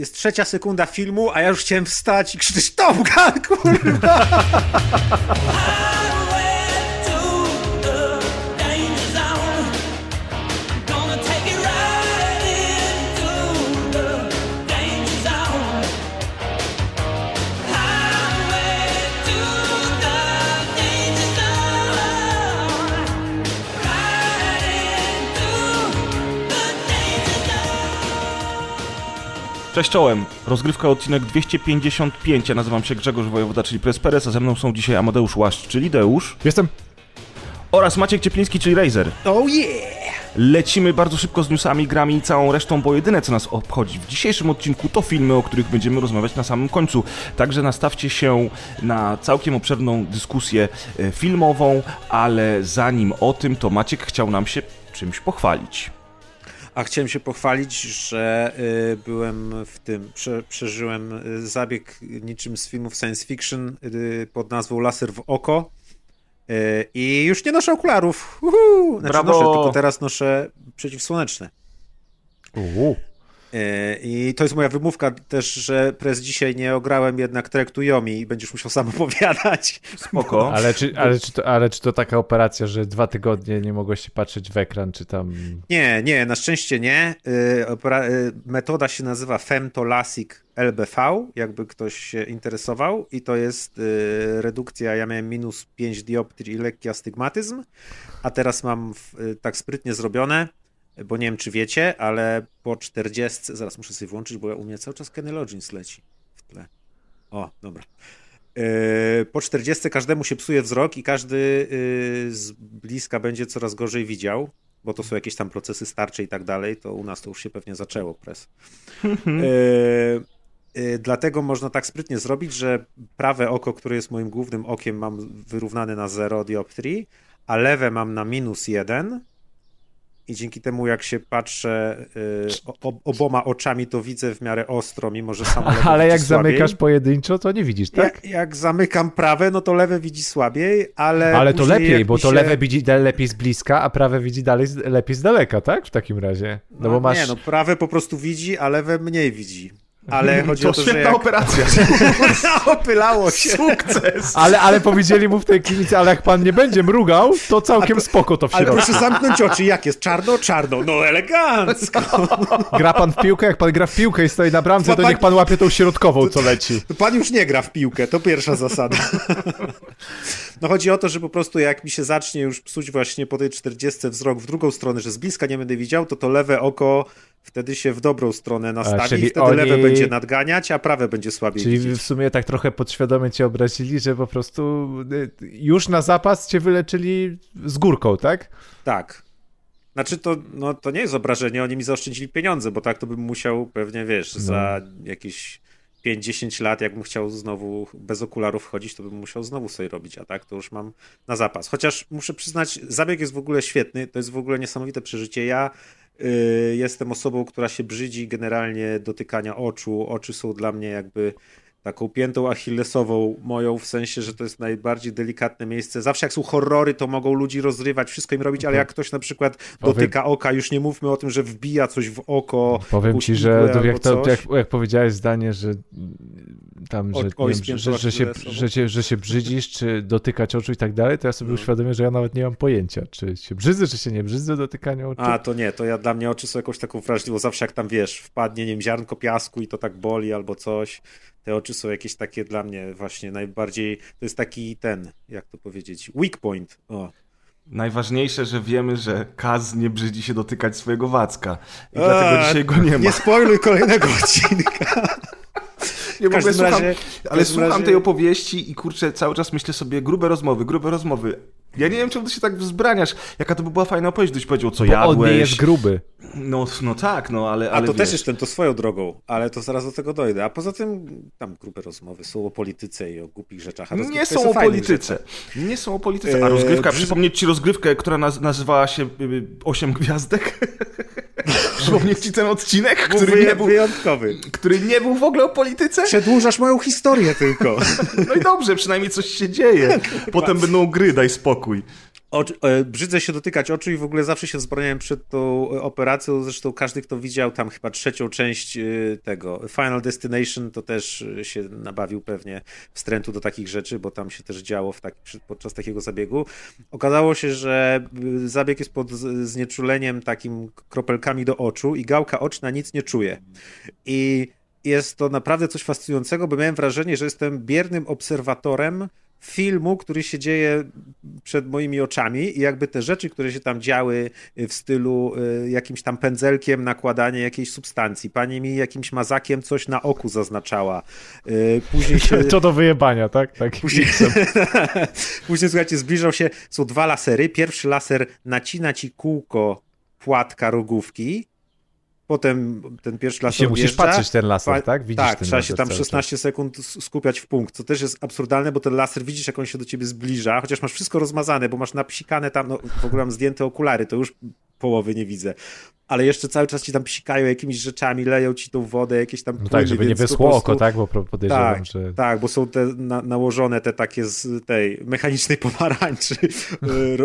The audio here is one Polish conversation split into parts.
jest trzecia sekunda filmu, a ja już chciałem wstać i krzyczeć Top Gun, kurwa! Cześć czołem, rozgrywka odcinek 255, ja nazywam się Grzegorz Wojewoda, czyli Presperes, a ze mną są dzisiaj Amadeusz Łaszcz, czyli Deusz. Jestem. Oraz Maciek Ciepliński, czyli Razer. Oh yeah! Lecimy bardzo szybko z newsami, grami i całą resztą, bo jedyne co nas obchodzi w dzisiejszym odcinku to filmy, o których będziemy rozmawiać na samym końcu. Także nastawcie się na całkiem obszerną dyskusję e, filmową, ale zanim o tym, to Maciek chciał nam się czymś pochwalić. A chciałem się pochwalić, że y, byłem w tym, prze, przeżyłem y, zabieg niczym z filmów science fiction y, pod nazwą Laser w oko. I już nie noszę okularów. Uhu! Znaczy Brawo! noszę, tylko teraz noszę przeciwsłoneczne. Uuu. Y, I to jest moja wymówka też, że prez dzisiaj nie ograłem jednak Trek to Yomi i będziesz musiał sam opowiadać. Spoko. Ale czy, ale, czy to, ale czy to taka operacja, że dwa tygodnie nie mogłeś się patrzeć w ekran, czy tam... Nie, nie, na szczęście nie. Opera- y, metoda się nazywa Femtolasic LBV, jakby ktoś się interesował i to jest redukcja, ja miałem minus 5 dioptrii i lekki astygmatyzm, a teraz mam tak sprytnie zrobione, bo nie wiem czy wiecie, ale po 40, zaraz muszę sobie włączyć, bo u mnie cały czas Kenny Loggins leci w tle. O, dobra. Yy, Po 40 każdemu się psuje wzrok i każdy yy, z bliska będzie coraz gorzej widział, bo to są jakieś tam procesy starcze i tak dalej, to u nas to już się pewnie zaczęło, pres. Yy, yy, Dlatego można tak sprytnie zrobić, że prawe oko, które jest moim głównym okiem, mam wyrównane na 0 dioptrii, a lewe mam na minus 1 i dzięki temu jak się patrzę o, oboma oczami, to widzę w miarę ostro, mimo że samo lewe Ale jak słabiej. zamykasz pojedynczo, to nie widzisz, tak? Jak, jak zamykam prawe, no to lewe widzi słabiej, ale. Ale to lepiej, bo mi to się... lewe widzi lepiej z bliska, a prawe widzi dalej lepiej z daleka, tak? W takim razie. No, bo masz... Nie, no prawe po prostu widzi, a lewe mniej widzi. Ale chodzi To o to, że świetna jak... operacja. Opylało się. Sukces! Ale, ale powiedzieli mu w tej klinice, ale jak pan nie będzie mrugał, to całkiem spoko to w Ale środku. proszę zamknąć oczy. Jak jest? Czarno? Czarno. No elegancko. Gra pan w piłkę, jak pan gra w piłkę i stoi na bramce, to niech pan łapie tą środkową, co leci. To pan już nie gra w piłkę, to pierwsza zasada. No chodzi o to, że po prostu jak mi się zacznie już psuć właśnie po tej 40 wzrok w drugą stronę, że z bliska nie będę widział, to to lewe oko wtedy się w dobrą stronę nastawi czyli i wtedy oni- lewe będzie nadganiać, a prawe będzie słabiej Czyli widzieć. w sumie tak trochę podświadomie cię obrazili, że po prostu y, już na zapas cię wyleczyli z górką, tak? Tak. Znaczy to, no, to nie jest obrażenie, oni mi zaoszczędzili pieniądze, bo tak to bym musiał pewnie, wiesz, za jakieś 5-10 lat, jakbym chciał znowu bez okularów chodzić, to bym musiał znowu sobie robić, a tak to już mam na zapas. Chociaż muszę przyznać, zabieg jest w ogóle świetny, to jest w ogóle niesamowite przeżycie. Ja jestem osobą, która się brzydzi generalnie dotykania oczu. Oczy są dla mnie jakby taką piętą achillesową moją, w sensie, że to jest najbardziej delikatne miejsce. Zawsze jak są horrory, to mogą ludzi rozrywać, wszystko im robić, ale jak ktoś na przykład dotyka oka, już nie mówmy o tym, że wbija coś w oko. Powiem ci, że to jak, to, jak, jak powiedziałeś zdanie, że tam, że, O- wiem, że, że, się, że, się, że się brzydzisz, czy dotykać oczu i tak dalej, to ja sobie No. uświadomię, że ja nawet nie mam pojęcia, czy się brzydzę, czy się nie brzydzę dotykania oczu. A, to nie, to ja dla mnie oczy są jakąś taką wrażliwą. Zawsze jak tam wiesz, wpadnie, nie wiem, ziarnko piasku i to tak boli albo coś. Te oczy są jakieś takie dla mnie właśnie najbardziej. To jest taki ten, jak to powiedzieć, weak point. O. Najważniejsze, że wiemy, że Kaz nie brzydzi się dotykać swojego wacka. I dlatego Eee, dzisiaj go nie ma. Nie spoiluj kolejnego odcinka. Nie w słucham, razie- ale słucham razie- tej opowieści i kurczę, cały czas myślę sobie, grube rozmowy, grube rozmowy. Ja nie wiem, czemu ty się tak wzbraniasz. Jaka to by była fajna opowieść, gdybyś powiedział, co Bo jadłeś. on nie jest gruby. No, no tak, no ale, A ale to wiesz, też jestem, to swoją drogą, ale to zaraz do tego dojdę. A poza tym tam grube rozmowy są o polityce i o głupich rzeczach. A Nie są jest o polityce. rzeczach. Nie są o polityce. A Eee, rozgrywka, brzyd- przypomnieć ci rozgrywkę, która naz nazywała się y, Osiem Gwiazdek? Przypomnieć ci ten odcinek, Był który nie, był, wyjątkowy. który nie był w ogóle o polityce? Przedłużasz moją historię tylko. No i dobrze, przynajmniej coś się dzieje. Potem będą gry, daj spokój. Oczy, e, brzydzę się dotykać oczu i w ogóle zawsze się wzbraniałem przed tą operacją. Zresztą każdy, kto widział tam chyba trzecią część e, tego Final Destination, to też e, się nabawił pewnie wstrętu do takich rzeczy, bo tam się też działo w taki, podczas takiego zabiegu. Okazało się, że zabieg jest pod znieczuleniem takim kropelkami do oczu i gałka oczna nic nie czuje. I jest to naprawdę coś fascynującego, bo miałem wrażenie, że jestem biernym obserwatorem filmu, który się dzieje przed moimi oczami i jakby te rzeczy, które się tam działy w stylu y, jakimś tam pędzelkiem nakładanie jakiejś substancji. Pani mi jakimś mazakiem coś na oku zaznaczała. Y, później się... To do wyjebania, tak? tak. Później... Później, słuchajcie, zbliżał się, są dwa lasery. Pierwszy laser nacina ci kółko płatka rogówki, potem ten pierwszy laser I musisz patrzeć ten laser, tak? Widzisz tak, trzeba się tam 16 sekund skupiać w punkt, co też jest absurdalne, bo ten laser widzisz, jak on się do ciebie zbliża, chociaż masz wszystko rozmazane, bo masz napsikane tam, no w ogóle mam zdjęte okulary, to już połowy nie widzę. Ale jeszcze cały czas ci tam psikają jakimiś rzeczami, leją ci tą wodę, jakieś tam no tak, żeby nie wyschło prostu... oko, tak? Bo podejrzewam, tak, że... Tak, bo są te na, nałożone te takie z tej mechanicznej pomarańczy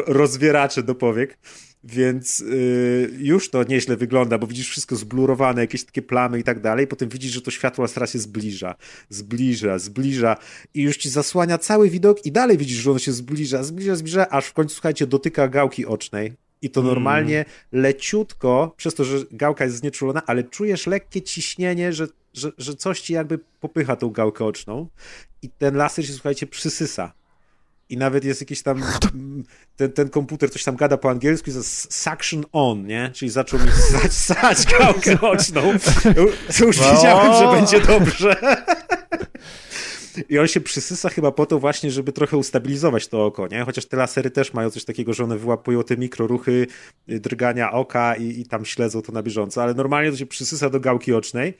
rozwieracze do powiek. Więc yy, już to nieźle wygląda, bo widzisz wszystko zblurowane, jakieś takie plamy i tak dalej. Potem widzisz, że to światło teraz się zbliża, zbliża, zbliża i już ci zasłania cały widok i dalej widzisz, że ono się zbliża, zbliża, zbliża, aż w końcu, słuchajcie, dotyka gałki ocznej. I to mm. normalnie leciutko, przez to, że gałka jest znieczulona, ale czujesz lekkie ciśnienie, że, że, że coś ci jakby popycha tą gałkę oczną i ten laser się, słuchajcie, przysysa i nawet jest jakiś tam ten, ten komputer coś tam gada po angielsku jest suction on, nie? Czyli zaczął mi ssać, ssać gałkę oczną. Już no. wiedziałem, że będzie dobrze. I on się przysysa chyba po to właśnie, żeby trochę ustabilizować to oko, nie? Chociaż te lasery też mają coś takiego, że one wyłapują te mikroruchy y, drgania oka i, i tam śledzą to na bieżąco, ale normalnie to się przysysa do gałki ocznej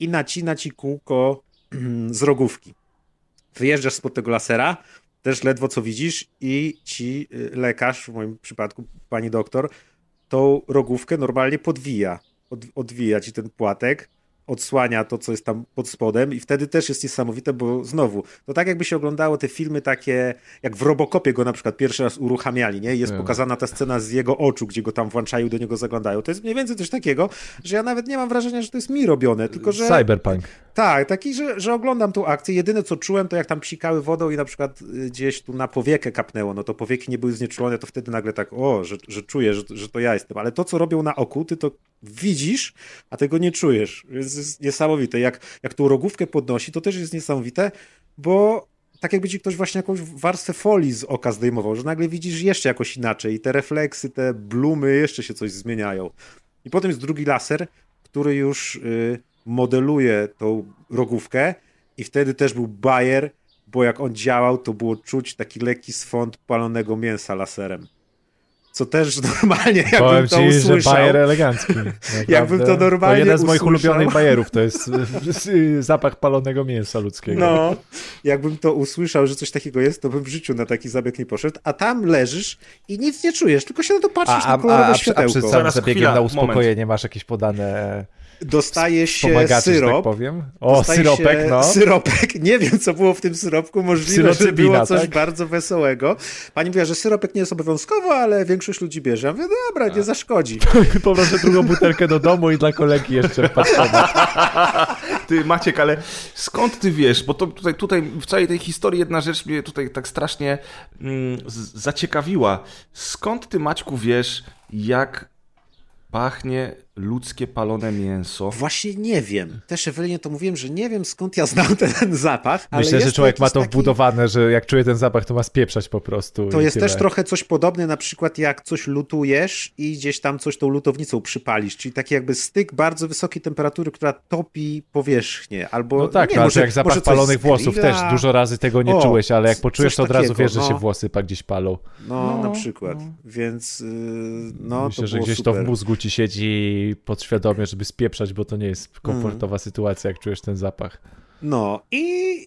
i nacina ci kółko z rogówki. Wyjeżdżasz spod tego lasera, też ledwo co widzisz i ci y, lekarz, w moim przypadku pani doktor, tą rogówkę normalnie podwija. Od, odwija ci ten płatek odsłania to, co jest tam pod spodem i wtedy też jest niesamowite, bo znowu, to tak jakby się oglądało te filmy takie, jak w Robokopie go na przykład pierwszy raz uruchamiali, nie? Jest pokazana ta scena z jego oczu, gdzie go tam włączają, do niego zaglądają. To jest mniej więcej coś takiego, że ja nawet nie mam wrażenia, że to jest mi robione, tylko że... Cyberpunk. Tak, taki, że, że oglądam tą akcję. Jedyne, co czułem, to jak tam psikały wodą i na przykład y, gdzieś tu na powiekę kapnęło, no to powieki nie były znieczulone, to wtedy nagle tak, o, że, że czuję, że, że to ja jestem. Ale to, co robią na oku, ty to widzisz, a tego nie czujesz. Jest, jest niesamowite. Jak, jak tą rogówkę podnosi, to też jest niesamowite, bo tak jakby ci ktoś właśnie jakąś warstwę folii z oka zdejmował, że nagle widzisz jeszcze jakoś inaczej i te refleksy, te blumy jeszcze się coś zmieniają. I potem jest drugi laser, który już y, modeluje tą rogówkę i wtedy też był Bayer, bo jak on działał, to było czuć taki lekki swąd palonego mięsa laserem co też normalnie jakbym Powiem to ci, usłyszał. że bajer elegancki. jakbym to normalnie To jeden z moich ulubionych bajerów, to jest zapach palonego mięsa ludzkiego. No, jakbym to usłyszał, że coś takiego jest, to bym w życiu na taki zabieg nie poszedł, a tam leżysz i nic nie czujesz, tylko się na to patrzysz a, na kolorowe a, a, światełko. A przed całym zabiegiem chwila, na uspokojenie moment. masz jakieś podane dostaje się tak syrop. Tak powiem. O, syropek, no. Syropek. Nie wiem, co było w tym syropku. Możliwe, że było coś tak? bardzo wesołego. Pani mówiła, że syropek nie jest obowiązkowo, ale większość ludzi bierze. Ja mówię, dobra, nie zaszkodzi. Poproszę drugą butelkę do domu i dla kolegi jeszcze Ty, Maciek, ale skąd ty wiesz? Bo to tutaj, tutaj w całej tej historii jedna rzecz mnie tutaj tak strasznie mm, zaciekawiła. Skąd ty, Maćku, wiesz, jak pachnie ludzkie palone mięso. Właśnie nie wiem. Też Ewelinie to mówiłem, że nie wiem skąd ja znam ten zapach. Myślę, że człowiek ma to taki... wbudowane, że jak czuje ten zapach, to ma spieprzać po prostu. To jest tyle. też trochę coś podobne, na przykład jak coś lutujesz i gdzieś tam coś tą lutownicą przypalisz, czyli taki jakby styk bardzo wysokiej temperatury, która topi powierzchnię. Albo, no tak, nie, no, może, jak zapach palonych włosów też dużo razy tego nie o, czułeś, ale jak poczujesz, to od razu wiesz, no. że się włosy gdzieś palą. No, no na przykład. No. Więc yy, no Myślę, to że gdzieś super. to w mózgu ci siedzi podświadomie, żeby spieprzać, bo to nie jest komfortowa mm. sytuacja, jak czujesz ten zapach. No i,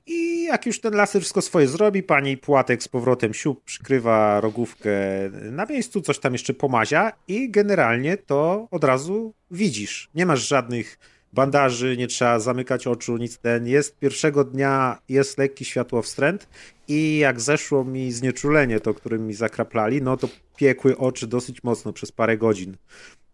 i jak już ten laser wszystko swoje zrobi, pani Płatek z powrotem siup przykrywa rogówkę na miejscu, coś tam jeszcze pomazia i generalnie to od razu widzisz. Nie masz żadnych bandaży, nie trzeba zamykać oczu, nic ten. Jest pierwszego dnia, jest lekki światłowstręt i jak zeszło mi znieczulenie, to którym mi zakraplali, no to piekły oczy dosyć mocno przez parę godzin.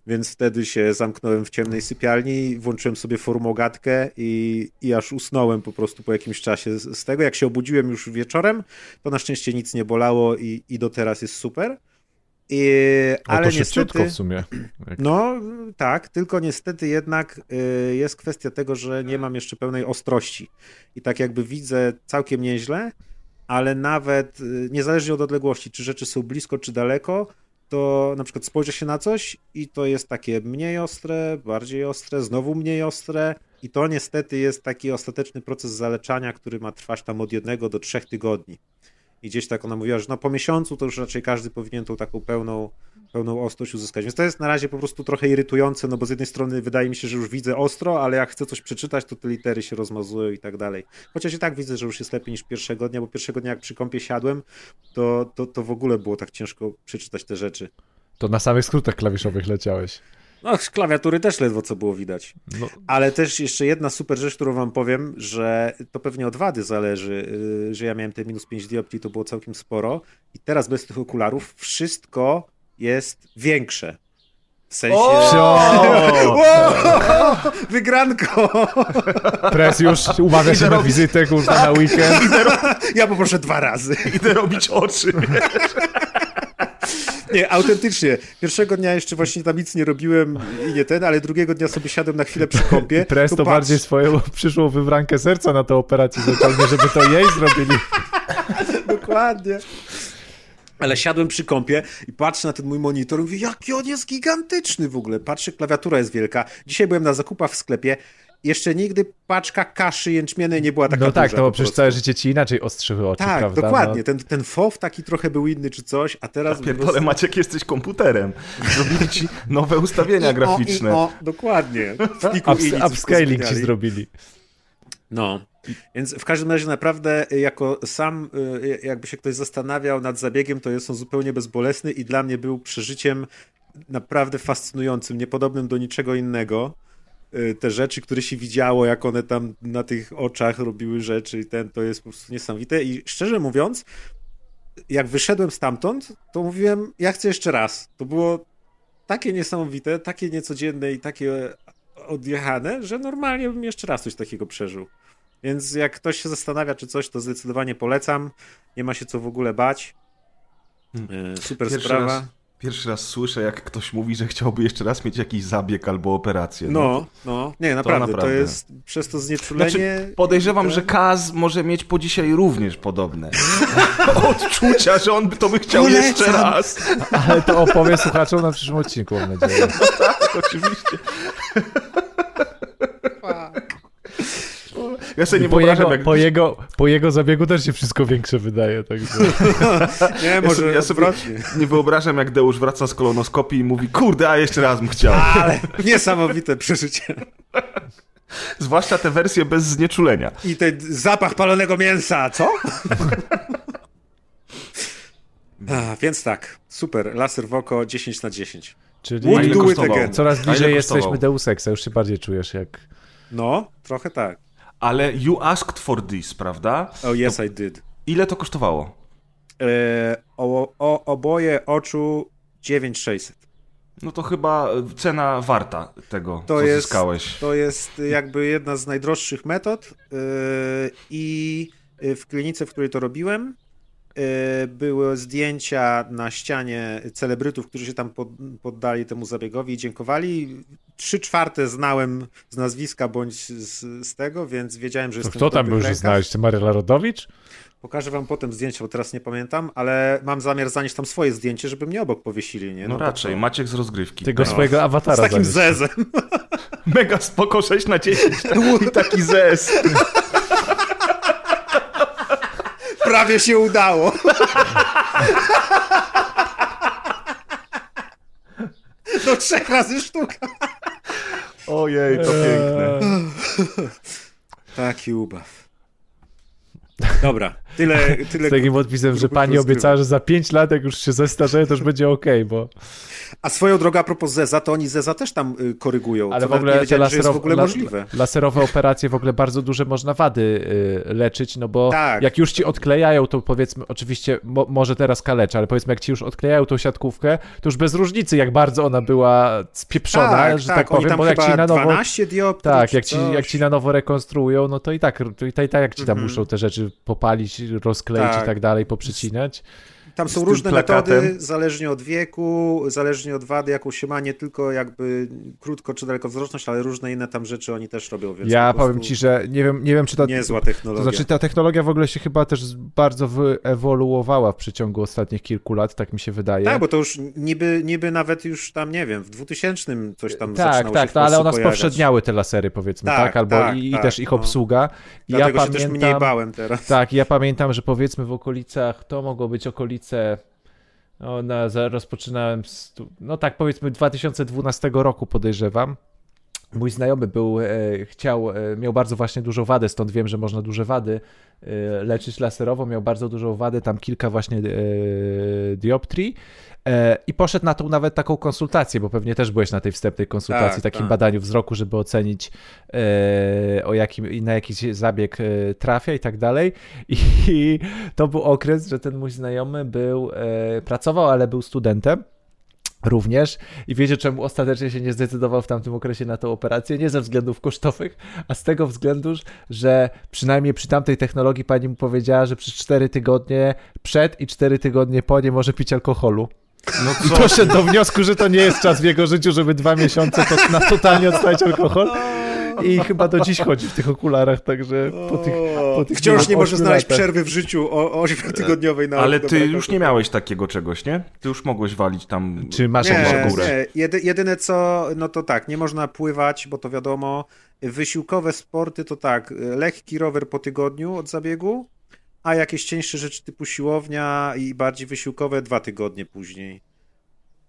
Więc wtedy się zamknąłem w ciemnej sypialni, włączyłem sobie formogatkę i, i aż usnąłem po prostu po jakimś czasie z tego. Jak się obudziłem już wieczorem, to na szczęście nic nie bolało i, i do teraz jest super. I, ale to niestety, w sumie. Jak- no tak, tylko niestety jednak y, jest kwestia tego, że nie mam jeszcze pełnej ostrości. I tak jakby widzę całkiem nieźle, ale nawet y, niezależnie od odległości, czy rzeczy są blisko, czy daleko, to na przykład spojrzę się na coś i to jest takie mniej ostre, bardziej ostre, znowu mniej ostre. I to niestety jest taki ostateczny proces zaleczania, który ma trwać tam od jednego do trzech tygodni. I gdzieś tak ona mówiła, że no po miesiącu to już raczej każdy powinien tą taką pełną, pełną ostrość uzyskać. Więc to jest na razie po prostu trochę irytujące, no bo z jednej strony wydaje mi się, że już widzę ostro, ale jak chcę coś przeczytać, to te litery się rozmazują i tak dalej. Chociaż i tak widzę, że już jest lepiej niż pierwszego dnia, bo pierwszego dnia jak przy kąpie siadłem, to, to, to w ogóle było tak ciężko przeczytać te rzeczy. To na samych skrótach klawiszowych leciałeś. No, z klawiatury też ledwo co było widać. No, Ale też jeszcze jedna super rzecz, którą wam powiem, że to pewnie od wady zależy, yy, że ja miałem te minus 5 dioptrii, to było całkiem sporo i teraz bez tych okularów wszystko jest większe. W sensie... O! Wygranko! Pres już umawia się na robić- wizytę, kurwa, na weekend. Ja poproszę dwa razy. Idę robić oczy. Nie, autentycznie. Pierwszego dnia jeszcze właśnie tam nic nie robiłem i nie ten, ale drugiego dnia sobie siadłem na chwilę przy kąpie. Pres to patrz, bardziej swoją przyszłą wybrankę serca na tę operację zaciągnie, żeby to jej zrobili. Dokładnie. Ale siadłem przy kąpie i patrzę na ten mój monitor i mówię, jaki on jest gigantyczny w ogóle. Patrzę, klawiatura jest wielka. Dzisiaj byłem na zakupach w sklepie. Jeszcze nigdy paczka kaszy jęczmiennej nie była taka No tak, duża no bo przecież całe życie ci inaczej ostrzyły oczy, Tak, prawda? dokładnie. No. Ten, ten FOW taki trochę był inny czy coś, a teraz... po Pierdolę, prostu- Maciek, jesteś komputerem. Zrobili ci nowe ustawienia I o, graficzne. I o, dokładnie. Ups, upscaling ci zrobili. No, więc w każdym razie naprawdę y, jako sam, y, jakby się ktoś zastanawiał nad zabiegiem, to jest on zupełnie bezbolesny i dla mnie był przeżyciem naprawdę fascynującym, niepodobnym do niczego innego. Y, Te rzeczy, które się widziało, jak one tam na tych oczach robiły rzeczy i ten, to jest po prostu niesamowite i szczerze mówiąc, jak wyszedłem stamtąd, to mówiłem, ja chcę jeszcze raz. To było takie niesamowite, takie niecodzienne i takie odjechane, że normalnie bym jeszcze raz coś takiego przeżył. Więc jak ktoś się zastanawia, czy coś, to zdecydowanie polecam. Nie ma się co w ogóle bać. E, Super Pierwszy sprawa. raz, pierwszy raz słyszę, jak ktoś mówi, że chciałby jeszcze raz mieć jakiś zabieg albo operację. No, no, nie, naprawdę, to, naprawdę. jest przez to znieczulenie. Znaczy, podejrzewam, to- że Kaz może mieć po dzisiaj również podobne odczucia, że on by to by chciał Polecam. jeszcze raz. Ale to opowie słuchaczom na przyszłym odcinku, mam nadzieję. Tak, oczywiście. Ja sobie nie Po wyobrażam, jego, jak... po, jego, po jego zabiegu też się wszystko większe wydaje, także... Nie, Ja może sobie, ja sobie nie wyobrażam, jak Deusz wraca z kolonoskopii i mówi, kurde, a jeszcze raz bym chciał. Ale niesamowite przeżycie. Zwłaszcza te wersje bez znieczulenia. I ten zapach palonego mięsa, co? A, więc tak, super, laser w oko 10 na 10. Czyli Would do it again. coraz bliżej jesteśmy? Deus Exa, już się bardziej czujesz jak... No, trochę tak. Ale you asked for this, prawda? Oh yes, I did. Ile to kosztowało? E, o, o, oboje oczu 9600. No to chyba cena warta tego, To co jest- zyskałeś. To jest jakby jedna z najdroższych metod yy, i yy, w klinice, w której to robiłem, były zdjęcia na ścianie celebrytów, którzy się tam pod, poddali temu zabiegowi i dziękowali. Trzy czwarte znałem z nazwiska bądź z, z tego, więc wiedziałem, że To jestem kto tam był, że znałeś? Ty Maryla Rodowicz? Pokażę wam potem zdjęcia, bo teraz nie pamiętam, ale mam zamiar zanieść tam swoje zdjęcie, żeby mnie obok powiesili, nie? No, bo raczej, to- Maciek z rozgrywki. Tego No. swojego Z awatara takim zanieś. zezem. Mega spoko, 6 na 10. I taki zes. Prawie się udało. Do trzech razy sztuka. Ojej, to piękne. Taki ubaw. Dobra, tyle. tyle Z takim podpisem, że pani obiecała, że za 5 lat, jak już się zestarzeje, to już będzie ok, bo. A swoją drogą, a propos Zeza, to oni Zeza też tam y, korygują. Ale w ogóle te laserowe, w ogóle możliwe. laserowe operacje w ogóle bardzo duże można wady y, leczyć, no bo tak. jak już ci odklejają, to powiedzmy, oczywiście mo, może teraz kaleczy, ale powiedzmy, jak ci już odklejają tą siatkówkę, to już bez różnicy, jak bardzo ona była spieprzona, tak, że tak, tak powiem, bo jak ci na nowo. 12 dioptrii, tak, jak ci, jak ci na nowo rekonstruują, no to i tak, to i tak, i tak jak ci tam mm -hmm. muszą te rzeczy popalić, rozkleić tak. i tak dalej, poprzecinać. Tam są różne metody, zależnie od wieku, zależnie od wady, jaką się ma, nie tylko jakby krótko czy dalekowzroczność, ale różne inne tam rzeczy oni też robią. Ja powiem ci, że nie wiem, nie wiem, czy ta. Niezła technologia. To znaczy, ta technologia w ogóle się chyba też bardzo wyewoluowała w przeciągu ostatnich kilku lat, tak mi się wydaje. Tak, bo to już niby, niby nawet już tam, nie wiem, w 2000 coś tam tak, zaczynało tak, się tak, ale one spowszedniały te lasery, powiedzmy, tak? tak? Albo tak, i, tak, też ich no. obsługa. I Dlatego ja się pamiętam, też mniej bałem teraz. Tak, ja pamiętam, że powiedzmy w okolicach, to mogło być okolice no, na, rozpoczynałem, no tak powiedzmy 2012 roku podejrzewam. Mój znajomy był, e, chciał, e, miał bardzo właśnie dużo wady, stąd wiem, że można duże wady e, leczyć laserowo. Miał bardzo dużą wadę, tam kilka właśnie e, dioptrii I poszedł na tą nawet taką konsultację, bo pewnie też byłeś na tej wstępnej konsultacji, tak, takim tak. badaniu wzroku, żeby ocenić e, o jakim, na jakiś zabieg e, trafia i tak dalej. I to był okres, że ten mój znajomy był, pracował, ale był studentem również i wiecie czemu ostatecznie się nie zdecydował w tamtym okresie na tę operację, nie ze względów kosztowych, a z tego względu, że przynajmniej przy tamtej technologii pani mu powiedziała, że przez 4 tygodnie przed i 4 tygodnie po nie może pić alkoholu. No I doszedł do wniosku, że to nie jest czas w jego życiu, żeby dwa miesiące to na totalnie odstawić alkohol. I chyba do dziś chodzi w tych okularach, także po tych, po tych Wciąż nie może znaleźć latach. przerwy w życiu o 8-tygodniowej na Ale ty już nie miałeś takiego czegoś, nie? Ty już mogłeś walić tam Czy masz nie, jakąś górę? Nie. Jedy, jedyne co, no to tak, nie można pływać, bo to wiadomo. Wysiłkowe sporty to tak, lekki rower po tygodniu od zabiegu, a jakieś cieńsze rzeczy typu siłownia i bardziej wysiłkowe dwa tygodnie później.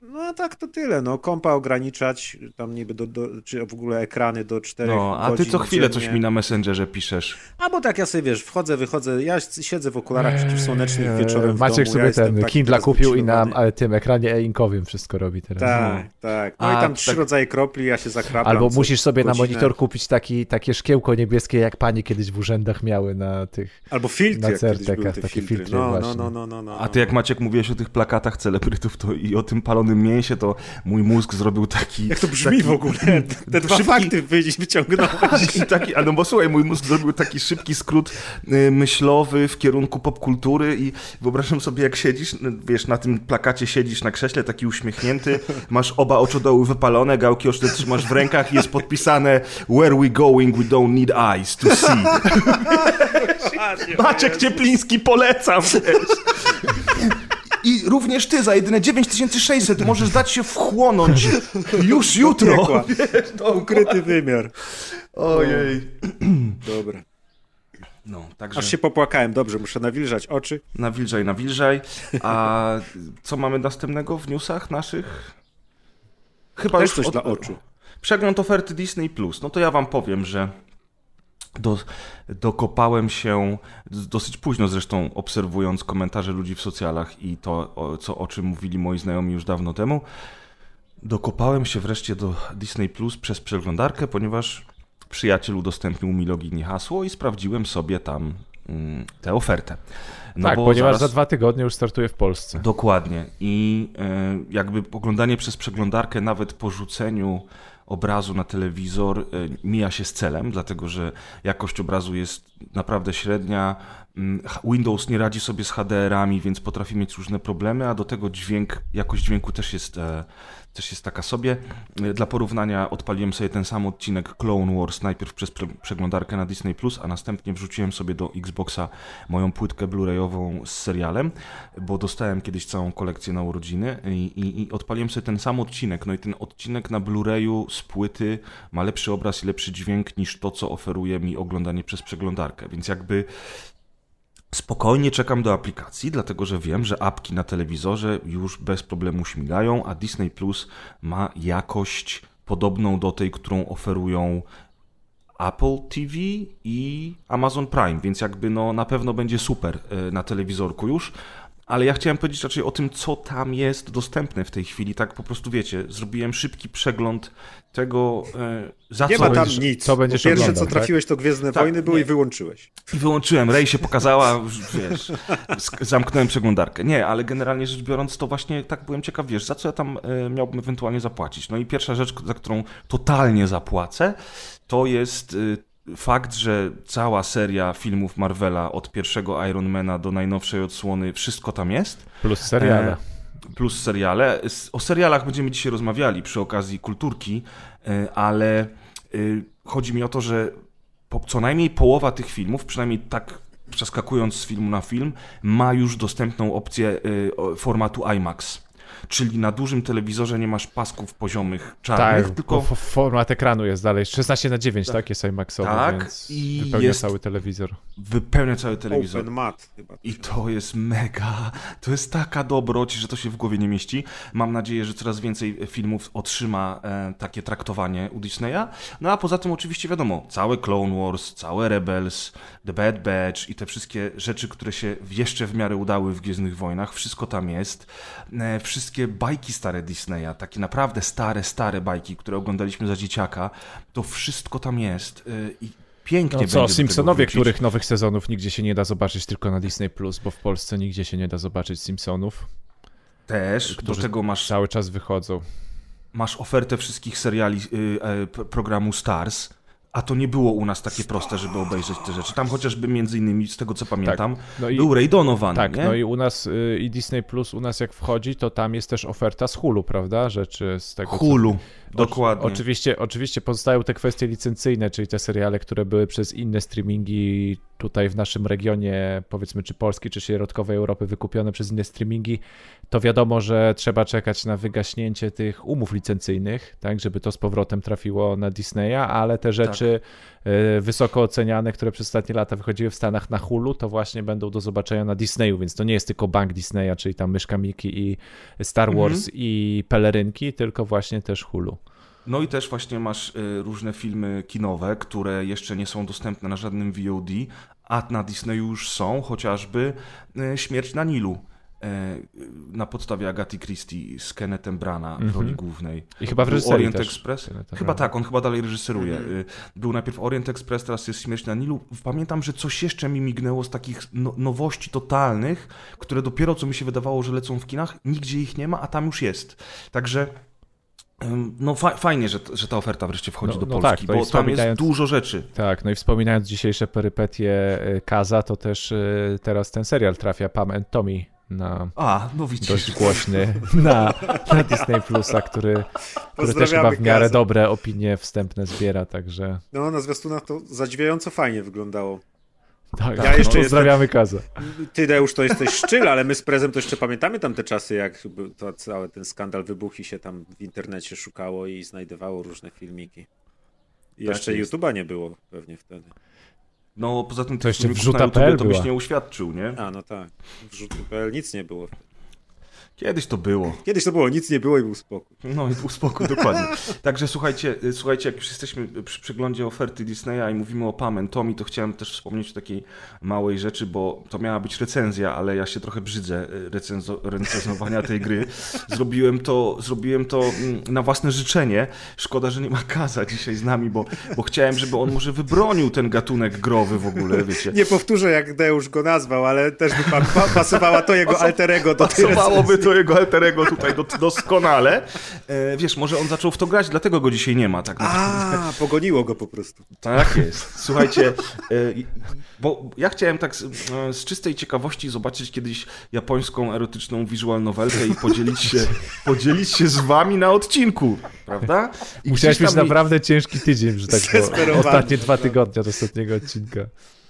No a tak to tyle, no kompa ograniczać, tam niby do, do czy w ogóle ekrany do 4 No, a ty co chwilę dziennie. coś mi na Messengerze piszesz. A bo tak ja sobie, wiesz, wchodzę, wychodzę, ja siedzę w okularach przeciwsłonecznych eee, wieczorem w Maciek domu, sobie ja ten Kindle kupił i na tym ekranie e-inkowym wszystko robi teraz. Tak, no. tak. No a, i tam trzy tak... rodzaje kropli, ja się zakraplam. Albo musisz sobie godzinę. na monitor kupić taki, takie szkiełko niebieskie, jak pani kiedyś w urzędach miały na tych... Albo filtry, na certekach, takie filtry, filtry no, no, no, no, no, no, A ty jak Maciek mówiłeś o tych plakatach celebrytów to i o tym palonym mięsie, to mój mózg zrobił taki... Jak to brzmi taki, w ogóle? Te dwa szybki, fakty wyciągnąłeś. Tak, taki, a no bo słuchaj, mój mózg zrobił taki szybki skrót y, myślowy w kierunku popkultury i wyobrażam sobie, jak siedzisz, no, wiesz, na tym plakacie siedzisz na krześle, taki uśmiechnięty, masz oba oczodoły wypalone, gałki oczne trzymasz w rękach i jest podpisane Where we going, we don't need eyes to see. Maciek Ciepliński polecam. I również ty za jedyne 9600 możesz dać się wchłonąć już jutro. Wiesz, ukryty wymiar. Ojej. Dobra. No, także... Aż się popłakałem, dobrze, muszę nawilżać oczy. Nawilżaj, nawilżaj. A co mamy następnego w newsach naszych? Chyba Też coś od... dla oczu. Przegląd oferty Disney Plus. No to ja wam powiem, że do, dokopałem się dosyć późno zresztą obserwując komentarze ludzi w socjalach i to, o, co, o czym mówili moi znajomi już dawno temu. Dokopałem się wreszcie do Disney Plus przez przeglądarkę, ponieważ przyjaciel udostępnił mi login i hasło i sprawdziłem sobie tam mm, tę ofertę. No tak, ponieważ zaraz... za dwa tygodnie już startuje w Polsce. Dokładnie. I y, jakby oglądanie przez przeglądarkę nawet po rzuceniu obrazu na telewizor e, mija się z celem, dlatego że jakość obrazu jest naprawdę średnia. Mm, Windows nie radzi sobie z HDR-ami, więc potrafi mieć różne problemy, a do tego dźwięk, jakość dźwięku też jest e, też jest taka sobie. Dla porównania odpaliłem sobie ten sam odcinek Clone Wars najpierw przez przeglądarkę na Disney+, a następnie wrzuciłem sobie do Xboxa moją płytkę Blu-rayową z serialem, bo dostałem kiedyś całą kolekcję na urodziny i, i, i odpaliłem sobie ten sam odcinek. No i ten odcinek na Blu-rayu z płyty ma lepszy obraz i lepszy dźwięk niż to, co oferuje mi oglądanie przez przeglądarkę, więc jakby Spokojnie czekam do aplikacji, dlatego że wiem, że apki na telewizorze już bez problemu śmigają, a Disney Plus ma jakość podobną do tej, którą oferują Apple TV i Amazon Prime, więc jakby no na pewno będzie super e, na telewizorku już. Ale ja chciałem powiedzieć raczej o tym, co tam jest dostępne w tej chwili. Tak po prostu wiecie, zrobiłem szybki przegląd tego, e, za nie co ma tam będziesz- nic. co będziesz Pierwsze, oglądał, co trafiłeś, to Gwiezdne Tak, Wojny były nie. i wyłączyłeś. I wyłączyłem, Rej się pokazała, wiesz, zamknąłem przeglądarkę. Nie, ale generalnie rzecz biorąc, to właśnie tak byłem ciekaw, wiesz, za co ja tam e, miałbym ewentualnie zapłacić. No i pierwsza rzecz, za którą totalnie zapłacę, to jest e, fakt, że cała seria filmów Marvela od pierwszego Ironmana do najnowszej odsłony, wszystko tam jest. Plus seriale. E, Plus seriale. O serialach będziemy dzisiaj rozmawiali przy okazji kulturki, e, ale e, chodzi mi o to, że co najmniej połowa tych filmów, przynajmniej tak przeskakując z filmu na film, ma już dostępną opcję formatu IMAX. Czyli na dużym telewizorze nie masz pasków poziomych czarnych, Tak, tylko format ekranu jest dalej 16 na 9, tak? Jest IMAXowy, Tak, więc i wypełnia jest- cały telewizor. wypełnia cały telewizor. Open mat chyba. I to jest mega, to jest taka dobroć, że to się w głowie nie mieści. Mam nadzieję, że coraz więcej filmów otrzyma e, takie traktowanie u Disneya. No a poza tym oczywiście wiadomo, całe Clone Wars, całe Rebels, The Bad Batch i te wszystkie rzeczy, które się jeszcze w miarę udały w Gwiezdnych Wojnach, wszystko tam jest. E, wszystkie bajki stare Disneya, takie naprawdę stare, stare bajki, które oglądaliśmy za dzieciaka, to wszystko tam jest. E, I pięknie No co, Simpsonowie, których nowych sezonów nigdzie się nie da zobaczyć, tylko na Disney+, Plus, bo w Polsce nigdzie się nie da zobaczyć Simpsonów. Też, do tego masz Cały czas wychodzą. masz ofertę wszystkich seriali y, e, programu Stars, a to nie było u nas takie proste, żeby obejrzeć te rzeczy. Tam chociażby między innymi, z tego co pamiętam, No i, był Ray Donovan, tak, nie? no i u nas y, i Disney Plus u nas jak wchodzi, to tam jest też oferta z Hulu, prawda? Rzeczy z tego co- Dokładnie. Oczywiście, oczywiście pozostają te kwestie licencyjne, czyli te seriale, które były przez inne streamingi tutaj w naszym regionie, powiedzmy czy Polski, czy środkowej Europy wykupione przez inne streamingi, to wiadomo, że trzeba czekać na wygaśnięcie tych umów licencyjnych, tak, żeby to z powrotem trafiło na Disneya, ale te rzeczy e, wysoko oceniane, które przez ostatnie lata wychodziły w Stanach na Hulu, to właśnie będą do zobaczenia na Disneyu, więc to nie jest tylko bank Disneya, czyli tam Myszka Miki i Star Mhm. Wars i pelerynki, tylko właśnie też Hulu. No i też właśnie masz y, różne filmy kinowe, które jeszcze nie są dostępne na żadnym VOD, a na Disneyu już są, chociażby y, Śmierć na Nilu. Y, Na podstawie Agaty Christie z Kennethem Brana w roli głównej. I chyba w reżyserii Orient też Express. Chyba tak, on chyba dalej reżyseruje. Y, Był najpierw Orient Express, teraz jest Śmierć na Nilu. Pamiętam, że coś jeszcze mi mignęło z takich no, nowości totalnych, które dopiero co mi się wydawało, że lecą w kinach, nigdzie ich nie ma, a tam już jest. Także no fa fajnie, że, że ta oferta wreszcie wchodzi No- do no Polski, tak, to i bo tam jest dużo rzeczy. Tak, no i wspominając dzisiejsze perypetie y, Kaza, to też y, teraz ten serial trafia Pam and Tommy na A, no dość głośny na, na Disney Plusa, który, który też chyba w miarę Kazę. dobre opinie wstępne zbiera, także No, na zwiastunach to zadziwiająco fajnie wyglądało. tak, Ja jeszcze pozdrawiamy Kaza. Ty, Deusz, to jesteś szczyl, ale my z Prezem to jeszcze pamiętamy tamte czasy, jak to cały ten skandal wybuchł i się tam w internecie szukało i znajdowało różne filmiki. I Tak jeszcze. YouTube'a nie było pewnie wtedy. No poza tym To jeszcze filmików wrzuta na YouTubie PL to byś nie uświadczył, nie? A, no tak. Wrzutu.pl nic nie było. Kiedyś to było. Kiedyś to było, nic nie było i był spokój. No i uspokój, dokładnie. Także słuchajcie, y, słuchajcie, jak już jesteśmy przy przeglądzie oferty Disneya i mówimy o Pam and Tommy, to chciałem też wspomnieć o takiej małej rzeczy, bo to miała być recenzja, ale ja się trochę brzydzę y, recenzo recenzowania tej gry. Zrobiłem to, zrobiłem to mm, na własne życzenie. Szkoda, że nie ma Kaza dzisiaj z nami, bo, bo chciałem, żeby on może wybronił ten gatunek growy w ogóle, wiecie. Nie powtórzę, jak Deusz go nazwał, ale też by pa pasowała to jego alterego do tej Pasowałoby to jego alterego tutaj do, doskonale. E, wiesz, może on zaczął w to grać, dlatego go dzisiaj nie ma. Tak naprawdę. A, pogoniło go po prostu. Tak jest. Słuchajcie, e, bo ja chciałem tak z, e, z czystej ciekawości zobaczyć kiedyś japońską erotyczną visual novelkę i podzielić się, podzielić się z wami na odcinku, prawda? I Musiałeś mieć mi- naprawdę ciężki tydzień, że tak było. Ostatnie dwa tygodnie od ostatniego odcinka.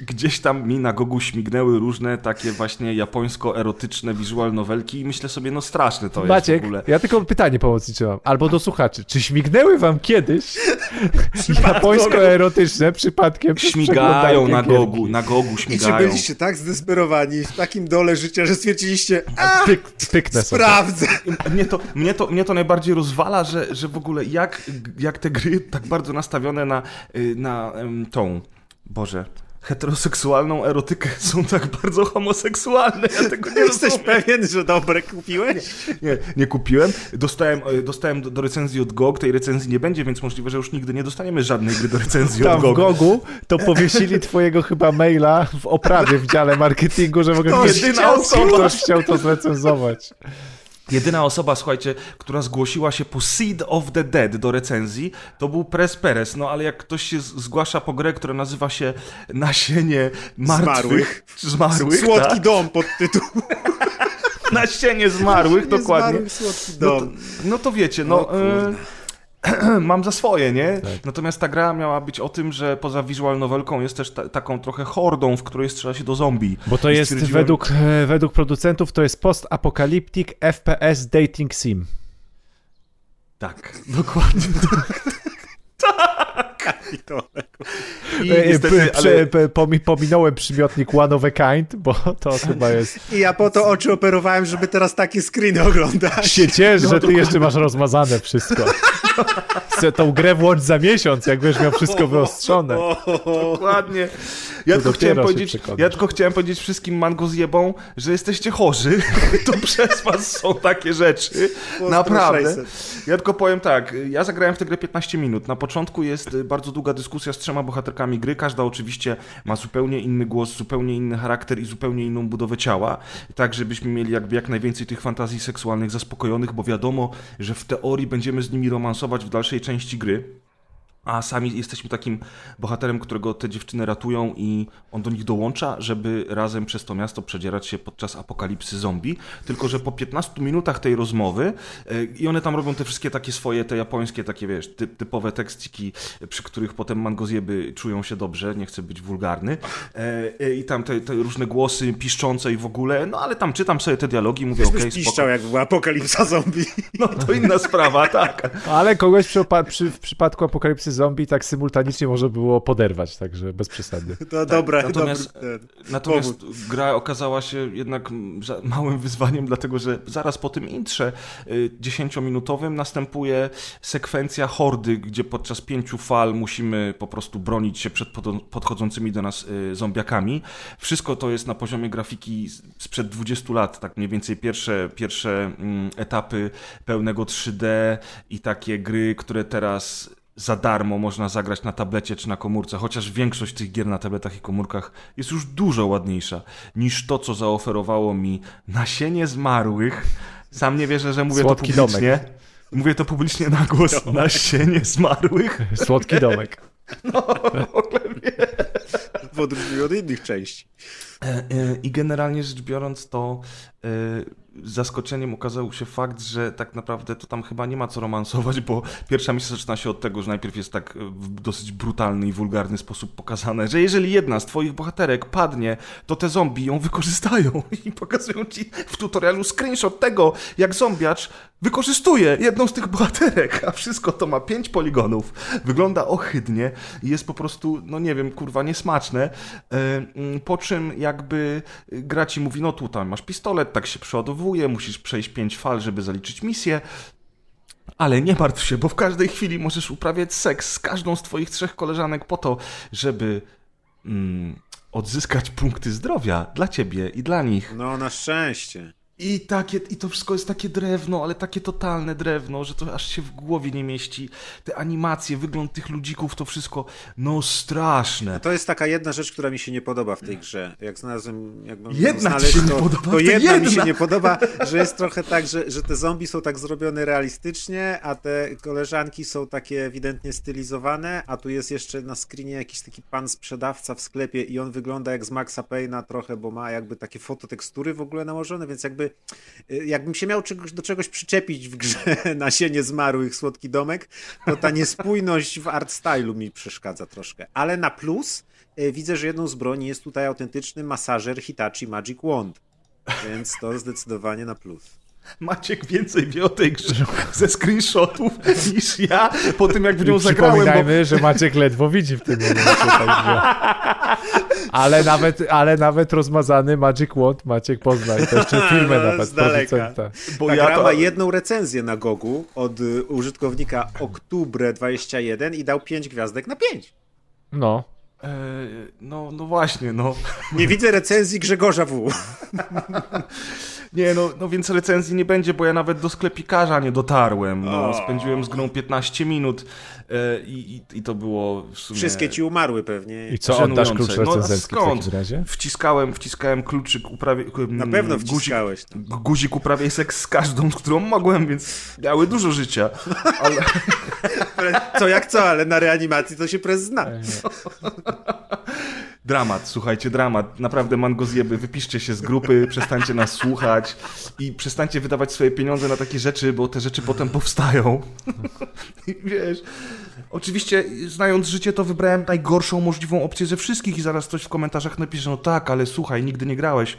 Gdzieś tam mi na gogu śmignęły różne takie właśnie japońsko-erotyczne visual novelki i myślę sobie, no straszne to jest Maciek, w ogóle. ja tylko pytanie pomocnicze mam. Albo do słuchaczy. Czy śmignęły wam kiedyś japońsko-erotyczne przypadkiem przy Śmigają na gogu, na na gogu śmigają. I czy byliście tak zdesperowani w takim dole życia, że stwierdziliście, a, Pyk, pyknę sprawdzę. Mnie to, mnie, to, mnie to najbardziej rozwala, że, że w ogóle jak, jak te gry tak bardzo nastawione na, y, na tą, Boże, heteroseksualną erotykę są tak bardzo homoseksualne. Ja tego nie Jesteś pewien, że dobre kupiłeś? Nie, nie kupiłem. Dostałem, e, dostałem do, recenzji od GOG, tej recenzji nie będzie, więc możliwe, że już nigdy nie dostaniemy żadnej gry do recenzji Tam od GOG. w GOGu to powiesili twojego chyba maila w oprawie w dziale marketingu, że mogę ktoś, chciał, ktoś chciał to zrecenzować. Jedyna osoba, słuchajcie, która zgłosiła się po Seed of the Dead do recenzji, to był Pres Perez. No ale jak ktoś się zgłasza po grę, która nazywa się Nasienie Martwych, Zmarłych. Zmarłych Słodki tak? dom pod tytuł. Nasienie Zmarłych, dokładnie. Zmarłych, słodki dom. No to, no to wiecie, no... mam za swoje, nie? Tak. Natomiast ta gra miała być o tym, że poza visual novelką jest też ta, taką trochę hordą, w której strzela się do zombie. Bo to jest według, e, według producentów to jest post-apocalyptic FPS dating sim. Tak, dokładnie tak. tak. I e, niestety, ale... Pominąłem przymiotnik one of a kind, bo to chyba jest... I ja po to oczy operowałem, żeby teraz takie screeny oglądać. Się ciesz, no, że ty jeszcze masz rozmazane wszystko. Chcę tą grę włącz za miesiąc, jak będziesz miał wszystko wyostrzone. Dokładnie. Ja tylko, chciałem powiedzieć, ja tylko chciałem powiedzieć wszystkim mango zjebą, że jesteście chorzy. To przez was są takie rzeczy. Naprawdę. Ja tylko powiem tak, ja zagrałem w tę grę 15 minut. Na początku jest bardzo długa dyskusja z trzema bohaterkami gry. Każda oczywiście ma zupełnie inny głos, zupełnie inny charakter i zupełnie inną budowę ciała. Tak, żebyśmy mieli jakby jak najwięcej tych fantazji seksualnych zaspokojonych, bo wiadomo, że w teorii będziemy z nimi romansować w dalszej części gry. A sami jesteśmy takim bohaterem, którego te dziewczyny ratują i on do nich dołącza, żeby razem przez to miasto przedzierać się podczas apokalipsy zombie. Tylko, że po 15 minutach tej rozmowy yy, i one tam robią te wszystkie takie swoje, te japońskie, takie wiesz, typ, typowe tekstiki, przy których potem mangozjeby czują się dobrze, nie chcę być wulgarny. Yy, I tam te, te, różne głosy piszczące i w ogóle, no ale tam czytam sobie te dialogi, mówię okej, okay, piszczał jak była apokalipsa zombie. No to inna sprawa, tak. Ale kogoś przy, przy, w przypadku apokalipsy zombie tak symultanicznie może było poderwać, także bez przesady. To tak, dobre, natomiast, dobry, natomiast gra okazała się jednak małym wyzwaniem, dlatego że zaraz po tym intrze y, dziesięciominutowym następuje sekwencja hordy, gdzie podczas pięciu fal musimy po prostu bronić się przed podchodzącymi do nas y, zombiakami. Wszystko to jest na poziomie grafiki sprzed 20 lat, tak mniej więcej pierwsze, pierwsze mm, etapy pełnego 3D i takie gry, które teraz za darmo można zagrać na tablecie czy na komórce, chociaż większość tych gier na tabletach i komórkach jest już dużo ładniejsza niż to, co zaoferowało mi nasienie zmarłych. Sam nie wierzę, że mówię Słodki to publicznie. Domek. Mówię to publicznie na głos. Domek. Nasienie zmarłych. Słodki domek. No, w ogóle nie. W odróżnieniu od innych części. E, e, I generalnie rzecz biorąc, to e, zaskoczeniem okazał się fakt, że tak naprawdę to tam chyba nie ma co romansować, bo pierwsza misja zaczyna się od tego, że najpierw jest tak w dosyć brutalny i wulgarny sposób pokazane, że jeżeli jedna z twoich bohaterek padnie, to te zombie ją wykorzystają i pokazują ci w tutorialu screenshot tego, jak zombiacz wykorzystuje jedną z tych bohaterek, a wszystko to ma pięć poligonów, wygląda ohydnie i jest po prostu, no nie wiem, kurwa, niesmaczne, mm, po czym jakby gra ci mówi, no tutaj masz pistolet, tak się musisz przejść pięć fal, żeby zaliczyć misję. Ale nie martw się, bo w każdej chwili możesz uprawiać seks z każdą z twoich trzech koleżanek po to, żeby mm, odzyskać punkty zdrowia dla ciebie i dla nich. No, na szczęście. I, takie, I to wszystko jest takie drewno, ale takie totalne drewno, że to aż się w głowie nie mieści. Te animacje, wygląd tych ludzików, to wszystko, no straszne. To jest taka jedna rzecz, która mi się nie podoba w tej grze. Jak znalazłem, jak jedna znaleźć, się to, nie podoba, to jedna, jedna mi się nie podoba, że jest trochę tak, że, że te zombie są tak zrobione realistycznie, a te koleżanki są takie ewidentnie stylizowane, a tu jest jeszcze na screenie jakiś taki pan sprzedawca w sklepie i on wygląda jak z Maxa Payna trochę, bo ma jakby takie fototekstury w ogóle nałożone, więc jakby jakbym się miał do czegoś przyczepić w grze Nasienie Zmarłych, Słodki Domek, to ta niespójność w art stylu mi przeszkadza troszkę. Ale na plus y, widzę, że jedną z broni jest tutaj autentyczny masażer Hitachi Magic Wand. Więc to zdecydowanie na plus. Maciek więcej wie o tej grze ze screenshotów niż ja po tym, jak w nią zagrałem. Przypominajmy, bo... że Maciek ledwo widzi w tym momencie. Ale, nawet, ale nawet rozmazany Magic Wand Maciek pozna i to jeszcze filmę no, nawet z daleka. Bo Ta ja gra to... ma jedną recenzję na Gogu od y, użytkownika Oktubre21 i dał 5 gwiazdek na 5. No. E, no, no właśnie, no. Nie widzę recenzji Grzegorza W. Nie, no, no więc recenzji nie będzie, bo ja nawet do sklepikarza nie dotarłem. No, spędziłem z grą 15 minut e, i, i, i, to było w sumie... Wszystkie ci umarły pewnie. I co, żenujące. oddasz klucz recenzencki no, w takim razie? Wciskałem, wciskałem kluczyk uprawie... Na pewno wciskałeś. Guzik, guzik uprawiaj seks z każdą, z którą mogłem, więc miały dużo życia. Ale... co jak co, ale na reanimacji to się prez zna. Dramat, słuchajcie, dramat. Naprawdę mangozjeby, wypiszcie się z grupy, przestańcie nas słuchać i przestańcie wydawać swoje pieniądze na takie rzeczy, bo te rzeczy potem powstają. I wiesz, oczywiście znając życie to wybrałem najgorszą możliwą opcję ze wszystkich i zaraz ktoś w komentarzach napisze, no tak, ale słuchaj, nigdy nie grałeś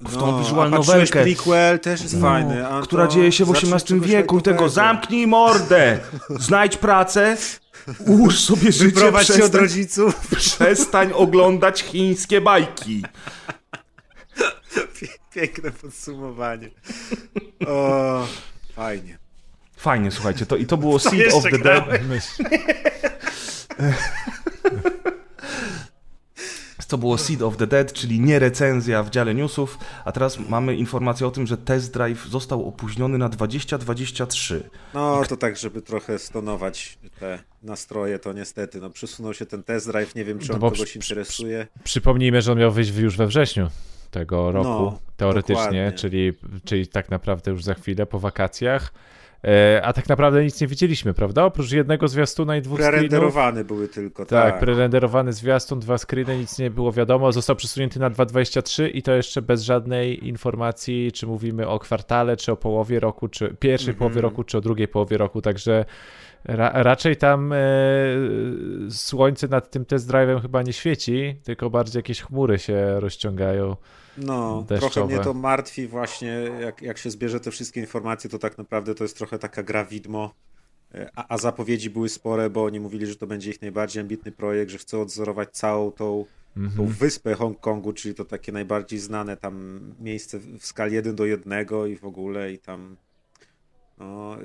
w tą no, visual nowelkę. prequel też jest no, fajny. która dzieje się w XVIII wieku i tego zamknij mordę, znajdź pracę, Ułóż sobie życie, Wyprowadź przestań, się od rodziców. Przestań oglądać chińskie bajki. Piękne podsumowanie. O, fajnie. Fajnie, słuchajcie, to, i to było Seed of the Dead. To było Seed of the Dead, czyli nie recenzja w dziale newsów, a teraz mamy informację o tym, że test drive został opóźniony na 2023. No to tak, żeby trochę stonować te nastroje, to niestety, no przesunął się ten test drive, nie wiem czy no on no kogoś przy, interesuje. Przypomnijmy, że on miał wyjść już we wrześniu tego roku, no, teoretycznie, czyli, czyli tak naprawdę już za chwilę po wakacjach. E, a tak naprawdę nic nie widzieliśmy, prawda? Oprócz jednego zwiastuna i dwóch screenów. Prerenderowane były tylko, tak. Tak, prerenderowany zwiastun, dwa screeny, nic nie było wiadomo. Został przesunięty na 2.23 i to jeszcze bez żadnej informacji, czy mówimy o kwartale, czy o połowie roku, czy pierwszej mm -hmm. połowie roku, czy o drugiej połowie roku, także Ra raczej tam e, słońce nad tym test drive'em chyba nie świeci, tylko bardziej jakieś chmury się rozciągają. No, deszczowe. trochę mnie to martwi właśnie, jak, jak się zbierze te wszystkie informacje, to tak naprawdę to jest trochę taka gra widmo, e, a, a zapowiedzi były spore, bo oni mówili, że to będzie ich najbardziej ambitny projekt, że chcą odzorować całą tą, mm -hmm. tą wyspę Hongkongu, czyli to takie najbardziej znane tam miejsce w skali 1 do 1 i w ogóle i tam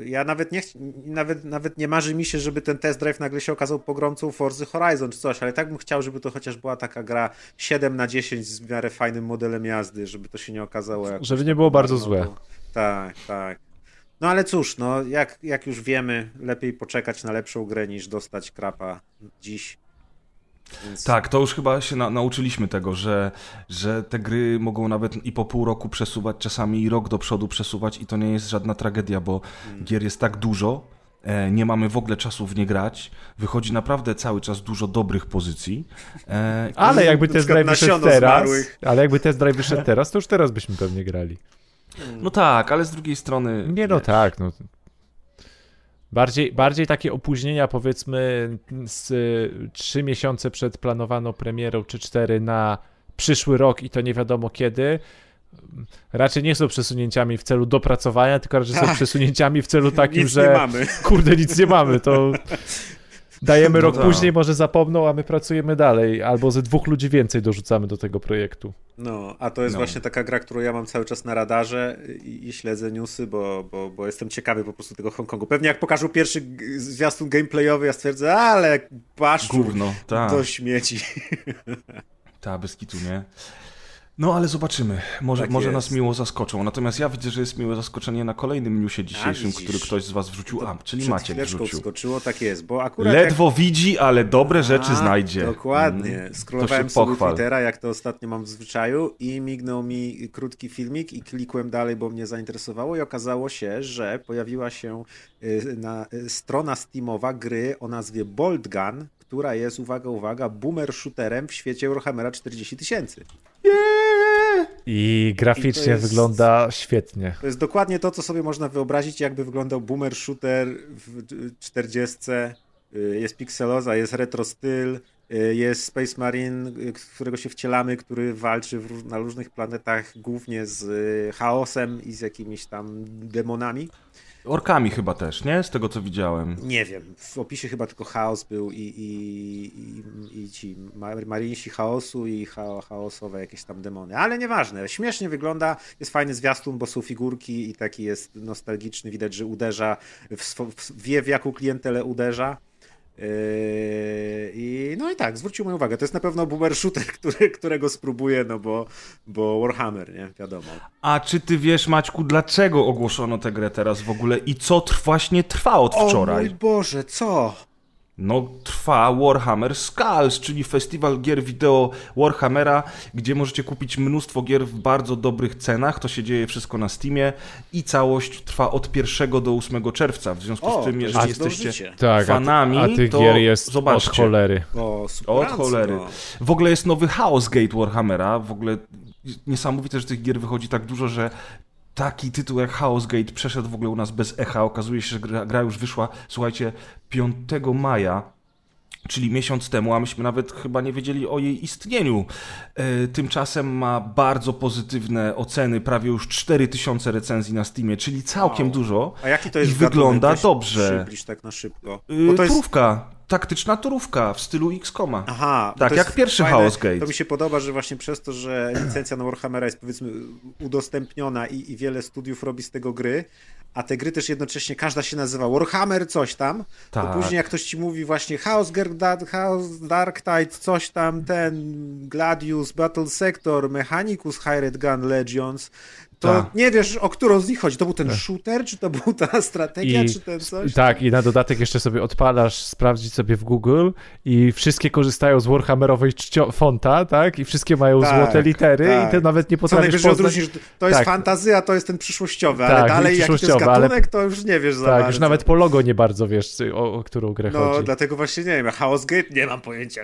ja nawet nie, nawet, nawet nie marzy mi się, żeby ten test drive nagle się okazał pogromcą Forza Horizon czy coś, ale tak bym chciał, żeby to chociaż była taka gra 7 na 10 z w miarę fajnym modelem jazdy, żeby to się nie okazało Żeby nie było bardzo złe. Tak, tak. No ale cóż, no jak, jak już wiemy, lepiej poczekać na lepszą grę niż dostać krapa dziś. Więc... Tak, to już chyba się na, nauczyliśmy tego, że, że te gry mogą nawet i po pół roku przesuwać, czasami i rok do przodu przesuwać i to nie jest żadna tragedia, bo hmm. gier jest tak dużo, e, nie mamy w ogóle czasu w nie grać, wychodzi naprawdę cały czas dużo dobrych pozycji. E, ale jakby test drive wyszedł teraz, ale jakby test drive wyszedł teraz, to już teraz byśmy pewnie grali. No tak, ale z drugiej strony... Nie, no wiesz, tak, no Bardziej, bardziej takie opóźnienia, powiedzmy, z trzy miesiące przed planowaną premierą, czy cztery na przyszły rok i to nie wiadomo kiedy, raczej nie są przesunięciami w celu dopracowania, tylko raczej są tak. przesunięciami w celu takim, że mamy. kurde, nic nie mamy, to Dajemy no rok później, może zapomną, a my pracujemy dalej. Albo ze dwóch ludzi więcej dorzucamy do tego projektu. No, a to jest no. właśnie taka gra, którą ja mam cały czas na radarze i, i, śledzę newsy, bo, bo, bo jestem ciekawy po prostu tego Hongkongu. Pewnie jak pokażą pierwszy zwiastun gameplayowy, ja stwierdzę, ale paszczu, Gówno, ta. do śmieci. Ta, bez kitu, nie? No ale zobaczymy. Może, tak może nas miło zaskoczą. Natomiast ja widzę, że jest miłe zaskoczenie na kolejnym newsie dzisiejszym, który ktoś z was wrzucił. A, czyli Maciek wrzucił. skoczyło, tak jest, bo akurat... Ledwo jak... widzi, ale dobre rzeczy A, znajdzie. Dokładnie. Mm, Skrolowałem sobie Twittera, jak to ostatnio mam w zwyczaju i mignął mi krótki filmik i klikłem dalej, bo mnie zainteresowało i okazało się, że pojawiła się y, na, y, strona Steamowa gry o nazwie Bolt Gun, która jest, uwaga, uwaga, boomer shooterem w świecie Eurohammera 40 tysięcy. I graficznie I jest, wygląda świetnie. To jest dokładnie to, co sobie można wyobrazić, jakby wyglądał boomer shooter w 40. Y, jest pikseloza, jest retro styl, Y, jest Space Marine, y, którego się wcielamy, który walczy na różnych planetach głównie z chaosem i z jakimiś tam demonami. Orkami chyba też, nie? Z tego co widziałem. Nie wiem. W opisie chyba tylko chaos był i, i, i, i ci marinsi chaosu i cha, chaosowe jakieś tam demony. Ale nieważne. Śmiesznie wygląda. Jest fajny zwiastun, bo są figurki i taki jest nostalgiczny. Widać, że uderza, w, w, wie w jaką klientelę uderza. Yy, I no i tak, zwrócił moją uwagę. To jest na pewno boomer shooter, który, którego spróbuję, no bo, bo Warhammer, nie? Wiadomo. A czy ty wiesz, Maćku, dlaczego ogłoszono tę grę teraz w ogóle i co właśnie trwa od wczoraj? O mój Boże, co? No, trwa Warhammer Skulls, czyli festiwal gier wideo Warhammera, gdzie możecie kupić mnóstwo gier w bardzo dobrych cenach. To się dzieje wszystko na Steamie i całość trwa od 1 do 8 czerwca. W związku o, z tym, jeżeli jesteście tak, fanami, a, ty, a tych to gier jest zobaczcie. od cholery. O, od cholery. W ogóle jest nowy Chaos Gate Warhammera. W ogóle niesamowite, że tych gier wychodzi tak dużo, że taki tytuł jak Chaos Gate przeszedł w ogóle u nas bez echa. Okazuje się, że gra, gra już wyszła, słuchajcie, 5 maja czyli miesiąc temu, a myśmy nawet chyba nie wiedzieli o jej istnieniu. E, tymczasem ma bardzo pozytywne oceny, prawie już 4000 recenzji na Steamie, czyli całkiem wow. dużo. A jaki to jest I wygląda dobrze. Przybliż tak na szybko. Bo to jest... Turówka taktyczna turówka w stylu XCOMa. Aha. Tak, jak pierwszy fajne. Chaos Gate. To mi się podoba, że właśnie przez to, że licencja na Warhammera jest powiedzmy udostępniona i, i wiele studiów robi z tego gry, a te gry też jednocześnie każda się nazywa Warhammer coś tam, tak. to później jak ktoś ci mówi właśnie Chaos, Chaos Dark Tide, coś tam, ten Gladius, Battle Sector, Mechanicus, Hired Gun Legions, to tak. nie wiesz, o którą z nich chodzi. To był ten tak. shooter, czy to była ta strategia, I, czy ten coś? Tak, i na dodatek jeszcze sobie odpalasz, sprawdzić sobie w Google i wszystkie korzystają z Warhammerowej fonta, tak? I wszystkie mają tak, złote litery tak. i ty nawet nie potrafisz Co poznać... odróżnisz, to jest tak. fantazja, to jest ten przyszłościowy, ale tak, dalej jaki to jest gatunek, ale... to już nie wiesz za Tak, bardzo. już nawet po logo nie bardzo wiesz, o, o którą grę no, chodzi. No, dlatego właśnie nie wiem, Chaos Gate nie mam pojęcia.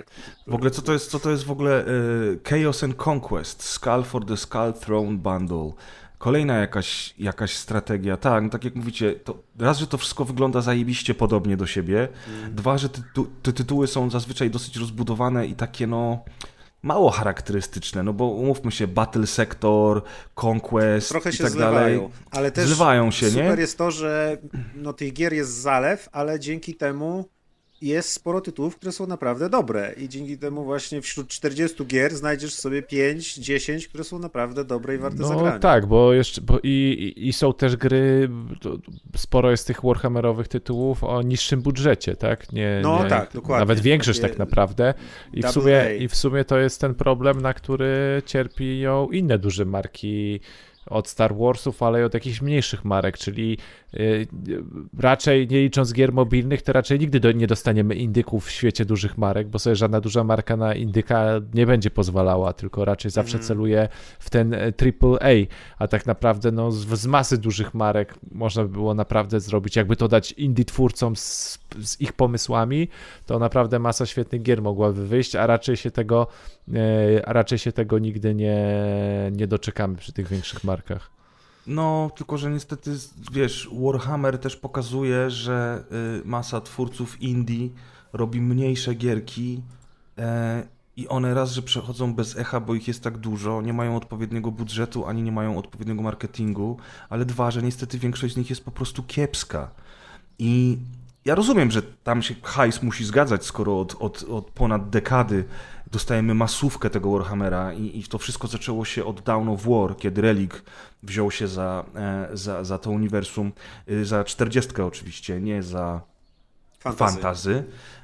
W ogóle co to jest, co to jest w ogóle y, Chaos and Conquest, Skull for the Skull Throne Bundle. Kolejna jakaś, jakaś strategia. Tak, no tak jak mówicie, to raz, że to wszystko wygląda zajebiście podobnie do siebie. Mm. Dwa, że tytu te tytuły są zazwyczaj dosyć rozbudowane i takie no mało charakterystyczne, no bo umówmy się, Battle Sector, Conquest Trochę się i tak zlewają, dalej. ale też zlewają się, super nie? jest to, że no, tych gier jest zalew, ale dzięki temu jest sporo tytułów, które są naprawdę dobre i dzięki temu właśnie wśród 40 gier znajdziesz sobie 5, 10, które są naprawdę dobre i warte no, zagrania. tak, bo jeszcze bo i, i, są też gry, sporo jest tych Warhammerowych tytułów o niższym budżecie, tak? Nie, no nie, tak, dokładnie. Nawet większość tak naprawdę I w, sumie, I w sumie to jest ten problem, na który cierpią inne duże marki od Star Warsów, ale i od jakichś mniejszych marek, czyli raczej nie licząc gier mobilnych, to raczej nigdy do, nie dostaniemy indyków w świecie dużych marek, bo sobie żadna duża marka na indyka nie będzie pozwalała, tylko raczej zawsze mm. celuje w ten AAA, e, a tak naprawdę no, z, z, masy dużych marek można by było naprawdę zrobić, jakby to dać indie twórcom z, z ich pomysłami, to naprawdę masa świetnych gier mogłaby wyjść, a raczej się tego, e, a raczej się tego nigdy nie, nie doczekamy przy tych większych markach. No, tylko że niestety, wiesz, Warhammer też pokazuje, że y, masa twórców indie robi mniejsze gierki e, i one raz, że przechodzą bez echa, bo ich jest tak dużo, nie mają odpowiedniego budżetu, ani nie mają odpowiedniego marketingu, ale dwa, że niestety większość z nich jest po prostu kiepska. I ja rozumiem, że tam się hajs musi zgadzać, skoro od, od, od ponad dekady dostajemy masówkę tego Warhammera i, i to wszystko zaczęło się od Down of War, kiedy Relic wziął się za, e, za, za to uniwersum, y, za czterdziestkę oczywiście, nie za fantazy. fantazy.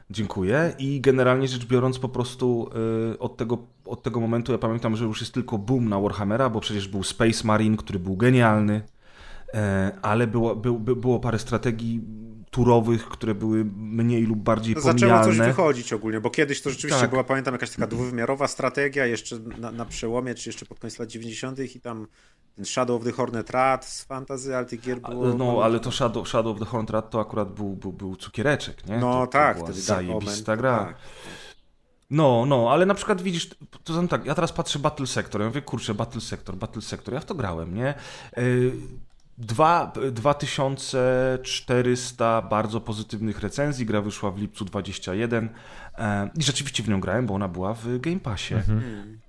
Dziękuję. I generalnie rzecz biorąc, po prostu y, od tego, od tego momentu ja pamiętam, że już jest tylko boom na Warhammera, bo przecież był Space Marine, który był genialny, e, ale było, było, było parę strategii turowych, które były mniej lub bardziej to pomijane. Zaczęło coś wychodzić ogólnie, bo kiedyś to rzeczywiście tak. była, pamiętam, jakaś taka dwuwymiarowa strategia jeszcze na, na, przełomie, czy jeszcze pod koniec lat 90. i tam ten Shadow of the Hornet Rat z fantazy, ale tych gier było... No, ale to Shadow, Shadow of the Hornet Rat to akurat był, był, był cukiereczek, nie? No to, tak, to wtedy zajebista gra. Tak. No, no, ale na przykład widzisz, to znam tak, ja teraz patrzę Battle Sector, ja mówię, kurczę, Battle Sector, Battle Sector, ja w to grałem, nie? Dwa, 2400 bardzo pozytywnych recenzji. Gra wyszła w lipcu 21 e, i rzeczywiście w nią grałem, bo ona była w Game Passie. Mhm.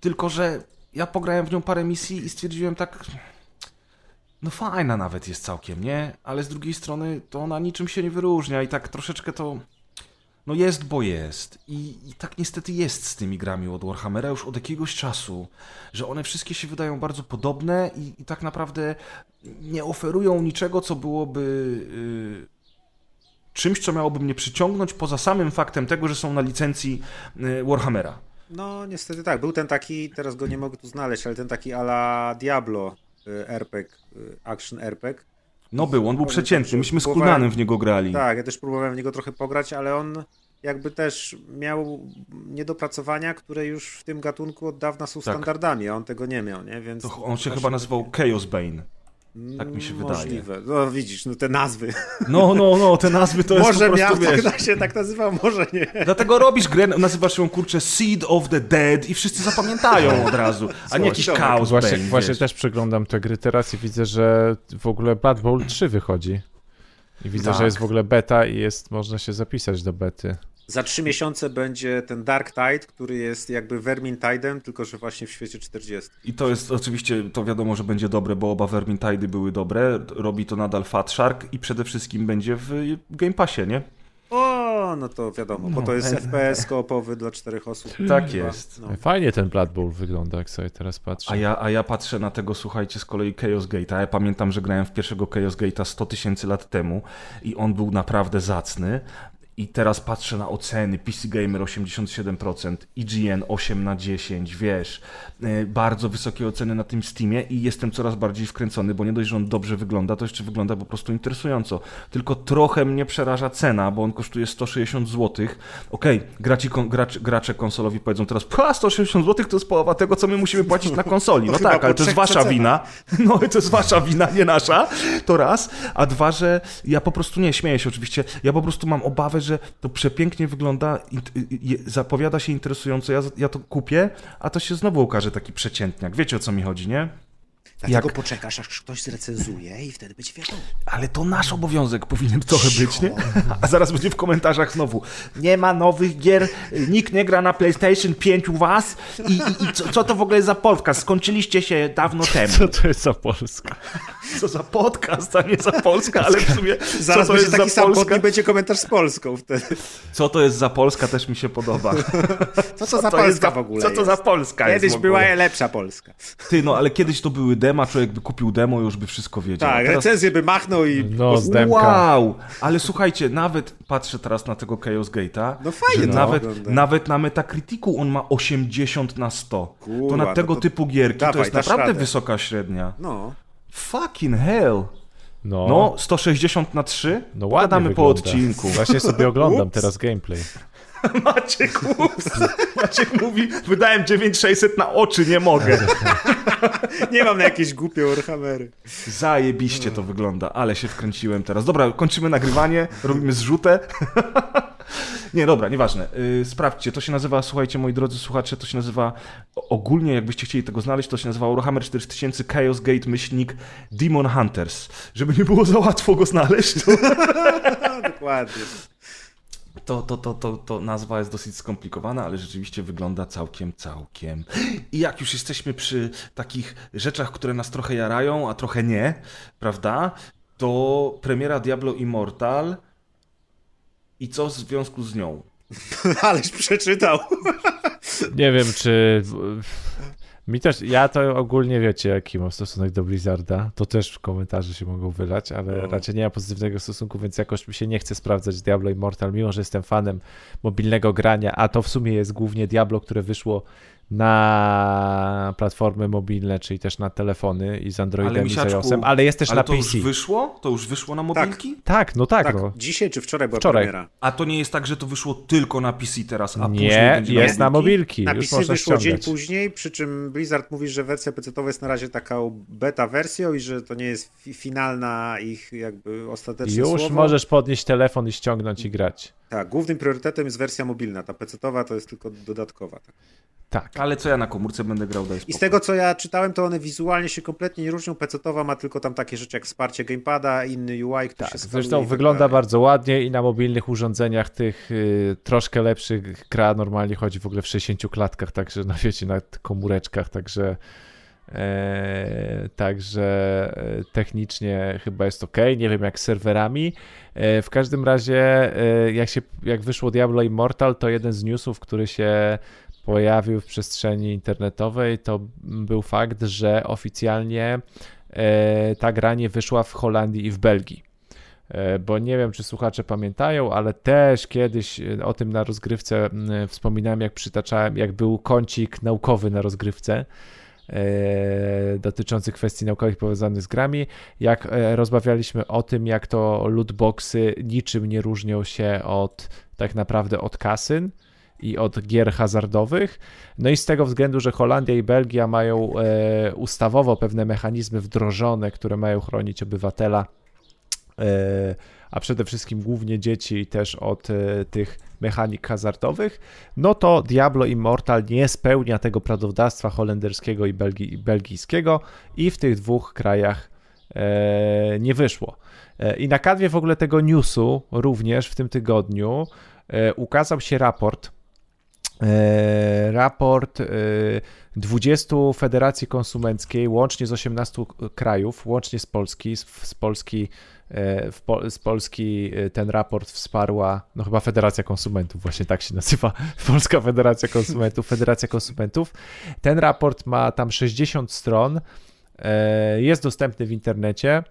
Tylko, że ja pograłem w nią parę misji i stwierdziłem tak. No fajna nawet jest całkiem, nie? Ale z drugiej strony to ona niczym się nie wyróżnia i tak troszeczkę to no jest, bo jest. I, I, tak niestety jest z tymi grami od Warhammera już od jakiegoś czasu, że one wszystkie się wydają bardzo podobne i, i tak naprawdę nie oferują niczego, co byłoby yy, czymś, co miałoby mnie przyciągnąć poza samym faktem tego, że są na licencji yy, Warhammera. No niestety tak. Był ten taki, teraz go nie mogę tu znaleźć, ale ten taki ala Diablo yy, RPG, yy, action RPG, no był, on był przeciętny, myśmy z Kulnanem w niego grali. Tak, ja też próbowałem w niego trochę pograć, ale on jakby też miał niedopracowania, które już w tym gatunku od dawna są tak. standardami, a on tego nie miał, nie? Więc to on się chyba nazywał Chaos Bane. Tak mi się wydaje. Możliwe. No widzisz, no te nazwy. No, no, no, te nazwy to jest może po prostu, miał, wiesz... tak się tak nazywał, może nie. Dlatego robisz grę, nazywasz ją, kurczę, Seed of the Dead i wszyscy zapamiętają od razu, a nie jakiś chaos Właśnie, Bane, właśnie też przeglądam te gry teraz i widzę, że w ogóle Blood Bowl 3 wychodzi. I widzę, tak. że jest w ogóle beta i jest, można się zapisać do bety. Za trzy miesiące będzie ten Dark Tide, który jest jakby Vermintide'em, tylko że właśnie w świecie 40. I to jest oczywiście, to wiadomo, że będzie dobre, bo oba Vermintide'y były dobre. Robi to nadal Fat Shark i przede wszystkim będzie w Game Passie, nie? O, no to wiadomo, no, bo to jest FPS koopowy dla czterech osób. Tak chyba. jest. No. Fajnie ten Blood Bowl wygląda, jak sobie teraz patrzę. A ja, a ja patrzę na tego, słuchajcie, z kolei Chaos Gate'a. Ja pamiętam, że grałem w pierwszego Chaos Gate'a 100 tysięcy lat temu i on był naprawdę zacny, i teraz patrzę na oceny, PC Gamer 87%, IGN 8 na 10, wiesz, e, bardzo wysokie oceny na tym Steamie i jestem coraz bardziej wkręcony, bo nie dość, że on dobrze wygląda, to jeszcze wygląda po prostu interesująco. Tylko trochę mnie przeraża cena, bo on kosztuje 160 zł. Okej, okay, graci, gracz, gracze konsolowi powiedzą teraz, pa, 160 zł to jest połowa tego, co my musimy płacić na konsoli. No tak, ale to jest wasza wina. No to jest wasza wina, nie nasza. To raz. A dwa, że ja po prostu nie śmieję się oczywiście, ja po prostu mam obawę, że to przepięknie wygląda, zapowiada się interesująco, ja, ja to kupię, a to się znowu okaże taki przeciętniak. Wiecie o co mi chodzi, nie? Dlatego Jak... poczekasz, aż ktoś zrecenzuje i wtedy będzie wiadomo. Ale to nasz obowiązek powinien trochę być, nie? A zaraz będzie w komentarzach znowu. Nie ma nowych gier, nikt nie gra na PlayStation 5 u was i, i, i co, co, to w ogóle jest za podcast? Skończyliście się dawno temu. Co to jest za Polska? Co za podcast, a nie za Polska, ale w sumie Zaraz co to jest taki za sam Polska? będzie komentarz z Polską wtedy. Co to jest za Polska też mi się podoba. Co to co za to Polska w ogóle Co to za Polska Kiedyś była lepsza Polska. Ty, no ale kiedyś to były demo, człowiek by kupił demo już by wszystko wiedział. Tak, teraz... recenzję by machnął i... No, z Wow! Ale słuchajcie, nawet patrzę teraz na tego Chaos Gate'a, no fajnie że nawet, nawet na Metacriticu on ma 80 na 100. Kurwa, to na tego to... typu gierki Dawaj, to jest naprawdę radę. wysoka średnia. No. Fucking hell! No. no, 160 na 3? No ładnie Gadamy po odcinku. Właśnie sobie oglądam teraz gameplay. Maciek, ups. Maciek mówi, wydałem 9600 na oczy, nie mogę. nie mam na jakieś głupie Warhammery. Zajebiście to wygląda, ale się wkręciłem teraz. Dobra, kończymy nagrywanie, robimy zrzutę. Nie, dobra, nieważne. Yy, sprawdźcie, to się nazywa, słuchajcie, moi drodzy słuchacze, to się nazywa ogólnie, jakbyście chcieli tego znaleźć, to się nazywa Warhammer 4000 Chaos Gate myślnik Demon Hunters. Żeby nie było za łatwo go znaleźć. To... Dokładnie to, to, to, to, to nazwa jest dosyć skomplikowana, ale rzeczywiście wygląda całkiem, całkiem. I jak już jesteśmy przy takich rzeczach, które nas trochę jarają, a trochę nie, prawda? To premiera Diablo Immortal i co w związku z nią? Aleś przeczytał. Nie wiem, czy mi też, ja to ogólnie wiecie, jaki mam stosunek do Blizzarda. To też w komentarzy się mogą wylać, ale no. raczej nie ma pozytywnego stosunku, więc jakoś mi się nie chce sprawdzać Diablo Immortal, mimo że jestem fanem mobilnego grania, a to w sumie jest głównie Diablo, które wyszło na platformy mobilne, czyli też na telefony i z Androidem ale, i z iOSem, ale jest też ale na to PC. to już wyszło? To już wyszło na mobilki? Tak, tak no tak. tak no. Dzisiaj czy wczoraj była wczoraj. premiera? A to nie jest tak, że to wyszło tylko na PC teraz, a nie, jest na mobilki. Na PC wyszło ściągać. dzień później, przy czym Blizzard mówi, że wersja PC jest na razie taką beta wersją i że to nie jest finalna ich jakby ostateczna Już słowo. możesz podnieść telefon i ściągnąć i grać. Tak, głównym priorytetem jest wersja mobilna. Ta PC-towa to jest tylko dodatkowa. Tak. Tak. Ale co ja na komórce będę grał, daj I z tego co ja czytałem, to one wizualnie się kompletnie nie różnią. PC-towa ma tylko tam takie rzeczy jak wsparcie gamepada, inny UI, który tak, się Zresztą tak wygląda bardzo ładnie i na mobilnych urządzeniach tych y, troszkę lepszych gra normalnie chodzi w ogóle w 60 klatkach, także na wiecie, na komóreczkach, także E, także e, technicznie chyba jest ok. Nie wiem jak z serwerami. E, w każdym razie, jak, się, jak wyszło Diablo Immortal, to jeden z newsów, który się pojawił w przestrzeni internetowej, to był fakt, że oficjalnie ta gra nie wyszła w Holandii i w Belgii. Bo nie wiem, czy słuchacze pamiętają, ale też kiedyś o tym na rozgrywce wspominałem, jak przytaczałem, jak był kącik naukowy na rozgrywce E, dotyczący kwestii naukowych powiązanych z grami, jak e, rozmawialiśmy o tym, jak to lootboxy niczym nie różnią się od tak naprawdę od kasyn i od gier hazardowych. No i z tego względu, że Holandia i Belgia mają e, ustawowo pewne mechanizmy wdrożone, które mają chronić obywatela a przede wszystkim głównie dzieci też od e, tych mechanik hazardowych, no to Diablo Immortal nie spełnia tego prawodawstwa holenderskiego i, belgi, belgijskiego i w tych dwóch krajach e, nie wyszło. E, I na kanwie w ogóle tego newsu również w tym tygodniu e, ukazał się raport e, raport 20 e, federacji konsumenckiej, łącznie z 18 krajów, łącznie z Polski, z Polski E, z Polski e, ten raport wsparła, no chyba Federacja Konsumentów, właśnie tak się nazywa, Polska Federacja Konsumentów, Federacja Konsumentów. Ten raport ma tam 60 stron, e, jest dostępny w internecie,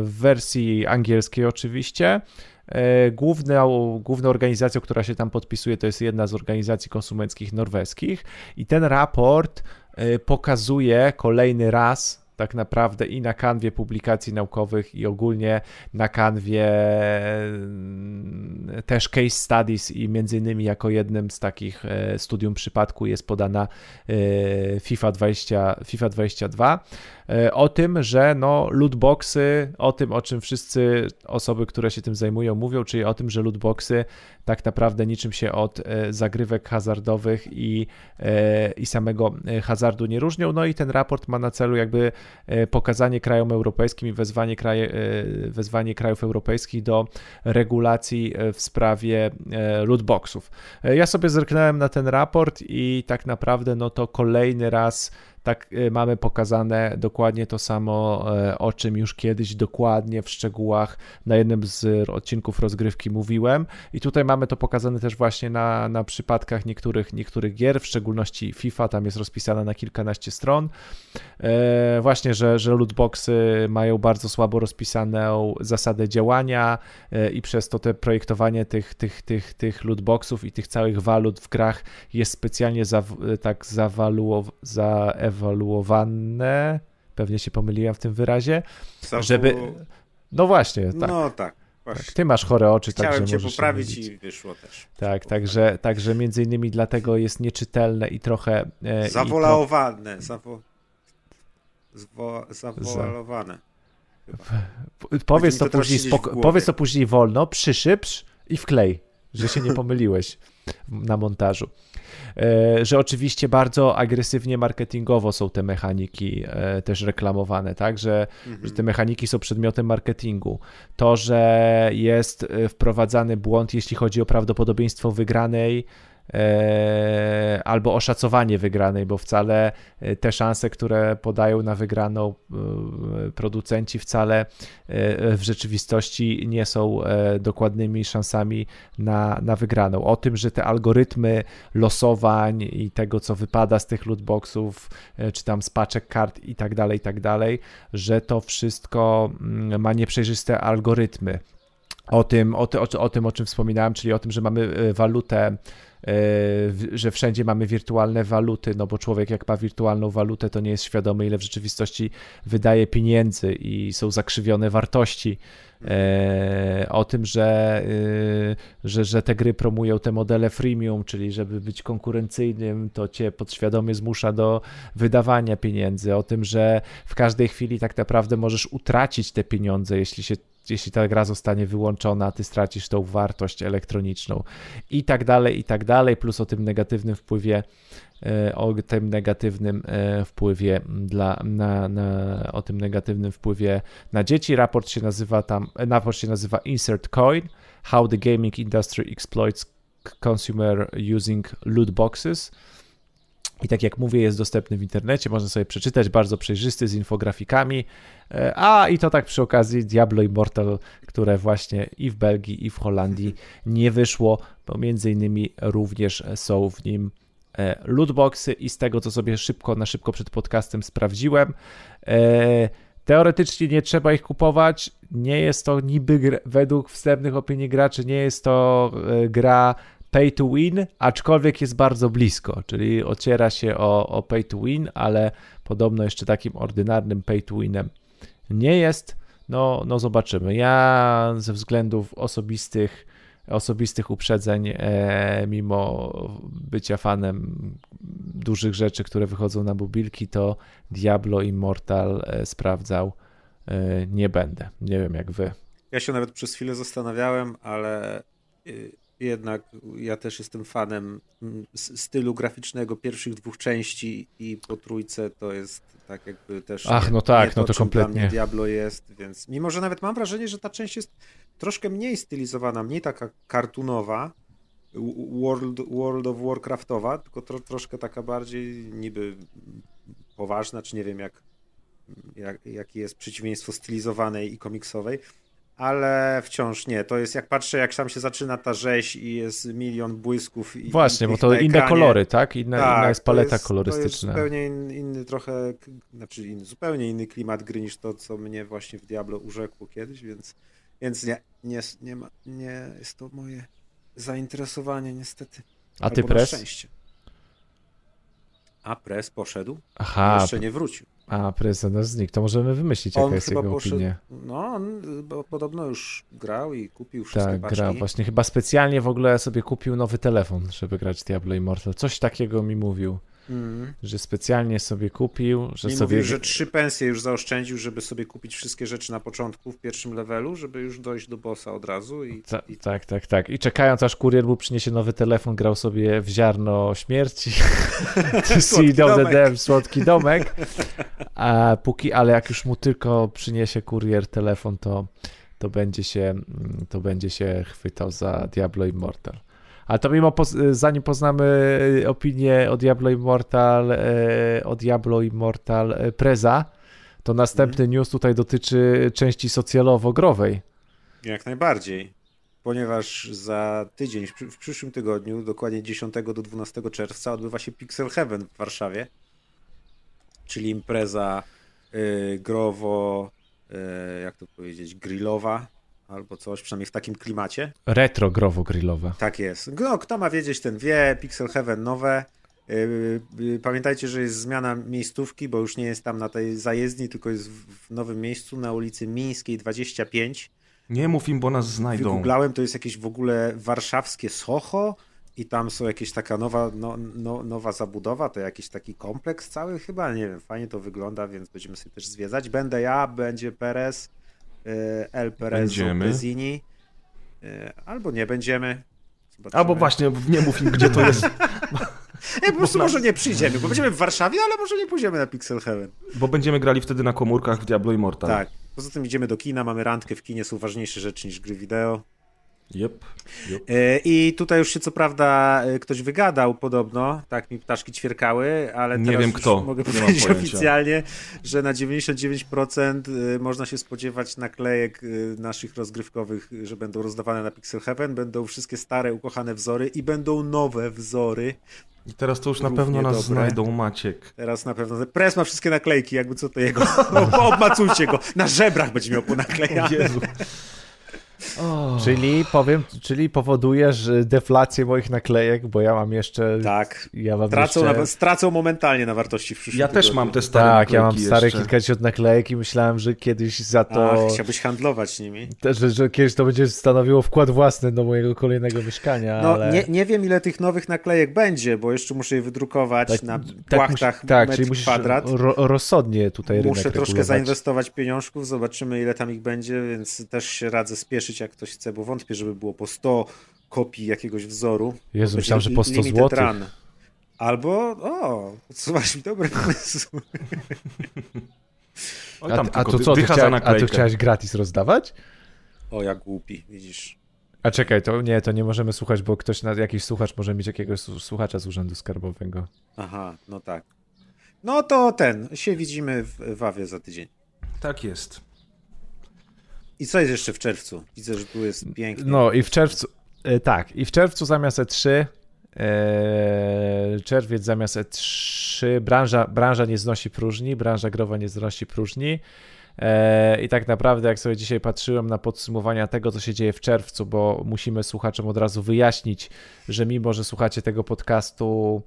w wersji angielskiej oczywiście. Główną, główną organizacją, która się tam podpisuje, to jest jedna z organizacji konsumenckich norweskich, i ten raport pokazuje kolejny raz tak naprawdę i na kanwie publikacji naukowych i ogólnie na kanwie mm, też case studies i między innymi jako jednym z takich e, studium przypadku jest podana e, FIFA 20, FIFA 22 e, o tym, że no lootboxy, o tym o czym wszyscy osoby, które się tym zajmują mówią, czyli o tym, że lootboxy tak naprawdę niczym się od zagrywek hazardowych i, i samego hazardu nie różnią. No i ten raport ma na celu jakby E, pokazanie krajom europejskim i wezwanie, kraje, e, wezwanie krajów europejskich do regulacji e, w sprawie lootboxów. Ja sobie zerknąłem na ten raport i tak naprawdę no to kolejny raz tak y, mamy pokazane dokładnie to samo, e, o czym już kiedyś dokładnie w szczegółach na jednym z odcinków rozgrywki mówiłem. I tutaj mamy to pokazane też właśnie na, na przypadkach niektórych, niektórych gier, w szczególności FIFA, tam jest rozpisane na kilkanaście stron. E, właśnie, że, że lootboxy mają bardzo słabo rozpisaną zasadę działania e, i przez to te projektowanie tych, tych, tych, tych lootboxów i tych całych walut w grach jest specjalnie za, tak zawaluowane, za ewaluowane, pewnie się pomyliłem w tym wyrazie, żeby... No właśnie, tak. No tak. Właśnie. Ty masz chore oczy, Chciałem także cię poprawić i wyszło też. Tak, także, także między innymi dlatego jest nieczytelne i trochę... E, Zawolaowane. Zawo... Zwo... Zawolowane. Powiedz to, później spoko... powiedz to później wolno, przyszypsz i wklej, że się nie pomyliłeś na montażu. E, że oczywiście bardzo agresywnie marketingowo są te mechaniki e, też reklamowane, tak, że, mhm. że te mechaniki są przedmiotem marketingu. To, że jest e, wprowadzany błąd, jeśli chodzi o prawdopodobieństwo wygranej, albo oszacowanie wygranej, bo wcale e, te szanse, które podają na wygraną e, producenci, wcale w rzeczywistości nie są dokładnymi szansami na, na wygraną. O tym, że te algorytmy losowań i tego, co wypada z tych lootboxów, czy tam z paczek kart i tak dalej, i tak dalej, że to wszystko mm, ma nieprzejrzyste algorytmy. O tym, o, ty, o, o tym, o czym wspominałem, czyli o tym, że mamy walutę E, że wszędzie mamy wirtualne waluty, no bo człowiek jak ma wirtualną walutę, to nie jest świadomy, ile w rzeczywistości wydaje pieniędzy i są zakrzywione wartości. E, o tym, że, e, że, że te gry promują te modele freemium, czyli żeby być konkurencyjnym, to cię podświadomie zmusza do wydawania pieniędzy. O tym, że w każdej chwili tak naprawdę możesz utracić te pieniądze, jeśli się jeśli ta gra zostanie wyłączona, ty stracisz tą wartość elektroniczną i tak dalej, i tak dalej, plus o tym negatywnym wpływie e, o tym negatywnym e, wpływie dla, na, na, o tym negatywnym wpływie na dzieci. Raport się nazywa tam, raport się nazywa Insert Coin, How the Gaming Industry Exploits Consumer Using Loot Boxes. I tak jak mówię, jest dostępny w internecie, można sobie przeczytać, bardzo przejrzysty, z infografikami. E, a i to tak przy okazji Diablo Immortal, które właśnie i w Belgii, i w Holandii nie wyszło, bo między innymi również są w nim e, lootboxy i z tego, co sobie szybko, na szybko przed podcastem sprawdziłem, e, teoretycznie nie trzeba ich kupować. Nie jest to niby według wstępnych opinii graczy, nie jest to gra pay to win, aczkolwiek jest bardzo blisko, czyli ociera się o, o pay to win, ale podobno jeszcze takim ordynarnym pay to winem nie jest. No, no zobaczymy. Ja ze względów osobistych, osobistych uprzedzeń, e, mimo bycia fanem dużych rzeczy, które wychodzą na mobilki, to Diablo Immortal e, sprawdzał e, nie będę. Nie wiem jak wy. Ja się nawet przez chwilę zastanawiałem, ale y, jednak ja też jestem fanem mm, stylu graficznego pierwszych dwóch części i po trójce to jest tak jakby też Ach, no tak, nie to, no to kompletnie. Diablo jest, więc mimo, że nawet mam wrażenie, że ta część jest troszkę mniej stylizowana, mniej taka kartunowa, World, World of Warcraftowa, tylko tro, troszkę taka bardziej niby poważna, czy nie wiem jak, jak, jaki jest przeciwieństwo stylizowanej i komiksowej, ale wciąż nie. To jest jak patrzę, jak tam się zaczyna ta rzeź i jest milion błysków. I, Właśnie, bo to inne kolory, tak? Inna, tak, inna jest paleta jest, kolorystyczna. To jest zupełnie inny, inny trochę, znaczy inny, zupełnie inny klimat gry niż to, co mnie właśnie w Diablo urzekło kiedyś, więc, więc nie, nie, nie, ma, nie jest to moje zainteresowanie niestety. A ty Albo pres? szczęście. A pres poszedł? Aha. Jeszcze nie wrócił. A, prezydent znikł. To możemy wymyślić, jaka jest jego poszedł, opinia. No, on podobno już grał i kupił wszystkie Tak, paczki. grał. Właśnie chyba specjalnie w ogóle sobie kupił nowy telefon, żeby grać Diablo Immortal. Coś takiego mi mówił. Mm. Że specjalnie sobie kupił, że I sobie. Mówił, że trzy pensje już zaoszczędził, żeby sobie kupić wszystkie rzeczy na początku w pierwszym levelu, żeby już dojść do bossa od razu. I, Ta, i... Tak, tak, tak. I czekając aż kurier mu przyniesie nowy telefon, grał sobie w ziarno śmierci. słodki domek. słodki domek. A póki, ale jak już mu tylko przyniesie kurier telefon, to, to, będzie się, to będzie się chwytał za Diablo Immortal. Ale to mimo, zanim poznamy e, opinię o Diablo Immortal, e, o Diablo Immortal e, Preza, to następny mm. news tutaj dotyczy części socjalowo-growej. Jak najbardziej, ponieważ za tydzień, w przyszłym tygodniu, dokładnie 10 do 12 czerwca, odbywa się Pixel Heaven w Warszawie, czyli impreza y, growo, y, jak to powiedzieć, grillowa, albo coś, przynajmniej w takim klimacie. Retro growo grillowe. Tak jest. No, kto ma wiedzieć, ten wie. Pixel Heaven nowe. Y, y, pamiętajcie, że jest zmiana miejscówki, bo już nie jest tam na tej zajezdni, tylko jest w nowym miejscu na ulicy Mińskiej 25. Nie mów im, bo nas znajdą. Wygooglałem, to jest jakieś w ogóle warszawskie Soho i tam są jakieś taka nowa, no, no, nowa zabudowa, to jakiś taki kompleks cały chyba, nie wiem, fajnie to wygląda, więc będziemy sobie też zwiedzać. Będę ja, będzie Perez, Y, El Perez Bezini. Y, albo nie będziemy. Zobaczymy. Albo właśnie nie mów im, gdzie to jest. Nie, po prostu może nie przyjdziemy, bo będziemy w Warszawie, ale może nie pójdziemy na Pixel Heaven. Bo będziemy grali wtedy na komórkach w Diablo Immortal. Tak. Poza tym idziemy do kina, mamy randkę w kinie, są ważniejsze rzeczy niż gry wideo. Yep, yep. E, I tutaj już się co prawda e, ktoś wygadał podobno, tak mi ptaszki ćwierkały, ale nie wiem kto. mogę powiedzieć oficjalnie, że na 99% e, można się spodziewać naklejek naszych rozgrywkowych, że będą rozdawane na Pixel Heaven, będą wszystkie stare, ukochane wzory i będą nowe wzory. I teraz to już na pewno nas dobre. znajdą, Maciek. Teraz na pewno. Pres ma wszystkie naklejki, jakby co to jego. Obmacujcie go. Na żebrach będzie miał ponaklejane. Jezu. O, Czyli powiem, czyli powodujesz deflację moich naklejek, bo ja mam jeszcze. Tak. Ja mam Tracą, jeszcze... na, stracą momentalnie na wartości w przyszłym Ja też mam te stare Tak, ja mam stare jeszcze. kilkadziesiąt naklejek i myślałem, że kiedyś za to. Ach, chciałbyś handlować nimi. Te- Że, że kiedyś to będzie stanowiło wkład własny do mojego kolejnego mieszkania, No, ale... nie, nie wiem ile tych nowych naklejek będzie, bo jeszcze muszę je wydrukować na płachtach musi, tak, metr czyli musisz kwadrat. ro, rozsądnie tutaj rynek Muszę troszkę regulować. zainwestować pieniążków, zobaczymy ile tam ich będzie, więc też się radzę spieszyć jak ktoś chce, bo wątpię, żeby było po 100 kopii jakiegoś wzoru. Jezu, myślałem, że po 100 limited złotych. run. Albo, o, podsuwasz mi dobry pomysł. Oj, A, tam a to co, ty chciałeś, a ty chciałeś gratis rozdawać? O, jak głupi, widzisz. A czekaj, to nie, to nie możemy słuchać, bo ktoś, na, jakiś słuchacz może mieć jakiegoś słuchacza z Urzędu Skarbowego. Aha, no tak. No to ten, się widzimy w Wawie za tydzień. Tak jest. I co jest jeszcze w czerwcu? Widzę, że tu jest pięknie. No i w czerwcu, e, tak, i w czerwcu zamiast E3, e, czerwiec zamiast E3, branża, branża nie znosi próżni, branża growa nie znosi próżni. E, I tak naprawdę, jak sobie dzisiaj patrzyłem na podsumowania tego, co się dzieje w czerwcu, bo musimy słuchaczom od razu wyjaśnić, że mimo, że słuchacie tego podcastu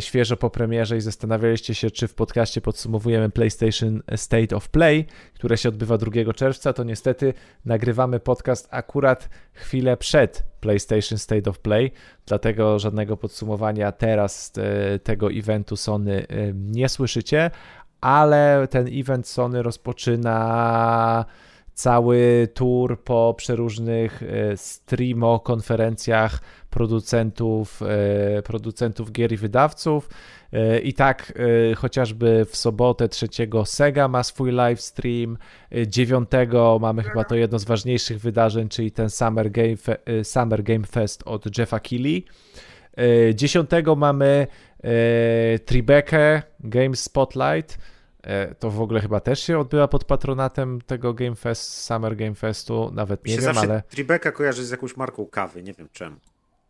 świeżo po premierze i zastanawialiście się, czy w podcaście podsumowujemy PlayStation State of Play, które się odbywa 2 czerwca, to niestety nagrywamy podcast akurat chwilę przed PlayStation State of Play, dlatego żadnego podsumowania teraz e, tego eventu Sony e, nie słyszycie, ale ten event Sony rozpoczyna cały tour po przeróżnych e, streamo, konferencjach producentów, e, producentów gier i wydawców. E, I tak chociażby w sobotę 3 Sega ma swój live stream, e, 9 mamy chyba to jedno z ważniejszych wydarzeń, czyli ten Summer Game, Fe- Summer Game Fest od Jeffa Keighley. E, 10 mamy e, Tribekę, Games Spotlight. E, To w ogóle chyba też się odbywa pod patronatem tego Game Fest, Summer Game Festu, nawet Mi nie się wiem, zawsze ale, Tribeca kojarzy z jakąś marką kawy, nie wiem czemu.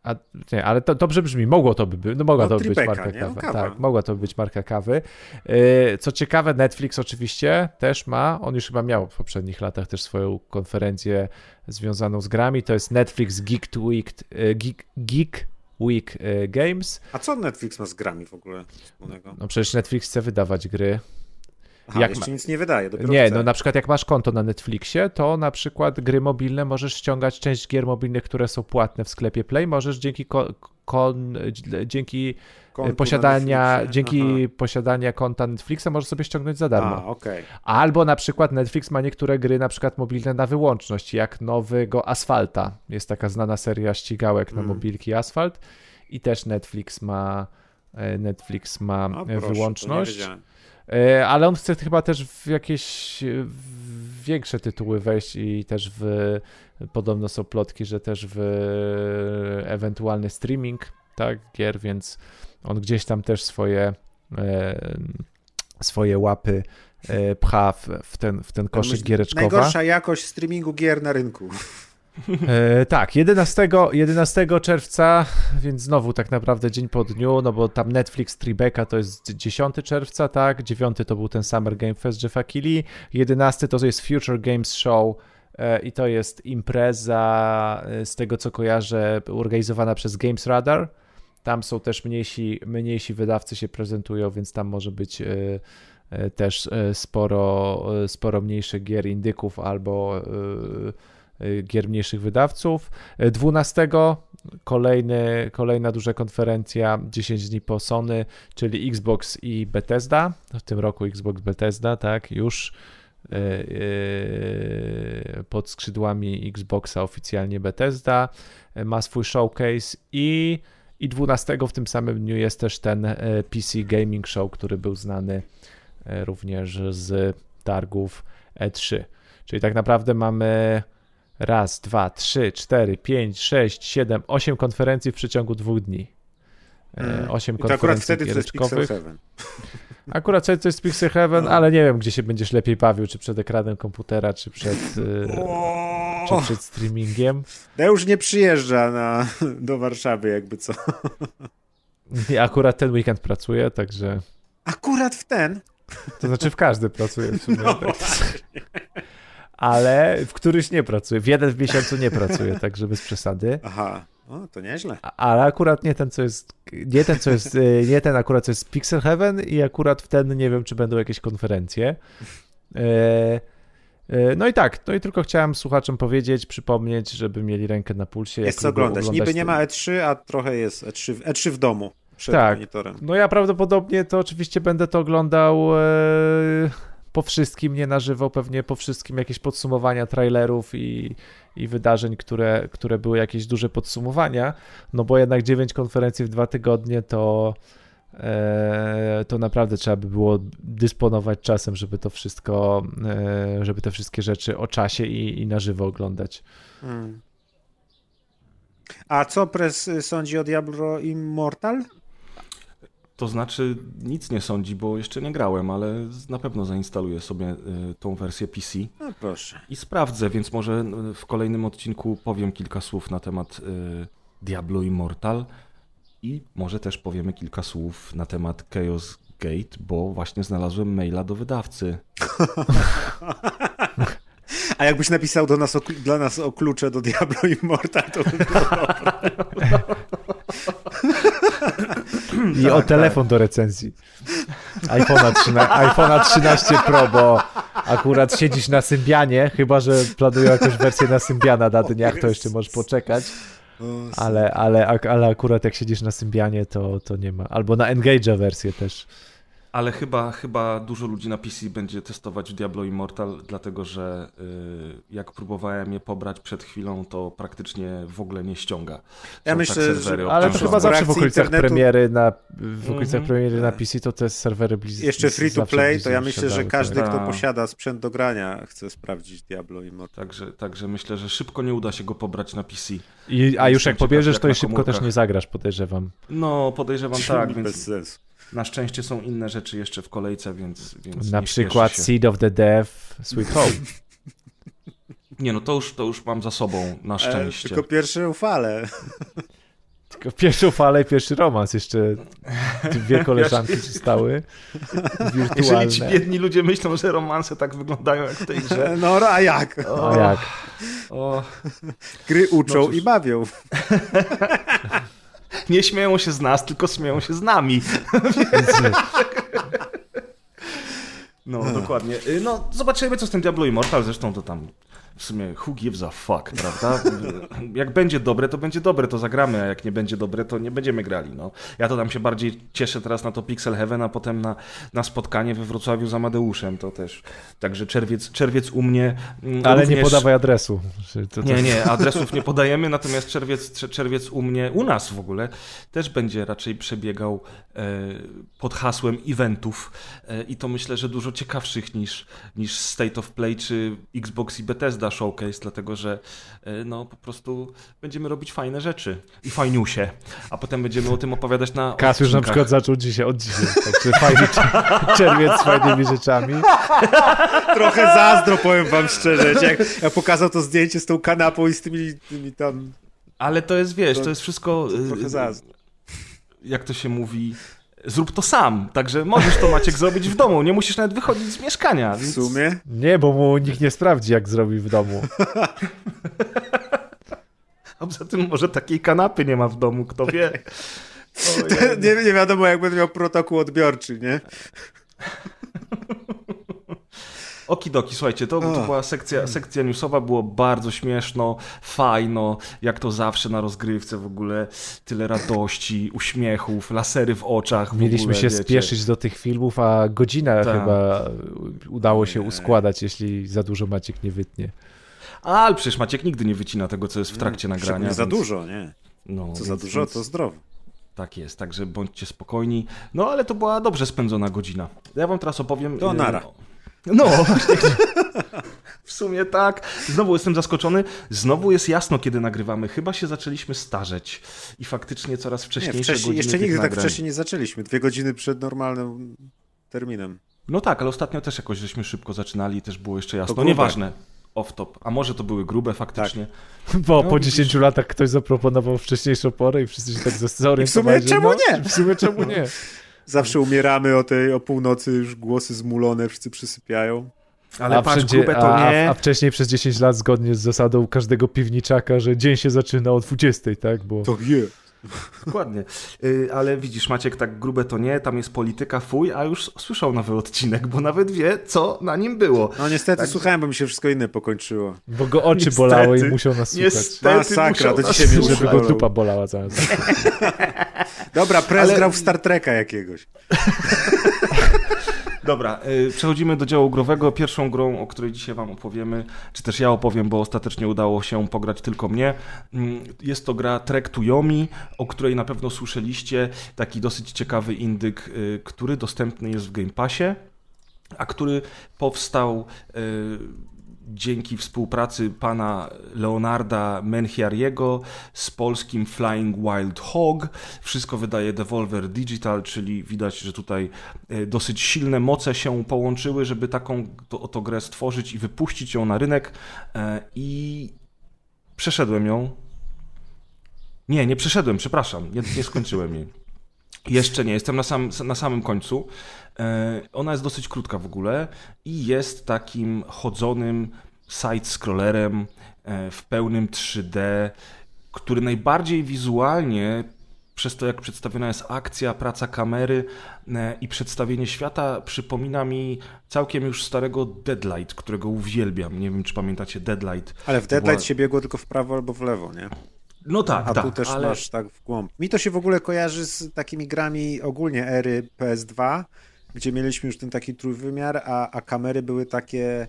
a, nie, ale to dobrze brzmi, mogło to by być, no mogła No, to być marka nie? kawy, No, kawa. tak, mogła to być marka kawy. E, Co ciekawe, Netflix oczywiście też ma, on już chyba miał w poprzednich latach też swoją konferencję związaną z grami, to jest Netflix Geek Week, e, Geek, Geek Week Games, A co Netflix ma z grami w ogóle wspólnego? no przecież Netflix chce wydawać gry, Aha, jak jeszcze ma- nic nie wydaje, dopiero Nie, chce. no na przykład jak masz konto na Netflixie, to na przykład gry mobilne możesz ściągać część gier mobilnych, które są płatne w sklepie Play, możesz dzięki ko- kon, dzięki Kontu na posiadania dzięki posiadania konta Netflixa możesz sobie ściągnąć za Aha. darmo. A, okej. Albo na przykład Netflix ma niektóre gry na przykład mobilne na wyłączność, jak nowego Asfalta. Jest taka znana seria ścigałek na Mm. mobilki Asfalt i też Netflix ma e, Netflix ma e, proszę, wyłączność. E, Ale on chce chyba też w jakieś e, większe tytuły wejść i też w podobno są plotki, że też w ewentualny streaming tak, gier, więc on gdzieś tam też swoje e, swoje łapy e, pcha w, w, ten, w ten koszyk giereczkowa. Najgorsza jakość streamingu gier na rynku. E, tak, 11, 11 czerwca, więc znowu tak naprawdę dzień po dniu, no bo tam Netflix Tribeca to jest 10 czerwca, tak? 9 to był ten Summer Game Fest Jeffa Keighley, 11 to jest Future Games Show e, i to jest impreza e, z tego co kojarzę organizowana przez Games Radar. Tam są też mniejsi, mniejsi wydawcy się prezentują, więc tam może być e, e, też e, sporo, sporo mniejszych gier indyków albo gier mniejszych wydawców. E, 12 kolejny, kolejna duża konferencja 10 dni po Sony, czyli Xbox i Bethesda. W tym roku Xbox Bethesda, tak, już e, e, pod skrzydłami Xboxa oficjalnie Bethesda e, ma swój showcase i i 12 w tym samym dniu jest też ten e, PC Gaming Show, który był znany e, również z targów E3. Czyli tak naprawdę mamy raz, dwa, trzy, cztery, pięć, sześć, siedem, osiem konferencji w przeciągu dwóch dni. E, Mm. Osiem I to akurat konferencji wtedy to jest Pixel. Akurat wtedy to jest Pixel Heaven, No. ale nie wiem, gdzie się będziesz lepiej bawił, czy przed ekranem komputera, czy przed, e, czy przed streamingiem. Deusz nie przyjeżdża na, do Warszawy jakby co. Nie, akurat ten weekend pracuję, także Akurat w ten? To znaczy w każdy pracuje w sumie. No tak. Ale w któryś nie pracuję. W jeden w miesiącu nie pracuję, także bez przesady. Aha, o, to nieźle. Ale akurat nie ten, co jest, nie ten, co jest, y, nie ten akurat, co jest Pixel Heaven i akurat w ten nie wiem, czy będą jakieś konferencje. E, e, no i tak, no i tylko chciałem słuchaczom powiedzieć, przypomnieć, żeby mieli rękę na pulsie. Jest co oglądać. oglądać. Niby nie ma E3, a trochę jest E3, E3 w domu przed tak. monitorem. No ja prawdopodobnie to oczywiście będę to oglądał e, po wszystkim, nie na żywo, pewnie po wszystkim jakieś podsumowania trailerów i, i wydarzeń, które, które były jakieś duże podsumowania, no bo jednak 9 konferencji w dwa tygodnie to e, to naprawdę trzeba by było dysponować czasem, żeby to wszystko, e, żeby te wszystkie rzeczy o czasie i, i na żywo oglądać. Hmm. A co Press sądzi o Diablo Immortal? To znaczy nic nie sądzi, bo jeszcze nie grałem, ale na pewno zainstaluję sobie y, tą wersję PC. No proszę. I sprawdzę, więc może y, w kolejnym odcinku powiem kilka słów na temat y, Diablo Immortal i może też powiemy kilka słów na temat Chaos Gate, bo właśnie znalazłem maila do wydawcy. A jakbyś napisał do nas o, dla nas o klucze do Diablo Immortal, to by było I tak, o telefon tak. do recenzji. iPhone'a 13, 13 Pro, bo akurat siedzisz na Symbianie, chyba że planują jakąś wersję na Symbiana na dniach, to jeszcze możesz poczekać. Ale, ale, ale akurat jak siedzisz na Symbianie, to, to nie ma. Albo na Engage'a wersję też. Ale chyba, chyba dużo ludzi na PC będzie testować Diablo Immortal, dlatego że y, jak próbowałem je pobrać przed chwilą, to praktycznie w ogóle nie ściąga. Są ja myślę, tak że... Ale to chyba zawsze w okolicach internetu... premiery na, w okolicach mm -hmm. premiery na PC to te serwery bliżej. Jeszcze free to play, to ja myślę, że każdy, tak. kto posiada sprzęt do grania, chce sprawdzić Diablo Immortal. Także, także myślę, że szybko nie uda się go pobrać na PC. I, a już jak pobierzesz, to i szybko też nie zagrasz, podejrzewam. No, podejrzewam tak, więc... Bez sensu. Na szczęście są inne rzeczy jeszcze w kolejce, więc. więc Na przykład Seed of the Death, Sweet Home. Nie, no to już, to już mam za sobą, na e, szczęście. E, tylko pierwsze fale. Tylko pierwszą falę i pierwszy romans. Jeszcze dwie koleżanki zostały wirtualne. Jeżeli ci biedni ludzie myślą, że romanse tak wyglądają jak w tej grze. No, a jak? O, a jak? O. Gry uczą no i bawią nie śmieją się z nas, tylko śmieją się z nami. No, dokładnie. Y, no, zobaczymy, co z tym Diablo Immortal. Zresztą to tam w sumie who gives a fuck, prawda? Jak będzie dobre, to będzie dobre, to zagramy, a jak nie będzie dobre, to nie będziemy grali. No. Ja to tam się bardziej cieszę teraz na to Pixel Heaven, a potem na, na spotkanie we Wrocławiu z Amadeuszem, to też. Także czerwiec, czerwiec u mnie mm, Ale również... nie podawaj adresu. To, to... Nie, nie, adresów nie podajemy, natomiast czerwiec, czerwiec u mnie, u nas w ogóle, też będzie raczej przebiegał e, pod hasłem eventów e, i to myślę, że dużo ciekawszych niż, niż State of Play czy Xbox i Bethesda showcase, dlatego że e, no po prostu będziemy robić fajne rzeczy i fajniusie, a potem będziemy o tym opowiadać na Kas już na przykład zaczął dzisiaj, od dzisiaj, także fajny czerwiec z fajnymi rzeczami. Trochę zazdro, powiem wam szczerze, jak ja pokazał to zdjęcie z tą kanapą i z tymi, tymi tam... Ale to jest, wiesz, to, to jest wszystko... To trochę zazdro. Jak to się mówi zrób to sam. Także możesz to Maciek zrobić w domu. Nie musisz nawet wychodzić z mieszkania. Więc... W sumie? Nie, bo mu nikt nie sprawdzi, jak zrobi w domu. A poza tym może takiej kanapy nie ma w domu, kto wie. nie, nie wiadomo, jak będę miał protokół odbiorczy, nie? Okidoki, słuchajcie, to, to była sekcja, sekcja newsowa, było bardzo śmieszno, fajno, jak to zawsze na rozgrywce w ogóle, tyle radości, uśmiechów, lasery w oczach. W Mieliśmy ogóle, się wiecie. spieszyć do tych filmów, a godzina Ta. chyba udało się uskładać, jeśli za dużo Maciek nie wytnie. Ale przecież Maciek nigdy nie wycina tego, co jest w trakcie nie, nagrania. Nie za więc... dużo, nie. No, co więc, za dużo, to zdrowo. Tak jest, także bądźcie spokojni. No ale to była dobrze spędzona godzina. Ja wam teraz opowiem. To nara. No. W sumie tak. Znowu jestem zaskoczony. Znowu jest jasno, kiedy nagrywamy. Chyba się zaczęliśmy starzeć i faktycznie coraz wcześniejsze nie, wcześniej, Jeszcze nigdy tak wcześniej nie zaczęliśmy. Dwie godziny przed normalnym terminem. No tak, ale ostatnio też jakoś żeśmy szybko zaczynali i też było jeszcze jasno. To Nieważne. Off-top. A może to były grube faktycznie. Tak. Bo no, po 10 latach ktoś zaproponował wcześniejszą porę i wszyscy się tak zorientowali. W sumie czemu no, nie? W sumie czemu nie? Zawsze umieramy o tej, o północy, już głosy zmulone, wszyscy przysypiają. Ale a, patrz, wszędzie, to nie... a, a, wcześniej przez 10 lat zgodnie z zasadą każdego piwniczaka, że dzień się zaczyna o 20, tak? Bo... To jest. Dokładnie. Yy, ale widzisz, Maciek, tak grube to nie, tam jest polityka fuj, a już słyszał nowy odcinek, bo nawet wie, co na nim było. No niestety tak... słuchałem, bo mi się wszystko inne pokończyło. Bo go oczy niestety, bolały i musiał nas słuchać. Niestety Masakra, to dzisiaj mnie Żeby go dupa bolała zaraz. Dobra, prez ale... grał w Star Treka jakiegoś. Dobra, y, przechodzimy do działu growego. Pierwszą grą, o której dzisiaj Wam opowiemy, czy też ja opowiem, bo ostatecznie udało się pograć tylko mnie. Mm, jest to gra Trek to Yomi, o której na pewno słyszeliście. Taki dosyć ciekawy indyk, y, który dostępny jest w Game Passie, a który powstał y, dzięki współpracy pana Leonarda Menchiariego z polskim Flying Wild Hog. Wszystko wydaje Devolver Digital, czyli widać, że tutaj e, dosyć silne moce się połączyły, żeby taką to, grę stworzyć i wypuścić ją na rynek. E, I przeszedłem ją. Nie, nie przeszedłem, przepraszam, nie, nie skończyłem jej. Jeszcze nie, jestem na, sam, na samym końcu. E, ona jest dosyć krótka w ogóle i jest takim chodzonym side-scrollerem e, w pełnym 3D, który najbardziej wizualnie przez to, jak przedstawiona jest akcja, praca kamery e, i przedstawienie świata, przypomina mi całkiem już starego Deadlight, którego uwielbiam. Nie wiem, czy pamiętacie Deadlight. Ale w Deadlight była... się biegło tylko w prawo albo w lewo, nie? No tak, A tak, tu też ale... masz tak w głąb. Mi to się w ogóle kojarzy z takimi grami ogólnie ery PS2, gdzie mieliśmy już ten taki trójwymiar, a, a kamery były takie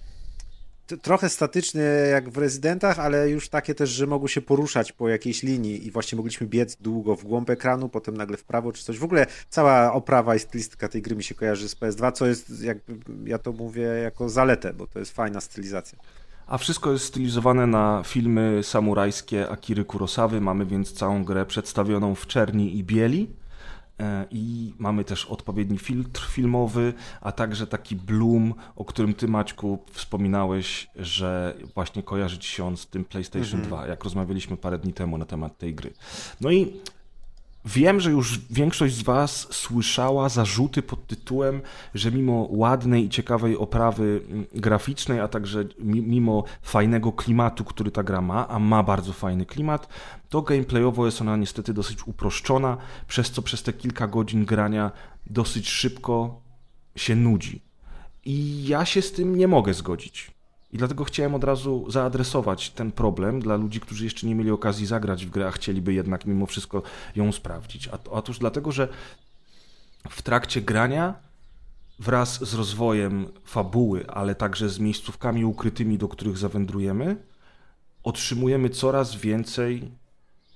trochę statyczne jak w rezydentach, ale już takie też, że mogły się poruszać po jakiejś linii i właśnie mogliśmy biec długo w głąb ekranu, potem nagle w prawo czy coś. W ogóle cała oprawa i stylistyka tej gry mi się kojarzy z PS2, co jest, jakby ja to mówię jako zaletę, bo to jest fajna stylizacja. A wszystko jest stylizowane na filmy samurajskie Akiry Kurosawy. Mamy więc całą grę przedstawioną w czerni i bieli. E, I mamy też odpowiedni filtr filmowy, a także taki bloom, o którym ty Maćku wspominałeś, że właśnie kojarzy ci się on z tym PlayStation mm -hmm. 2, jak rozmawialiśmy parę dni temu na temat tej gry. No i Wiem, że już większość z Was słyszała zarzuty pod tytułem, że mimo ładnej i ciekawej oprawy mm, graficznej, a także mimo fajnego klimatu, który ta gra ma, a ma bardzo fajny klimat, to gameplayowo jest ona niestety dosyć uproszczona, przez co przez te kilka godzin grania dosyć szybko się nudzi. I ja się z tym nie mogę zgodzić. I dlatego chciałem od razu zaadresować ten problem dla ludzi, którzy jeszcze nie mieli okazji zagrać w grę, a chcieliby jednak mimo wszystko ją sprawdzić. A, otóż dlatego, że w trakcie grania wraz z rozwojem fabuły, ale także z miejscówkami ukrytymi, do których zawędrujemy, otrzymujemy coraz więcej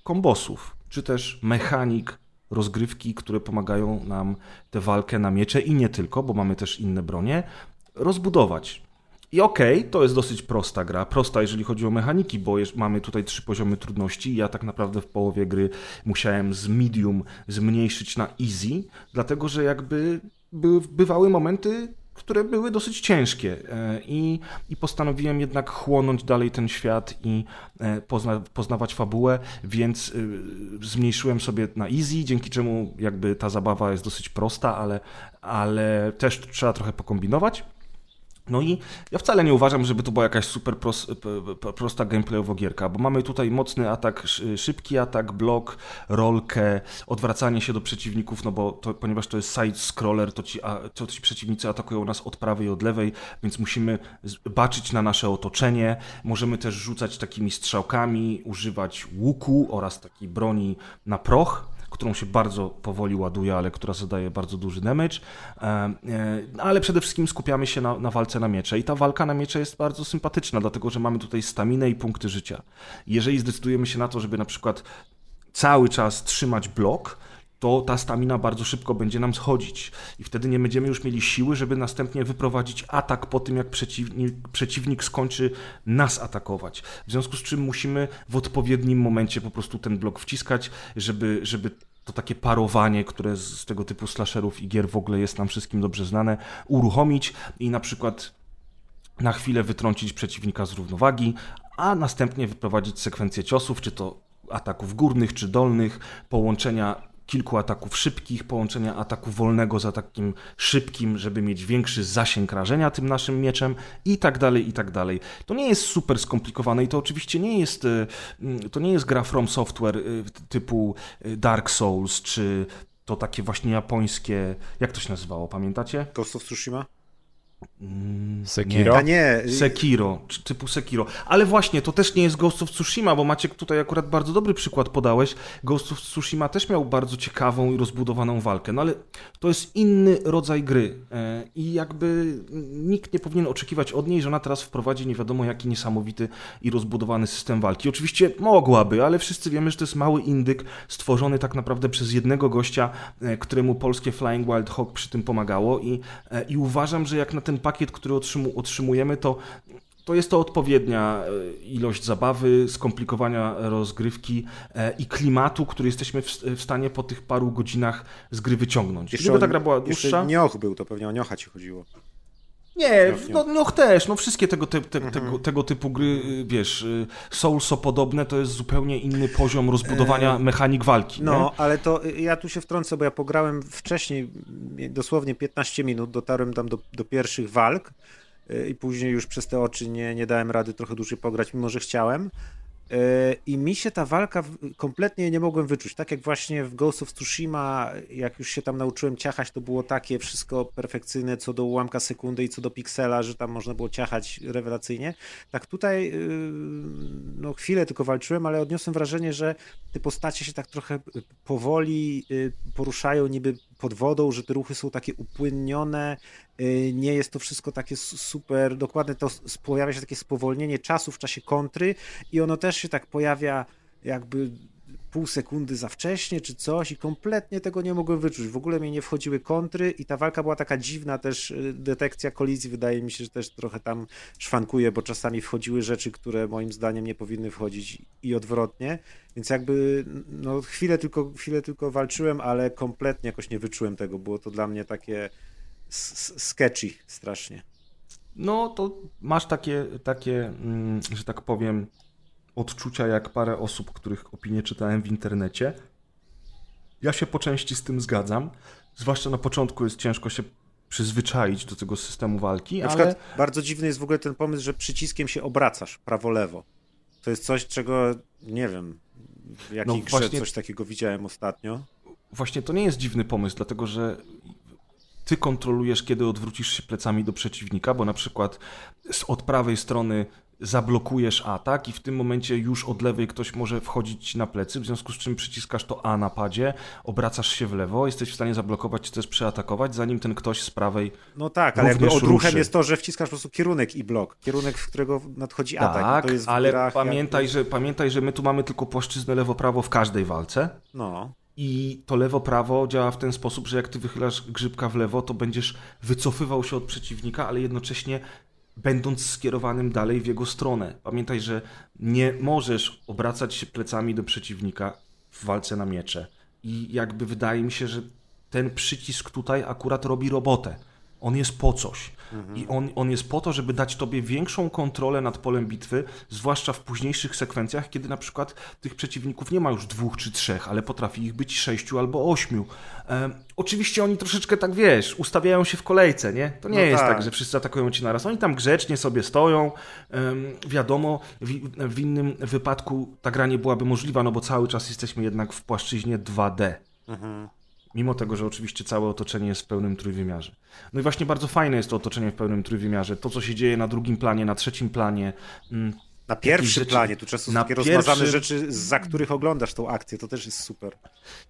kombosów, czy też mechanik rozgrywki, które pomagają nam tę walkę na miecze i nie tylko, bo mamy też inne bronie, rozbudować. I okej, okay, to jest dosyć prosta gra. Prosta, jeżeli chodzi o mechaniki, bo mamy tutaj trzy poziomy trudności. Ja tak naprawdę w połowie gry musiałem z medium zmniejszyć na easy, dlatego że jakby były, bywały momenty, które były dosyć ciężkie e, i, i postanowiłem jednak chłonąć dalej ten świat i e, pozna, poznawać fabułę, więc e, zmniejszyłem sobie na easy, dzięki czemu jakby ta zabawa jest dosyć prosta, ale, ale też trzeba trochę pokombinować. No i ja wcale nie uważam, żeby to była jakaś super pros, prosta gameplayowa gierka, bo mamy tutaj mocny atak, szybki atak, blok, rolkę, odwracanie się do przeciwników, no bo to, ponieważ to jest side-scroller, to ci, to ci przeciwnicy atakują nas od prawej i od lewej, więc musimy baczyć na nasze otoczenie. Możemy też rzucać takimi strzałkami, używać łuku oraz takiej broni na proch którą się bardzo powoli ładuje, ale która zadaje bardzo duży damage. E, e, ale przede wszystkim skupiamy się na, na walce na miecze i ta walka na miecze jest bardzo sympatyczna, dlatego że mamy tutaj staminę i punkty życia. Jeżeli zdecydujemy się na to, żeby na przykład cały czas trzymać blok, to ta stamina bardzo szybko będzie nam schodzić i wtedy nie będziemy już mieli siły, żeby następnie wyprowadzić atak po tym, jak przeciwnik, przeciwnik skończy nas atakować. W związku z czym musimy w odpowiednim momencie po prostu ten blok wciskać, żeby, żeby to takie parowanie, które z tego typu slasherów i gier w ogóle jest nam wszystkim dobrze znane, uruchomić i na przykład na chwilę wytrącić przeciwnika z równowagi, a następnie wyprowadzić sekwencję ciosów, czy to ataków górnych czy dolnych, połączenia kilku ataków szybkich, połączenia ataku wolnego z atakiem szybkim, żeby mieć większy zasięg rażenia tym naszym mieczem i tak dalej, i tak dalej. To nie jest super skomplikowane i to oczywiście nie jest, y, mm, to nie jest gra From Software y, typu Dark Souls, czy to takie właśnie japońskie, jak to się nazywało, pamiętacie? Ghost of Tsushima? Mm, Sekiro? Nie, nie. Sekiro, typu Sekiro. Ale właśnie, to też nie jest Ghost of Tsushima, bo Maciek tutaj akurat bardzo dobry przykład podałeś. Ghost of Tsushima też miał bardzo ciekawą i rozbudowaną walkę, no ale to jest inny rodzaj gry e, i jakby nikt nie powinien oczekiwać od niej, że ona teraz wprowadzi nie wiadomo jaki niesamowity i rozbudowany system walki. Oczywiście mogłaby, ale wszyscy wiemy, że to jest mały indyk stworzony tak naprawdę przez jednego gościa, e, któremu polskie Flying Wild Hawk przy tym pomagało i, e, i uważam, że jak na ten pakiet, który otrzymujemy, to to jest to odpowiednia e, ilość zabawy, skomplikowania rozgrywki e, i klimatu, który jesteśmy w stanie po tych paru godzinach z gry wyciągnąć. Jeszcze Gdyby ta gra była dłuższa... Nioch był, to pewnie o Niocha ci chodziło. Nie, no, no też, no wszystkie tego, te, te, mhm. tego, tego, typu gry, y, wiesz, y, Soulso podobne to jest zupełnie inny poziom rozbudowania mechanik walki. No, nie? ale to y, ja tu się wtrącę, bo ja pograłem wcześniej, dosłownie 15 minut, dotarłem tam do, do pierwszych walk i później już przez te oczy nie, nie dałem rady trochę dłużej pograć, mimo że chciałem. I mi się ta walka kompletnie nie mogłem wyczuć. Tak jak właśnie w Ghost of Tsushima, jak już się tam nauczyłem ciachać, to było takie wszystko perfekcyjne co do ułamka sekundy i co do piksela, że tam można było ciachać rewelacyjnie. Tak tutaj yy, no chwilę tylko walczyłem, ale odniosłem wrażenie, że te postacie się tak trochę powoli yy, poruszają niby pod wodą, że te ruchy są takie upłynnione, y, nie jest to wszystko takie super, dokładnie to pojawia się takie spowolnienie czasu w czasie kontry i ono też się tak pojawia jakby pół sekundy za wcześnie czy coś i kompletnie tego nie mogłem wyczuć. W ogóle mi nie wchodziły kontry i ta walka była taka dziwna też, y, detekcja kolizji wydaje mi się, że też trochę tam szwankuje, bo czasami wchodziły rzeczy, które moim zdaniem nie powinny wchodzić i odwrotnie, więc jakby no chwilę tylko, chwilę tylko walczyłem, ale kompletnie jakoś nie wyczułem tego, było to dla mnie takie sketchy strasznie. No to masz takie, takie, mm, że tak powiem, odczucia jak parę osób, których opinie czytałem w internecie. Ja się po części z tym zgadzam. Zwłaszcza na początku jest ciężko się przyzwyczaić do tego systemu walki. Na ale... przykład bardzo dziwny jest w ogóle ten pomysł, że przyciskiem się obracasz prawo-lewo. To jest coś, czego nie wiem, w jakiej no grze właśnie... coś takiego widziałem ostatnio. Właśnie to nie jest dziwny pomysł, dlatego że ty kontrolujesz, kiedy odwrócisz się plecami do przeciwnika, bo na przykład od prawej strony zablokujesz atak i w tym momencie już od lewej ktoś może wchodzić na plecy, w związku z czym przyciskasz to A na padzie, obracasz się w lewo, jesteś w stanie zablokować czy też przeatakować, zanim ten ktoś z prawej No tak, ale jakby odruchem ruszy. jest to, że wciskasz po prostu kierunek i blok, kierunek, w którego nadchodzi atak. Tak, ale pamiętaj, jak... że, pamiętaj, że my tu mamy tylko płaszczyznę lewo-prawo w każdej walce. No. I to lewo-prawo działa w ten sposób, że jak ty wychylasz grzybka w lewo, to będziesz wycofywał się od przeciwnika, ale jednocześnie będąc skierowanym dalej w jego stronę. Pamiętaj, że nie możesz obracać się plecami do przeciwnika w walce na miecze. I jakby wydaje mi się, że ten przycisk tutaj akurat robi robotę. On jest po coś. Mhm. I on, on jest po to, żeby dać tobie większą kontrolę nad polem bitwy, zwłaszcza w późniejszych sekwencjach, kiedy na przykład tych przeciwników nie ma już dwóch czy trzech, ale potrafi ich być sześciu albo ośmiu. E, oczywiście oni troszeczkę tak, wiesz, ustawiają się w kolejce, nie? To nie no jest tak. tak. że wszyscy atakują ci naraz. Oni tam grzecznie sobie stoją. E, wiadomo, w, w innym wypadku ta gra nie byłaby możliwa, no bo cały czas jesteśmy jednak w płaszczyźnie 2D. Mhm. Mimo tego, że oczywiście całe otoczenie jest w pełnym trójwymiarze. No i właśnie bardzo fajne jest to otoczenie w pełnym trójwymiarze. To, co się dzieje na drugim planie, na trzecim planie. Na pierwszym rzeczy, planie, tu często są takie pierwszy... rozmazane rzeczy, za których oglądasz tą akcję, to też jest super.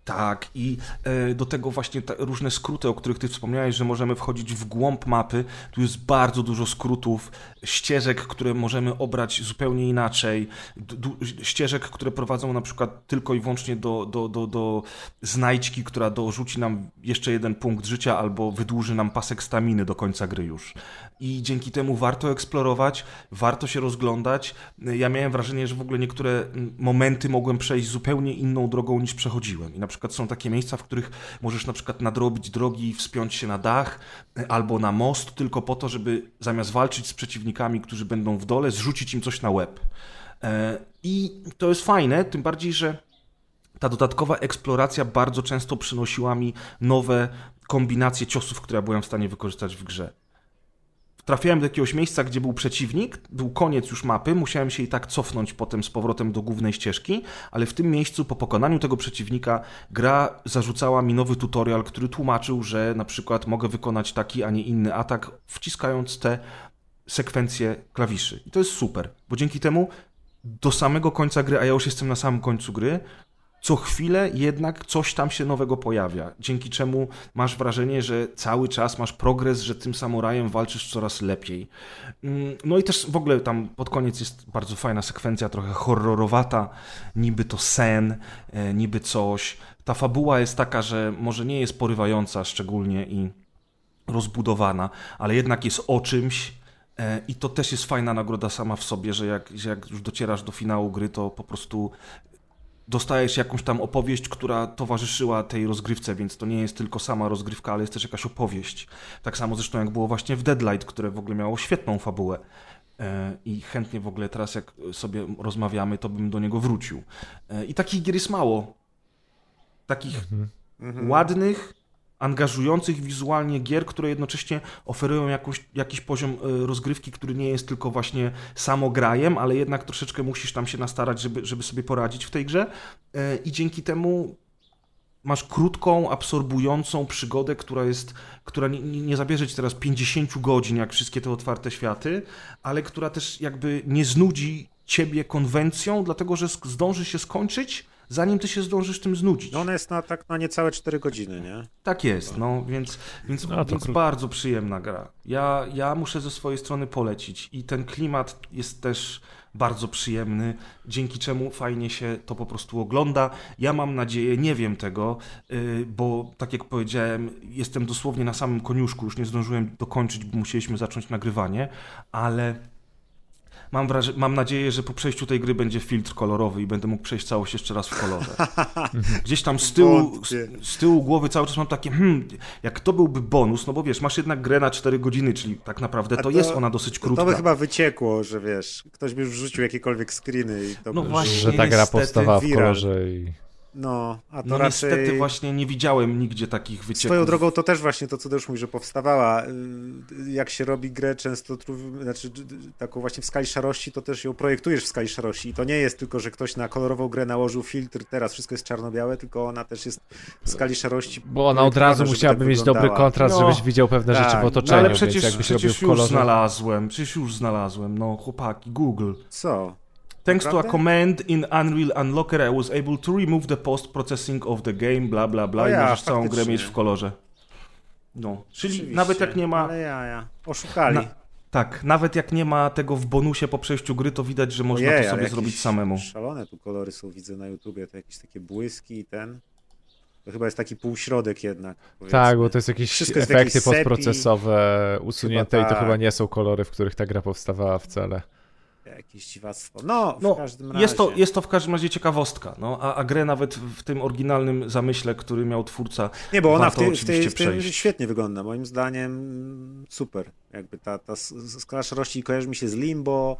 Tak, i e, do tego właśnie różne skróty, o których ty wspomniałeś, że możemy wchodzić w głąb mapy. Tu jest bardzo dużo skrótów, ścieżek, które możemy obrać zupełnie inaczej, ścieżek, które prowadzą na przykład tylko i wyłącznie do, do, do, do znajdźki, która dorzuci nam jeszcze jeden punkt życia albo wydłuży nam pasek staminy do końca gry już. I dzięki temu warto eksplorować, warto się rozglądać. Ja miałem wrażenie, że w ogóle niektóre momenty mogłem przejść zupełnie inną drogą niż przechodziłem. I na przykład są takie miejsca, w których możesz na przykład nadrobić drogi, wspiąć się na dach albo na most, tylko po to, żeby zamiast walczyć z przeciwnikami, którzy będą w dole, zrzucić im coś na łeb. E, I to jest fajne, tym bardziej, że ta dodatkowa eksploracja bardzo często przynosiła mi nowe kombinacje ciosów, które ja byłem w stanie wykorzystać w grze. Trafiałem do jakiegoś miejsca, gdzie był przeciwnik, był koniec już mapy, musiałem się i tak cofnąć potem z powrotem do głównej ścieżki, ale w tym miejscu po pokonaniu tego przeciwnika gra zarzucała mi nowy tutorial, który tłumaczył, że na przykład mogę wykonać taki, a nie inny atak, wciskając te sekwencje klawiszy. I to jest super, bo dzięki temu do samego końca gry, a ja już jestem na samym końcu gry, co chwilę jednak coś tam się nowego pojawia, dzięki czemu masz wrażenie, że cały czas masz progres, że tym samurajem walczysz coraz lepiej. Mm, no i też w ogóle tam pod koniec jest bardzo fajna sekwencja, trochę horrorowata, niby to sen, e, niby coś. Ta fabuła jest taka, że może nie jest porywająca szczególnie i rozbudowana, ale jednak jest o czymś, e, i to też jest fajna nagroda sama w sobie, że jak, że jak już docierasz do finału gry, to po prostu dostajesz jakąś tam opowieść, która towarzyszyła tej rozgrywce, więc to nie jest tylko sama rozgrywka, ale jest też jakaś opowieść. Tak samo zresztą jak było właśnie w Deadlight, które w ogóle miało świetną fabułę. E, I chętnie w ogóle teraz, jak sobie rozmawiamy, to bym do niego wrócił. E, I takich gier jest mało. Takich mhm. ładnych, angażujących wizualnie gier, które jednocześnie oferują jakąś, jakiś poziom e, rozgrywki, który nie jest tylko właśnie samograjem, ale jednak troszeczkę musisz tam się nastarać, żeby, żeby sobie poradzić w tej grze. E, i dzięki temu masz krótką, absorbującą przygodę, która jest, która nie, nie zabierze ci teraz 50 godzin, jak wszystkie te otwarte światy, ale która też jakby nie znudzi ciebie konwencją, dlatego że zdąży się skończyć zanim ty się zdążysz tym znudzić. No ona jest na tak na niecałe 4 godziny, nie? Tak jest, no więc, więc, no, więc bardzo przyjemna gra. Ja, ja muszę ze swojej strony polecić i ten klimat jest też bardzo przyjemny, dzięki czemu fajnie się to po prostu ogląda. Ja mam nadzieję, nie wiem tego, yy, bo tak jak powiedziałem, jestem dosłownie na samym koniuszku, już nie zdążyłem dokończyć, bo musieliśmy zacząć nagrywanie, ale mam, wraż- mam nadzieję, że po przejściu tej gry będzie filtr kolorowy i będę mógł przejść całość jeszcze raz w kolorze. Gdzieś tam z tyłu, z, z, tyłu głowy cały czas mam takie, hmm, jak to byłby bonus, no bo wiesz, masz jednak grę na 4 godziny, czyli tak naprawdę to, to, jest ona dosyć krótka. To by chyba wyciekło, że wiesz, ktoś by już wrzucił jakiekolwiek screeny i to No by... właśnie, że ta gra powstawała w kolorze i... No, a to no raczej... niestety właśnie nie widziałem nigdzie takich wycieków. Swoją drogą to też właśnie to, co też mówi, że powstawała. Y, jak się robi grę często, znaczy taką właśnie w skali szarości, to też ją projektujesz w skali szarości. I to nie jest tylko, że ktoś na kolorową grę nałożył filtr, teraz wszystko jest czarno-białe, tylko ona też jest w skali szarości. Bo ona od razu musiałaby tak mieć dobry kontrast, no, żebyś widział pewne tak, rzeczy w otoczeniu. No, ale przecież, przecież już znalazłem, przecież już znalazłem, no chłopaki, Google. Co? Thanks Naprawdę? to a command in Unreal Unlocker, I was able to remove the post-processing of the game, bla bla bla, ja, i możesz całą grę mieć w kolorze. No, czyli nawet jak nie ma... Ale ja, ja. Oszukali. Na... Tak, nawet jak nie ma tego w bonusie po przejściu gry, to widać, że można Ojej, to sobie zrobić samemu. Szalone tu kolory są, widzę na YouTubie, to jakieś takie błyski i ten... To chyba jest taki półśrodek jednak. Powiedzmy. Tak, bo to jest jakieś Wszystko efekty postprocesowe usunięte tak. i to chyba nie są kolory, w których ta gra powstawała wcale jakieś dziwactwo. No, w no, każdym razie. Jest to, jest to w każdym razie ciekawostka, no, a, a grę nawet w tym oryginalnym zamyśle, który miał twórca. Nie, bo ona w, tej, w, tej, w tym świetnie wygląda. Moim zdaniem super. Jakby ta, ta skala szarości kojarzy mi się z Limbo,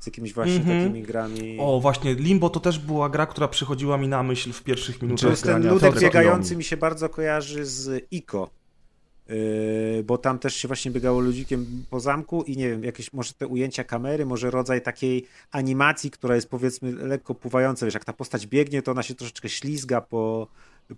z jakimiś właśnie mm -hmm. takimi grami. O, właśnie, Limbo to też była gra, która przychodziła mi na myśl w pierwszych minutach jest grania. Ten ludek biegający mi się bardzo kojarzy z Ico. Yy, bo tam też się właśnie biegało ludzikiem po zamku i nie wiem, jakieś może te ujęcia kamery, może rodzaj takiej animacji, która jest powiedzmy lekko pływająca, wiesz, jak ta postać biegnie, to ona się troszeczkę ślizga po,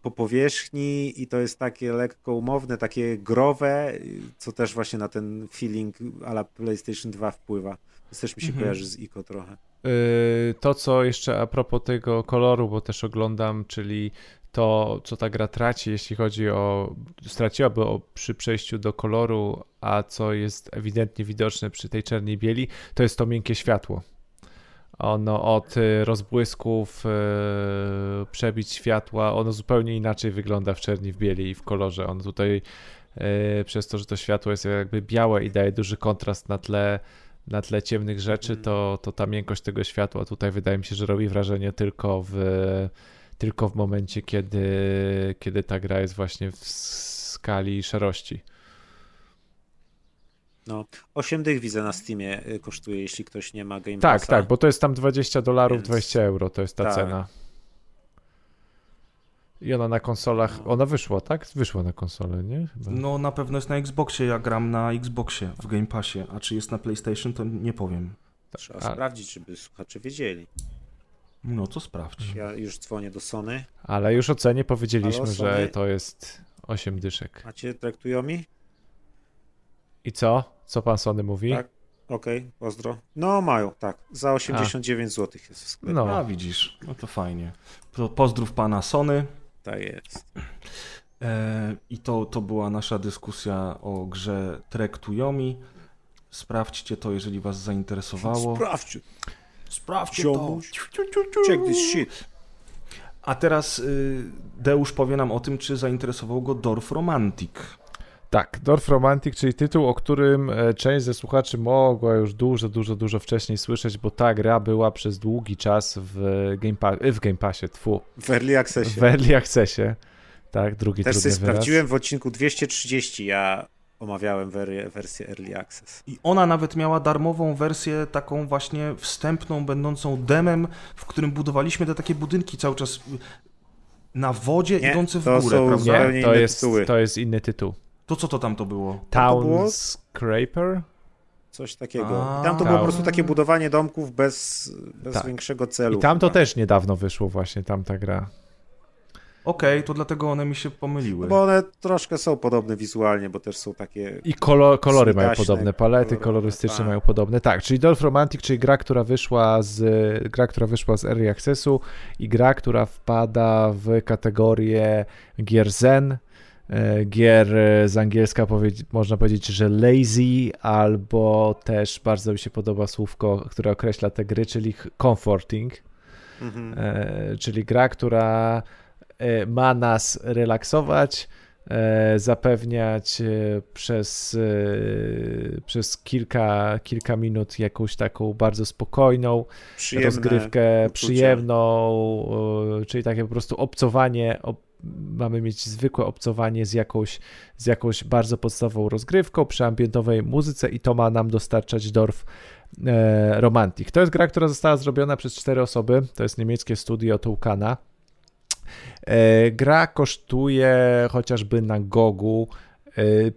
po powierzchni i to jest takie lekko umowne, takie growe, co też właśnie na ten feeling ala PlayStation 2 wpływa. To też mi się mhm. kojarzy z Ico trochę. Yy, to, co jeszcze a propos tego koloru, bo też oglądam, czyli to, co ta gra traci, jeśli chodzi o. straciłaby o, przy przejściu do koloru, a co jest ewidentnie widoczne przy tej czerni bieli, to jest to miękkie światło. Ono od y, rozbłysków, yy, przebić światła, ono zupełnie inaczej wygląda w czerni, w bieli i w kolorze. On tutaj, yy, przez to, że to światło jest jakby białe i daje duży kontrast na tle na tle ciemnych rzeczy, mm. to, to ta miękkość tego światła tutaj wydaje mi się, że robi wrażenie tylko w tylko w momencie, kiedy, kiedy ta gra jest właśnie w skali szarości. No, 8 dych widzę na Steamie y, kosztuje, jeśli ktoś nie ma Game Tak, Passa. tak, bo to jest tam 20 dolarów, Więc... 20 euro, to jest ta tak. cena. I ona na konsolach, ona wyszła, tak? Wyszła na konsolę, nie? Chyba. No na pewno jest na Xboxie, ja gram na Xboxie w Game Passie, a czy jest na PlayStation, to nie powiem. Trzeba a... sprawdzić, żeby słuchacze wiedzieli. No to sprawdź. Ja już dzwonię do Sony. Ale już o cenie powiedzieliśmy, Halo, że to jest 8 dyszek. Macie, traktują mi? I co? Co pan Sony mówi? Tak. Okej, okay, pozdro. No mają, tak. Za 89 zł jest w sklepie. No, a widzisz, no to fajnie. To pozdrów pana Sony. Tak jest. E, I to, to była nasza dyskusja o grze Trek to Yomi. Sprawdźcie to, jeżeli was zainteresowało. Sprawdźcie. Sprawdźcie to. Check this shit. A teraz y, Deusz powie nam o tym, czy zainteresował go Dorf Romantic. Tak, Dorf Romantic, czyli tytuł, o którym e, część ze słuchaczy mogła już dużo, dużo, dużo wcześniej słyszeć, bo ta gra była przez długi czas w Game, pa w game Passie, tfu. W Early Accessie. W Early Accessie, tak, drugi Też sobie sprawdziłem w odcinku 230, ja omawiałem wersję Early Access. I ona nawet miała darmową wersję, taką właśnie wstępną, będącą demem, w którym budowaliśmy te takie budynki cały czas na wodzie nie, idące w to górę, są prawda? Nie, to jest, to jest inny tytuł. To co to tam to było? Town Scraper? Coś takiego. I tam to było po prostu takie budowanie domków bez, bez tak. większego celu. I tam to też niedawno wyszło właśnie, tam ta gra. Okej, okay, to dlatego one mi się pomyliły. No bo one troszkę są podobne wizualnie, bo też są takie. I kolor, kolory mają podobne, palety kolorystyczne tak. mają podobne. Tak, czyli Dolph Romantic, czyli gra, która wyszła z gra, która wyszła z Early Accessu i gra, która wpada w kategorię gier Zen, e, gier e, z angielska można powiedzieć, że lazy, albo też bardzo mi się podoba słówko, które określa te gry, czyli comforting, mhm. E, czyli gra, która ma nas relaksować, e, zapewniać e, przez, przez kilka, kilka minut jakąś taką bardzo spokojną Przyjemne rozgrywkę, uczucia. przyjemną, czyli takie po prostu obcowanie, mamy mieć zwykłe obcowanie z jakąś, z jakąś bardzo podstawową rozgrywką przy ambientowej muzyce i to ma nam dostarczać Dorf Romantic. To jest gra, która została zrobiona przez cztery osoby, to jest niemieckie studio Toucana E, gra kosztuje chociażby na Gogu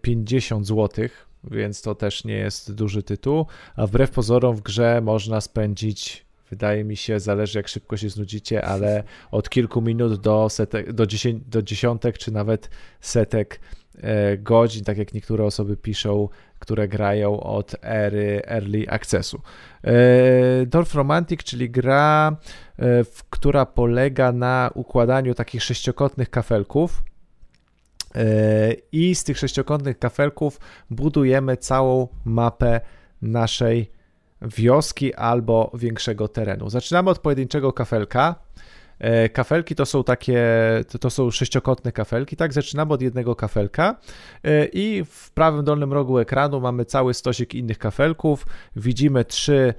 50 zł, więc to też nie jest duży tytuł, a wbrew pozorom w grze można spędzić wydaje mi się, zależy jak szybko się znudzicie, ale od kilku minut do, setek, do, dziesię, do dziesiątek, czy nawet setek e, godzin, tak jak niektóre osoby piszą, które grają od ery Early Accessu. E, Dorf Romantic, czyli gra, e, która polega na układaniu takich sześciokątnych kafelków. E, I z tych sześciokątnych kafelków budujemy całą mapę naszej wioski albo większego terenu. Zaczynamy od pojedynczego kafelka. E, kafelki to są takie, to są sześciokątne kafelki, tak? Zaczynamy od jednego kafelka e, i w prawym dolnym rogu ekranu mamy cały stosik innych kafelków. Widzimy trzy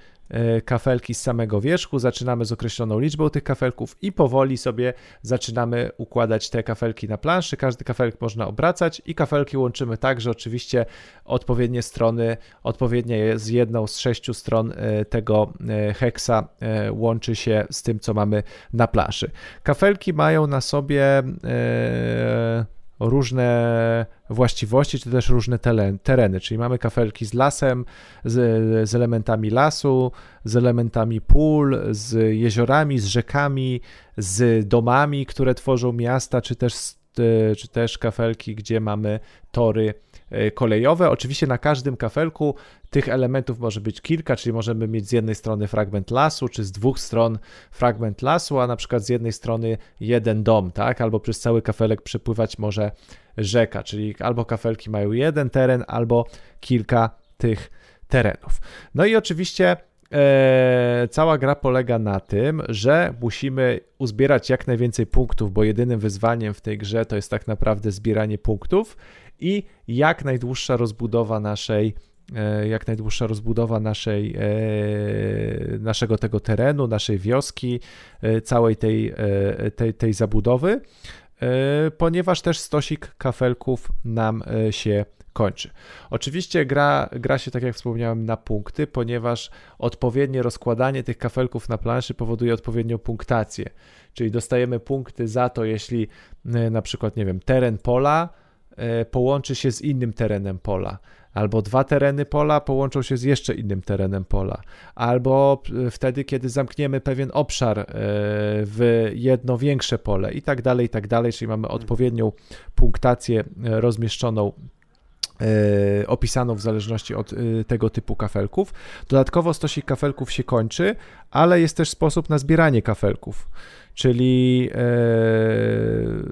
kafelki z samego wierzchu, zaczynamy z określoną liczbą tych kafelków i powoli sobie zaczynamy układać te kafelki na planszy. Każdy kafelek można obracać i kafelki łączymy tak, że oczywiście odpowiednie strony, odpowiednie z jedną z sześciu stron e, tego e, heksa łączy się z tym, co mamy na planszy. Kafelki mają na sobie różne właściwości, czy też różne tereny, czyli mamy kafelki z lasem, z, z, elementami lasu, z elementami pól, z jeziorami, z rzekami, z domami, które tworzą miasta, czy też, czy też kafelki, gdzie mamy tory kolejowe. Oczywiście na każdym kafelku tych elementów może być kilka, czyli możemy mieć z jednej strony fragment lasu, czy z dwóch stron fragment lasu, a na przykład z jednej strony jeden dom, tak? Albo przez cały kafelek przepływać może rzeka, czyli albo kafelki mają jeden teren, albo kilka tych terenów. No i oczywiście e, cała gra polega na tym, że musimy uzbierać jak najwięcej punktów, bo jedynym wyzwaniem w tej grze to jest tak naprawdę zbieranie punktów i jak najdłuższa rozbudowa naszej e, jak najdłuższa rozbudowa naszej, e, naszego tego terenu, naszej wioski, e, całej tej, tej, tej zabudowy. ponieważ też stosik kafelków nam się kończy. Oczywiście gra, gra się, tak jak wspomniałem, na punkty, ponieważ odpowiednie rozkładanie tych kafelków na planszy powoduje odpowiednią punktację. Czyli dostajemy punkty za to, jeśli na przykład, nie wiem, teren pola połączy się z innym terenem pola. Albo dwa tereny pola połączą się z jeszcze innym terenem pola, albo wtedy, kiedy zamkniemy pewien obszar e, w jedno większe pole i tak dalej, i tak dalej, czyli mamy odpowiednią punktację e, rozmieszczoną e, opisaną w zależności od tego typu kafelków. Dodatkowo stosik kafelków się kończy, ale jest też sposób na zbieranie kafelków czyli e,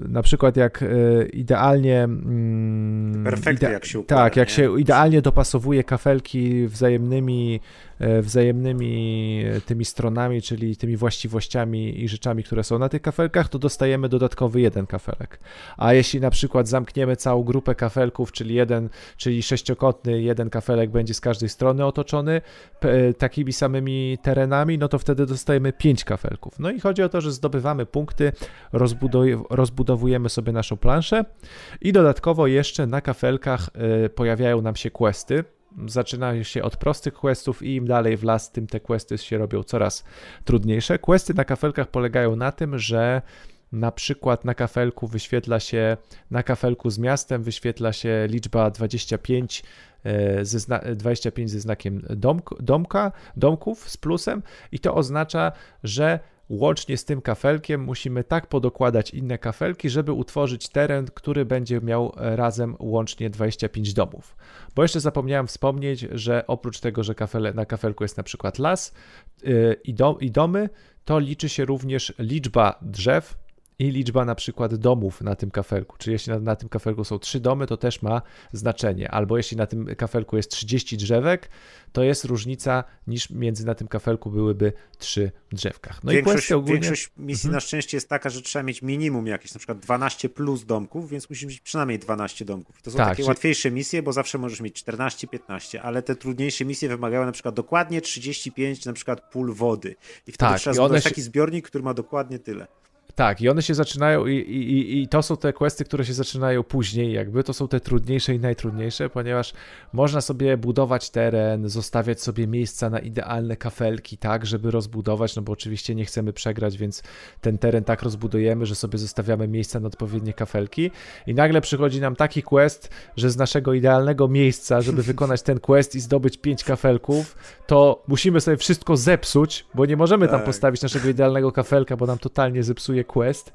na przykład jak e, idealnie mm, Perfekty, jak się układa, Tak, jak nie? się idealnie dopasowuje kafelki wzajemnymi E, wzajemnymi tymi stronami, czyli tymi właściwościami i rzeczami, które są na tych kafelkach, to dostajemy dodatkowy jeden kafelek. A jeśli na przykład zamkniemy całą grupę kafelków, czyli jeden, czyli sześciokątny jeden kafelek będzie z każdej strony otoczony takimi samymi terenami, no to wtedy dostajemy pięć kafelków. No i chodzi o to, że zdobywamy punkty, rozbudowujemy sobie naszą planszę i dodatkowo jeszcze na kafelkach pojawiają nam się questy, zaczyna się od prostych questów i im dalej w las, tym te questy się robią coraz trudniejsze. Questy na kafelkach polegają na tym, że na przykład na kafelku wyświetla się, na kafelku z miastem wyświetla się liczba 25 e, ze, zna, 25 ze znakiem domk, domka, domków z plusem i to oznacza, że Łącznie z tym kafelkiem musimy tak podokładać inne kafelki, żeby utworzyć teren, który będzie miał e, razem łącznie 25 domów. Bo jeszcze zapomniałem wspomnieć, że oprócz tego, że kafele, na kafelku jest na przykład las yy, i, do, i domy, to liczy się również liczba drzew, i liczba na przykład domów na tym kafelku. Czyli jeśli na, na, tym kafelku są trzy domy, to też ma znaczenie. Albo jeśli na tym kafelku jest 30 drzewek, to jest różnica niż między na tym kafelku byłyby trzy drzewkach. No większość, i ogólnie... większość misji mhm. na szczęście jest taka, że trzeba mieć minimum jakieś, na przykład 12 plus domków, więc musimy mieć przynajmniej 12 domków. To są tak, takie łatwiejsze misje, bo zawsze możesz mieć 14-15, ale te trudniejsze misje wymagają na przykład dokładnie 35 na przykład pól wody. I wtedy tak, trzeba zbudować się... taki zbiornik, który ma dokładnie tyle. Tak, i one się zaczynają, i, i, i to są te questy, które się zaczynają później, jakby to są te trudniejsze i najtrudniejsze, ponieważ można sobie budować teren, zostawiać sobie miejsca na idealne kafelki, tak, żeby rozbudować, no bo oczywiście nie chcemy przegrać, więc ten teren tak rozbudujemy, że sobie zostawiamy miejsca na odpowiednie kafelki. I nagle przychodzi nam taki quest, że z naszego idealnego miejsca, żeby wykonać ten quest i zdobyć pięć kafelków, to musimy sobie wszystko zepsuć, bo nie możemy tam tak. postawić naszego idealnego kafelka, bo nam totalnie zepsuje quest,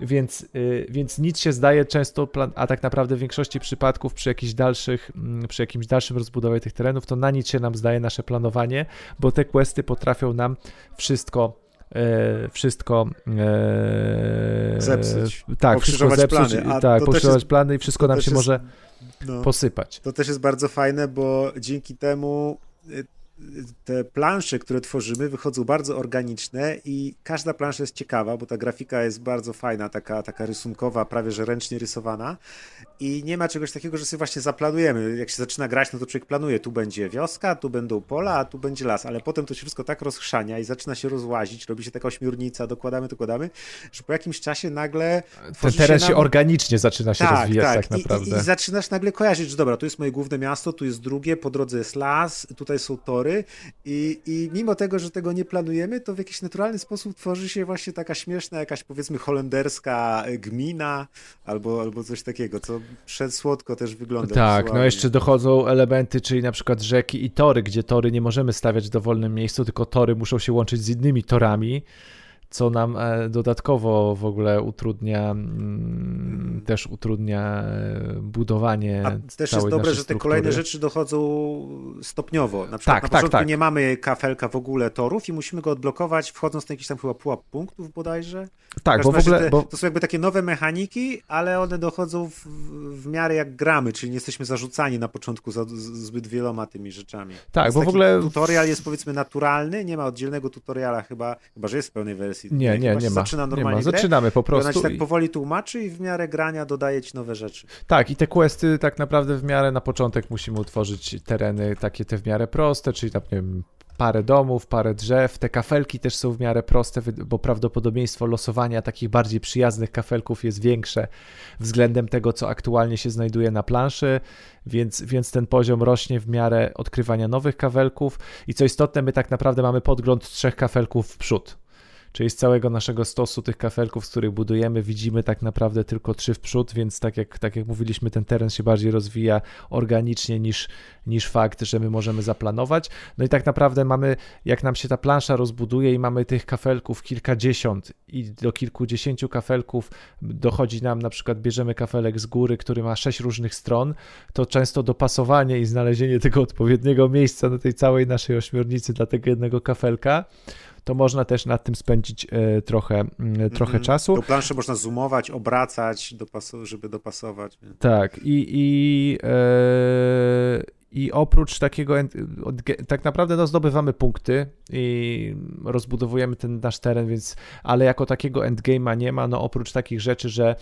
więc, yy, więc nic się zdaje często, a tak naprawdę w większości przypadków przy, jakichś dalszych, mm, przy jakimś dalszym rozbudowie tych terenów, to na nic się nam zdaje nasze planowanie, bo te questy potrafią nam wszystko E, wszystko e, zepsuć. Tak, wszystko zepsuć, plany. tak, pokrzyżować jest, plany i wszystko nam się jest, może no, posypać. To też jest bardzo fajne, bo dzięki temu y, te plansze, które tworzymy, wychodzą bardzo organiczne i każda plansza jest ciekawa, bo ta grafika jest bardzo fajna, taka, taka rysunkowa, prawie że ręcznie rysowana. I nie ma czegoś takiego, że sobie właśnie zaplanujemy. Jak się zaczyna grać, no to człowiek planuje, tu będzie wioska, tu będą pola, a tu będzie las, ale potem to się wszystko tak rozchrzania i zaczyna się rozłazić, robi się taka ośmiornica, dokładamy, dokładamy, że po jakimś czasie nagle... Ten teren się, nam... organicznie zaczyna się tak, rozwijać tak, tak naprawdę. I, I, I zaczynasz nagle kojarzyć, że dobra, tu jest moje główne miasto, tu jest drugie, po drodze jest las, tutaj są tory, i, i mimo tego, że tego nie planujemy, to w jakiś naturalny sposób tworzy się właśnie taka śmieszna, jakaś powiedzmy holenderska gmina albo, albo coś takiego, co przedsłodko też wygląda. Tak, no jeszcze dochodzą elementy, czyli na przykład rzeki i tory, gdzie tory nie możemy stawiać w dowolnym miejscu, tylko tory muszą się łączyć z innymi torami co nam e, dodatkowo w ogóle utrudnia mm, też utrudnia e, budowanie A też jest dobre, że te kolejne rzeczy dochodzą stopniowo. Na przykład tak, na tak, początku tak. nie mamy kafelka w ogóle torów i musimy go odblokować wchodząc na jakiś tam chyba pułap punktów bodajże. Tak, bo w ogóle... Te, bo... To są jakby takie nowe mechaniki, ale one dochodzą w, w miarę jak gramy, czyli nie jesteśmy zarzucani na początku za, zbyt wieloma tymi rzeczami. Tak, Więc bo w ogóle... Tutorial jest powiedzmy naturalny, nie ma oddzielnego tutoriala chyba, chyba że jest w pełnej wersji nie, nie, nie ma. Zaczyna normalnie nie ma. Zaczynamy po prostu. Ona ci tak powoli tłumaczy i w miarę grania dodaje ci nowe rzeczy. Tak, i te questy tak naprawdę w miarę na początek musimy utworzyć tereny takie te w miarę proste, czyli tam, nie wiem, parę domów, parę drzew. Te kafelki też są w miarę proste, bo prawdopodobieństwo losowania takich bardziej przyjaznych kafelków jest większe względem tego, co aktualnie się znajduje na planszy, więc, więc ten poziom rośnie w miarę odkrywania nowych kafelków. I co istotne, my tak naprawdę mamy podgląd trzech kafelków w przód czyli z całego naszego stosu tych kafelków, z których budujemy, widzimy tak naprawdę tylko trzy w przód, więc tak jak, tak jak mówiliśmy, ten teren się bardziej rozwija organicznie niż, niż fakt, że my możemy zaplanować. No i tak naprawdę mamy, jak nam się ta plansza rozbuduje i mamy tych kafelków kilkadziesiąt i do kilkudziesięciu kafelków dochodzi nam, na przykład bierzemy kafelek z góry, który ma sześć różnych stron, to często dopasowanie i znalezienie tego odpowiedniego miejsca na tej całej naszej ośmiornicy dla tego jednego kafelka to można też nad tym spędzić e, trochę, mm, trochę mm -hmm. czasu. Tą planszę można zoomować, obracać, żeby dopasować. Tak, i, i, e, i oprócz takiego, tak naprawdę no, zdobywamy punkty i rozbudowujemy ten nasz teren, więc, ale jako takiego endgame'a nie ma, no oprócz takich rzeczy, że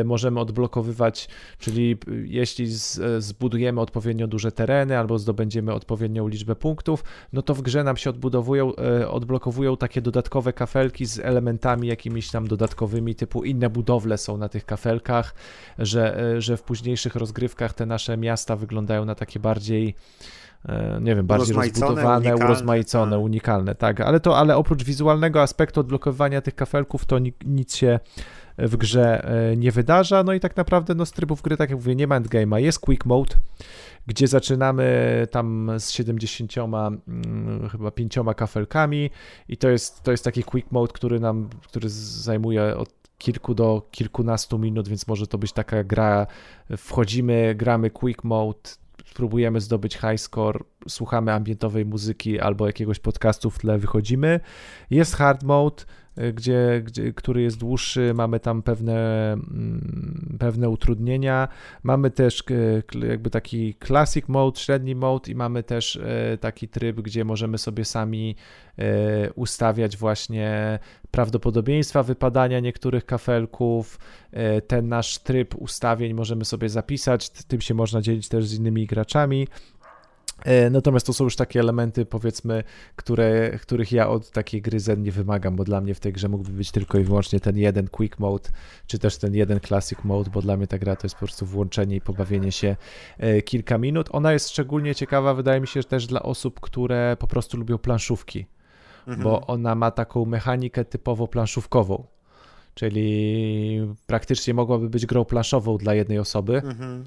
y, możemy odblokowywać, czyli jeśli z, zbudujemy odpowiednio duże tereny albo zdobędziemy odpowiednią liczbę punktów, no to w grze nam się odbudowują, y, odblokowują takie dodatkowe kafelki z elementami jakimiś tam dodatkowymi, typu inne budowle są na tych kafelkach, że, y, że w późniejszych rozgrywkach te nasze miasta wyglądają na takie bardzo bardziej e, nie wiem, bardziej rozbudowane, unikalne, urozmaicone, tak. unikalne, tak, ale to, ale oprócz wizualnego aspektu odblokowywania tych kafelków, to nic się w grze e, nie wydarza, no i tak naprawdę no z trybów gry, tak jak mówię, nie ma endgame'a, jest quick mode, gdzie zaczynamy tam z 70 hmm, chyba pięcioma kafelkami i to jest, to jest taki quick mode, który nam, który zajmuje od kilku do kilkunastu minut, więc może to być taka gra, wchodzimy, gramy quick mode, próbujemy zdobyć high score, słuchamy ambientowej muzyki albo jakiegoś podcastu w tle wychodzimy. Jest hard mode, gdzie, gdzie, który jest dłuższy, mamy tam pewne, mm, pewne utrudnienia. Mamy też jakby taki classic mode, średni mode i mamy też y, taki tryb, gdzie możemy sobie sami ustawiać właśnie prawdopodobieństwa wypadania niektórych kafelków. Ten nasz tryb ustawień możemy sobie zapisać, tym się można dzielić też z innymi graczami. E, natomiast to są już takie elementy, powiedzmy, które, których ja od takiej gry Zen nie wymagam, bo dla mnie w tej grze mógłby być tylko i wyłącznie ten jeden quick mode, czy też ten jeden classic mode, bo dla mnie ta gra to jest po prostu włączenie i pobawienie się e, kilka minut. Ona jest szczególnie ciekawa, wydaje mi się, też dla osób, które po prostu lubią planszówki, mhm. bo ona ma taką mechanikę typowo planszówkową. Czyli praktycznie mogłaby być grą planszową dla jednej osoby. Mhm.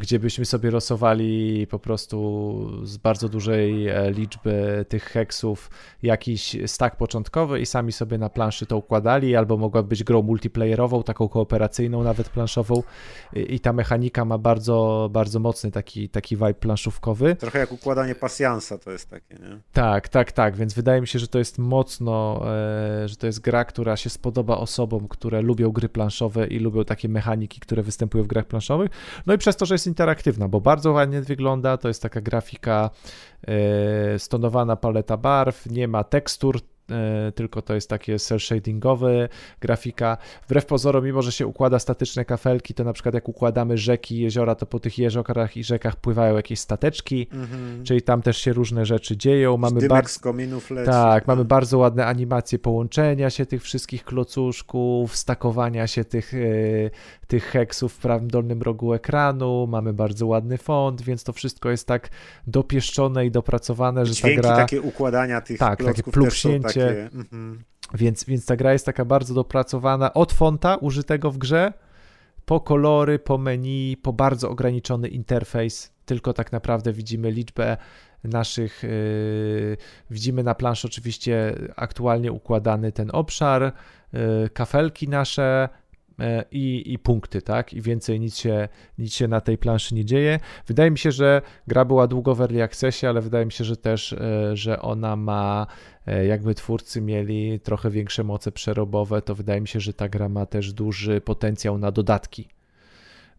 Gdzie byśmy sobie losowali po prostu z bardzo dużej e, liczby tych heksów jakiś stack początkowy i sami sobie na planszy to układali, albo mogła być grą multiplayerową, taką kooperacyjną nawet planszową i ta mechanika ma bardzo, bardzo mocny taki, taki vibe planszówkowy. Trochę jak układanie pasjansa to jest takie, nie? Tak, tak, tak, więc wydaje mi się, że to jest mocno, e, że to jest gra, która się spodoba osobom, które lubią gry planszowe i lubią takie mechaniki, które występują w grach planszowych. No i przez to, że jest interaktywna, bo bardzo ładnie wygląda, to jest taka grafika e, stonowana paleta barw, nie ma tekstur, tylko to jest takie cel shadingowe grafika. Wbrew pozorom, mimo że się układa statyczne kafelki, to na przykład jak układamy rzeki, jeziora, to po tych jeziorach i rzekach pływają jakieś stateczki, mm-hmm. czyli tam też się różne rzeczy dzieją. Mamy bardzo z kominów leci. Tak, mamy bardzo ładne animacje połączenia się tych wszystkich klocuszków, stakowania się tych, e, tych heksów w prawym dolnym rogu ekranu, mamy bardzo ładny font, więc to wszystko jest tak dopieszczone i dopracowane, że Dźwięki ta gra... takie układania tych tak, takie plupsięcie takie... Mhm. Więc, więc ta gra jest taka bardzo dopracowana od fonta użytego w grze, po kolory, po menu, po bardzo ograniczony interfejs. Tylko tak naprawdę widzimy liczbę naszych. Yy, widzimy na planszy oczywiście aktualnie układany ten obszar, yy, kafelki nasze, E, i, i punkty, tak? I więcej nic się, nic się na tej planszy nie dzieje. Wydaje mi się, że gra była długo w early accessie, ale wydaje mi się, że też, e, że ona ma, jakby twórcy mieli trochę większe moce przerobowe, to wydaje mi się, że ta gra ma też duży potencjał na dodatki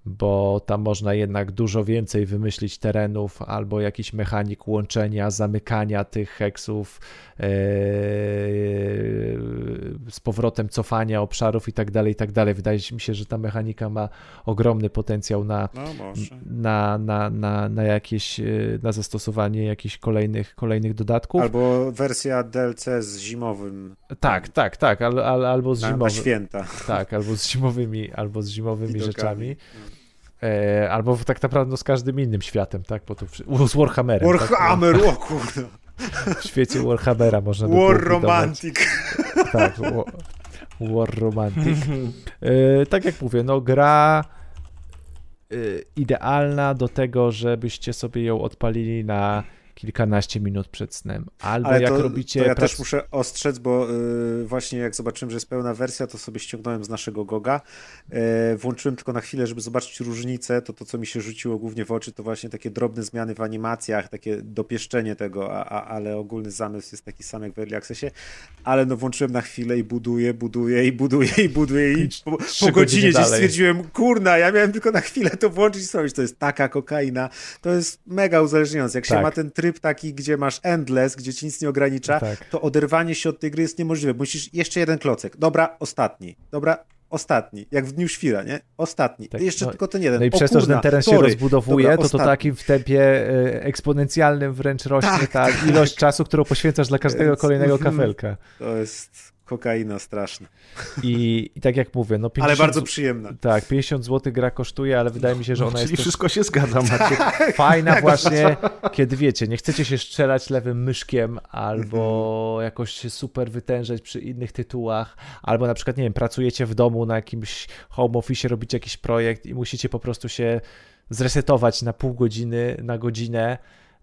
bo tam można jednak dużo więcej wymyślić terenów albo jakiś mechanik łączenia, zamykania tych heksów yy, z powrotem cofania obszarów i tak dalej, i tak dalej. Wydaje mi się, że ta mechanika ma ogromny potencjał na, no na, na, na, na jakieś, yy, na zastosowanie jakichś kolejnych, kolejnych dodatków. Albo wersja DLC z zimowym. Tak, tak, tak, al, al, albo z zimowymi. Na święta. Tak, albo z zimowymi, albo z zimowymi rzeczami. E, albo tak naprawdę no, z każdym innym światem, tak? Bo to, z Warhammerem. Warhammer, tak? o kurde. W świecie Warhammera można War Romantic. Tak, war, war Romantic. E, tak jak mówię, no gra e, idealna do tego, żebyście sobie ją odpalili na kilkanaście minut przed snem. Albo Ale jak to, robicie. To ja prac... też muszę ostrzec, bo yy, właśnie jak zobaczyłem, że jest pełna wersja, to sobie ściągnąłem z naszego Goga. Yy, włączyłem tylko na chwilę, żeby zobaczyć różnicę. To to, co mi się rzuciło głównie w oczy, to właśnie takie drobne zmiany w animacjach, takie dopieszczenie tego, a, a, ale ogólny zamysł jest taki sam jak w Early Accessie. Ale no włączyłem na chwilę i buduję, buduję i buduję i buduję i po, po godzinie gdzieś stwierdziłem, kurna, ja miałem tylko na chwilę to włączyć i zrobić. To jest taka kokaina. To jest mega uzależniające. Jak tak. się ma ten tryb taki, gdzie masz endless, gdzie ci nic nie ogranicza, tak. to oderwanie się od tej gry jest niemożliwe. Musisz jeszcze jeden klocek. Dobra, ostatni. Dobra, ostatni, jak w Dniu Świra, nie? Ostatni. Tak, Jeszcze no, tylko ten jeden. No i o, przez to, że ten teren sorry. się rozbudowuje, Dobra, to to takim w tempie e, eksponencjalnym wręcz rośnie tak, ta tak. ilość czasu, którą poświęcasz dla każdego Więc, kolejnego kafelka. To jest Kokaina straszna. I, I, tak jak mówię, no 50, Ale bardzo przyjemna. Tak, 50 zł gra kosztuje, ale wydaje mi się, że no, ona czyli jest... wszystko się zgadza, Maciek. Tak, fajna tak, właśnie, kiedy wiecie, nie chcecie się strzelać lewym myszkiem albo mhm. jakoś się super wytężać przy innych tytułach, albo na przykład, nie wiem, pracujecie w domu na jakimś home office, robicie jakiś projekt i musicie po prostu się zresetować na pół godziny, na godzinę,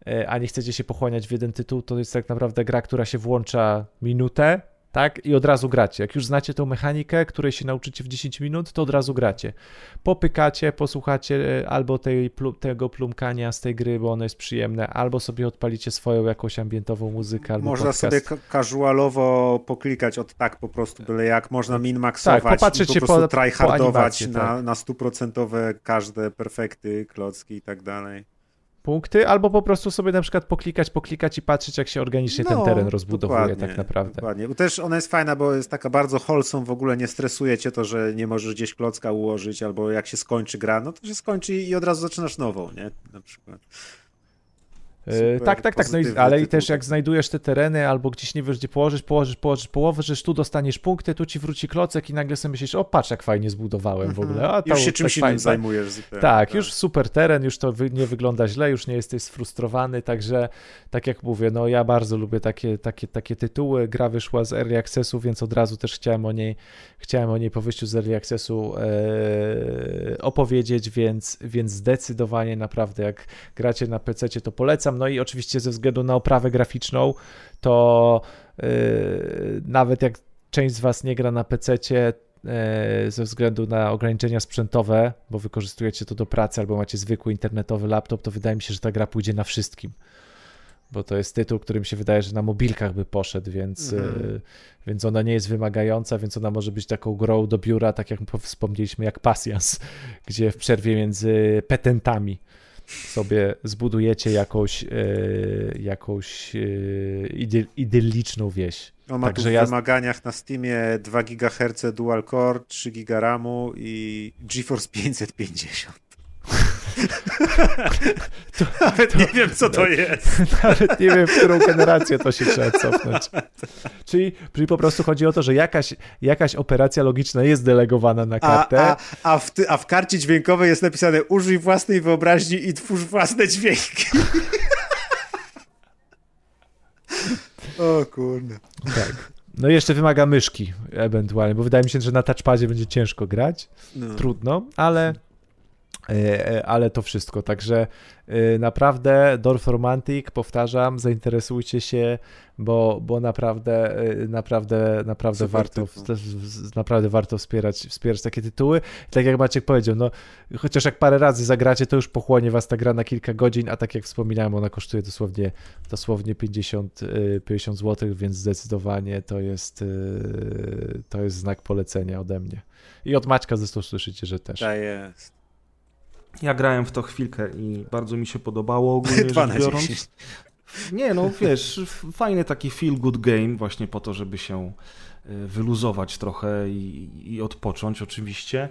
e, a nie chcecie się pochłaniać w jeden tytuł, to jest tak naprawdę gra, która się włącza minutę, tak? I od razu gracie. Jak już znacie tą mechanikę, której się nauczycie w 10 minut, to od razu gracie. Popykacie, posłuchacie e, albo tej, tego plumkania z tej gry, bo ono jest przyjemne, albo sobie odpalicie swoją jakąś ambientową muzykę. Albo można podcast. sobie casualowo poklikać od tak po prostu, byle jak można minmaxować tak, popatrzeć i po prostu po, tryhardować po na, tak. na stuprocentowe każde perfekty, klocki i tak dalej punkty, albo po prostu sobie na przykład poklikać, poklikać i patrzeć, jak się organicznie no, ten teren rozbudowuje tak naprawdę. Dokładnie. Bo też ona jest fajna, bo jest taka bardzo wholesome, w ogóle nie stresuje cię to, że nie możesz gdzieś klocka ułożyć, albo jak się skończy gra, no to się skończy i od razu zaczynasz nową, nie? Na przykład. Super, tak, tak, tak. No i, ale i też jak znajdujesz te tereny, albo gdzieś nie wiesz, gdzie położysz, położysz, położysz połowę, że tu dostaniesz punkty, tu ci wróci klocek i nagle sobie myślisz, o patrz, jak fajnie zbudowałem w ogóle. A, mhm. już się czymś tak innym zajmujesz. Zupełnie, tak, tak, już super teren, już to nie wygląda źle, już nie jesteś sfrustrowany, także tak jak mówię, no ja bardzo lubię takie, takie, takie tytuły. Gra wyszła z Early Accessu, więc od razu też chciałem o niej, chciałem o niej po wyjściu z Early Accessu e, opowiedzieć, więc, więc zdecydowanie naprawdę jak gracie na PC, to polecam. No i oczywiście ze względu na oprawę graficzną, to yy, nawet jak część z Was nie gra na PC, yy, ze względu na ograniczenia sprzętowe, bo wykorzystujecie to do pracy albo macie zwykły internetowy laptop, to wydaje mi się, że ta gra pójdzie na wszystkim. Bo to jest tytuł, który mi się wydaje, że na mobilkach by poszedł, więc, yy, więc ona nie jest wymagająca, więc ona może być taką grą do biura, tak jak wspomnieliśmy, jak Pasjans, gdzie w przerwie między petentami sobie zbudujecie jakąś, e, jakąś e, idylliczną wieś. On ma Także tu w ja... wymaganiach na Steamie 2 GHz dual core, 3 GB RAMu i GeForce 550. To, nawet to, nie wiem, co to jest. Nawet nie wiem, w którą generację to się trzeba cofnąć. Czyli, czyli po prostu chodzi o to, że jakaś, jakaś operacja logiczna jest delegowana na kartę. A, a, a, w, ty, a w karcie dźwiękowej jest napisane użyj własnej wyobraźni i twórz własne dźwięki. o kurde. Tak. No i jeszcze wymaga myszki ewentualnie, bo wydaje mi się, że na touchpadzie będzie ciężko grać. No. Trudno, ale ale to wszystko. Także e, naprawdę Dorf Romantic, powtarzam, zainteresujcie się, bo, bo naprawdę, naprawdę, naprawdę warto, naprawdę warto wspierać, wspierać takie tytuły. tak jak Maciek powiedział, no chociaż jak parę razy zagracie, to już pochłonie was ta gra na kilka godzin, a tak jak wspominałem, ona kosztuje dosłownie, dosłownie 50, 50 zł, więc zdecydowanie to jest, to jest znak polecenia ode mnie. I od Maćka zresztą słyszycie, że też. Tak jest. Ja grałem w to chwilkę i bardzo mi się podobało ogólnie 2 rzecz na biorąc. 10. Nie, no wiesz, fajny taki feel good game właśnie po to, żeby się y, wyluzować trochę i, i odpocząć oczywiście.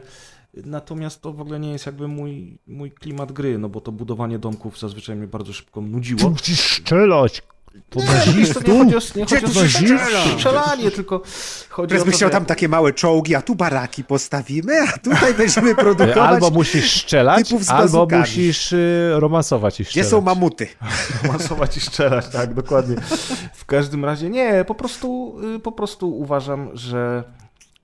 Natomiast to w ogóle nie jest jakby mój, mój klimat gry, no bo to budowanie domków zazwyczaj mnie bardzo szybko nudziło. musisz strzelać. To Nie, wiesz, to nie chodzi o, nie Gdzie chodzi o strzelanie, tylko chodzi Teraz o by to, chciał tam takie małe czołgi, a tu baraki postawimy, a tutaj będziemy produkować. Albo musisz strzelać, albo musisz y, romansować i Gdzie strzelać. są mamuty? masować i strzelać, tak, dokładnie. W każdym razie nie, po prostu, y, po prostu uważam, że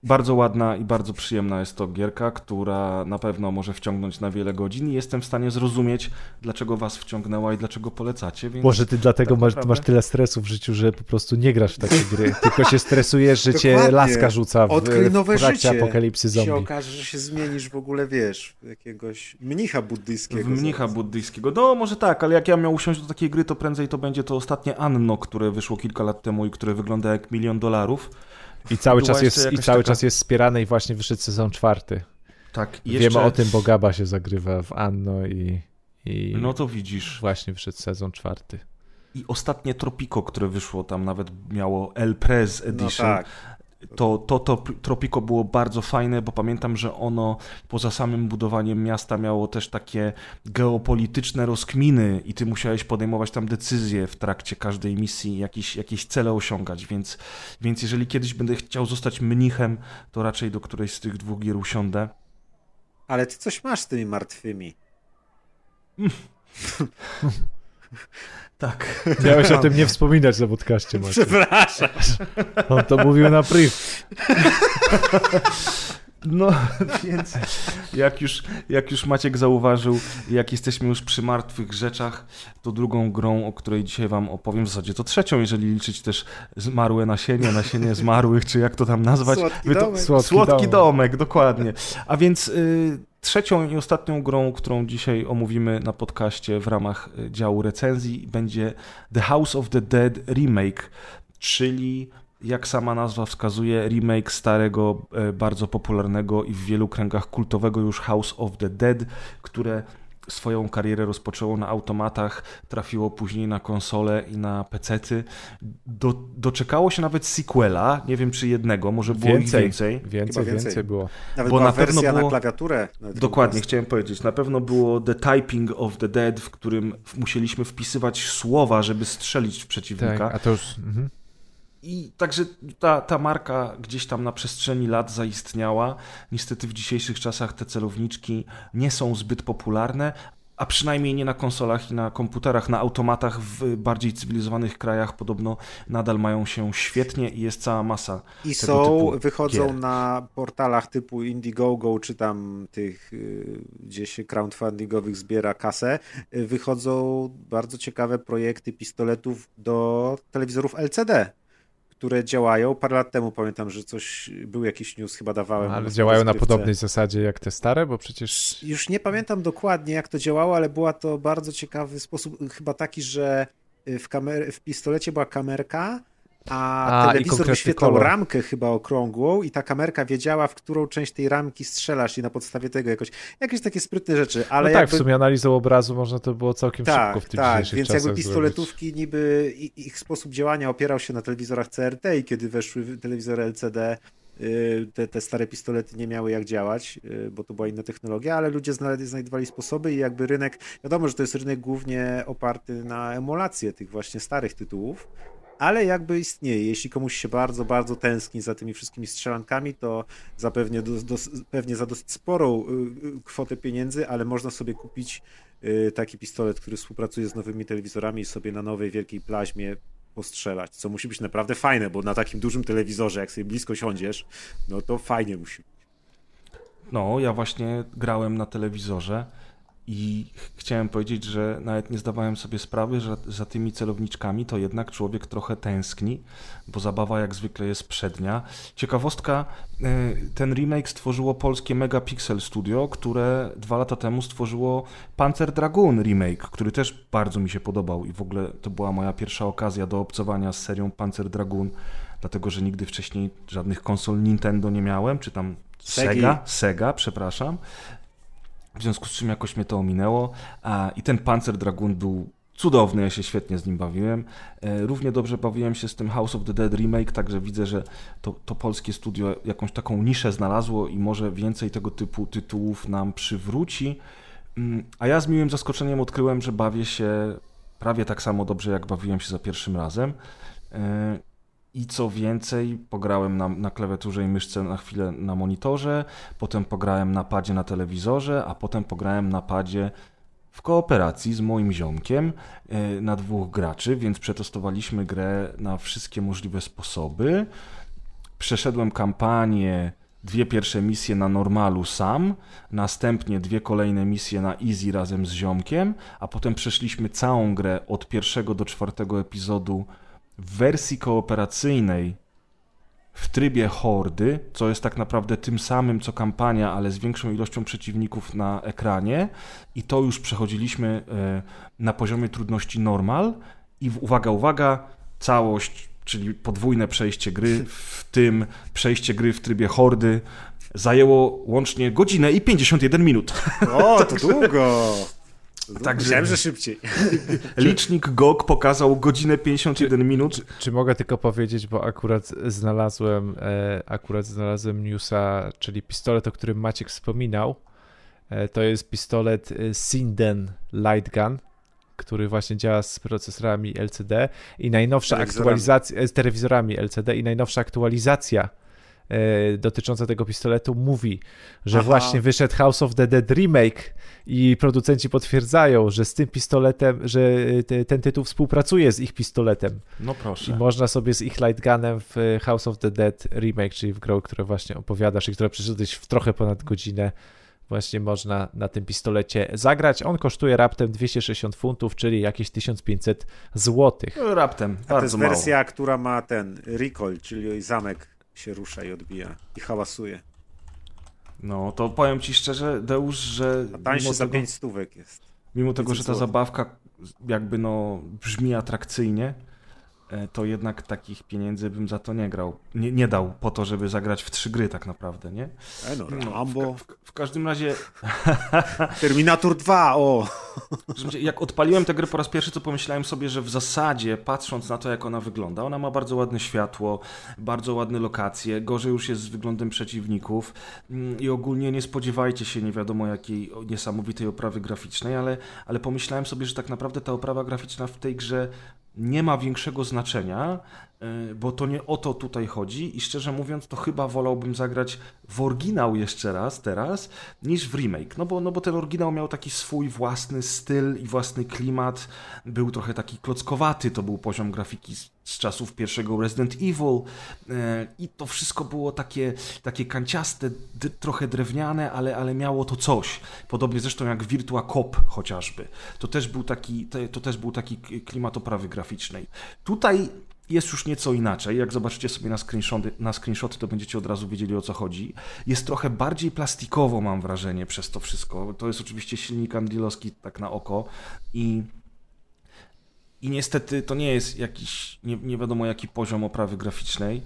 bardzo ładna i bardzo przyjemna jest to gierka, która na pewno może wciągnąć na wiele godzin i jestem w stanie zrozumieć, dlaczego was wciągnęła i dlaczego polecacie, więc Może ty dlatego tak masz, naprawdę- masz tyle stresu w życiu, że po prostu nie grasz w takie gry, tylko się stresujesz, że cię laska rzuca w, Odkryj nowe w trakcie życie. apokalipsy się zombie. okaże, że się zmienisz w ogóle, wiesz, jakiegoś mnicha buddyjskiego. w mnicha zaraz. buddyjskiego. No może tak, ale jak ja miał usiąść do takiej gry, to prędzej to będzie to ostatnie Anno, które wyszło kilka lat temu i które wygląda jak milion dolarów. I cały, czas jest, i cały taka- czas jest wspierane i właśnie wyszedł sezon czwarty. Tak, i Wiemy jeszcze... o tym, bo Gaba się zagrywa w Anno i, i No to widzisz. właśnie wyszedł sezon czwarty. I ostatnie Tropico, które wyszło, tam nawet miało El Prez No Edition. tak. To, to, to Tropico było bardzo fajne, bo pamiętam, że ono poza samym budowaniem miasta miało też takie geopolityczne rozkminy i ty musiałeś podejmować tam decyzje w trakcie każdej misji, jakieś, jakieś cele osiągać, więc, więc jeżeli kiedyś będę chciał zostać mnichem, to raczej do którejś z tych dwóch gier usiądę. Ale ty coś masz z tymi martwymi. Tak. Miałeś o tym nie wspominać na podcaście, Maciej. Przepraszam. On to mówił na priv. No, więc jak już, jak już Maciek zauważył, jak jesteśmy już przy martwych rzeczach, to drugą grą, o której dzisiaj wam opowiem, w zasadzie to trzecią, jeżeli liczyć też zmarłe nasienie, nasienie zmarłych, czy jak to tam nazwać. Słodki to- domek. Słodki Słodki domek. domek, dokładnie. A więc y, trzecią i ostatnią grą, którą dzisiaj omówimy na podcaście w ramach y, działu recenzji, będzie The House of the Dead Remake, czyli jak sama nazwa wskazuje, remake starego, e, bardzo popularnego i w wielu kręgach kultowego już House of the Dead, które swoją karierę rozpoczęło na automatach, trafiło później na konsole i na pecety. Do, doczekało się nawet sequela, nie wiem czy jednego, może było Więcej. więcej. Więcej, więcej. było. Nawet Bo była na pewno wersja było- na klawiaturę. na Dokładnie, chciałem powiedzieć. Na pewno było The Typing of the Dead, w którym musieliśmy wpisywać słowa, żeby strzelić w przeciwnika. Tak, a to już... Mhm. I także ta, ta marka gdzieś tam na przestrzeni lat zaistniała. Niestety w dzisiejszych czasach te celowniczki nie są zbyt popularne, a przynajmniej nie na konsolach i na komputerach, na automatach w bardziej cywilizowanych krajach podobno nadal mają się świetnie i jest cała masa. I są, wychodzą gier. na portalach typu Indiegogo, czy tam tych, y, gdzie się crowdfundingowych zbiera kasę, y, wychodzą bardzo ciekawe projekty pistoletów do telewizorów LCD, które działają. Parę lat temu pamiętam, że coś, był jakiś news, chyba dawałem. Ale o działają na podobnej zasadzie jak te stare, bo przecież... Już nie pamiętam dokładnie, jak to działało, ale była to bardzo ciekawy sposób, chyba taki, że w, kamer- w pistolecie była kamerka, a, A, telewizor wyświetlał kolor. ramkę chyba okrągłą i ta kamerka wiedziała, w którą część tej ramki strzelasz i na podstawie tego jakoś, jakieś takie sprytne rzeczy, ale no tak, jakby... w sumie analizą obrazu można to było całkiem Tak, szybko w tych tak, więc jakby zrobić. pistoletówki niby i- ich sposób działania opierał się na telewizorach CRT i kiedy weszły telewizory LCD, te, te stare pistolety nie miały jak działać, y, bo to była inna technologia, ale ludzie znajdowali sposoby i jakby rynek, wiadomo, że to jest rynek głównie oparty na emulację tych właśnie starych tytułów, ale jakby istnieje. Jeśli komuś się bardzo, bardzo tęskni za tymi wszystkimi strzelankami, to zapewnie dos, dos, pewnie za dosyć sporą y, y, kwotę pieniędzy, ale można sobie kupić y, taki pistolet, który współpracuje z nowymi telewizorami i sobie na nowej wielkiej plaźmie postrzelać, co musi być naprawdę fajne, bo na takim dużym telewizorze, jak sobie blisko siądziesz, no to fajnie musi. No, ja właśnie grałem na telewizorze i ch- chciałem powiedzieć, że nawet nie zdawałem sobie sprawy, że za tymi celowniczkami to jednak człowiek trochę tęskni, bo zabawa jak zwykle jest przednia. Ciekawostka, y, ten remake stworzyło polskie Megapixel Studio, które dwa lata temu stworzyło Panzer Dragoon remake, który też bardzo mi się podobał i w ogóle to była moja pierwsza okazja do obcowania z serią Panzer Dragoon, dlatego że nigdy wcześniej żadnych konsol Nintendo nie miałem, czy tam. Sega, Sega, przepraszam. W związku z czym jakoś mnie to ominęło. A, I ten Panzer Dragoon był cudowny, ja się świetnie z nim bawiłem. E, równie dobrze bawiłem się z tym House of the Dead remake, także widzę, że to, to polskie studio jakąś taką niszę znalazło i może więcej tego typu tytułów nam przywróci. Mm, a ja z miłym zaskoczeniem odkryłem, że bawię się prawie tak samo dobrze, jak bawiłem się za pierwszym razem. I co więcej, pograłem na, na klawiaturze i myszce na chwilę na monitorze, potem pograłem na padzie na telewizorze, a potem pograłem na padzie w kooperacji z moim ziomkiem e, na dwóch graczy, więc przetestowaliśmy grę na wszystkie możliwe sposoby. Przeszedłem kampanię, dwie pierwsze misje na normalu sam, następnie dwie kolejne misje na easy razem z ziomkiem, a potem przeszliśmy całą grę od pierwszego do czwartego epizodu w wersji kooperacyjnej w trybie hordy, co jest tak naprawdę tym samym co kampania, ale z większą ilością przeciwników na ekranie i to już przechodziliśmy e, na poziomie trudności normal i uwaga, uwaga, całość, czyli podwójne przejście gry, w tym przejście gry w trybie hordy zajęło łącznie godzinę i 51 minut. O, to długo! Także- Myślałem, że szybciej. Licznik GOG pokazał godzinę 51 minut. Czy, czy mogę tylko powiedzieć, bo akurat znalazłem, e, akurat znalazłem newsa, czyli pistolet, o którym Maciek wspominał. E, to jest pistolet e, Sinden Light Gun, który właśnie działa z procesorami LCD i najnowsza aktualizacja z telewizorami LCD i najnowsza aktualizacja dotycząca tego pistoletu mówi, że Aha. właśnie wyszedł House of the Dead remake i producenci potwierdzają, że z tym pistoletem, że e, te, ten tytuł współpracuje z ich pistoletem. No I proszę. można sobie z ich lightgunem w e, House of the Dead remake, czyli w grę, o której właśnie opowiadasz i która przeszedłeś w trochę ponad godzinę, właśnie można na tym pistolecie zagrać. On kosztuje raptem 260 funtów, czyli jakieś 1500 złotych. No, Raptem, A to jest wersja, która ma ten recoil, czyli zamek się rusza i odbija i hałasuje. No to powiem ci szczerze, Deusz, że A tańszy za tego, 5 stówek jest. mimo tego, że ta zabawka jakby no brzmi atrakcyjnie, to jednak takich pieniędzy bym za to nie grał. Nie, nie dał po to, żeby zagrać w trzy gry tak naprawdę, nie? E no, No, Rambo. W, w, w każdym razie, Terminator 2, o! jak odpaliłem tę grę po raz pierwszy, to pomyślałem sobie, że w zasadzie, patrząc na to, jak ona wygląda, ona ma bardzo ładne światło, bardzo ładne lokacje, gorzej już jest z wyglądem przeciwników mm, i ogólnie nie spodziewajcie się nie wiadomo jakiej niesamowitej oprawy graficznej, ale, ale pomyślałem sobie, że tak naprawdę ta oprawa graficzna w tej grze nie ma większego znaczenia, bo to nie o to tutaj chodzi i szczerze mówiąc, to chyba wolałbym zagrać w oryginał jeszcze raz teraz, niż w remake. No bo, no bo ten oryginał miał taki swój własny styl i własny klimat. Był trochę taki klockowaty, to był poziom grafiki z, z czasów pierwszego Resident Evil e, i to wszystko było takie, takie kanciaste, trochę drewniane, ale, ale miało to coś. Podobnie zresztą jak Virtua Cop chociażby. To też był taki, to też był taki klimat oprawy graficznej. Tutaj jest już nieco inaczej. Jak zobaczycie sobie na screenshoty, na screenshoty, to będziecie od razu wiedzieli o co chodzi. Jest trochę bardziej plastikowo, mam wrażenie, przez to wszystko. To jest oczywiście silnik andrilowski, tak na oko. I, i niestety to nie jest jakiś, nie, nie wiadomo jaki poziom oprawy graficznej,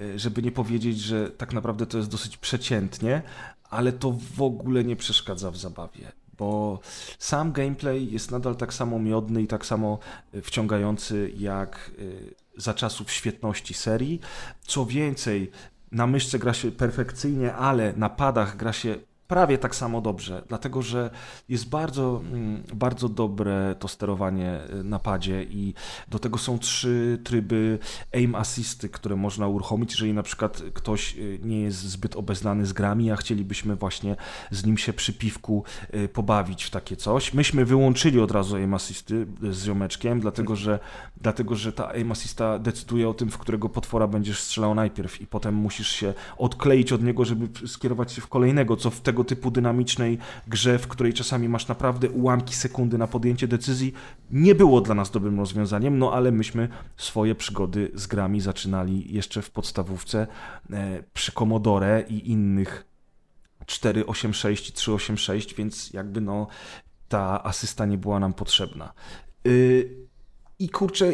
y, żeby nie powiedzieć, że tak naprawdę to jest dosyć przeciętnie, ale to w ogóle nie przeszkadza w zabawie. Bo sam gameplay jest nadal tak samo miodny i tak samo y, wciągający jak y, za czasów świetności serii. Co więcej, na myszce gra się perfekcyjnie, ale na padach gra się prawie tak samo dobrze, dlatego że jest bardzo, mm, bardzo dobre to sterowanie y, na padzie i do tego są trzy tryby aim assisty, które można uruchomić, jeżeli na przykład ktoś y, nie jest zbyt obeznany z grami, a chcielibyśmy właśnie z nim się przy piwku y, pobawić w takie coś. Myśmy wyłączyli od razu aim assisty z ziomeczkiem, dlatego że, dlatego że ta aim assista decyduje o tym, w którego potwora będziesz strzelał najpierw i potem musisz się odkleić od niego, żeby skierować się w kolejnego, co w tego typu dynamicznej grze, w której czasami masz naprawdę ułamki sekundy na podjęcie decyzji, nie było dla nas dobrym rozwiązaniem, no ale myśmy swoje przygody z grami zaczynali jeszcze w podstawówce e, przy Commodore i innych 486 i 386, więc jakby no ta asysta nie była nam potrzebna. Y, I kurczę,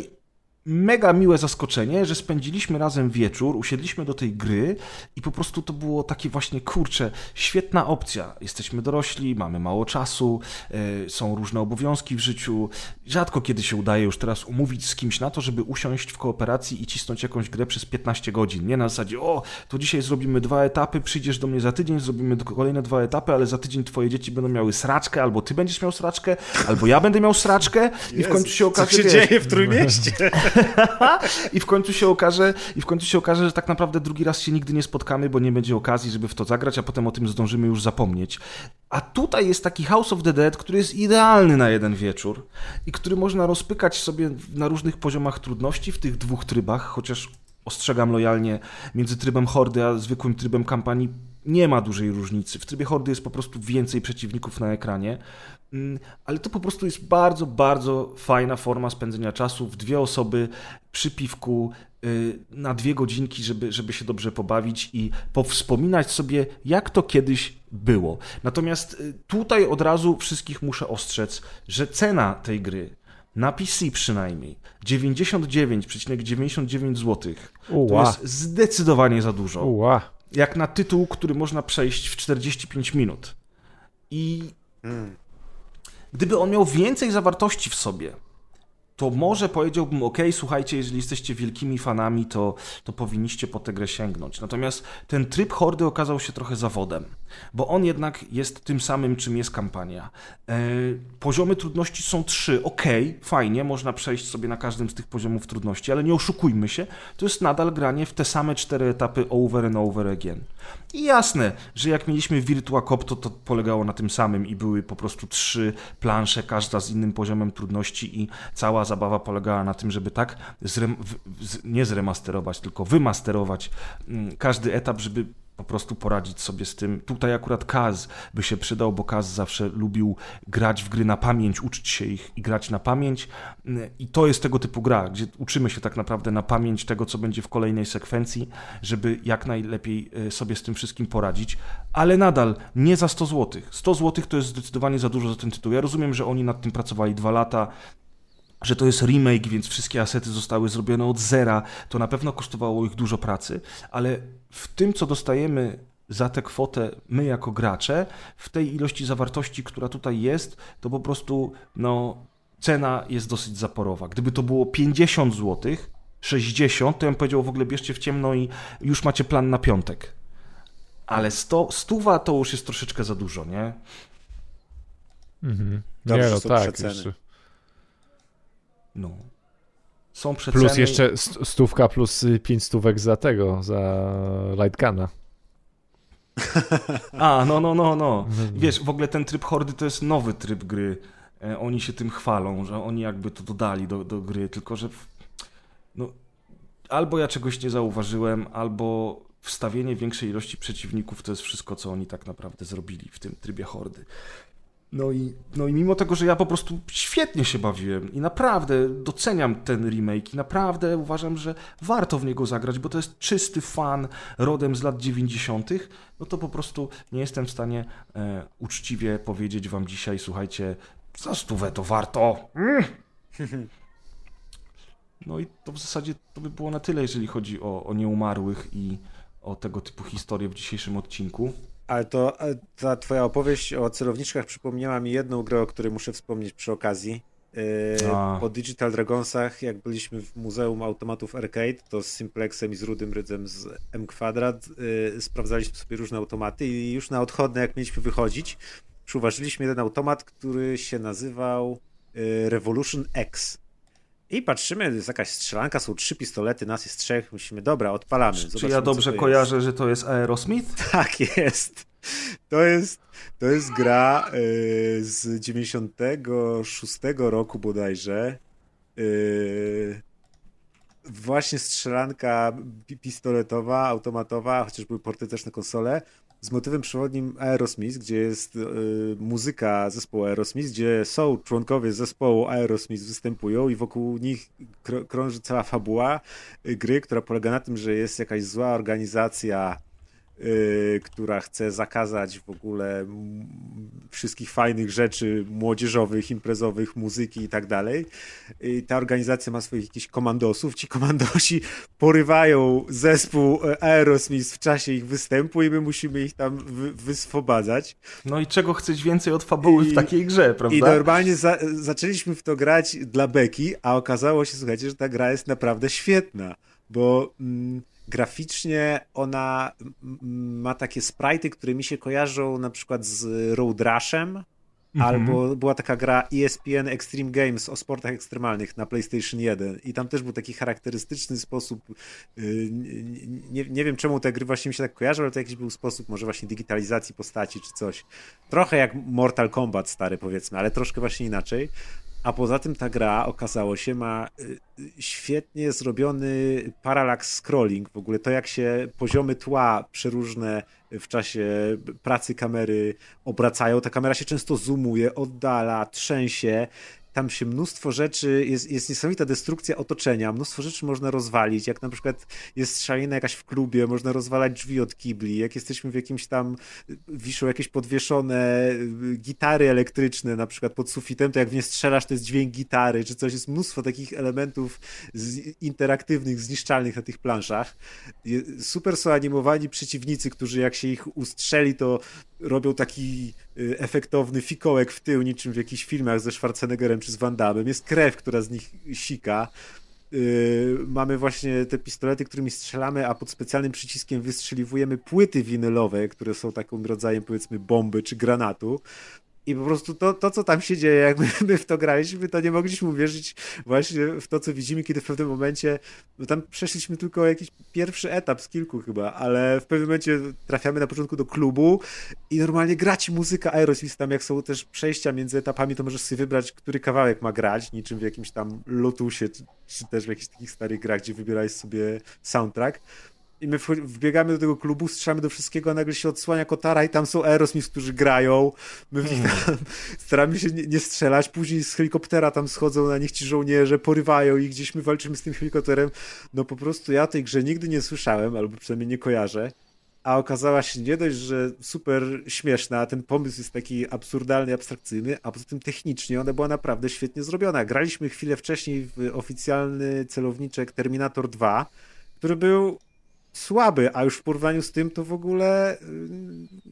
mega miłe zaskoczenie, że spędziliśmy razem wieczór, usiedliśmy do tej gry i po prostu to było takie właśnie, kurcze, świetna opcja. Jesteśmy dorośli, mamy mało czasu, yy, są różne obowiązki w życiu. Rzadko kiedy się udaje już teraz umówić z kimś na to, żeby usiąść w kooperacji i cisnąć jakąś grę przez 15 godzin. Nie na zasadzie, o, to dzisiaj zrobimy dwa etapy, przyjdziesz do mnie za tydzień, zrobimy kolejne dwa etapy, ale za tydzień twoje dzieci będą miały sraczkę, albo ty będziesz miał sraczkę, albo ja będę miał sraczkę i Jezu, w końcu się okaże, co się dzieje w Trójmieście? I w końcu się okaże, i w końcu się okaże, że tak naprawdę drugi raz się nigdy nie spotkamy, bo nie będzie okazji, żeby w to zagrać, a potem o tym zdążymy już zapomnieć. A tutaj jest taki House of the Dead, który jest idealny na jeden wieczór i który można rozpykać sobie na różnych poziomach trudności w tych dwóch trybach, chociaż ostrzegam lojalnie, między trybem hordy a zwykłym trybem kampanii nie ma dużej różnicy. W trybie hordy jest po prostu więcej przeciwników na ekranie, ale to po prostu jest bardzo, bardzo fajna forma spędzenia czasu w dwie osoby przy piwku y, na dwie godzinki, żeby, żeby się dobrze pobawić i powspominać sobie, jak to kiedyś było. Natomiast y, tutaj od razu wszystkich muszę ostrzec, że cena tej gry na PC przynajmniej 99,99 ,99 zł to jest zdecydowanie za dużo. Uła. Jak na tytuł, który można przejść w 45 minut. I hmm. Gdyby on miał więcej zawartości w sobie, to może powiedziałbym, ok, słuchajcie, jeżeli jesteście wielkimi fanami, to, to powinniście po tę grę sięgnąć. Natomiast ten tryb hordy okazał się trochę zawodem, bo on jednak jest tym samym, czym jest kampania. E, poziomy trudności są trzy, ok, fajnie, można przejść sobie na każdym z tych poziomów trudności, ale nie oszukujmy się, to jest nadal granie w te same cztery etapy over and over again. I jasne, że jak mieliśmy Virtua Cop, to to polegało na tym samym i były po prostu trzy plansze, każda z innym poziomem trudności i cała zabawa polegała na tym, żeby tak zrem, nie zremasterować, tylko wymasterować mm, każdy etap, żeby po prostu poradzić sobie z tym. Tutaj akurat Kaz by się przydał, bo Kaz zawsze lubił grać w gry na pamięć, uczyć się ich i grać na pamięć. I to jest tego typu gra, gdzie uczymy się tak naprawdę na pamięć tego, co będzie w kolejnej sekwencji, żeby jak najlepiej e, sobie z tym wszystkim poradzić, ale nadal nie za 100 zł. 100 zł to jest zdecydowanie za dużo za ten tytuł. Ja rozumiem, że oni nad tym pracowali dwa lata, że to jest remake, więc wszystkie asety zostały zrobione od zera, to na pewno kosztowało ich dużo pracy, ale w tym, co dostajemy za tę kwotę my jako gracze, w tej ilości zawartości, która tutaj jest, to po prostu no, cena jest dosyć zaporowa. Gdyby to było 50 zł, 60, to ja bym powiedział w ogóle bierzcie w ciemno i już macie plan na piątek. Ale 100, stuwa to już jest troszeczkę za dużo, nie? Mhm. Dobrze, nie, no tak. Jeszcze... No. Są przeceny... Plus jeszcze stówka plus pięć stówek za tego, za Lightgana. A, no, no, no, no. Wiesz, w ogóle ten tryb hordy to jest nowy tryb gry. E, oni się tym chwalą, że oni jakby to dodali do, do gry, tylko że no, albo ja czegoś nie zauważyłem, albo wstawienie większej ilości przeciwników to jest wszystko, co oni tak naprawdę zrobili w tym trybie hordy. No i, no i mimo tego, że ja po prostu świetnie się bawiłem i naprawdę doceniam ten remake i naprawdę uważam, że warto w niego zagrać, bo to jest czysty fan rodem z lat 90., no to po prostu nie jestem w stanie e, uczciwie powiedzieć wam dzisiaj, słuchajcie, za stówę to warto. Mm. No i to w zasadzie to by było na tyle, jeżeli chodzi o, o nieumarłych i o tego typu historie w dzisiejszym odcinku. Ale to ta twoja opowieść o celowniczkach przypomniała mi jedną grę, o której muszę wspomnieć przy okazji. Yy, po Digital Dragonsach, jak byliśmy w Muzeum Automatów Arcade, to z Simplexem i z Rudym Rydzem z M Quadrat yy, sprawdzaliśmy sobie różne automaty i już na odchodne, jak mieliśmy wychodzić, przyuważyliśmy jeden automat, który się nazywał yy, Revolution X. I patrzymy, jest jakaś strzelanka, są trzy pistolety, nas jest trzech, myślimy, dobra, odpalamy. Zobaczmy, Czy ja dobrze kojarzę, jest. że to jest Aerosmith? Tak jest. To jest, to jest gra yy, z 96 roku bodajże. Yy, właśnie strzelanka pistoletowa, automatowa, chociaż były porty też na konsolę z motywem przewodnim Aerosmith, gdzie jest y, muzyka zespołu Aerosmith, gdzie są członkowie zespołu Aerosmith występują i wokół nich kr krąży cała fabuła y, gry, która polega na tym, że jest jakaś zła organizacja która chce zakazać w ogóle wszystkich fajnych rzeczy młodzieżowych, imprezowych, muzyki i tak dalej. I ta organizacja ma swoich jakichś komandosów. Ci komandosi porywają zespół Aerosmith w czasie ich występu i my musimy ich tam wy wyswobadzać. No i czego chcesz więcej od fabuły I, w takiej grze, prawda? I normalnie za zaczęliśmy w to grać dla beki, a okazało się, słuchajcie, że ta gra jest naprawdę świetna, bo mm, graficznie ona ma takie sprite'y, które mi się kojarzą na przykład z Road Rushem, Mhm. Albo była taka gra ESPN Extreme Games o sportach ekstremalnych na PlayStation 1 i tam też był taki charakterystyczny sposób, y, nie, nie wiem czemu te gry właśnie mi się tak kojarzą, ale to jakiś był sposób może właśnie digitalizacji postaci czy coś. Trochę jak Mortal Kombat stary powiedzmy, ale troszkę właśnie inaczej. A poza tym ta gra, okazało się, ma y, świetnie zrobiony parallax scrolling. W ogóle to, jak się poziomy tła przeróżne w czasie pracy kamery obracają, ta kamera się często zoomuje, oddala, trzęsie tam się mnóstwo rzeczy, jest, jest niesamowita destrukcja otoczenia, mnóstwo rzeczy można rozwalić, jak na przykład jest szalina jakaś w klubie, można rozwalać drzwi od kibli, jak jesteśmy w jakimś tam, wiszą jakieś podwieszone y, gitary elektryczne na przykład pod sufitem, to jak w nie strzelasz, to jest dźwięk gitary, czy coś, jest mnóstwo takich elementów interaktywnych, zniszczalnych na tych planszach. Super są animowani przeciwnicy, którzy jak się ich ustrzeli, to robią taki y, efektowny fikołek w tył, niczym w jakichś filmach ze Schwarzeneggerem czy z Van Damme. Jest krew, która z nich sika. Yy, mamy właśnie te pistolety, którymi strzelamy, a pod specjalnym przyciskiem wystrzeliwujemy płyty winylowe, które są takim rodzajem powiedzmy bomby czy granatu. I po prostu to, to, co tam się dzieje, jak my, my w to graliśmy, to nie mogliśmy uwierzyć właśnie w to, co widzimy, kiedy w pewnym momencie, no tam przeszliśmy tylko jakiś pierwszy etap z kilku chyba, ale w pewnym momencie trafiamy na początku do klubu i normalnie grać muzyka Aerosmith, tam jak są też przejścia między etapami, to możesz sobie wybrać, który kawałek ma grać, niczym w jakimś tam Lotusie, czy, czy też w jakichś takich starych grach, gdzie wybierałeś sobie soundtrack i my wbiegamy do tego klubu, strzelamy do wszystkiego, a nagle się odsłania kotara i tam są Aerosmith, którzy grają. My hmm. tam staramy się nie, nie, strzelać, później z helikoptera tam schodzą na nich ci żołnierze, porywają ich, gdzieś my walczymy z tym helikopterem. No po prostu ja tej grze nigdy nie słyszałem, albo przynajmniej nie kojarzę. A okazała się nie dość, że super śmieszna, ten pomysł jest taki absurdalny, abstrakcyjny, a poza tym technicznie ona była naprawdę świetnie zrobiona. Graliśmy chwilę wcześniej w oficjalny celowniczek Terminator 2, który był słaby, a już w porównaniu z tym to w ogóle y,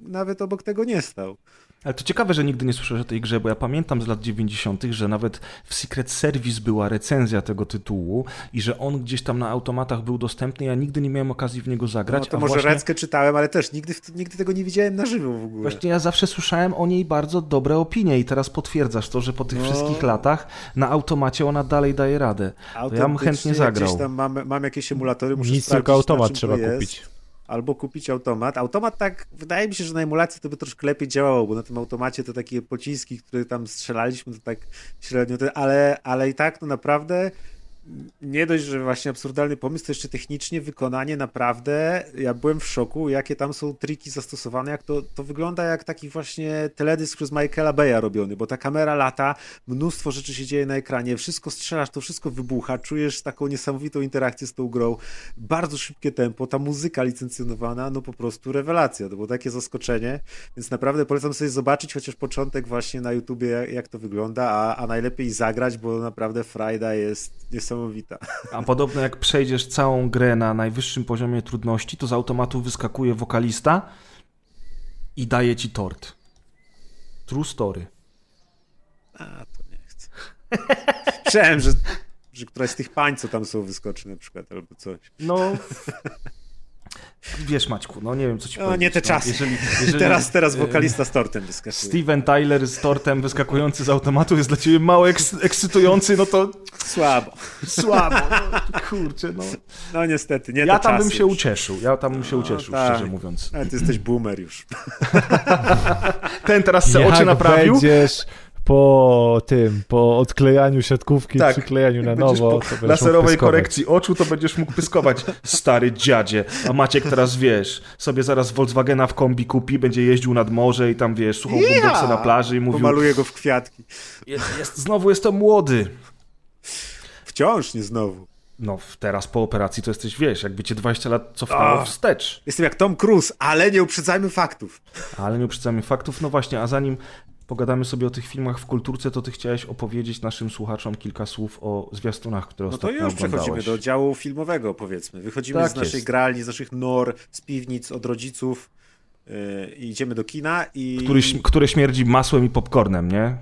nawet obok tego nie stał. Ale to ciekawe, że nigdy nie słyszałeś o tej grze, bo ja pamiętam z lat 90., że nawet w Secret Service była recenzja tego tytułu i że on gdzieś tam na automatach był dostępny. Ja nigdy nie miałem okazji w niego zagrać. No to może właśnie... Reckę czytałem, ale też nigdy, nigdy tego nie widziałem na żywo w ogóle. Właśnie ja zawsze słyszałem o niej bardzo dobre opinie i teraz potwierdzasz to, że po tych no... wszystkich latach na automacie ona dalej daje radę. To ja bym chętnie zagrał. Gdzieś tam mam, mam jakieś emulatory, muszę Nic tylko automat trzeba kupić albo kupić automat. Automat tak, wydaje mi się, że na emulacji to by troszkę lepiej działało, bo na tym automacie to takie pociski, które tam strzelaliśmy, to tak średnio, ale, ale i tak no naprawdę nie dość, że właśnie absurdalny pomysł, to jeszcze technicznie wykonanie naprawdę, ja byłem w szoku, jakie tam są triki zastosowane, jak to, to wygląda jak taki właśnie teledysk przez Michaela Beya robiony, bo ta kamera lata, mnóstwo rzeczy się dzieje na ekranie, wszystko strzelasz, to wszystko wybucha, czujesz taką niesamowitą interakcję z tą grą, bardzo szybkie tempo, ta muzyka licencjonowana, no po prostu rewelacja, to było takie zaskoczenie, więc naprawdę polecam sobie zobaczyć chociaż początek właśnie na YouTubie, jak, jak to wygląda, a, a najlepiej zagrać, bo naprawdę frajda jest niesamowita niesamowita. A podobno jak przejdziesz całą grę na najwyższym poziomie trudności, to z automatu wyskakuje wokalista i daje ci tort. True story. A, to nie chcę. Myślałem, że, że któraś z tych pań, co tam są, wyskoczy na przykład, albo coś. No, Wiesz, Maćku, no nie wiem, co ci no, powiedzieć. nie te no, czasy. jeżeli, jeżeli, teraz, teraz wokalista z tortem wyskakuje. Steven Tyler z tortem wyskakujący z automatu jest dla ciebie mało eks ekscytujący, no to... Słabo. Słabo, no, kurczę, no. No niestety, nie Ja tam bym się już. ucieszył, ja tam bym się no, ucieszył, tak. szczerze mówiąc. Ale ty jesteś boomer już. Ten teraz se oczy naprawił. będziesz po tym, po odklejaniu siatkówki, tak. przyklejaniu na nowo. Po laserowej korekcji oczu to będziesz mógł pyskować, stary dziadzie. A Maciek teraz, wiesz, sobie zaraz Volkswagena w kombi kupi, będzie jeździł nad morze i tam, wiesz, słuchał yeah! na plaży i mówił... Pomaluje go w kwiatki. Jest, jest, znowu jestem młody. Wciąż nie znowu. no teraz po operacji to jesteś, wiesz, jakby cię 20 lat cofnęło wstecz. Jestem jak Tom Cruise, ale nie uprzedzajmy faktów. Ale nie uprzedzajmy faktów, no właśnie, a zanim pogadamy sobie o tych filmach w kulturce, to ty chciałeś opowiedzieć naszym słuchaczom kilka słów o zwiastunach, które no ostatnio oglądałeś. No to już przechodzimy do działu filmowego, powiedzmy. Wychodzimy tak z naszej jest. gralni, z naszych nor, z piwnic, od rodziców yy, i idziemy do kina i... Który, które śmierdzi masłem i popcornem, nie?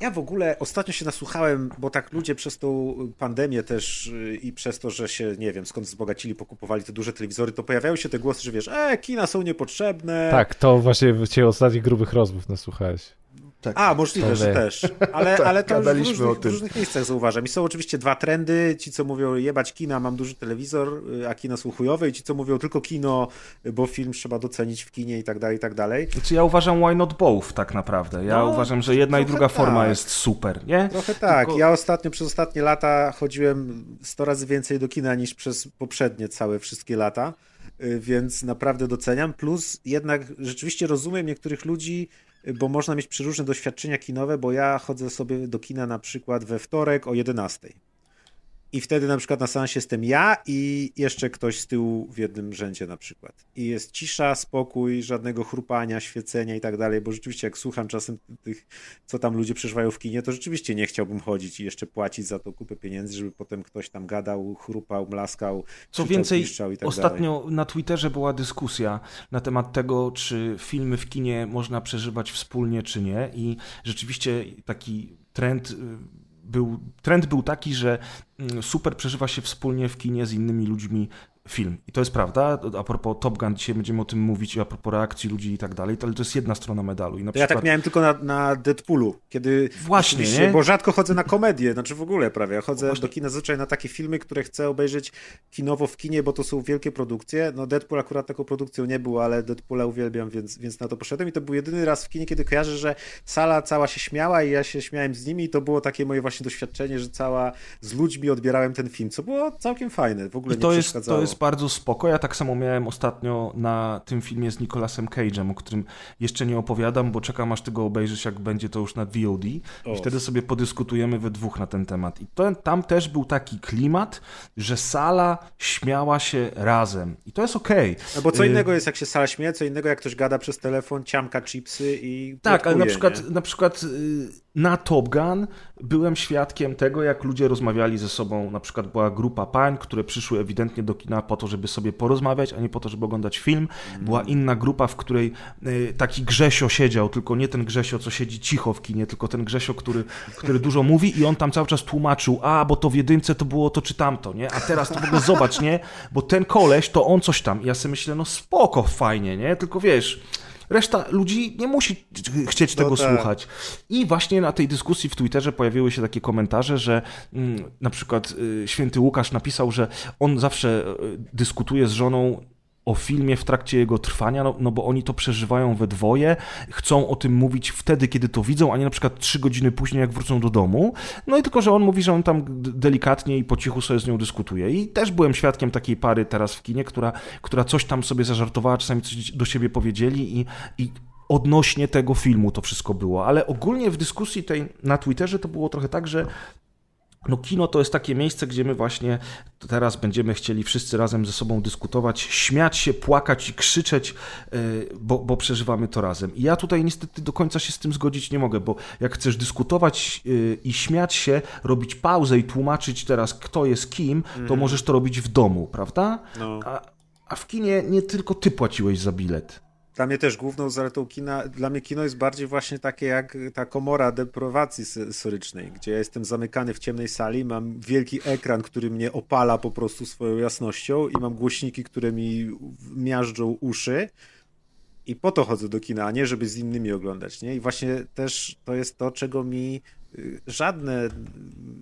Ja w ogóle ostatnio się nasłuchałem, bo tak ludzie przez tą pandemię też y, i przez to, że się, nie wiem, skąd wzbogacili, pokupowali te duże telewizory, to pojawiają się te głosy, że wiesz, e, kina są niepotrzebne. Tak, to właśnie cię ostatnich grubych rozmów nasłuchałeś. Tak, A, możliwe, że też. Ale, tak, ale to już w różnych, w różnych miejscach zauważam. I są oczywiście dwa trendy. Ci, co mówią jebać kina, mam duży telewizor, y, a kina są chujowe i ci, co mówią tylko kino, bo film trzeba docenić w kinie i tak dalej, i tak dalej. Znaczy ja uważam why not both tak naprawdę. Ja no, uważam, że jedna i druga tak. forma jest super, nie? Trochę tak. Tylko... Ja ostatnio, przez ostatnie lata chodziłem 100 razy więcej do kina niż przez poprzednie całe wszystkie lata, y, więc naprawdę doceniam. Plus jednak rzeczywiście rozumiem niektórych ludzi, bo można mieć przeróżne doświadczenia kinowe, bo ja chodzę sobie do kina na przykład we wtorek o 11. I wtedy na przykład na seansie jestem ja i jeszcze ktoś z tyłu w jednym rzędzie na przykład. I jest cisza, spokój, żadnego chrupania, świecenia i tak dalej, bo rzeczywiście jak słucham czasem tych, co tam ludzie przeżywają w kinie, to rzeczywiście nie chciałbym chodzić i jeszcze płacić za to kupę pieniędzy, żeby potem ktoś tam gadał, chrupał, mlaskał, Co więcej, i tak ostatnio dalej. na Twitterze była dyskusja na temat tego, czy filmy w kinie można przeżywać wspólnie, czy nie i rzeczywiście taki trend y, był, trend był taki, że mm, super przeżywa się wspólnie w kinie z innymi ludźmi film. I to jest prawda. A propos Top Gun, dzisiaj będziemy o tym mówić, a propos reakcji ludzi i tak dalej, ale to jest jedna strona medalu. I na przykład... Ja tak miałem tylko na, na Deadpoolu, kiedy... Właśnie, nie? Bo rzadko chodzę na komedię, znaczy w ogóle prawie. Ja chodzę Właśnie. do kina zazwyczaj na takie filmy, które chcę obejrzeć kinowo w kinie, bo to są wielkie produkcje. No Deadpool akurat taką produkcją nie był, ale Deadpoola uwielbiam, więc, więc na to poszedłem i to był jedyny raz w kinie, kiedy kojarzę, że sala cała się śmiała i ja się śmiałem z nimi i to było takie moje właśnie doświadczenie, że cała z ludźmi odbierałem ten film, co było całkiem fajne. W ogóle I to nie jest, to jest bardzo spoko. Ja tak samo miałem ostatnio na tym filmie z Nicolasem Cage'em, o którym jeszcze nie opowiadam, bo czekam aż tego obejrzysz, jak będzie to już na VOD. I wtedy sobie podyskutujemy we dwóch na ten temat. I to, tam też był taki klimat, że sala śmiała się razem. I to jest okej. Okay. No bo co y- innego jest, jak się sala śmieje, co innego, jak ktoś gada przez telefon, ciamka chipsy i. Tak, ale na przykład, na przykład y, na Top Gun byłem świadkiem tego, jak ludzie rozmawiali ze sobą. Na przykład była grupa pań, które przyszły ewidentnie do kina po to, żeby sobie porozmawiać, a nie po to, żeby oglądać film. Była mm. inna grupa, w której y, taki Grzesio siedział, tylko nie ten Grzesio, co siedzi cicho w kinie, tylko ten Grzesio, który, który dużo mówi i on tam cały czas tłumaczył, a, bo to w jedynce to było to czy tamto, nie? A teraz to w ogóle zobacz, nie? Bo ten koleś, to on coś tam. I ja sobie myślę, no spoko, fajnie, nie? Tylko wiesz Reszta ludzi nie musi chcieć tego no tak. słuchać. I właśnie na tej dyskusji w Twitterze pojawiły się takie komentarze, że mm, na przykład y, święty Łukasz napisał, że on zawsze y, dyskutuje z żoną o filmie w trakcie jego trwania, no, no, bo oni to przeżywają we dwoje, chcą o tym mówić wtedy, kiedy to widzą, a nie na przykład trzy godziny później, jak wrócą do domu. No i tylko, że on mówi, że on tam delikatnie i po cichu sobie z nią dyskutuje. I też byłem świadkiem takiej pary teraz w kinie, która, która coś tam sobie zażartowała, czasami coś do siebie powiedzieli i, i odnośnie tego filmu to wszystko było. Ale ogólnie w dyskusji tej na Twitterze to było trochę tak, że no kino to jest takie miejsce, gdzie my właśnie teraz będziemy chcieli wszyscy razem ze sobą dyskutować, śmiać się, płakać i krzyczeć, e, bo, bo przeżywamy to razem. I ja tutaj niestety do końca się z tym zgodzić nie mogę, bo jak chcesz dyskutować e, i śmiać się, robić pauzę i tłumaczyć teraz, kto jest kim, to mhm. możesz to robić w domu, prawda? No. A, a w kinie nie tylko ty płaciłeś za bilet. Dla mnie też główną zaletą kina, dla mnie kino jest bardziej właśnie takie jak ta komora deprawacji sensorycznej, gdzie ja jestem zamykany w ciemnej sali, mam wielki ekran, który mnie opala po prostu swoją jasnością i mam głośniki, które mi miażdżą uszy i po to chodzę do kina, a nie żeby z innymi oglądać, nie? I właśnie też to jest to, czego mi żadne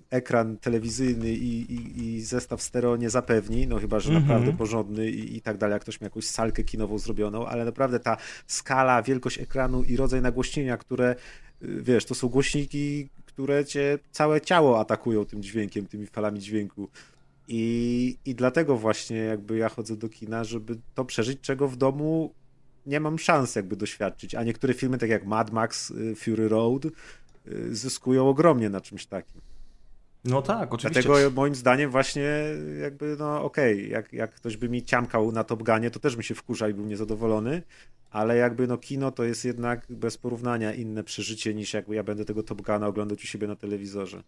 ekran telewizyjny i, i, i, zestaw stereo nie zapewni, no chyba, że mm -hmm. naprawdę porządny i, i tak dalej, jak ktoś ma jakąś salkę kinową zrobioną, ale naprawdę ta skala, wielkość ekranu i rodzaj nagłośnienia, które, y, wiesz, to są głośniki, które cię całe ciało atakują tym dźwiękiem, tymi falami dźwięku. I, I dlatego właśnie jakby ja chodzę do kina, żeby to przeżyć, czego w domu nie mam szans jakby doświadczyć, a niektóre filmy, tak jak Mad Max, y, Fury Road, zyskują ogromnie na czymś takim. No tak, oczywiście. Dlatego moim zdaniem właśnie jakby, no okej, okay, jak, jak ktoś by mi ciamkał na Top Gunie, to też bym się wkurzał i był niezadowolony, ale jakby no kino to jest jednak bez porównania inne przeżycie niż jakby ja będę tego Top Guna oglądać u siebie na telewizorze.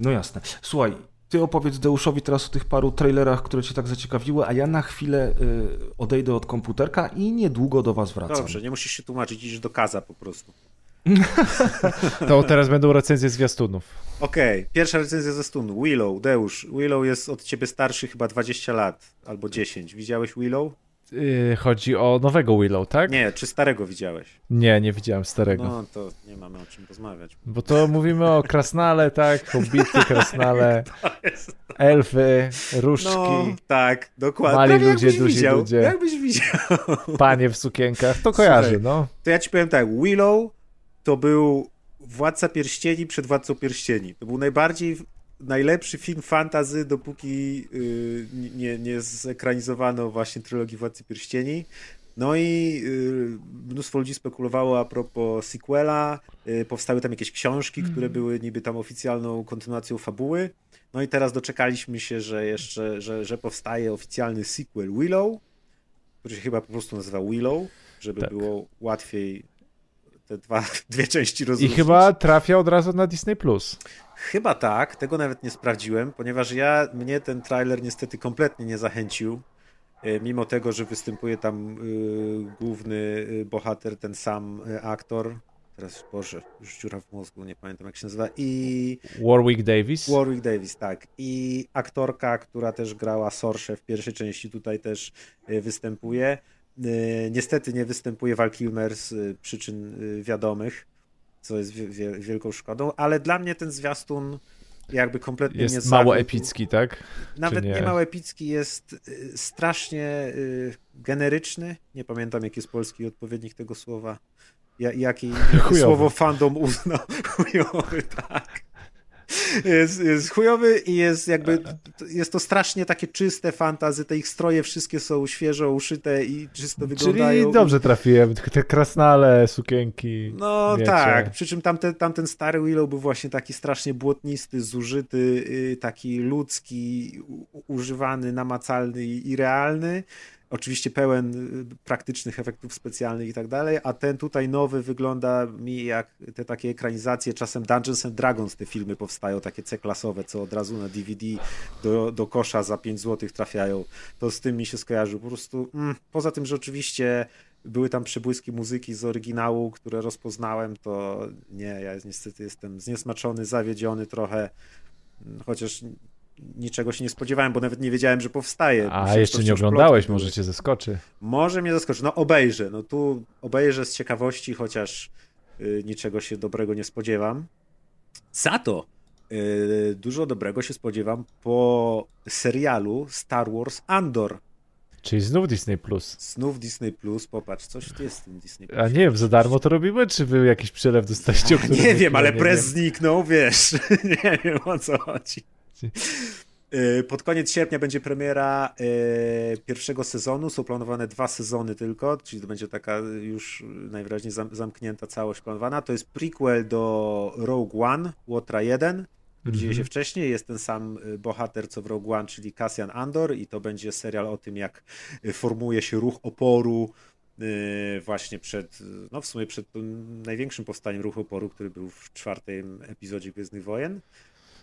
No jasne. Słuchaj, ty opowiedz Deuszowi teraz o tych paru trailerach, które cię tak zaciekawiły, a ja na chwilę y, odejdę od komputerka i niedługo do was wracam. Dobrze, nie musisz się tłumaczyć, idziesz do kaza po prostu. To teraz będą recenzje zwiastunów. Okej, okay. pierwsza recenzja ze stunu. Willow, Deusz. Willow jest od ciebie starszy chyba 20 lat albo 10. Widziałeś Willow? Yy, chodzi o nowego Willow, tak? Nie, czy starego widziałeś? Nie, nie widziałem starego. No to nie mamy o czym rozmawiać. Bo to mówimy o krasnale, tak? Hobbity, krasnale, elfy, różdżki. No, tak, dokładnie. Mali Prawie ludzie, duzi widział, ludzie. Jakbyś widział. Panie w sukienkach, to kojarzy, Słuchaj, no. To ja ci powiem tak, Willow to był Władca Pierścieni przed Władcą Pierścieni. To był najbardziej najlepszy film fantazy, dopóki yy, nie, nie zekranizowano właśnie trylogii Władcy Pierścieni. No i yy, mnóstwo ludzi spekulowało a propos sequela. Yy, powstały tam jakieś książki, mm. które były niby tam oficjalną kontynuacją fabuły. No i teraz doczekaliśmy się, że jeszcze, że, że powstaje oficjalny sequel Willow, który się chyba po prostu nazywa Willow, żeby tak. było łatwiej te dwa, dwie części rozróżnić. I chyba trafia od razu na Disney+. Plus. Chyba tak, tego nawet nie sprawdziłem, ponieważ ja, mnie ten trailer niestety kompletnie nie zachęcił, e, mimo tego, że występuje tam y, główny y, bohater, ten sam aktor, teraz, Boże, już dziura w mózgu, nie pamiętam jak się nazywa, i... Warwick Davis? Warwick Davis, tak. I aktorka, która też grała Sorsze w pierwszej części, tutaj też występuje. Niestety nie występuje Val Kilmer z przyczyn wiadomych, co jest wielką szkodą, ale dla mnie ten zwiastun jakby kompletnie jest nie Jest mało epicki, tak? Nawet nie? nie mało epicki, jest y, strasznie y, generyczny. Nie pamiętam, jaki jest polski odpowiednik tego słowa. Jakie słowo fandom uznał. Chujowy, tak jest, jest chujowy i jest jakby, jest to strasznie takie czyste fantazy, te ich stroje wszystkie są świeżo uszyte i czysto wyglądają. Czyli dobrze trafiłem, te krasnale, sukienki. No wiecie. tak, przy czym tamten, tamten stary Willow był właśnie taki strasznie błotnisty, zużyty, y, taki ludzki, używany, namacalny i realny oczywiście pełen y, praktycznych efektów specjalnych i tak dalej, a ten tutaj nowy wygląda mi jak te takie ekranizacje, czasem Dungeons and Dragons te filmy powstają, takie C-klasowe, co od razu na DVD do, do kosza za 5 zł trafiają. To z tym mi się skojarzył. Po prostu mm, poza tym, że oczywiście były tam przebłyski muzyki z oryginału, które rozpoznałem, to nie, ja niestety jestem zniesmaczony, zawiedziony trochę, chociaż niczego się nie spodziewałem, bo nawet nie wiedziałem, że powstaje. A jeszcze nie oglądałeś, może cię zaskoczy. Może mnie zaskoczy. No obejrzę. No tu obejrzę z ciekawości, chociaż y, niczego się dobrego nie spodziewam. Za to y, dużo dobrego się spodziewam po serialu Star Wars Andor. Czyli znów Disney Plus. Znów Disney Plus, popatrz, coś jest w tym Disney Plus. A nie wiem, za darmo to robimy, czy wy jakiś przelew dostaliście? Nie wiem, ale prez zniknął, wiesz. nie wiem o co chodzi. Y, pod koniec sierpnia będzie premiera y, pierwszego sezonu. Są planowane dwa sezony tylko, czyli to będzie taka już najwyraźniej zamknięta całość planowana. To jest prequel do Rogue One, Łotra 1, który dzieje się mhm. wcześniej. Jest ten sam y, bohater co w Rogue One, czyli Cassian Andor i to będzie serial o tym, jak formuje się ruch oporu właśnie przed, no w sumie przed tym największym powstaniem ruchu oporu, który był w czwartym epizodzie Gwiezdnych Wojen.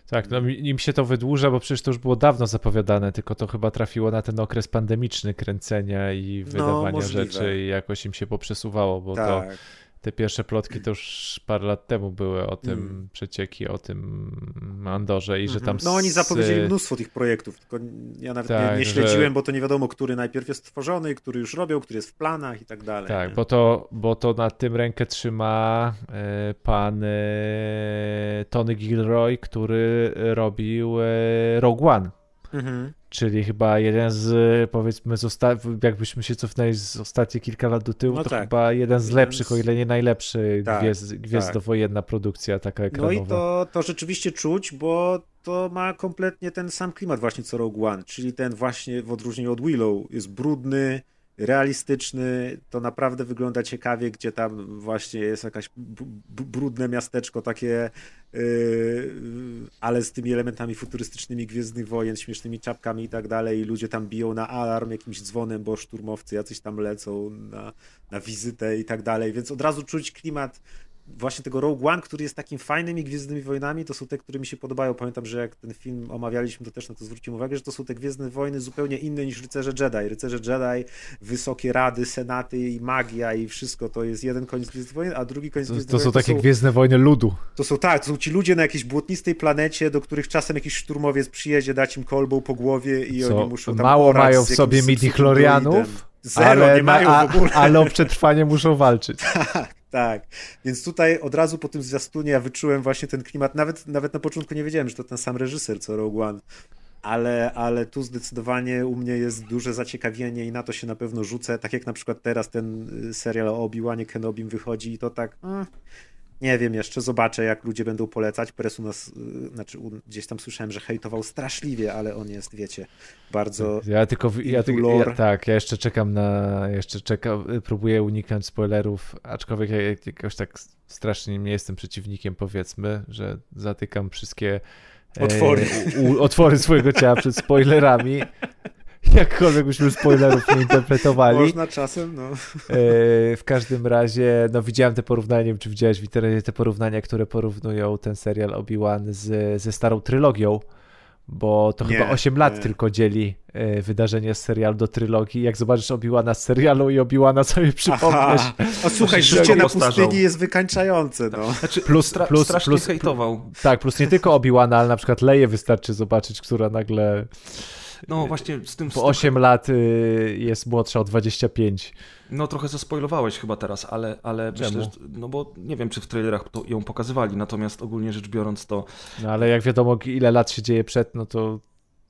Tak, no im się to wydłuża, bo przecież to już było dawno zapowiadane, tylko to chyba trafiło na ten okres pandemiczny kręcenia i no, wydawania no, rzeczy i jakoś im się poprzesuwało, bo tak. to te pierwsze plotki to już parę lat temu były o tym, mm. przecieki o tym Andorze i że tam... No oni zapowiedzieli mnóstwo tych projektów, tylko ja nawet tak, nie, nie, śledziłem, że... bo to nie wiadomo, który najpierw jest stworzony, który już robią, który jest w planach i tak dalej. Tak, bo to, bo to na tym rękę trzyma e, pan e, Tony Gilroy, który robił e, Rogue One. Mhm. Czyli chyba jeden z, powiedzmy, z osta- jakbyśmy się cofnęli z ostatnie kilka lat do tyłu, no to tak. chyba jeden z lepszych, o ile nie najlepszy tak, gwiezd, gwiazdowojenna tak. produkcja taka ekranowa. No i to, to rzeczywiście czuć, bo to ma kompletnie ten sam klimat właśnie co Rogue One, czyli ten właśnie w odróżnieniu od Willow jest brudny, realistyczny, to naprawdę wygląda ciekawie, gdzie tam właśnie jest jakaś brudne miasteczko takie, yy, ale z tymi elementami futurystycznymi Gwiezdnych Wojen, śmiesznymi czapkami i tak dalej i ludzie tam biją na alarm jakimś dzwonem, bo szturmowcy jacyś tam lecą na, na wizytę i tak dalej, więc od razu czuć klimat właśnie tego Rogue One, który jest takim fajnymi Gwiezdnymi Wojnami, to są te, które mi się podobają. Pamiętam, że jak ten film omawialiśmy, to też na to zwróciłem uwagę, że to są te Gwiezdne Wojny zupełnie inne niż Rycerze Jedi. Rycerze Jedi, wysokie rady, senaty i magia i wszystko, to jest jeden koniec Gwiezdnych Wojen, a drugi koniec Gwiezdnych Wojen. To są takie są, Gwiezdne Wojny ludu. To są tak, to są ci ludzie na jakiejś błotnistej planecie, do których czasem jakiś szturmowiec przyjedzie, dać im kolbą po głowie i Co, oni muszą tam Mało mają w sobie midi-chlorianów, Zero ale, nie mają a, w ogóle. Ale o przetrwanie muszą walczyć. tak, tak. Więc tutaj od razu po tym zwiastunie ja wyczułem właśnie ten klimat. Nawet, nawet na początku nie wiedziałem, że to ten sam reżyser co Rogue One. Ale, ale tu zdecydowanie u mnie jest duże zaciekawienie i na to się na pewno rzucę. Tak jak na przykład teraz ten y, serial o Obi-Wanie Kenobim wychodzi i to tak... Mm, nie wiem jeszcze, zobaczę jak ludzie będą polecać. Press u nas, y, znaczy gdzieś tam słyszałem, że hejtował straszliwie, ale on jest, wiecie, bardzo. Ja tylko, ja, ja, tak, ja jeszcze czekam na, jeszcze czekam, próbuję uniknąć spoilerów, aczkolwiek ja jakoś tak strasznie nie jestem przeciwnikiem, powiedzmy, że zatykam wszystkie otwory, e, u, otwory swojego ciała przed spoilerami. Jakkolwiek byśmy spoilerów nie interpretowali. Można czasem, no. E, w każdym razie, no widziałem te porównania, nie wiem, czy widziałeś w internecie te porównania, które porównują ten serial Obi-Wan z, ze starą trylogią, bo to nie, chyba 8 lat nie. tylko dzieli e, wydarzenie z serialu do trylogii. Jak zobaczysz Obi-Wana z serialu i Obi-Wana sobie przypomniesz. O słuchaj, życie na pustyni jest wykańczające, no. Znaczy, plus, plus, strasznie plus, hejtował. Tak, plus nie tylko Obi-Wana, ale na przykład Leję wystarczy zobaczyć, która nagle no właśnie z tym... Po 8 lat y, jest młodsza o 25. No trochę zaspoilowałeś chyba teraz, ale, ale myślę, że, no bo nie wiem, czy w trailerach ją pokazywali, natomiast ogólnie rzecz biorąc to... No ale jak wiadomo, ile lat się dzieje przed, no to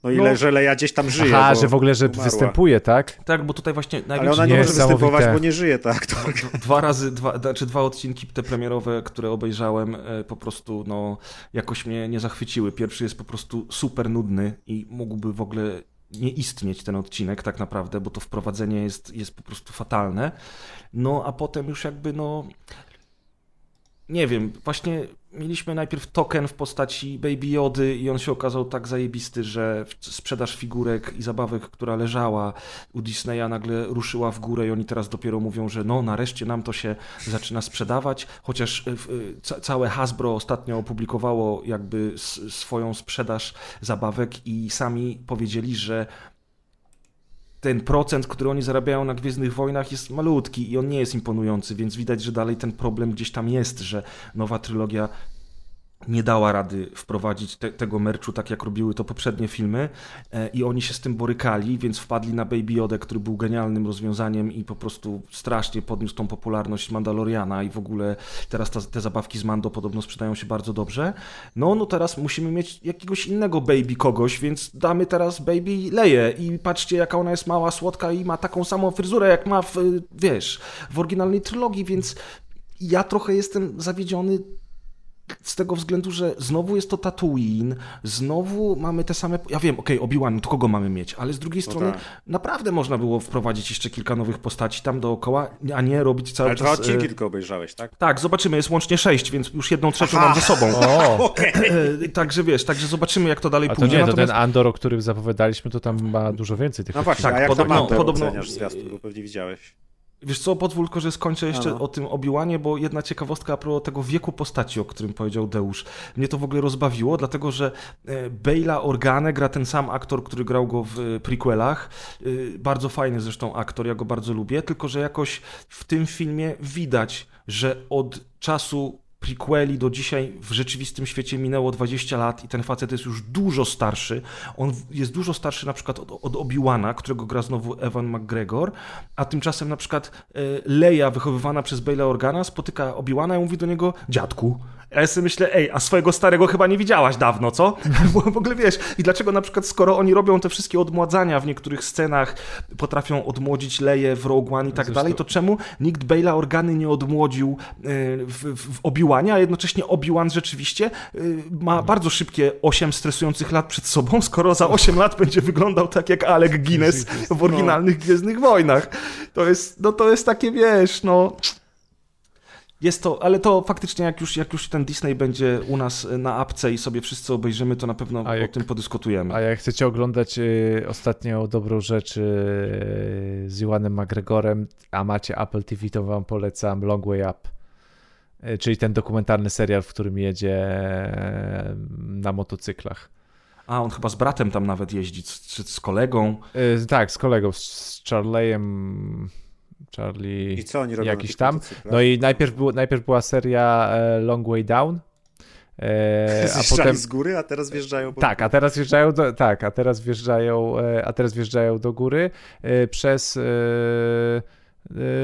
no ile, no. że Leia gdzieś tam żyje. Aha, że w ogóle, że umarła. występuje, tak? Tak, bo tutaj właśnie Ale ona nie może występować, bo nie żyje, tak? To... Dwa razy, dwa, znaczy dwa odcinki te premierowe, które obejrzałem, e, po prostu no jakoś mnie nie zachwyciły. Pierwszy jest po prostu super nudny i mógłby w ogóle nie istnieć ten odcinek tak naprawdę, bo to wprowadzenie jest, jest po prostu fatalne. No a potem już jakby no nie wiem, właśnie mieliśmy najpierw token w postaci Baby Jody i on się okazał tak zajebisty, że sprzedaż figurek i zabawek, która leżała u Disneya nagle ruszyła w górę i oni teraz dopiero mówią, że no nareszcie nam to się zaczyna sprzedawać, chociaż e, e, całe Hasbro ostatnio opublikowało jakby swoją sprzedaż zabawek i sami powiedzieli, że ten procent, który oni zarabiają na Gwiezdnych Wojnach jest malutki i on nie jest imponujący, więc widać, że dalej ten problem gdzieś tam jest, że nowa trylogia nie dała rady wprowadzić te, tego merchu tak, jak robiły to poprzednie filmy e, i oni się z tym borykali, więc wpadli na Baby Yoda, który był genialnym rozwiązaniem i po prostu strasznie podniósł tą popularność Mandaloriana i w ogóle teraz ta, te zabawki z Mando podobno sprzedają się bardzo dobrze. No, no teraz musimy mieć jakiegoś innego Baby kogoś, więc damy teraz Baby Leję i patrzcie, jaka ona jest mała, słodka i ma taką samą fryzurę, jak ma w, wiesz, w oryginalnej trylogii, więc ja trochę jestem zawiedziony z tego względu, że znowu jest to Tatooine, znowu mamy te same... Ja wiem, okej, okay, Obi-Wan, to kogo mamy mieć? Ale z drugiej no strony tak. naprawdę można było wprowadzić jeszcze kilka nowych postaci tam dookoła, a nie robić cały Ale czas... Ale dwa odcinki e, tylko obejrzałeś, tak? Tak, zobaczymy, jest łącznie sześć, więc już jedną trzecią Aha. mam ze sobą. O. Okay. Także wiesz, także zobaczymy, jak to dalej a to pójdzie. Nie, to Natomiast... ten Andor, o którym zapowiadaliśmy, to tam ma dużo więcej tych No właśnie, tak, a jak podobno, podobno... oceniasz zwiastun, bo pewnie widziałeś. Wiesz co, pozwól że skończę jeszcze Aha. o tym Obiłanie, bo jedna ciekawostka a propos tego wieku postaci, o którym powiedział Deusz. Mnie to w ogóle rozbawiło, dlatego że e, Bejla Organe gra ten sam aktor, który grał go w e, prequelach. E, bardzo fajny zresztą aktor, ja go bardzo lubię, tylko że jakoś w tym filmie widać, że od czasu prequeli do dzisiaj w rzeczywistym świecie minęło 20 lat i ten facet jest już dużo starszy. On jest dużo starszy na przykład od, od Obi-Wana, którego gra znowu Evan McGregor, a tymczasem na przykład e, Leia wychowywana przez Bale'a Organa spotyka Obi-Wana i mówi do niego dziadku. Ja sobie myślę, ej, a swojego starego chyba nie widziałaś dawno, co? Bo w ogóle wiesz, i dlaczego na przykład skoro oni robią te wszystkie odmładzania w niektórych scenach, potrafią odmłodzić Leje w Rogue One i tak Zresztą... dalej, to czemu nikt Bale'a Organy nie odmłodził e, w, w Obi-Wanie, a jednocześnie Obi-Wan rzeczywiście e, ma mhm. bardzo szybkie 8 stresujących lat przed sobą, skoro za 8 lat będzie wyglądał tak jak Alec Guinness w oryginalnych Gwiezdnych Wojnach. To jest, no to jest takie, wiesz, no... Jest to, ale to faktycznie jak już, jak już ten Disney będzie u nas na apce i sobie wszyscy obejrzymy, to na pewno a o jak, tym podyskutujemy. A jak chcecie oglądać y, ostatnią dobrą rzecz y, z Iwanem McGregorem, a macie Apple TV, to wam polecam Long Way Up. Y, czyli ten dokumentalny serial, w którym jedzie na motocyklach. A, on chyba z bratem tam nawet jeździ, czy z kolegą? Tak, z kolegą, z Charleyem Charlie I co oni robią jakiś tam. No i najpierw, było, najpierw była seria e, Long Way Down. E, a potem z góry, a teraz wjeżdżają. Po... Tak, a teraz wjeżdżają do, tak, a teraz wjeżdżają, e, a teraz wjeżdżają do góry przez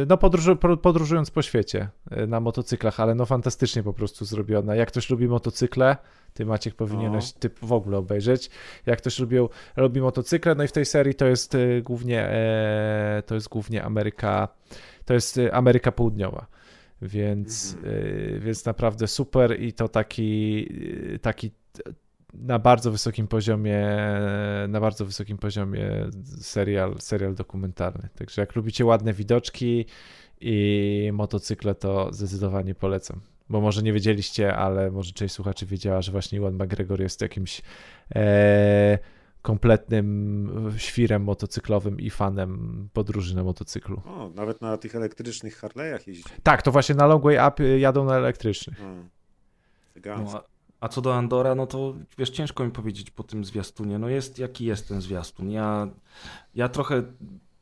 no podróżu, podróżując po świecie na motocyklach, ale no fantastycznie po prostu zrobiona. Jak ktoś lubi motocykle, ty Maciek powinieneś no. ty w ogóle obejrzeć. Jak ktoś lubi, robi motocykle, no i w tej serii to jest y, głównie e, to jest głównie Ameryka, to jest Ameryka Południowa. Więc, mm. więc naprawdę super i to taki, taki na bardzo wysokim poziomie, na bardzo wysokim poziomie serial, serial dokumentalny. Także jak lubicie ładne widoczki i motocykle, to zdecydowanie polecam bo może nie wiedzieliście, ale może część słuchaczy wiedziała, że właśnie Iwan McGregor jest jakimś e, kompletnym świrem motocyklowym i fanem podróży na motocyklu. O, nawet na tych elektrycznych Harley'ach jeździ. Tak, to właśnie na Long Way Up jadą na elektrycznych. No, a, co do Andora, no to wiesz, ciężko mi powiedzieć po tym zwiastunie. No jest jaki jest ten zwiastun. Ja, ja trochę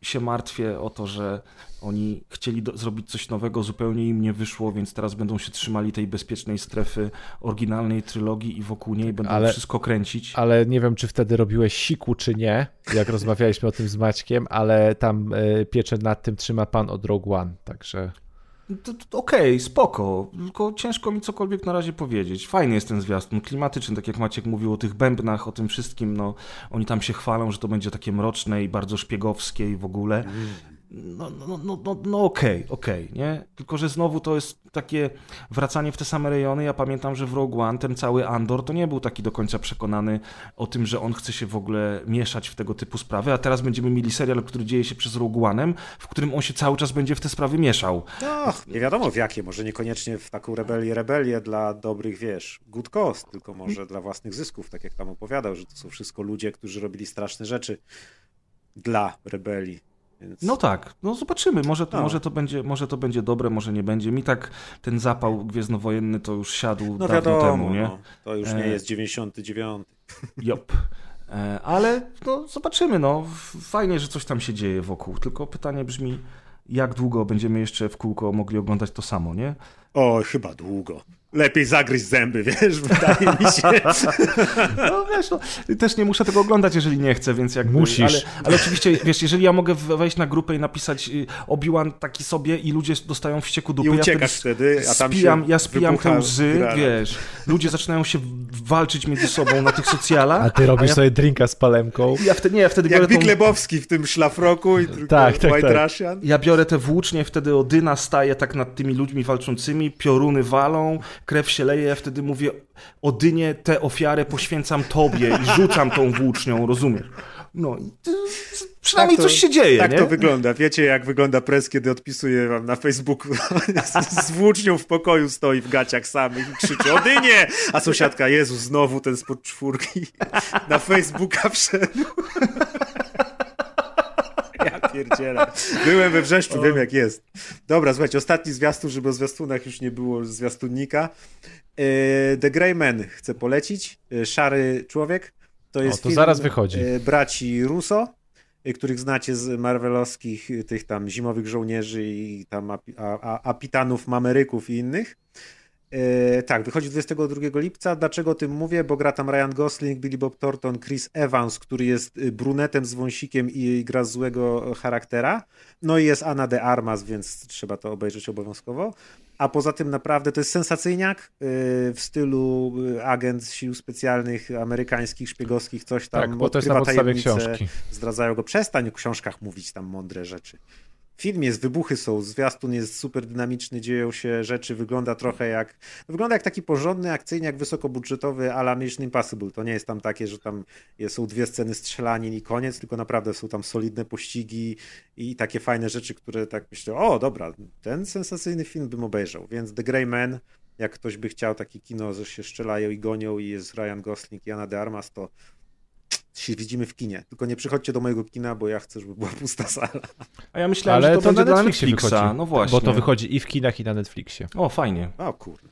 się martwię o to, że oni chcieli do, zrobić coś nowego, zupełnie im nie wyszło, więc teraz będą się trzymali tej bezpiecznej strefy oryginalnej trylogii i wokół niej będą ale, wszystko kręcić. Ale nie wiem, czy wtedy robiłeś siku, czy nie, jak rozmawialiśmy o tym z Maćkiem, ale tam y, pieczę nad tym trzyma pan od Rogue One, także... Okej, okay, spoko, tylko ciężko mi cokolwiek na razie powiedzieć. Fajny jest ten zwiastun, klimatyczny, tak jak Maciek mówił o tych bębnach, o tym wszystkim, no oni tam się chwalą, że to będzie takie mroczne i bardzo szpiegowskie i w ogóle. Mm no, no, no, no, no okej, okay, okej, okay, nie? Tylko, że znowu to jest takie wracanie w te same rejony. Ja pamiętam, że w Rogue One ten cały Andor to nie był taki do końca przekonany o tym, że on chce się w ogóle mieszać w tego typu sprawy, a teraz będziemy mieli serial, który dzieje się przez Rogue One'em, w którym on się cały czas będzie w te sprawy mieszał. No, nie wiadomo w jakie, może niekoniecznie w taką rebelię, rebelię dla dobrych, wiesz, good cost, tylko może dla własnych zysków, tak jak tam opowiadał, że to są wszystko ludzie, którzy robili straszne rzeczy dla rebelii więc... No tak, no zobaczymy. Może, no. może, to będzie, może to będzie dobre, może nie będzie. Mi tak ten zapał gwiezdnowojenny to już siadł no dawno wiadomo, temu, nie? No. To już nie e... jest 99. Jop. E... Ale no, zobaczymy, no. Fajnie, że coś tam się dzieje wokół. Tylko pytanie brzmi, jak długo będziemy jeszcze w kółko mogli oglądać to samo, nie? O, chyba długo lepiej zagryźć zęby, wiesz, wydaje mi się. No wiesz, no, też nie muszę tego oglądać, jeżeli nie chcę, więc jak Musisz. Ale, ale, oczywiście, wiesz, jeżeli ja mogę wejść na grupę i napisać y, Obi-Wan taki sobie i ludzie dostają wścieku dupy, I uciekasz ja wtedy, a tam spijam, Ja spijam te łzy, granat. wiesz, ludzie zaczynają się walczyć między sobą na tych socjalach. A ty robisz a ja... sobie drinka z palemką. Ja wtedy, nie, ja wtedy Jak biorę tą... Lebowski w tym szlafroku i tylko tak, tak, White tak. Russian. Ja biorę te włócznie, wtedy Odyna staje tak nad tymi ludźmi walczącymi, pioruny walą, krew się leje, wtedy mówię, Odynie, tę ofiarę poświęcam tobie i rzucam tą włócznią, rozumiesz? No, przynajmniej tak to, coś się dzieje, Tak nie? to wygląda. Wiecie, jak wygląda pres, kiedy odpisuję wam na Facebooku z, z włócznią w pokoju stoi w gaciach samych i krzyczy Odynie! A sąsiadka, Jezus, znowu ten spod czwórki na Facebooka wszedł. Ja pierdzielę. Byłem we wrzeszczu, wiem jak jest. Dobra, słuchajcie, ostatni zwiastun, żeby o zwiastunach już nie było zwiastunnika. E, The Grey Man chcę polecić. E, Szary Człowiek. To jest o, to film zaraz wychodzi. E, braci Russo, których znacie z marvelowskich tych tam zimowych żołnierzy i tam apitanów, mameryków i innych. E, tak, wychodzi 22 lipca. Dlaczego o tym mówię? Bo gra tam Ryan Gosling, Billy Bob Thornton, Chris Evans, który jest y, brunetem z wąsikiem i gra złego charaktera. No i jest Anna de Armas, więc trzeba to obejrzeć obowiązkowo. A poza tym naprawdę to jest sensacyjniak y, w stylu agent sił specjalnych amerykańskich, szpiegowskich, coś tam. Tak, bo to jest na podstawie książki. Zdradzają go. Przestań w książkach mówić tam mądre rzeczy. Film jest, wybuchy są, zwiastun jest super dynamiczny, dzieją się rzeczy, wygląda trochę jak, wygląda jak taki porządny akcyjniak wysokobudżetowy ala Mission Impossible. To nie jest tam takie, że tam są dwie sceny strzelanin i koniec, tylko naprawdę są tam solidne pościgi i takie fajne rzeczy, które tak myślę, o dobra, ten sensacyjny film bym obejrzał, więc The Grey Man, jak ktoś by chciał takie kino, że się strzelają i gonią i jest Ryan Gosling i Anna de Armas, to się widzimy w kinie. Tylko nie przychodźcie do mojego kina, bo ja chcę, żeby była pusta sala. A ja myślałem, Ale że to, to będzie na Netflixie Netflixa. Wychodzi, no właśnie. Bo to wychodzi i w kinach, i na Netflixie. O, fajnie. O kurde.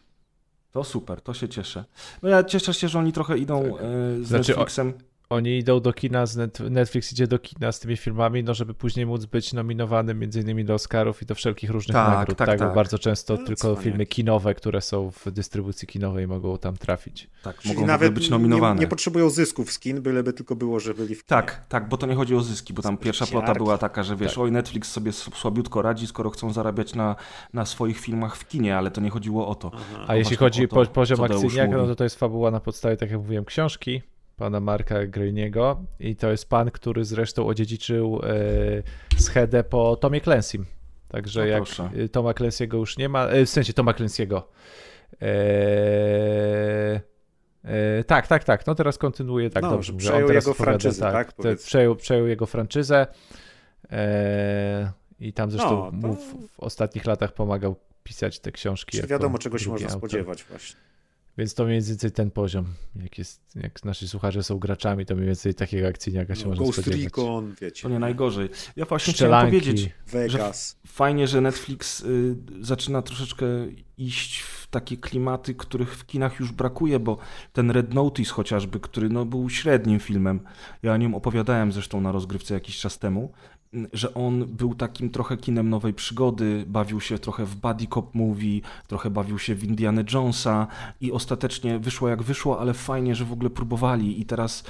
To super, to się cieszę. No ja cieszę się, że oni trochę idą tak. Z znaczy, Netflixem. Oni idą do kina, Netflix idzie do kina z tymi filmami, no żeby później móc być nominowanym między innymi do Oscarów i do wszelkich różnych tak, nagród, tak, tak, tak. Bo bardzo często no, tylko filmy kinowe, które są w dystrybucji kinowej mogą tam trafić. Tak, Czyli mogą nawet być nominowane. Nie, nie, potrzebują zysków z kin, byleby tylko było, że byli w kinie. Tak, tak, bo to nie chodzi o zyski, bo tam pierwsza plota była taka, że wiesz, tak. oj Netflix sobie słabiutko radzi, skoro chcą zarabiać na, na swoich filmach w kinie, ale to nie chodziło o to. Aha. A jeśli chodzi o poziom akcyjniaka, no to to jest fabuła na podstawie, tak jak mówiłem, książki, pana Marka Groeniego i to jest pan, który zresztą odziedziczył e, schedę po Tomie Clancy'm. Także no jak proszę. Toma Clancy'ego już nie ma, e, w sensie Toma Clancy'ego. E, e, tak, tak, tak. No teraz kontynuuje tak no, dobrze. Przejął jego franczyzę, tak? tak przejął, przejął jego franczyzę e, i tam zresztą no, to... mu w, w, ostatnich latach pomagał pisać te książki. Czy wiadomo, czego się można autor. spodziewać właśnie. Więc to mniej więcej ten poziom. Jak, jest, jak nasi słuchacze są graczami, to mniej więcej takiego akcyjniaka się no, można Ghost spodziewać. Recon, wiecie. To nie najgorzej. Ja właśnie chciałem powiedzieć, Vegas. że fajnie, że Netflix y, zaczyna troszeczkę iść w takie klimaty, których w kinach już brakuje, bo ten Red Notice chociażby, który no, był średnim filmem, ja o nim opowiadałem zresztą na rozgrywce jakiś czas temu, że on był takim trochę kinem nowej przygody, bawił się trochę w buddy cop movie, trochę bawił się w Indiana Jonesa i ostatecznie wyszło jak wyszło, ale fajnie, że w ogóle próbowali. I teraz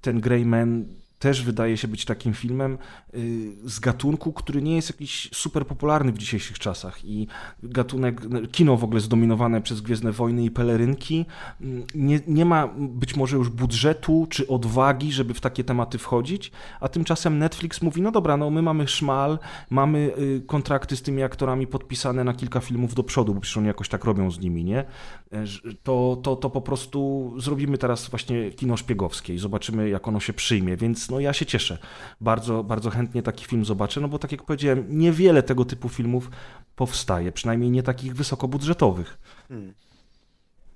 ten Grey Man też wydaje się być takim filmem y, z gatunku, który nie jest jakiś super popularny w dzisiejszych czasach i gatunek, kino w ogóle zdominowane przez Gwiezdne Wojny i pelerynki mm, nie, nie ma być może już budżetu czy odwagi, żeby w takie tematy wchodzić, a tymczasem Netflix mówi, no dobra, no my mamy szmal, mamy y, kontrakty z tymi aktorami podpisane na kilka filmów do przodu, bo przecież oni jakoś tak robią z nimi, nie? E, to, to, to po prostu zrobimy teraz właśnie kino szpiegowskie i zobaczymy, jak ono się przyjmie, więc no ja się cieszę. Bardzo, bardzo chętnie taki film zobaczę, no bo tak jak powiedziałem, niewiele tego typu filmów powstaje, przynajmniej nie takich wysokobudżetowych. Hmm.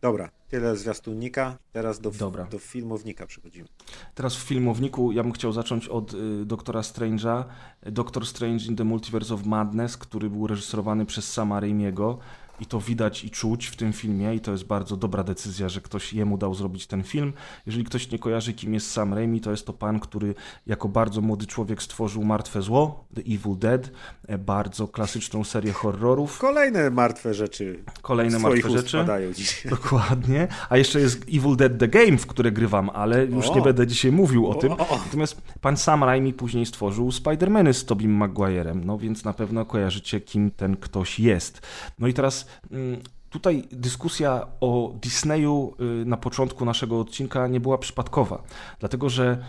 Dobra, tyle zwiastunnika, teraz do, Dobra. do filmownika przechodzimy. Teraz w filmowniku ja bym chciał zacząć od y, Doktora Strange'a. Doctor Strange in the Multiverse of Madness, który był reżyserowany przez Sama Raimiego i to widać i czuć w tym filmie i to jest bardzo dobra decyzja, że ktoś jemu dał zrobić ten film. Jeżeli ktoś nie kojarzy, kim jest Sam Raimi, to jest to pan, który jako bardzo młody człowiek stworzył Martwe Zło, The Evil Dead, e, bardzo klasyczną serię horrorów. Kolejne martwe rzeczy. Kolejne martwe rzeczy. Dokładnie. A jeszcze jest Evil Dead The Game, w które grywam, ale już o. nie będę dzisiaj mówił o, o tym. Natomiast pan Sam Raimi później stworzył Spider-Many z Tobim Maguirem, no więc na pewno kojarzycie, kim ten ktoś jest. No i teraz Mm, tutaj dyskusja o Disneyu y, na początku naszego odcinka nie była przypadkowa, dlatego że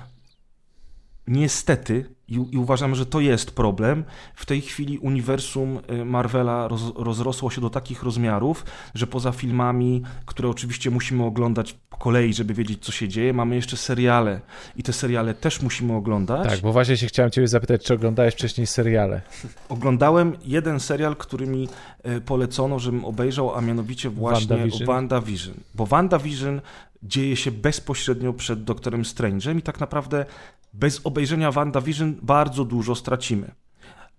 niestety, i, i, uważam, że to jest problem, w tej chwili uniwersum y, Marvela roz, rozrosło się do takich rozmiarów, że poza filmami, które oczywiście musimy oglądać po kolei, żeby wiedzieć, co się dzieje, mamy jeszcze seriale i te seriale też musimy oglądać. Tak, bo właśnie się chciałem ciebie zapytać, czy oglądałeś wcześniej seriale? Oglądałem jeden serial, który mi y, polecono, żebym obejrzał, a mianowicie właśnie WandaVision, WandaVision bo WandaVision dzieje się bezpośrednio przed Doktorem Strange'em i tak naprawdę bez obejrzenia WandaVision bardzo dużo stracimy.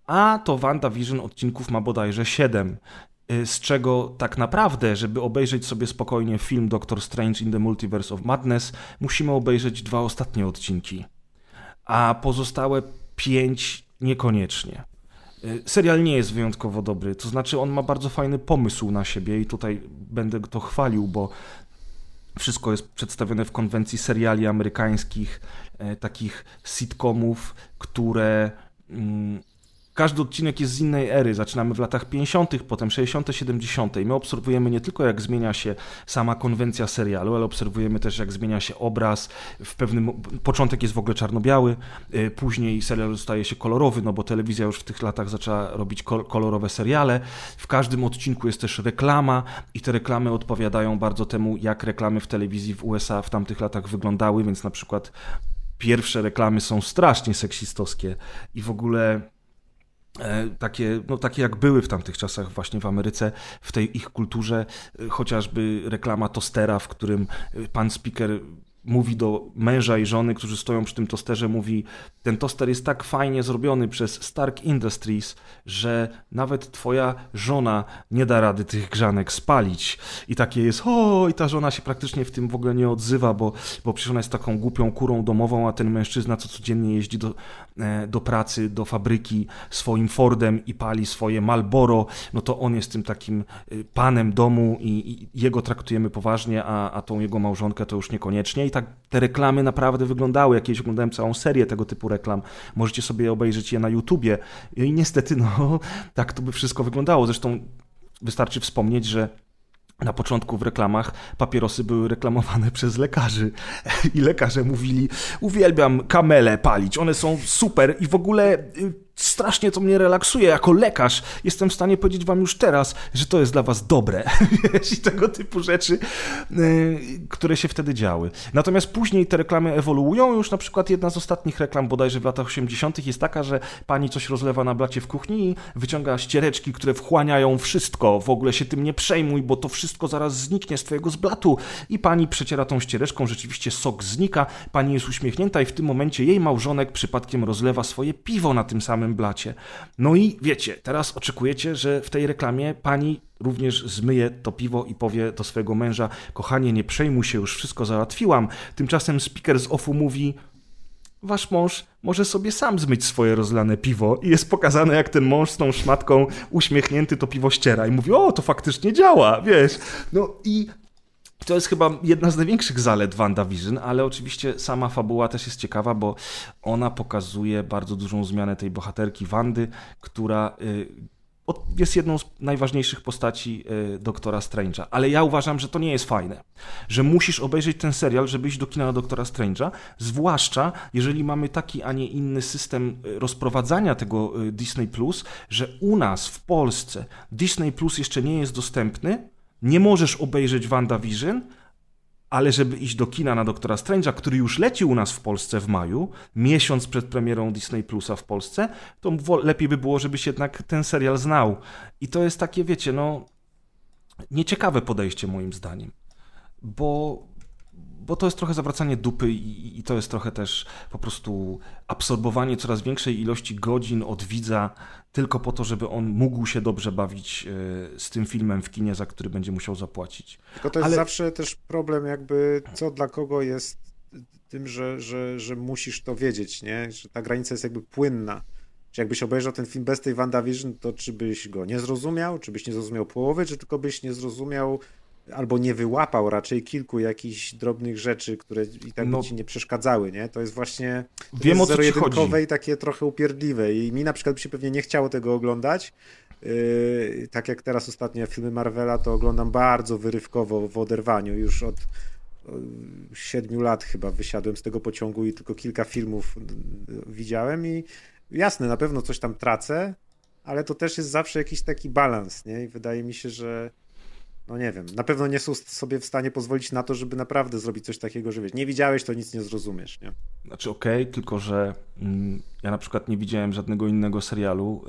A to WandaVision odcinków ma bodajże 7, y, z czego tak naprawdę, żeby obejrzeć sobie spokojnie film Doctor Strange in the Multiverse of Madness, musimy obejrzeć dwa ostatnie odcinki. A pozostałe pięć niekoniecznie. Y, serial nie jest wyjątkowo dobry, to znaczy on ma bardzo fajny pomysł na siebie i tutaj będę to chwalił, bo wszystko jest przedstawione w konwencji seriali amerykańskich, e, takich sitcomów, które mm, każdy odcinek jest z innej ery. Zaczynamy w latach 50., potem 60., 70. My obserwujemy nie tylko jak zmienia się sama konwencja serialu, ale obserwujemy też jak zmienia się obraz. W pewnym początek jest w ogóle czarno-biały, y, później serial staje się kolorowy, no bo telewizja już w tych latach zaczęła robić kolorowe seriale. W każdym odcinku jest też reklama i te reklamy odpowiadają bardzo temu, jak reklamy w telewizji w USA w tamtych latach wyglądały, więc na przykład pierwsze reklamy są strasznie seksistowskie i w ogóle takie, no takie jak były w tamtych czasach właśnie w Ameryce, w tej ich kulturze, e, chociażby reklama tostera, w którym e, pan speaker mówi do męża i żony, którzy stoją przy tym tosterze, mówi ten toster jest tak fajnie zrobiony przez Stark Industries, że nawet twoja żona nie da rady tych grzanek spalić. I takie jest, o, i ta żona się praktycznie w tym w ogóle nie odzywa, bo, bo przecież ona jest taką głupią kurą domową, a ten mężczyzna, co codziennie jeździ do, e, do pracy, do fabryki swoim Fordem i pali swoje Malboro, no to on jest tym takim e, panem domu i, i jego traktujemy poważnie, a, a tą jego małżonkę to już niekoniecznie. I tak te reklamy naprawdę wyglądały. Jakieś oglądałem całą serię tego typu reklam. Możecie sobie obejrzeć je na YouTubie. I niestety, no, tak to by wszystko wyglądało. Zresztą wystarczy wspomnieć, że na początku w reklamach papierosy były reklamowane przez lekarzy. I lekarze mówili: Uwielbiam kamele palić, one są super i w ogóle y, strasznie to mnie relaksuje. Jako lekarz jestem w stanie powiedzieć wam już teraz, że to jest dla was dobre. I tego typu rzeczy, yy, które się wtedy działy. Natomiast później te reklamy ewoluują. Już na przykład jedna z ostatnich reklam bodajże w latach 80. jest taka, że pani coś rozlewa na blacie w kuchni i wyciąga ściereczki, które wchłaniają wszystko. W ogóle się tym nie przejmuj, bo to wszystko zaraz zniknie z twojego zblatu. I pani przeciera tą ściereczką, rzeczywiście sok znika, pani jest uśmiechnięta i w tym momencie jej małżonek przypadkiem rozlewa swoje piwo na tym samym blacie. No i wiecie, teraz oczekujecie, że w tej reklamie pani również zmyje to piwo i powie do swojego męża: Kochanie, nie przejmuj się, już wszystko załatwiłam. Tymczasem speaker z OFU mówi: Wasz mąż może sobie sam zmyć swoje rozlane piwo i jest pokazane, jak ten mąż z tą szmatką uśmiechnięty to piwo ściera i mówi, o, to faktycznie działa, wiesz. No i to jest chyba jedna z największych zalet WandaVision, ale oczywiście sama fabuła też jest ciekawa, bo ona pokazuje bardzo dużą zmianę tej bohaterki Wandy, która y, jest jedną z najważniejszych postaci y, Doktora Strange'a. Ale ja uważam, że to nie jest fajne. Że musisz obejrzeć ten serial, żeby iść do kina na Doktora Strange'a, zwłaszcza jeżeli mamy taki, a nie inny system y, rozprowadzania tego Disney+, że u nas w Polsce Disney Plus jeszcze nie jest dostępny, nie możesz obejrzeć WandaVision, ale żeby iść do kina na Doktora Strange'a, który już leci u nas w Polsce w maju, miesiąc przed premierą Disney Plusa w Polsce, to lepiej by było, żebyś jednak ten serial znał. I to jest takie, wiecie, no, nieciekawe podejście moim zdaniem. Bo bo to jest trochę zawracanie dupy i, i, to jest trochę też po prostu absorbowanie coraz większej ilości godzin od widza tylko po to, żeby on mógł się dobrze bawić e, z tym filmem w kinie, za który będzie musiał zapłacić. Tylko to jest Ale... zawsze też problem jakby co dla kogo jest tym, że, że, że musisz to wiedzieć, nie? Że ta granica jest jakby płynna. Czy jakbyś obejrzał ten film bez tej WandaVision, to czy byś go nie zrozumiał, czy byś nie zrozumiał połowy, czy tylko byś nie zrozumiał albo nie wyłapał raczej kilku jakichś drobnych rzeczy, które i tak no, ci nie przeszkadzały, nie? To jest właśnie wiem, o co ci chodzi. i takie trochę upierdliwe i mi na przykład by się pewnie nie chciało tego oglądać, yy, tak jak teraz ostatnio filmy Marvela, to oglądam bardzo wyrywkowo w oderwaniu, już od siedmiu lat chyba wysiadłem z tego pociągu i tylko kilka filmów widziałem i jasne, na pewno coś tam tracę, ale to też jest zawsze jakiś taki balans, nie? I wydaje mi się, że no nie wiem, na pewno nie są sobie w stanie pozwolić na to, żeby naprawdę zrobić coś takiego, że wiesz, nie widziałeś, to nic nie zrozumiesz, nie? Znaczy okej, okay, tylko że mm, ja na przykład nie widziałem żadnego innego serialu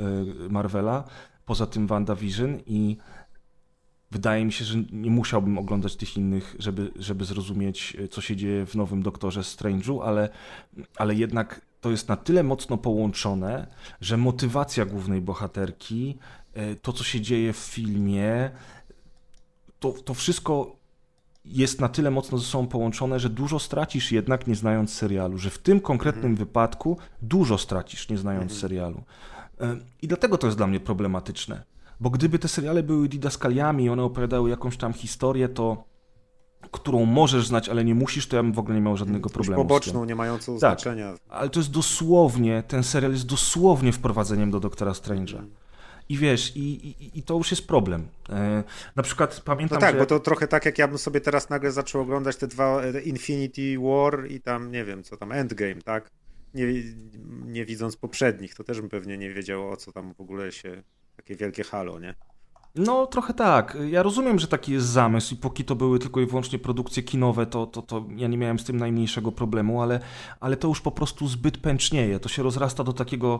y, Marvela, poza tym WandaVision i wydaje mi się, że nie musiałbym oglądać tych innych, żeby, żeby zrozumieć, y, co się dzieje w nowym Doktorze Strange'u, ale, ale jednak to jest na tyle mocno połączone, że motywacja głównej bohaterki, y, to co się dzieje w filmie, to, to wszystko jest na tyle mocno ze sobą połączone, że dużo stracisz jednak nie znając serialu, że w tym konkretnym mhm. wypadku dużo stracisz nie znając mhm. serialu. I dlatego to jest dla mnie problematyczne. Bo gdyby te seriale były didaskaliami i one opowiadały jakąś tam historię, to którą możesz znać, ale nie musisz, to ja bym w ogóle nie miał żadnego problemu. Poboczną, nie mającą tak, znaczenia. Ale to jest dosłownie, ten serial jest dosłownie wprowadzeniem do Doktora Strange'a. I wiesz, i, i, i, to już jest problem. E, na przykład pamiętam, No tak, że... bo to trochę tak, jak ja bym sobie teraz nagle zaczął oglądać te dwa e, Infinity War i tam, nie wiem, co tam, Endgame, tak? Nie, nie widząc poprzednich, to też bym pewnie nie wiedział, o co tam w ogóle się, takie wielkie halo, nie? No, trochę tak. Ja rozumiem, że taki jest zamysł i póki to były tylko i wyłącznie produkcje kinowe, to, to, to ja nie miałem z tym najmniejszego problemu, ale, ale to już po prostu zbyt pęcznieje. To się rozrasta do takiego,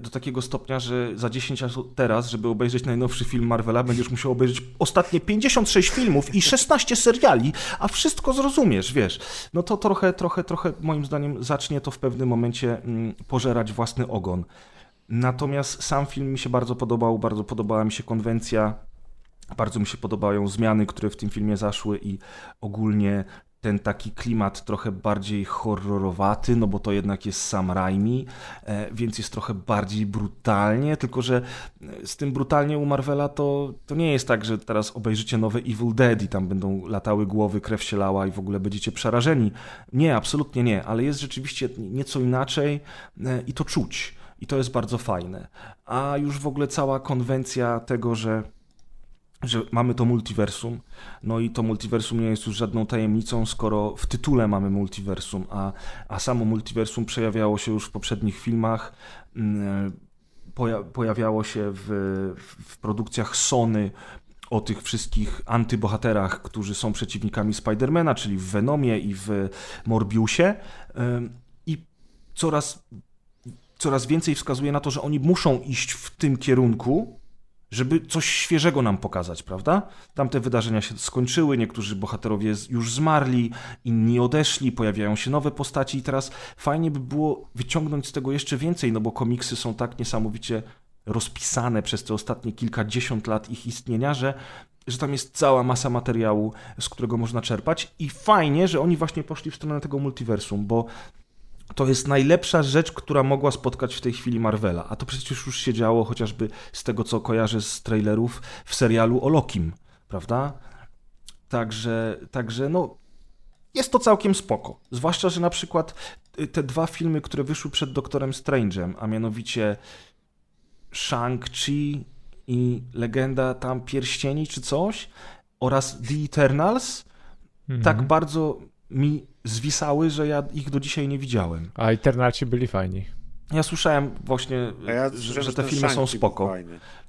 do takiego stopnia, że za 10 lat teraz, żeby obejrzeć najnowszy film Marvela, będziesz musiał obejrzeć ostatnie 56 filmów i 16 seriali, a wszystko zrozumiesz, wiesz. No to trochę, trochę, trochę moim zdaniem zacznie to w pewnym momencie mm, pożerać własny ogon. Natomiast sam film mi się bardzo podobał, bardzo podobała mi się konwencja, bardzo mi się podobają zmiany, które w tym filmie zaszły i ogólnie ten taki klimat trochę bardziej horrorowaty, no bo to jednak jest Sam Raimi, e, więc jest trochę bardziej brutalnie, tylko że e, z tym brutalnie u Marvela to, to nie jest tak, że teraz obejrzycie nowe Evil Dead i tam będą latały głowy, krew się lała i w ogóle będziecie przerażeni. Nie, absolutnie nie, ale jest rzeczywiście nieco inaczej e, i to czuć. I to jest bardzo fajne. A już w ogóle cała konwencja tego, że że mamy to multiversum, no i to multiversum nie jest już żadną tajemnicą, skoro w tytule mamy multiversum, a, a samo multiversum przejawiało się już w poprzednich filmach, mm, pojawiało się w, w produkcjach Sony o tych wszystkich antybohaterach, którzy są przeciwnikami Spidermana, czyli w Venomie i w Morbiusie. I coraz coraz więcej wskazuje na to, że oni muszą iść w tym kierunku, żeby coś świeżego nam pokazać, prawda? Tamte wydarzenia się skończyły, niektórzy bohaterowie już zmarli, inni odeszli, pojawiają się nowe postaci i teraz fajnie by było wyciągnąć z tego jeszcze więcej, no bo komiksy są tak niesamowicie rozpisane przez te ostatnie kilkadziesiąt lat ich istnienia, że że tam jest cała masa materiału, z którego można czerpać i fajnie, że oni właśnie poszli w stronę tego multiversum, bo to jest najlepsza rzecz, która mogła spotkać w tej chwili Marvela. A to przecież już się działo chociażby z tego, co kojarzę z trailerów w serialu o Lokim, prawda? Także, także no, jest to całkiem spoko. Zwłaszcza, że na przykład y, te dwa filmy, które wyszły przed Doktorem Strange'em, a mianowicie Shang-Chi i Legenda tam Pierścieni czy coś oraz The Eternals, mhm. tak bardzo mi zwisały, że ja ich do dzisiaj nie widziałem. A Eternalci byli fajni. Ja słyszałem właśnie, ja że, że, te filmy są spoko.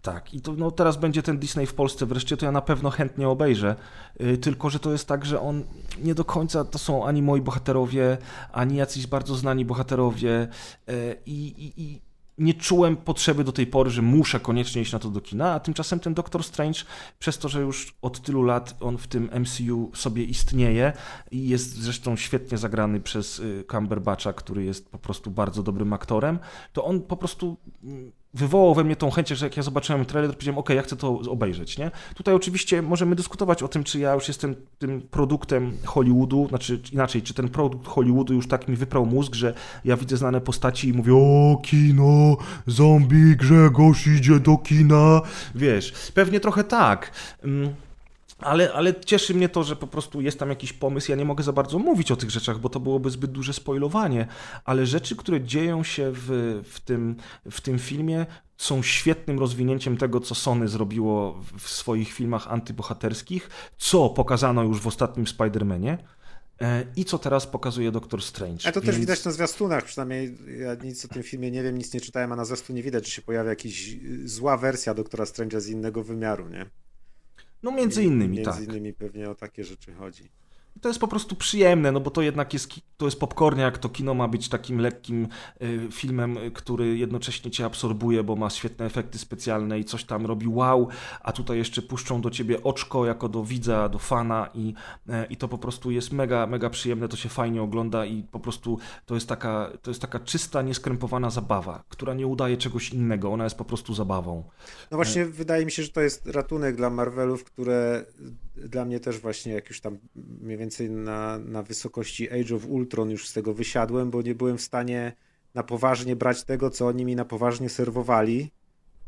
Tak, i to no, teraz będzie ten Disney w Polsce wreszcie, to ja na pewno chętnie obejrzę. Yy, tylko, że to jest tak, że on nie do końca to są ani moi bohaterowie, ani jacyś bardzo znani bohaterowie. Yy, i, nie czułem potrzeby do tej pory, że muszę koniecznie iść na to do kina, a tymczasem ten Doctor Strange, przez to, że już od tylu lat on w tym MCU sobie istnieje i jest zresztą świetnie zagrany przez y, Cumberbatcha, który jest po prostu bardzo dobrym aktorem, to on po prostu mm, wywołał we mnie tą chęć, że jak ja zobaczyłem trailer, to powiedziałem, ok, ja chcę to obejrzeć, nie? Tutaj oczywiście możemy dyskutować o tym, czy ja już jestem tym produktem Hollywoodu, znaczy inaczej, czy ten produkt Hollywoodu już tak mi wyprał mózg, że ja widzę znane postaci i mówię, o, kino, zombie, Grzegorz idzie do kina, wiesz, pewnie trochę tak. Mm, ale, ale cieszy mnie to, że po prostu jest tam jakiś pomysł. Ja nie mogę za bardzo mówić o tych rzeczach, bo to byłoby zbyt duże spoilowanie, ale rzeczy, które dzieją się w, w, tym, w tym filmie, są świetnym rozwinięciem tego, co Sony zrobiło w swoich filmach antybohaterskich, co pokazano już w ostatnim Spider-Manie. E, I co teraz pokazuje Doctor Strange. A to Więc... też widać na zwiastunach, przynajmniej ja nic o tym filmie nie wiem, nic nie czytałem, a na zwiastunie widać, że się pojawia jakaś zła wersja Doktora Strange'a z innego wymiaru, nie? No między innymi, między tak. Między innymi pewnie o takie rzeczy chodzi to jest po prostu przyjemne, no bo to jednak jest, to jest popcorniak, to kino ma być takim lekkim y, filmem, który jednocześnie cię absorbuje, bo ma świetne efekty specjalne i coś tam robi wow, a tutaj jeszcze puszczą do ciebie oczko jako do widza, do fana i, y, i to po prostu jest mega, mega przyjemne, to się fajnie ogląda i po prostu to jest taka, to jest taka czysta, nieskrępowana zabawa, która nie udaje czegoś innego, ona jest po prostu zabawą. No właśnie y wydaje mi się, że to jest ratunek dla Marvelów, które dla mnie też właśnie jak już tam mniej więcej na, na wysokości Age of Ultron już z tego wysiadłem, bo nie byłem w stanie na poważnie brać tego, co oni mi na poważnie serwowali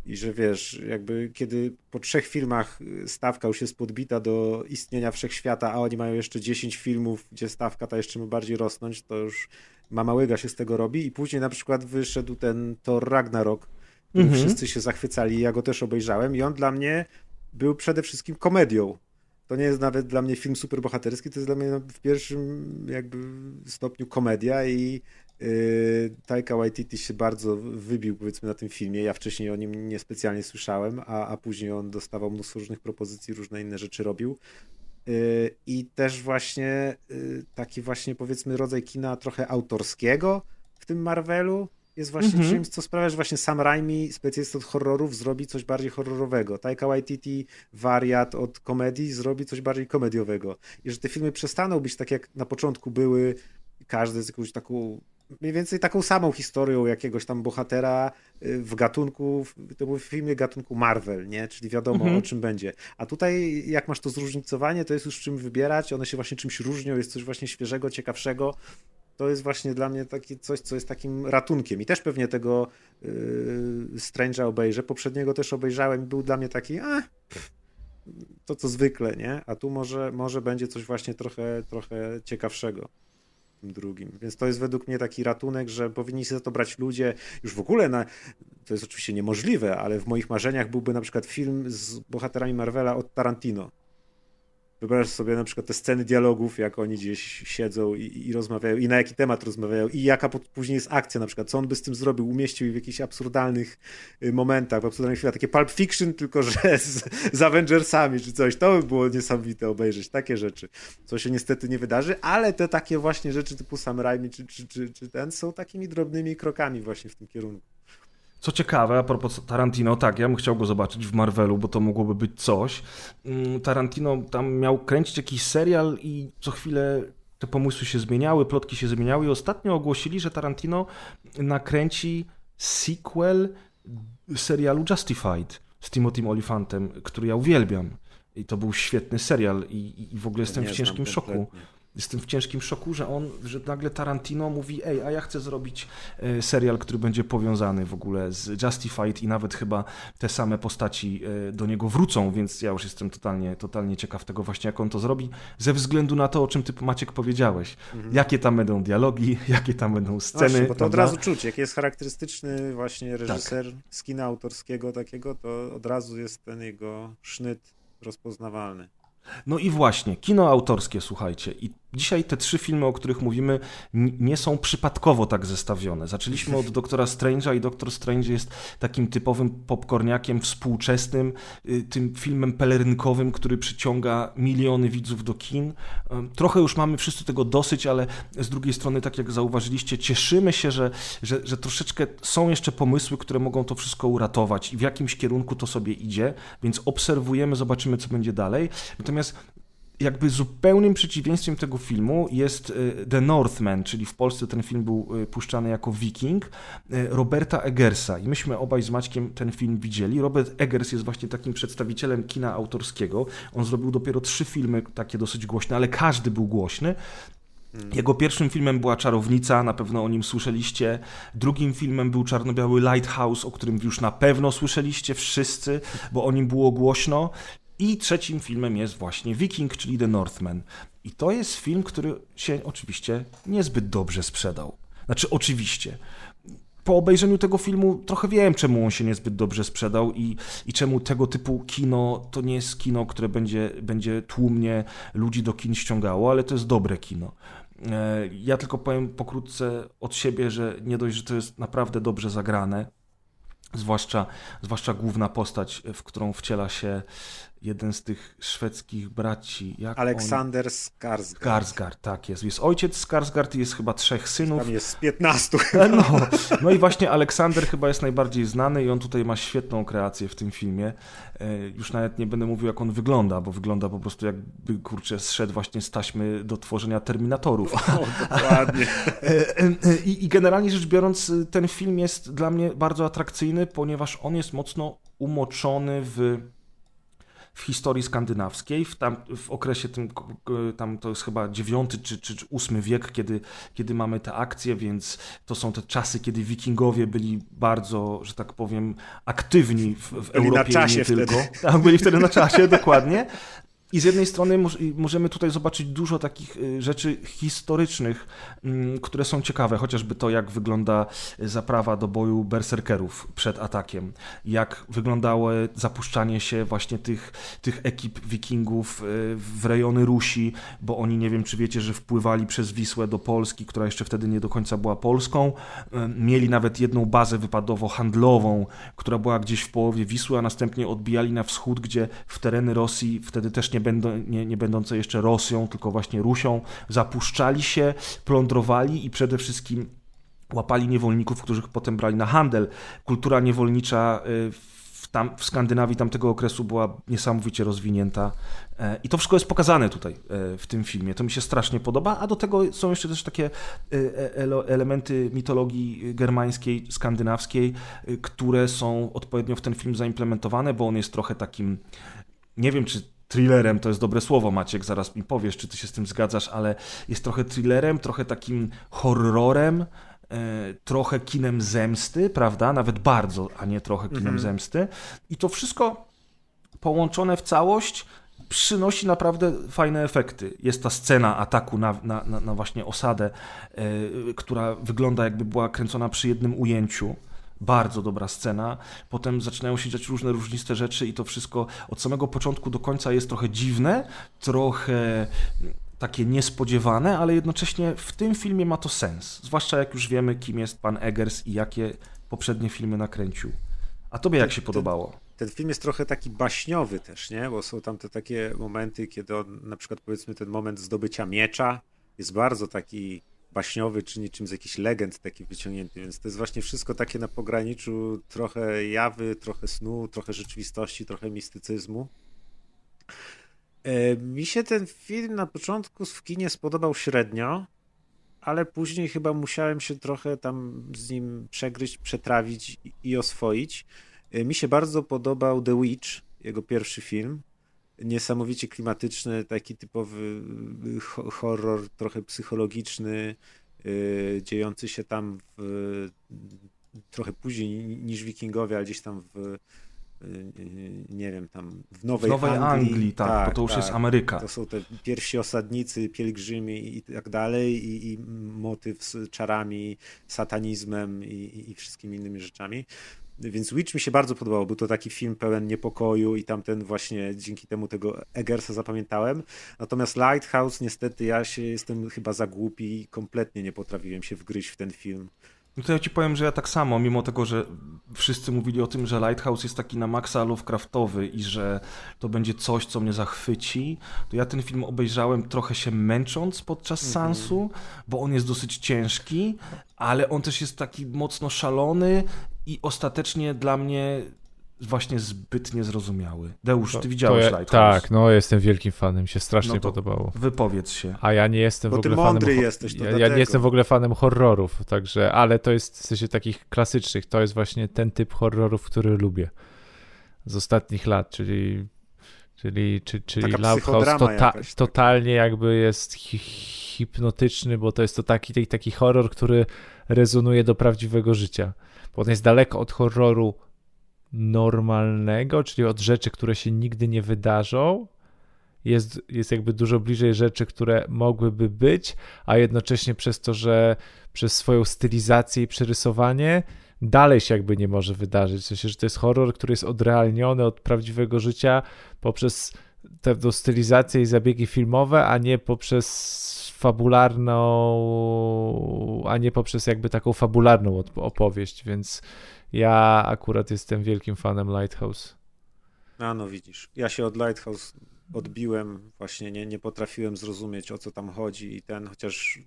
I że wiesz, jakby kiedy po trzech filmach stawka już jest podbita do istnienia wszechświata, a oni mają jeszcze 10 filmów, gdzie stawka ta jeszcze ma bardziej rosnąć, to już mama łyga się z tego robi. I później na przykład wyszedł ten Thor Ragnarok, którym mhm. wszyscy się zachwycali, ja go też obejrzałem i on dla mnie był przede wszystkim komedią. To nie jest nawet dla mnie film superbohaterski, to jest dla mnie w pierwszym jakby stopniu komedia i yy, Taika Waititi się bardzo wybił powiedzmy na tym filmie. Ja wcześniej o nim niespecjalnie słyszałem, a, a później on dostawał mnóstwo różnych propozycji, różne inne rzeczy robił. Yy, I też właśnie yy, taki właśnie powiedzmy rodzaj kina trochę autorskiego w tym Marvelu, jest właśnie mm -hmm. czymś, co sprawia, że właśnie Sam Raimi, specjalista od horrorów, zrobi coś bardziej horrorowego. Taika Waititi, wariat od komedii, zrobi coś bardziej komediowego. I że te filmy przestaną być tak, jak na początku były, każdy z jakąś taką mniej więcej taką samą historią jakiegoś tam bohatera y, w gatunku, to był filmie gatunku Marvel, nie? Czyli wiadomo mhm. o czym będzie. A tutaj jak masz to zróżnicowanie, to jest już czym wybierać, one się właśnie czymś różnią, jest coś właśnie świeżego, ciekawszego to jest właśnie dla mnie takie coś, co jest takim ratunkiem. I też pewnie tego yy, Strange'a obejrzę. Poprzedniego też obejrzałem i był dla mnie taki, a to co zwykle, nie? A tu może, może będzie coś właśnie trochę, trochę ciekawszego drugim. Więc to jest według mnie taki ratunek, że powinni się za to brać ludzie już w ogóle na. To jest oczywiście niemożliwe, ale w moich marzeniach byłby na przykład film z bohaterami Marvela od Tarantino. Wyobraź sobie na przykład te sceny dialogów, jak oni gdzieś siedzą i, i rozmawiają, i na jaki temat rozmawiają, i jaka później jest akcja na przykład, co on by z tym zrobił, umieścił w jakichś absurdalnych y, momentach, w absurdalnych chwilach, takie Pulp Fiction, tylko że z, z Avengersami czy coś, to by było niesamowite obejrzeć, takie rzeczy, co się niestety nie wydarzy, ale te takie właśnie rzeczy typu Sam Raimi czy, czy, czy, czy ten są takimi drobnymi krokami właśnie w tym kierunku. Co ciekawe, a propos Tarantino, tak, ja bym chciał go zobaczyć w Marvelu, bo to mogłoby być coś. Mm, Tarantino tam miał kręcić jakiś serial i co chwilę te pomysły się zmieniały, plotki się zmieniały i ostatnio ogłosili, że Tarantino nakręci sequel serialu Justified z Timothy Olifantem, który ja uwielbiam. I to był świetny serial i, i w ogóle jestem w ciężkim szoku jestem w ciężkim szoku, że on, że nagle Tarantino mówi, ej, a ja chcę zrobić e, serial, który będzie powiązany w ogóle z Justified i nawet chyba te same postaci e, do niego wrócą, więc ja już jestem totalnie, totalnie ciekaw tego właśnie, jak on to zrobi, ze względu na to, o czym ty Maciek powiedziałeś. Mhm. Jakie tam będą dialogi, jakie tam będą sceny. Właśnie, bo to od razu czuć, jak jest charakterystyczny właśnie reżyser tak. z kina autorskiego takiego, to od razu jest ten jego sznyt rozpoznawalny. No i właśnie, kino autorskie, słuchajcie. I dzisiaj te trzy filmy, o których mówimy, nie są przypadkowo tak zestawione. Zaczęliśmy od Doktora Strange'a i Doktor Strange jest takim typowym popcorniakiem współczesnym, y, tym filmem pelerynkowym, który przyciąga miliony widzów do kin. Trochę już mamy wszyscy tego dosyć, ale z drugiej strony, tak jak zauważyliście, cieszymy się, że, że, że troszeczkę są jeszcze pomysły, które mogą to wszystko uratować i w jakimś kierunku to sobie idzie, więc obserwujemy, zobaczymy, co będzie dalej. Natomiast jakby zupełnym przeciwieństwem tego filmu jest e, The Northman, czyli w Polsce ten film był e, puszczany jako Viking, e, Roberta Eggersa. I myśmy obaj z Maćkiem ten film widzieli. Robert Eggers jest właśnie takim przedstawicielem kina autorskiego. On zrobił dopiero trzy filmy takie dosyć głośne, ale każdy był głośny. Hmm. Jego pierwszym filmem była Czarownica, na pewno o nim słyszeliście. Drugim filmem był czarno-biały Lighthouse, o którym już na pewno słyszeliście wszyscy, bo o nim było głośno. I trzecim filmem jest właśnie Viking, czyli The Northman. I to jest film, który się oczywiście niezbyt dobrze sprzedał. Znaczy, oczywiście. Po obejrzeniu tego filmu trochę wiem, czemu on się niezbyt dobrze sprzedał i, i czemu tego typu kino to nie jest kino, które będzie, będzie tłumnie ludzi do kin ściągało, ale to jest dobre kino. E, ja tylko powiem pokrótce od siebie, że nie dość, że to jest naprawdę dobrze zagrane, zwłaszcza, zwłaszcza główna postać, w którą wciela się jeden z tych szwedzkich braci. Jak Aleksander on... Skarsgård. Skarsgård, tak jest. Jest ojciec Skarsgård i jest chyba trzech synów. Tam jest z 15. No, no i właśnie Aleksander chyba jest najbardziej znany i on tutaj ma świetną kreację w tym filmie. E, już nawet nie będę mówił, jak on wygląda, bo wygląda po prostu jakby, kurczę, zszedł właśnie z taśmy do tworzenia Terminatorów. O, dokładnie. E, e, I, I generalnie rzecz biorąc, ten film jest dla mnie bardzo atrakcyjny, ponieważ on jest mocno umoczony w w historii skandynawskiej, w, tam, w okresie tym, tam to jest chyba IX czy, czy, czy VIII wiek, kiedy, kiedy mamy te akcje, więc to są te czasy, kiedy wikingowie byli bardzo, że tak powiem, aktywni w, w byli Europie na czasie nie wtedy. tylko. Tak, byli wtedy na czasie, dokładnie. I z jednej strony możemy tutaj zobaczyć dużo takich y, rzeczy historycznych, mm, które są ciekawe, chociażby to, jak wygląda zaprawa do boju berserkerów przed atakiem, jak wyglądało zapuszczanie się właśnie tych, tych ekip wikingów y, w rejony Rusi, bo oni, nie wiem czy wiecie, że wpływali przez Wisłę do Polski, która jeszcze wtedy nie do końca była Polską. Y, mieli nawet jedną bazę wypadowo-handlową, która była gdzieś w połowie Wisły, a następnie odbijali na wschód, gdzie w tereny Rosji wtedy też nie nie, będą, nie, nie będące jeszcze Rosją, tylko właśnie Rusią, zapuszczali się, plądrowali i przede wszystkim łapali niewolników, których potem brali na handel. Kultura niewolnicza y, w, tam, w Skandynawii tamtego okresu była niesamowicie rozwinięta. E, I to wszystko jest pokazane tutaj e, w tym filmie. To mi się strasznie podoba, a do tego są jeszcze też takie e, elementy mitologii germańskiej, skandynawskiej, które są odpowiednio w ten film zaimplementowane, bo on jest trochę takim, nie wiem czy thrillerem, to jest dobre słowo, Maciek, zaraz mi powiesz, czy ty się z tym zgadzasz, ale jest trochę thrillerem, trochę takim horrorem, e, trochę kinem zemsty, prawda? Nawet bardzo, a nie trochę kinem mhm. zemsty. I to wszystko połączone w całość przynosi naprawdę fajne efekty. Jest ta scena ataku na, na, na właśnie osadę, e, która wygląda jakby była kręcona przy jednym ujęciu bardzo dobra scena. Potem zaczynają się dziać różne różniste rzeczy i to wszystko od samego początku do końca jest trochę dziwne, trochę takie niespodziewane, ale jednocześnie w tym filmie ma to sens. Zwłaszcza jak już wiemy, kim jest pan Eggers i jakie poprzednie filmy nakręcił. A tobie jak się podobało? Ten, ten, film jest trochę taki baśniowy też, nie? Bo są tam te takie momenty, kiedy on, na przykład powiedzmy ten moment zdobycia miecza jest bardzo taki baśniowy, czy niczym z jakichś legend taki wyciągnięty, więc to jest właśnie wszystko takie na pograniczu trochę jawy, trochę snu, trochę rzeczywistości, trochę mistycyzmu. E, mi się ten film na początku w kinie spodobał średnio, ale później chyba musiałem się trochę tam z nim przegryźć, przetrawić i oswoić. E, mi się bardzo podobał The Witch, jego pierwszy film niesamowicie klimatyczny, taki typowy y, horror, trochę psychologiczny, yy, dziejący się tam w, trochę później niż Wikingowie, ale gdzieś tam w y, nie wiem, tam w Nowej, w Nowej Anglii, Anglii tak, tak, bo to już tak, jest Ameryka. To są te pierwsi osadnicy, pielgrzymi i tak dalej i, i motyw z czarami, satanizmem i, i wszystkimi innymi rzeczami. Więc Witch mi się bardzo podobał. Był to taki film pełen niepokoju i tamten właśnie dzięki temu tego Eggersa zapamiętałem. Natomiast Lighthouse niestety ja się jestem chyba za głupi i kompletnie nie potrafiłem się wgryźć w ten film. No to ja ci powiem, że ja tak samo, mimo tego, że wszyscy mówili o tym, że Lighthouse jest taki na maksa Lovecraftowy i że to będzie coś, co mnie zachwyci, to ja ten film obejrzałem trochę się męcząc podczas mhm. sansu, bo on jest dosyć ciężki, ale on też jest taki mocno szalony i ostatecznie dla mnie właśnie zbyt niezrozumiały. Deusz, ty widziałeś ja, Lighthouse? Tak, no jestem wielkim fanem, mi się strasznie no podobało. Wypowiedz się. A ja nie jestem Bo w ogóle ty mądry fanem... jesteś, ja, ja, nie jestem w ogóle fanem horrorów, także, ale to jest w sensie takich klasycznych, to jest właśnie ten typ horrorów, który lubię z ostatnich lat, czyli czyli, czyli, czyli Lighthouse tota, totalnie jakby jest hi hipnotyczny, bo to jest to taki, taki horror, który rezonuje do prawdziwego życia bo on jest daleko od horroru normalnego, czyli od rzeczy, które się nigdy nie wydarzą. Jest, jest jakby dużo bliżej rzeczy, które mogłyby być, a jednocześnie przez to, że przez swoją stylizację i przerysowanie dalej się jakby nie może wydarzyć. W sensie, że to jest horror, który jest odrealniony od prawdziwego życia poprzez tę stylizację i zabiegi filmowe, a nie poprzez fabularną, a nie poprzez jakby taką fabularną opowieść, więc ja akurat jestem wielkim fanem Lighthouse. A no widzisz, ja się od Lighthouse odbiłem, właśnie nie, nie potrafiłem zrozumieć o co tam chodzi i ten, chociaż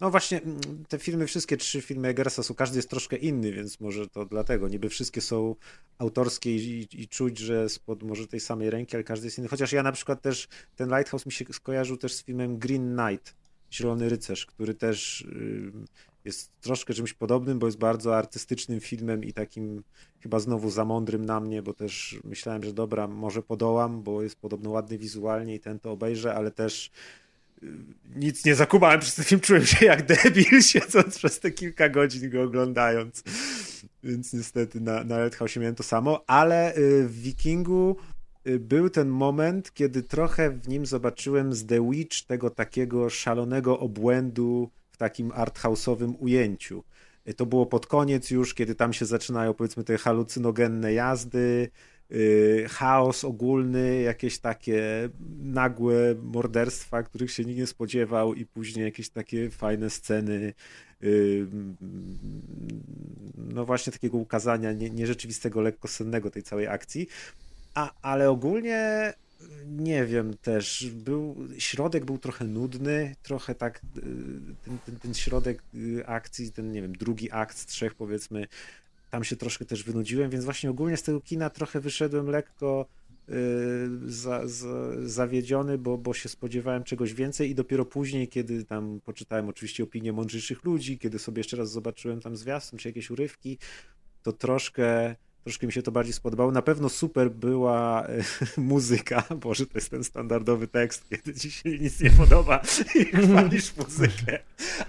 no właśnie mm, te filmy, wszystkie trzy filmy Eggersa są, każdy jest troszkę inny, więc może to dlatego, niby wszystkie są autorskie i, i czuć, że spod może tej samej ręki, ale każdy jest inny, chociaż ja na przykład też, ten Lighthouse mi się skojarzył też z filmem Green Knight, Zielony Rycerz, który też jest troszkę czymś podobnym, bo jest bardzo artystycznym filmem i takim chyba znowu za mądrym na mnie, bo też myślałem, że dobra, może podołam, bo jest podobno ładny wizualnie i ten to obejrzę, ale też y, nic nie zakubałem przez ten film, czułem się jak debil, siedząc przez te kilka godzin go oglądając. Więc niestety na, na Lighthouse miałem to samo, ale y, w Wikingu y, był ten moment, kiedy trochę w nim zobaczyłem z The Witch tego takiego szalonego obłędu takim arthouse'owym ujęciu. Y, to było pod koniec już, kiedy tam się zaczynają powiedzmy te halucynogenne jazdy, chaos ogólny, jakieś takie nagłe morderstwa, których się nikt nie spodziewał i później jakieś takie fajne sceny no właśnie takiego ukazania nierzeczywistego, lekkosennego tej całej akcji. A, ale ogólnie nie wiem też, był, środek był trochę nudny, trochę tak, y, ten, ten, ten środek y, akcji, ten, nie wiem, drugi akt z trzech powiedzmy, tam się troszkę też wynudziłem, więc właśnie ogólnie z tego kina trochę wyszedłem lekko Y, za, za, zawiedziony, bo, bo się spodziewałem czegoś więcej i dopiero później, kiedy tam poczytałem oczywiście opinie mądrzejszych ludzi, kiedy sobie jeszcze raz zobaczyłem tam zwiastun czy jakieś urywki, to troszkę troszkę mi się to bardziej spodobało. Na pewno super była e, muzyka. Boże, to jest ten standardowy tekst, kiedy ci się nic nie podoba i chwalisz muzykę.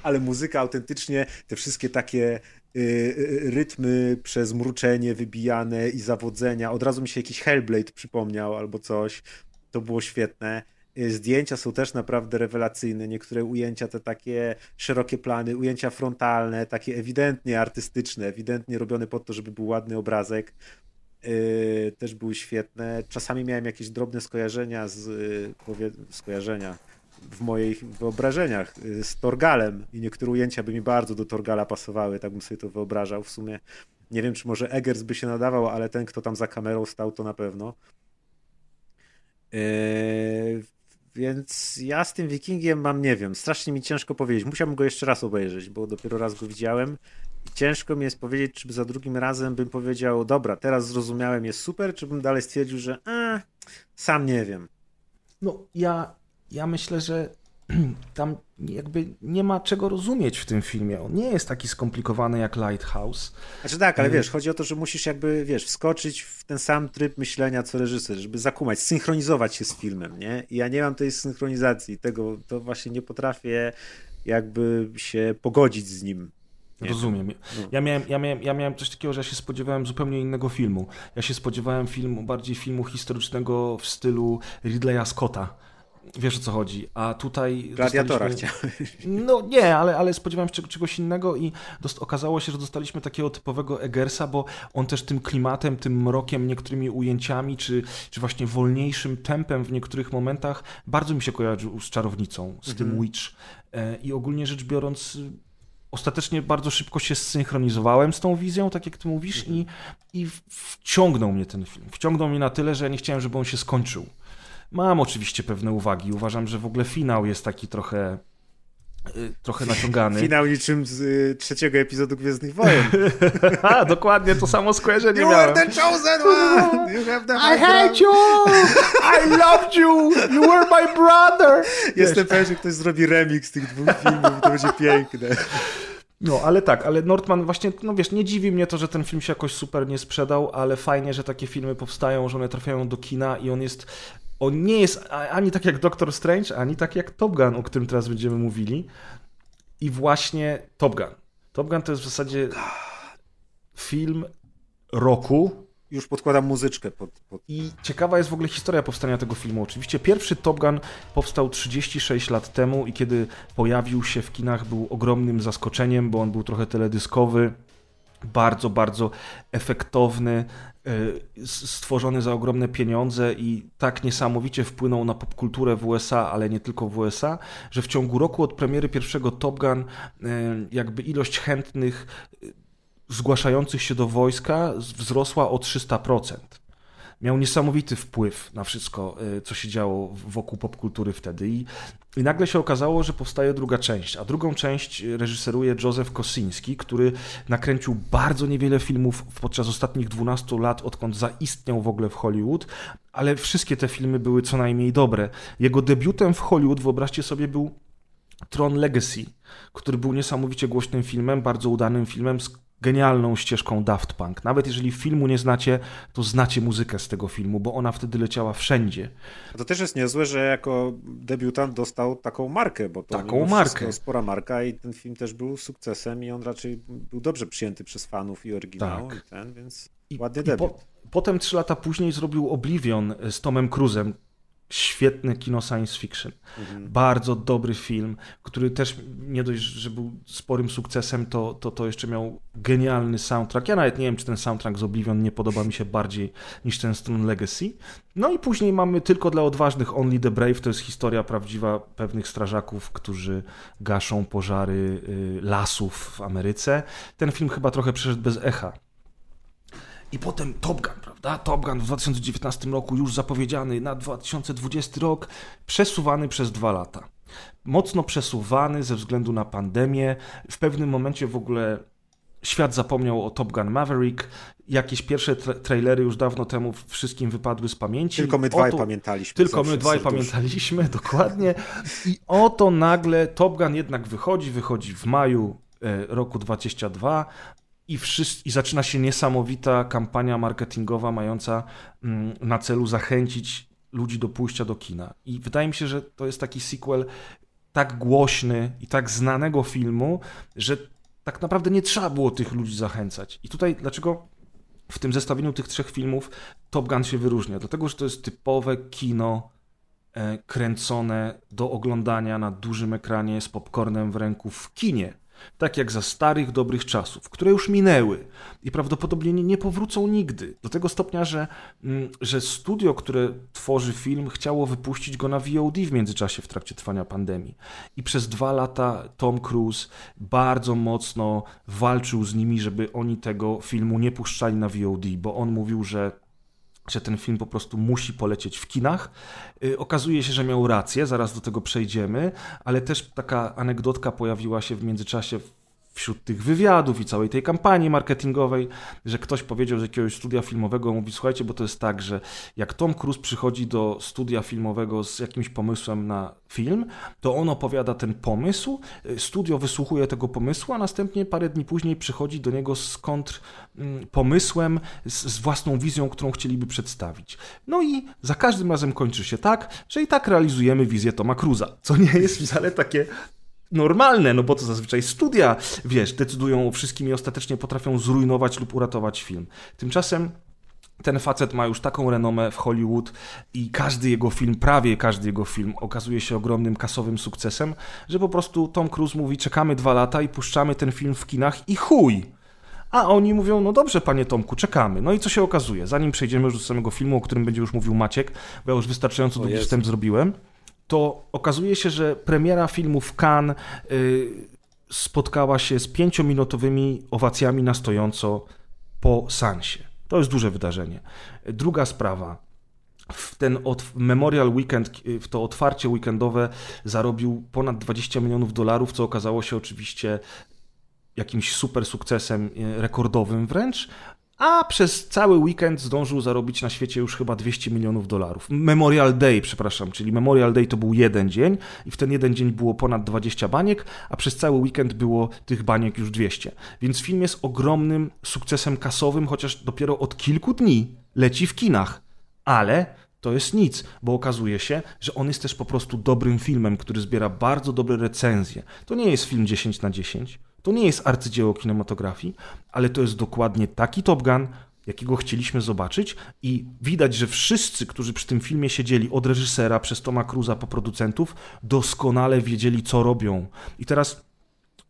Ale muzyka autentycznie, te wszystkie takie y, y, rytmy przez mruczenie wybijane i zawodzenia. Od razu mi się jakiś Hellblade przypomniał albo coś. To było świetne. Y, zdjęcia są też naprawdę rewelacyjne. Niektóre ujęcia, te takie szerokie plany, ujęcia frontalne, takie ewidentnie artystyczne, ewidentnie robione po to, żeby był ładny obrazek. Yy, też były świetne. Czasami miałem jakieś drobne skojarzenia z powie, skojarzenia w moich wyobrażeniach z Torgalem i niektóre ujęcia by mi bardzo do Torgala pasowały, tak bym sobie to wyobrażał w sumie. Nie wiem, czy może Eggers by się nadawał, ale ten, kto tam za kamerą stał, to na pewno. Więc ja z tym Wikingiem mam, nie wiem, strasznie mi ciężko powiedzieć. Musiałbym go jeszcze raz obejrzeć, bo dopiero raz go widziałem. I ciężko mi jest powiedzieć, czy za drugim razem bym powiedział, dobra, teraz zrozumiałem, jest super, czy bym dalej stwierdził, że a, sam nie wiem. No, ja, ja myślę, że tam jakby nie ma czego rozumieć w tym filmie. On nie jest taki skomplikowany jak Lighthouse. Znaczy tak, ale wiesz, chodzi o to, że musisz jakby, wiesz, wskoczyć w ten sam tryb myślenia co reżyser, żeby zakumać, synchronizować się z filmem, nie? I ja nie mam tej synchronizacji, tego, to właśnie nie potrafię jakby się pogodzić z nim. Nie Rozumiem. No. Ja miałem, ja, miałem, ja miałem coś takiego, że ja się spodziewałem zupełnie innego filmu. Ja się spodziewałem filmu, bardziej filmu historycznego w stylu Ridleya Scotta Wiesz o co chodzi. A tutaj. Gladiatora chciałem. No nie, ale, ale spodziewałem się czegoś innego i dost... okazało się, że dostaliśmy takiego typowego Egersa, bo on też tym klimatem, tym mrokiem, niektórymi ujęciami, czy, czy właśnie wolniejszym tempem w niektórych momentach bardzo mi się kojarzył z czarownicą, z tym mhm. Witch. E, I ogólnie rzecz biorąc, ostatecznie bardzo szybko się zsynchronizowałem z tą wizją, tak jak ty mówisz, mhm. i, i wciągnął mnie ten film. Wciągnął mnie na tyle, że ja nie chciałem, żeby on się skończył. Mam oczywiście pewne uwagi. Uważam, że w ogóle finał jest taki trochę y, trochę naciągany. Finał niczym z y, trzeciego epizodu Gwiezdnych Wojen. A, dokładnie to samo skojarzenie you miałem. You are the chosen one! You have the I hate you! I loved you! You were my brother! Jestem pewien, że ktoś zrobi remix tych dwóch filmów i to będzie piękne. No, ale tak, ale Nordman właśnie, no wiesz, nie dziwi mnie to, że ten film się jakoś super nie sprzedał, ale fajnie, że takie filmy powstają, że one trafiają do kina i on jest on nie jest ani tak jak Doctor Strange, ani tak jak Top Gun, o którym teraz będziemy mówili. I właśnie Top Gun. Top Gun to jest w zasadzie film roku. Już podkładam muzyczkę pod, pod, I ciekawa jest w ogóle historia powstania tego filmu. Oczywiście pierwszy Top Gun powstał 36 lat temu i kiedy pojawił się w kinach był ogromnym zaskoczeniem, bo on był trochę teledyskowy bardzo, bardzo efektowny, e, stworzony za ogromne pieniądze i tak niesamowicie wpłynął na popkulturę w USA, ale nie tylko w USA, że w ciągu roku od premiery pierwszego Top Gun e, jakby ilość chętnych e, zgłaszających się do wojska wzrosła o 300% miał niesamowity wpływ na wszystko, y, co się działo wokół popkultury wtedy. I, I nagle się okazało, że powstaje druga część, a drugą część reżyseruje Józef Kosiński, który nakręcił bardzo niewiele filmów podczas ostatnich 12 lat, odkąd zaistniał w ogóle w Hollywood, ale wszystkie te filmy były co najmniej dobre. Jego debiutem w Hollywood, wyobraźcie sobie, był Tron Legacy, który był niesamowicie głośnym filmem, bardzo udanym filmem genialną ścieżką Daft Punk. Nawet jeżeli filmu nie znacie, to znacie muzykę z tego filmu, bo ona wtedy leciała wszędzie. To też jest niezłe, że jako debiutant dostał taką markę, bo to taką markę. spora marka i ten film też był sukcesem i on raczej był dobrze przyjęty przez fanów i oryginał tak. i ten, więc I, ładny debiut. Po, potem trzy lata później zrobił Oblivion z Tomem Cruzem, świetne kino science fiction. Mhm. Bardzo dobry film, który też nie dość, że był sporym sukcesem, to, to, to jeszcze miał genialny soundtrack. Ja nawet nie wiem, czy ten soundtrack z Oblivion nie podoba mi się bardziej niż ten Stone Legacy. No i później mamy tylko dla odważnych Only the Brave. To jest historia prawdziwa pewnych strażaków, którzy gaszą pożary y, lasów w Ameryce. Ten film chyba trochę przeszedł bez echa i potem Top Gun, prawda? Top Gun w 2019 roku już zapowiedziany na 2020 rok, przesuwany przez dwa lata. Mocno przesuwany ze względu na pandemię. W pewnym momencie w ogóle świat zapomniał o Top Gun Maverick. Jakieś pierwsze tra trailery już dawno temu wszystkim wypadły z pamięci. Tylko my dwaj pamiętaliśmy. Tylko my dwaj pamiętaliśmy, dokładnie. I oto nagle Top Gun jednak wychodzi, wychodzi w maju e, roku 2022 i, wszyscy, i zaczyna się niesamowita kampania marketingowa mająca mm, na celu zachęcić ludzi do pójścia do kina. I wydaje mi się, że to jest taki sequel tak głośny i tak znanego filmu, że tak naprawdę nie trzeba było tych ludzi zachęcać. I tutaj dlaczego w tym zestawieniu tych trzech filmów Top Gun się wyróżnia? Dlatego, że to jest typowe kino e, kręcone do oglądania na dużym ekranie z popcornem w ręku w kinie tak jak za starych, dobrych czasów, które już minęły i prawdopodobnie nie powrócą nigdy. Do tego stopnia, że, mm, że studio, które tworzy film, chciało wypuścić go na VOD w międzyczasie w trakcie trwania pandemii. I przez dwa lata Tom Cruise bardzo mocno walczył z nimi, żeby oni tego filmu nie puszczali na VOD, bo on mówił, że że ten film po prostu musi polecieć w kinach. Y, okazuje się, że miał rację, zaraz do tego przejdziemy, ale też taka anegdotka pojawiła się w międzyczasie wśród tych wywiadów i całej tej kampanii marketingowej, że ktoś powiedział z jakiegoś studia filmowego, mówi, słuchajcie, bo to jest tak, że jak Tom Cruise przychodzi do studia filmowego z jakimś pomysłem na film, to on opowiada ten pomysł, y, studio wysłuchuje tego pomysłu, a następnie parę dni później przychodzi do niego z kontr mm, pomysłem, z, z własną wizją, którą chcieliby przedstawić. No i za każdym razem kończy się tak, że i tak realizujemy wizję Toma Cruza, co nie jest wcale takie normalne, no bo to zazwyczaj studia, wiesz, decydują o wszystkim i ostatecznie potrafią zrujnować lub uratować film. Tymczasem ten facet ma już taką renomę w Hollywood i każdy jego film, prawie każdy jego film okazuje się ogromnym kasowym sukcesem, że po prostu Tom Cruise mówi czekamy dwa lata i puszczamy ten film w kinach i chuj! A oni mówią, no dobrze, panie Tomku, czekamy. No i co się okazuje? Zanim przejdziemy już do samego filmu, o którym będzie już mówił Maciek, bo ja już wystarczająco długi wstęp zrobiłem, to okazuje się, że premiera filmu w Cannes y, spotkała się z pięciominutowymi owacjami na stojąco po Sansie. To jest duże wydarzenie. Druga sprawa. W ten Memorial Weekend, w to otwarcie weekendowe zarobił ponad 20 milionów dolarów, co okazało się oczywiście jakimś super sukcesem y, rekordowym wręcz, a przez cały weekend zdążył zarobić na świecie już chyba 200 milionów dolarów. Memorial Day, przepraszam, czyli Memorial Day to był jeden dzień i w ten jeden dzień było ponad 20 baniek, a przez cały weekend było tych baniek już 200. Więc film jest ogromnym sukcesem kasowym, chociaż dopiero od kilku dni leci w kinach. Ale to jest nic, bo okazuje się, że on jest też po prostu dobrym filmem, który zbiera bardzo dobre recenzje. To nie jest film 10 na 10, to nie jest arcydzieło kinematografii, ale to jest dokładnie taki Top Gun, jakiego chcieliśmy zobaczyć i widać, że wszyscy, którzy przy tym filmie siedzieli, od reżysera przez Toma Cruza po producentów, doskonale wiedzieli, co robią. I teraz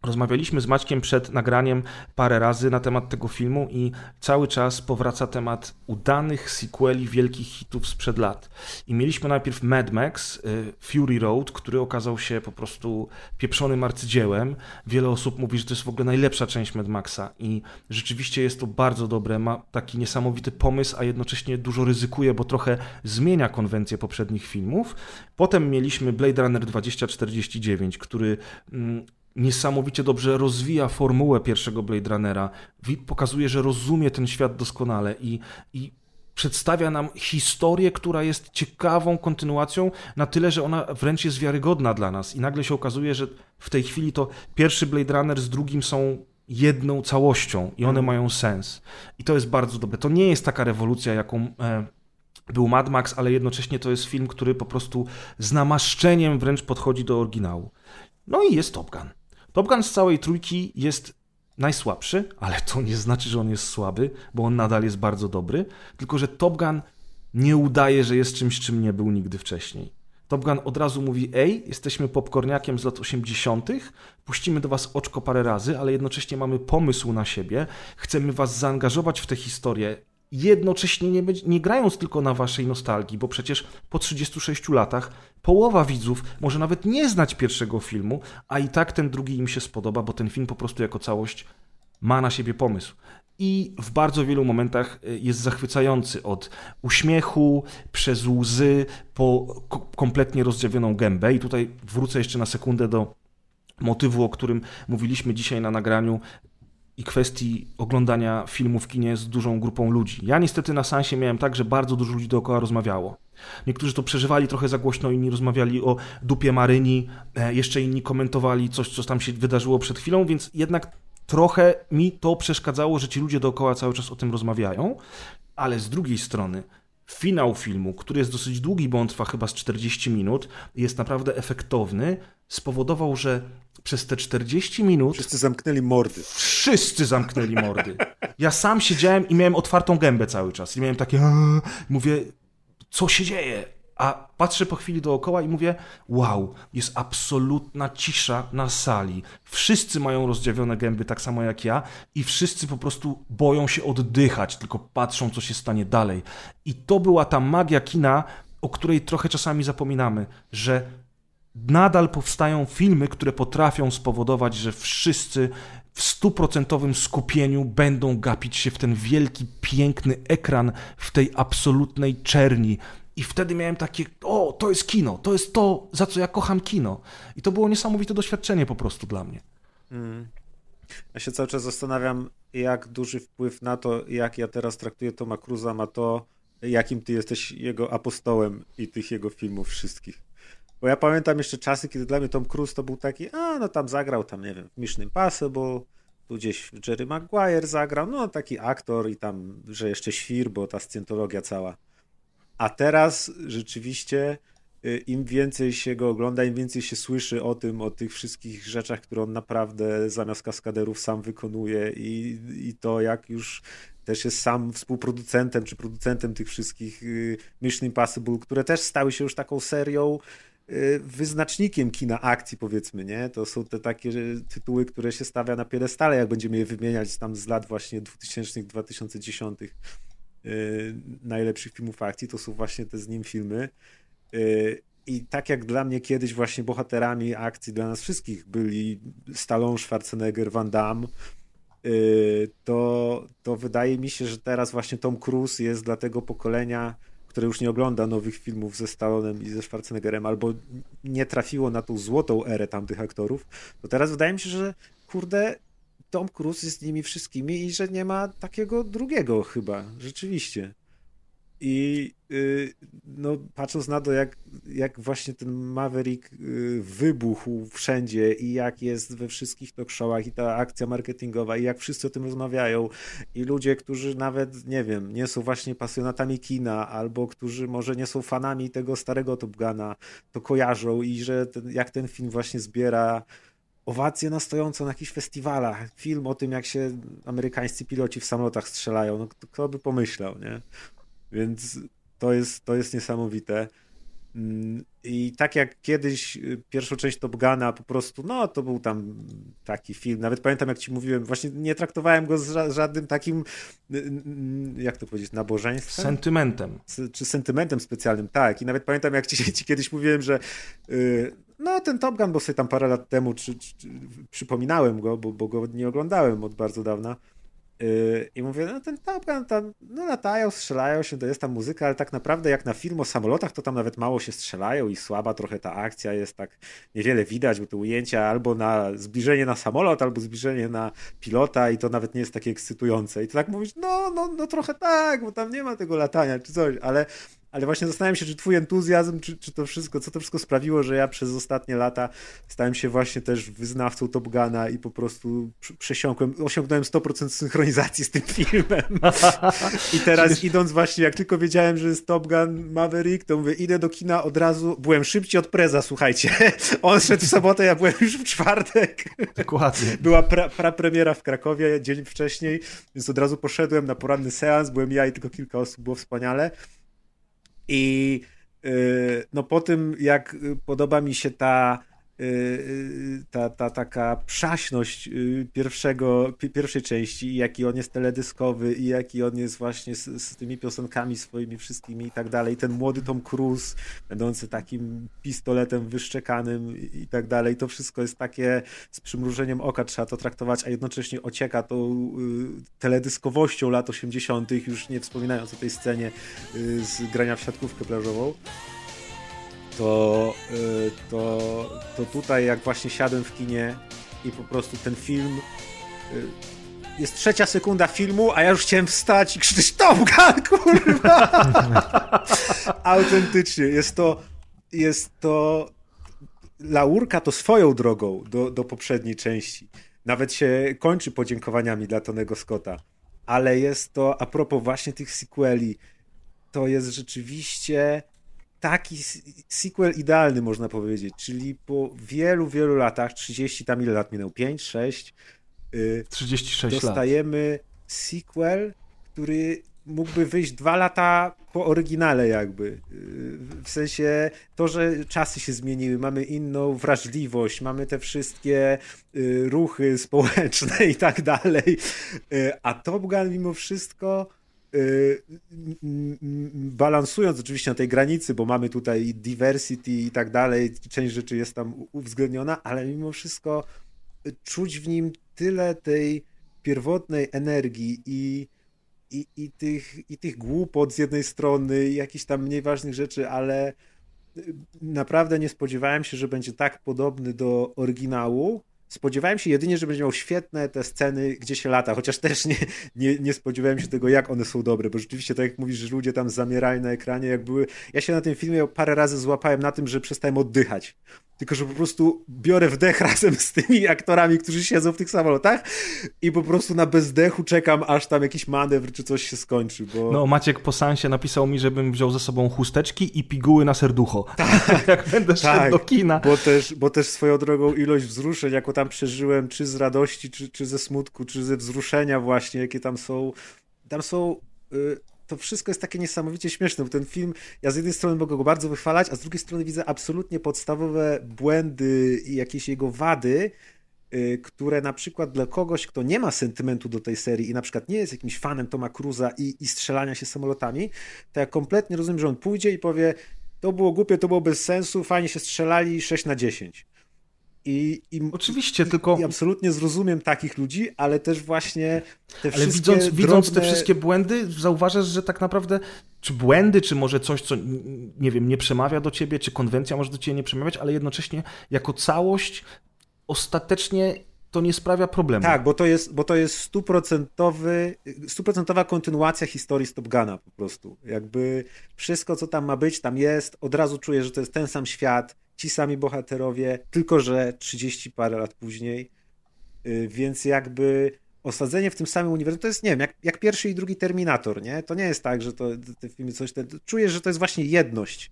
Rozmawialiśmy z Maćkiem przed nagraniem parę razy na temat tego filmu i cały czas powraca temat udanych sequeli wielkich hitów sprzed lat. I mieliśmy najpierw Mad Max, y, Fury Road, który okazał się po prostu pieprzonym arcydziełem. Wiele osób mówi, że to jest w ogóle najlepsza część Mad Maxa i rzeczywiście jest to bardzo dobre, ma taki niesamowity pomysł, a jednocześnie dużo ryzykuje, bo trochę zmienia konwencję poprzednich filmów. Potem mieliśmy Blade Runner 2049, który mm, niesamowicie dobrze rozwija formułę pierwszego Blade Runnera, pokazuje, że rozumie ten świat doskonale i, i przedstawia nam historię, która jest ciekawą kontynuacją, na tyle, że ona wręcz jest wiarygodna dla nas. I nagle się okazuje, że w tej chwili to pierwszy Blade Runner z drugim są jedną całością i one mają sens. I to jest bardzo dobre. To nie jest taka rewolucja, jaką e, był Mad Max, ale jednocześnie to jest film, który po prostu z namaszczeniem wręcz podchodzi do oryginału. No i jest Top Gun. Top Gun z całej trójki jest najsłabszy, ale to nie znaczy, że on jest słaby, bo on nadal jest bardzo dobry, tylko że Top Gun nie udaje, że jest czymś, czym nie był nigdy wcześniej. Top Gun od razu mówi: Ej, jesteśmy popcorniakiem z lat 80., puścimy do Was oczko parę razy, ale jednocześnie mamy pomysł na siebie, chcemy Was zaangażować w tę historię. Jednocześnie nie, nie grając tylko na Waszej nostalgii, bo przecież po 36 latach połowa widzów może nawet nie znać pierwszego filmu, a i tak ten drugi im się spodoba, bo ten film po prostu jako całość ma na siebie pomysł i w bardzo wielu momentach y, jest zachwycający od uśmiechu, przez łzy, po kompletnie rozdziawioną gębę. I tutaj wrócę jeszcze na sekundę do motywu, o którym mówiliśmy dzisiaj na nagraniu i kwestii oglądania filmu w kinie z dużą grupą ludzi. Ja niestety na sansie miałem tak, że bardzo dużo ludzi dookoła rozmawiało. Niektórzy to przeżywali trochę za głośno, inni rozmawiali o dupie Maryni, e, jeszcze inni komentowali coś, co tam się wydarzyło przed chwilą, więc jednak trochę mi to przeszkadzało, że ci ludzie dookoła cały czas o tym rozmawiają, ale z drugiej strony finał filmu, który jest dosyć długi, bo on trwa chyba z 40 minut, jest naprawdę efektowny, spowodował, że przez te 40 minut. Wszyscy zamknęli mordy. Wszyscy zamknęli mordy. Ja sam siedziałem i miałem otwartą gębę cały czas. I miałem takie. Mówię, co się dzieje? A patrzę po chwili dookoła i mówię: Wow, jest absolutna cisza na sali. Wszyscy mają rozdziawione gęby, tak samo jak ja, i wszyscy po prostu boją się oddychać, tylko patrzą, co się stanie dalej. I to była ta magia kina, o której trochę czasami zapominamy, że nadal powstają filmy, które potrafią spowodować, że wszyscy w stuprocentowym skupieniu będą gapić się w ten wielki, piękny ekran w tej absolutnej czerni. I wtedy miałem takie, o, to jest kino, to jest to, za co ja kocham kino. I to było niesamowite doświadczenie po prostu dla mnie. Mm. Ja się cały czas zastanawiam, jak duży wpływ na to, jak ja teraz traktuję Toma Cruza, ma to, jakim ty jesteś jego apostołem i tych jego filmów wszystkich. Bo ja pamiętam jeszcze czasy, kiedy dla mnie Tom Cruise to był taki, a no tam zagrał tam, nie wiem, w Mission Impossible, tu gdzieś Jerry Maguire zagrał, no taki aktor i tam, że jeszcze świr, bo ta scjentologia cała. A teraz rzeczywiście y, im więcej się go ogląda, im więcej się słyszy o tym, o tych wszystkich rzeczach, które on naprawdę zamiast kaskaderów sam wykonuje i, i to jak już też jest sam współproducentem czy producentem tych wszystkich y, Mission Impossible, które też stały się już taką serią wyznacznikiem kina akcji, powiedzmy, nie? To są te takie tytuły, które się stawia na piedestale, jak będziemy je wymieniać tam z lat właśnie 2000 2010 Y, najlepszych filmów akcji, to są właśnie te z nim filmy. Y, I tak jak dla mnie kiedyś właśnie bohaterami akcji dla nas wszystkich byli Stallone, Schwarzenegger, Van Damme, y, to, to wydaje mi się, że teraz właśnie Tom Cruise jest dla tego pokolenia, które już nie ogląda nowych filmów ze Stallonem i ze Schwarzeneggerem, albo nie trafiło na tą złotą erę tamtych aktorów, to teraz wydaje mi się, że kurde, Tom Cruise jest z nimi wszystkimi i że nie ma takiego drugiego chyba, rzeczywiście. I yy, no, patrząc na to, jak, jak właśnie ten Maverick yy, wybuchł wszędzie i jak jest we wszystkich talk showach i ta akcja marketingowa i jak wszyscy o tym rozmawiają i ludzie, którzy nawet, nie wiem, nie są właśnie pasjonatami kina albo którzy może nie są fanami tego starego Top Guna, to kojarzą i że ten, jak ten film właśnie zbiera owacje na stojąco na jakichś festiwalach. Film o tym, jak się amerykańscy piloci w samolotach strzelają. No kto by pomyślał, nie? Więc to jest, to jest niesamowite. Mm, I tak jak kiedyś y, pierwszą część Top Guna po prostu, no to był tam taki film. Nawet pamiętam, jak ci mówiłem, właśnie nie traktowałem go z żadnym takim, y, y, jak to powiedzieć, nabożeństwem? Sentymentem. Czy sentymentem specjalnym, tak. I nawet pamiętam, jak ci, ci kiedyś mówiłem, że no, ten Top Gun, bo sobie tam parę lat temu czy, czy, czy, przypominałem go, bo, bo go nie oglądałem od bardzo dawna. Yy, I mówię, no ten Gun tam, no latają, strzelają się, to jest tam muzyka, ale tak naprawdę jak na film o samolotach, to tam nawet mało się strzelają i słaba trochę ta akcja jest, tak niewiele widać, bo te ujęcia albo na zbliżenie na samolot, albo zbliżenie na pilota i to nawet nie jest takie ekscytujące. I to tak mówisz, no, no, no trochę tak, bo tam nie ma tego latania czy coś, ale ale właśnie zastanawiam się, czy twój entuzjazm, czy, czy to wszystko, co to wszystko sprawiło, że ja przez ostatnie lata stałem się właśnie też wyznawcą Top Guna i po prostu przesiąkłem, osiągnąłem 100% synchronizacji z tym filmem. I teraz idąc właśnie, jak tylko wiedziałem, że jest Top Gun Maverick, to mówię, idę do kina od razu, byłem szybciej od Preza, słuchajcie. On szedł w sobotę, ja byłem już w czwartek. Dokładnie. Była pra, pra premiera w Krakowie dzień wcześniej, więc od razu poszedłem na poranny seans, byłem ja i tylko kilka osób, było wspaniale. I y, no po tym, jak podoba mi się ta Y, y, ta, ta taka przaśność y, pierwszego, pierwszej części, jaki on jest teledyskowy i jaki on jest właśnie z, z, tymi piosenkami swoimi wszystkimi i tak dalej. Ten młody Tom Cruise, będący takim pistoletem wyszczekanym i tak dalej. To wszystko jest takie z przymrużeniem oka trzeba to traktować, a jednocześnie ocieka tą teledyskowością lat 80., już nie wspominając o tej scenie z grania w siatkówkę plażową to, y, to, to tutaj jak właśnie siadłem w kinie i po prostu ten film y, jest trzecia sekunda filmu, a ja już chciałem wstać i krzyczeć Top kurwa! Autentycznie, jest to jest to laurka to swoją drogą do, do poprzedniej części. Nawet się kończy podziękowaniami dla Tonego Scotta. Ale jest to, a propos właśnie tych sequeli, to jest rzeczywiście taki sequel idealny, można powiedzieć. Czyli po wielu, wielu latach, 30 tam ile lat minęło? 5, 6? 36 dostajemy lat. sequel, który mógłby wyjść dwa lata po oryginale jakby. Y, w sensie to, że czasy się zmieniły, mamy inną wrażliwość, mamy te wszystkie y, ruchy społeczne i tak dalej. Y, a Top Gun mimo wszystko balansując oczywiście na tej granicy, bo mamy tutaj diversity i tak dalej, część rzeczy jest tam uwzględniona, ale mimo wszystko czuć w nim tyle tej pierwotnej energii i, i, i, tych, i tych głupot z jednej strony, jakichś tam mniej ważnych rzeczy, ale naprawdę nie spodziewałem się, że będzie tak podobny do oryginału, Spodziewałem się jedynie, że będzie miał świetne te sceny, gdzie się lata, chociaż też nie, nie, nie spodziewałem się tego, jak one są dobre, bo rzeczywiście, tak jak mówisz, że ludzie tam zamierają na ekranie, jak były. Ja się na tym filmie parę razy złapałem na tym, że przestałem oddychać tylko że po prostu biorę wdech razem z tymi aktorami, którzy siedzą w tych samolotach i po prostu na bezdechu czekam, aż tam jakiś manewr czy coś się skończy. Bo... No, Maciek po sansie napisał mi, żebym wziął ze sobą chusteczki i piguły na serducho. Tak, jak będę tak, szedł do kina. Bo też, bo też swoją drogą ilość wzruszeń, jaką tam przeżyłem, czy z radości, czy, czy ze smutku, czy ze wzruszenia właśnie, jakie tam są, tam są... Y to wszystko jest takie niesamowicie śmieszne, bo ten film, ja z jednej strony mogę go bardzo wychwalać, a z drugiej strony widzę absolutnie podstawowe błędy i jakieś jego wady, y, które na przykład dla kogoś, kto nie ma sentymentu do tej serii i na przykład nie jest jakimś fanem Toma Cruza i, i strzelania się samolotami, to ja kompletnie rozumiem, że on pójdzie i powie, to było głupie, to było bez sensu, fajnie się strzelali, 6 na 10. I, i Oczywiście, i, tylko. I absolutnie zrozumiem takich ludzi, ale też właśnie te ale wszystkie. Widząc, drobne... widząc te wszystkie błędy, zauważasz, że tak naprawdę, czy błędy, czy może coś, co nie wiem, nie przemawia do ciebie, czy konwencja może do ciebie nie przemawiać, ale jednocześnie jako całość ostatecznie to nie sprawia problemu. Tak, bo to jest, bo to jest stuprocentowy, stuprocentowa kontynuacja historii Stop Guna po prostu. Jakby wszystko, co tam ma być, tam jest. Od razu czuję, że to jest ten sam świat ci sami bohaterowie, tylko że 30 parę lat później, y, więc jakby osadzenie w tym samym uniwersum, to jest, nie wiem, jak, jak pierwszy i drugi Terminator, nie? To nie jest tak, że to te filmy coś, te, czuję, że to jest właśnie jedność,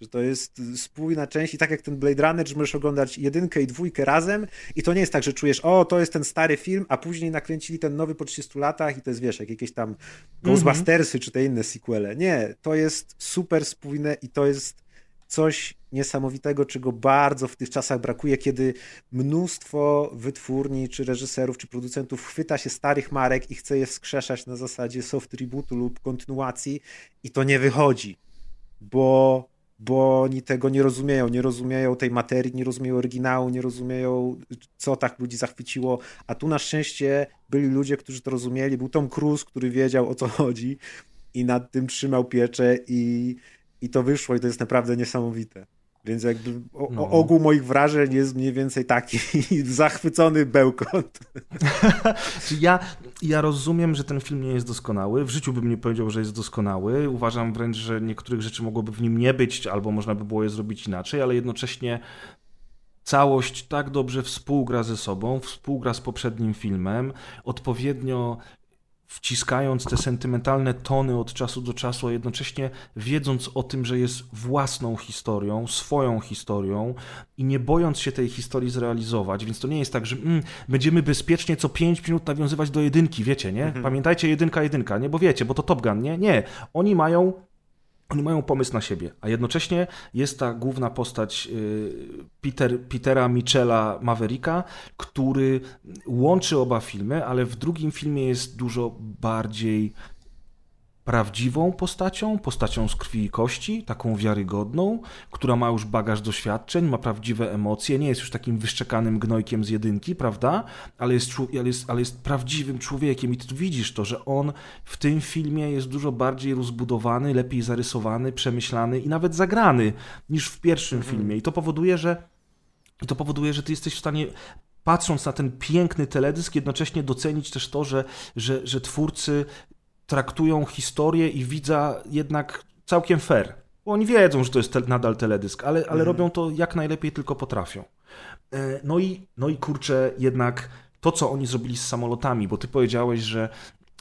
że to jest spójna część i tak jak ten Blade Runner, że możesz oglądać jedynkę i dwójkę razem i to nie jest tak, że czujesz, o, to jest ten stary film, a później nakręcili ten nowy po 30 latach i to jest, wiesz, jak jakieś tam Ghostbustersy mm -hmm. czy te inne sequele. Nie, to jest super spójne i to jest coś niesamowitego, czego bardzo w tych czasach brakuje, kiedy mnóstwo wytwórni, czy reżyserów, czy producentów chwyta się starych marek i chce je wskrzeszać na zasadzie soft rebootu lub kontynuacji i to nie wychodzi, bo bo oni tego nie rozumieją, nie rozumieją tej materii, nie rozumieją oryginału, nie rozumieją, co tak ludzi zachwyciło, a tu na szczęście byli ludzie, którzy to rozumieli, był Tom Cruise, który wiedział, o co chodzi i nad tym trzymał pieczę i, i to wyszło i to jest naprawdę niesamowite. Więc jakby o, no. ogół moich wrażeń jest mniej więcej taki zachwycony bełkot. ja, ja rozumiem, że ten film nie jest doskonały. W życiu bym nie powiedział, że jest doskonały. Uważam wręcz, że niektórych rzeczy mogłoby w nim nie być, albo można by było je zrobić inaczej, ale jednocześnie całość tak dobrze współgra ze sobą, współgra z poprzednim filmem, odpowiednio wciskając te sentymentalne tony od czasu do czasu, a jednocześnie wiedząc o tym, że jest własną historią, swoją historią i nie bojąc się tej historii zrealizować. Więc to nie jest tak, że mm, będziemy bezpiecznie co 5 minut nawiązywać do jedynki, wiecie, nie? Mhm. Pamiętajcie jedynka, jedynka, nie? Bo wiecie, bo to Top Gun, nie? Nie. Oni mają oni mają pomysł na siebie, a jednocześnie jest ta główna postać y, Peter, Petera Michela Mavericka, który łączy oba filmy, ale w drugim filmie jest dużo bardziej prawdziwą postacią, postacią z krwi i kości, taką wiarygodną, która ma już bagaż doświadczeń, ma prawdziwe emocje, nie jest już takim wyszczekanym gnojkiem z jedynki, prawda? Ale jest, ale jest, ale jest prawdziwym człowiekiem i ty widzisz to, że on w tym filmie jest dużo bardziej rozbudowany, lepiej zarysowany, przemyślany i nawet zagrany niż w pierwszym mhm. filmie. I to powoduje, że i to powoduje, że ty jesteś w stanie patrząc na ten piękny teledysk, jednocześnie docenić też to, że, że, że twórcy traktują historię i widza jednak całkiem fair. Bo oni wiedzą, że to jest te, nadal teledysk, ale, ale mhm. robią to jak najlepiej tylko potrafią. E, no i, no i kurczę, jednak to, co oni zrobili z samolotami, bo ty powiedziałeś, że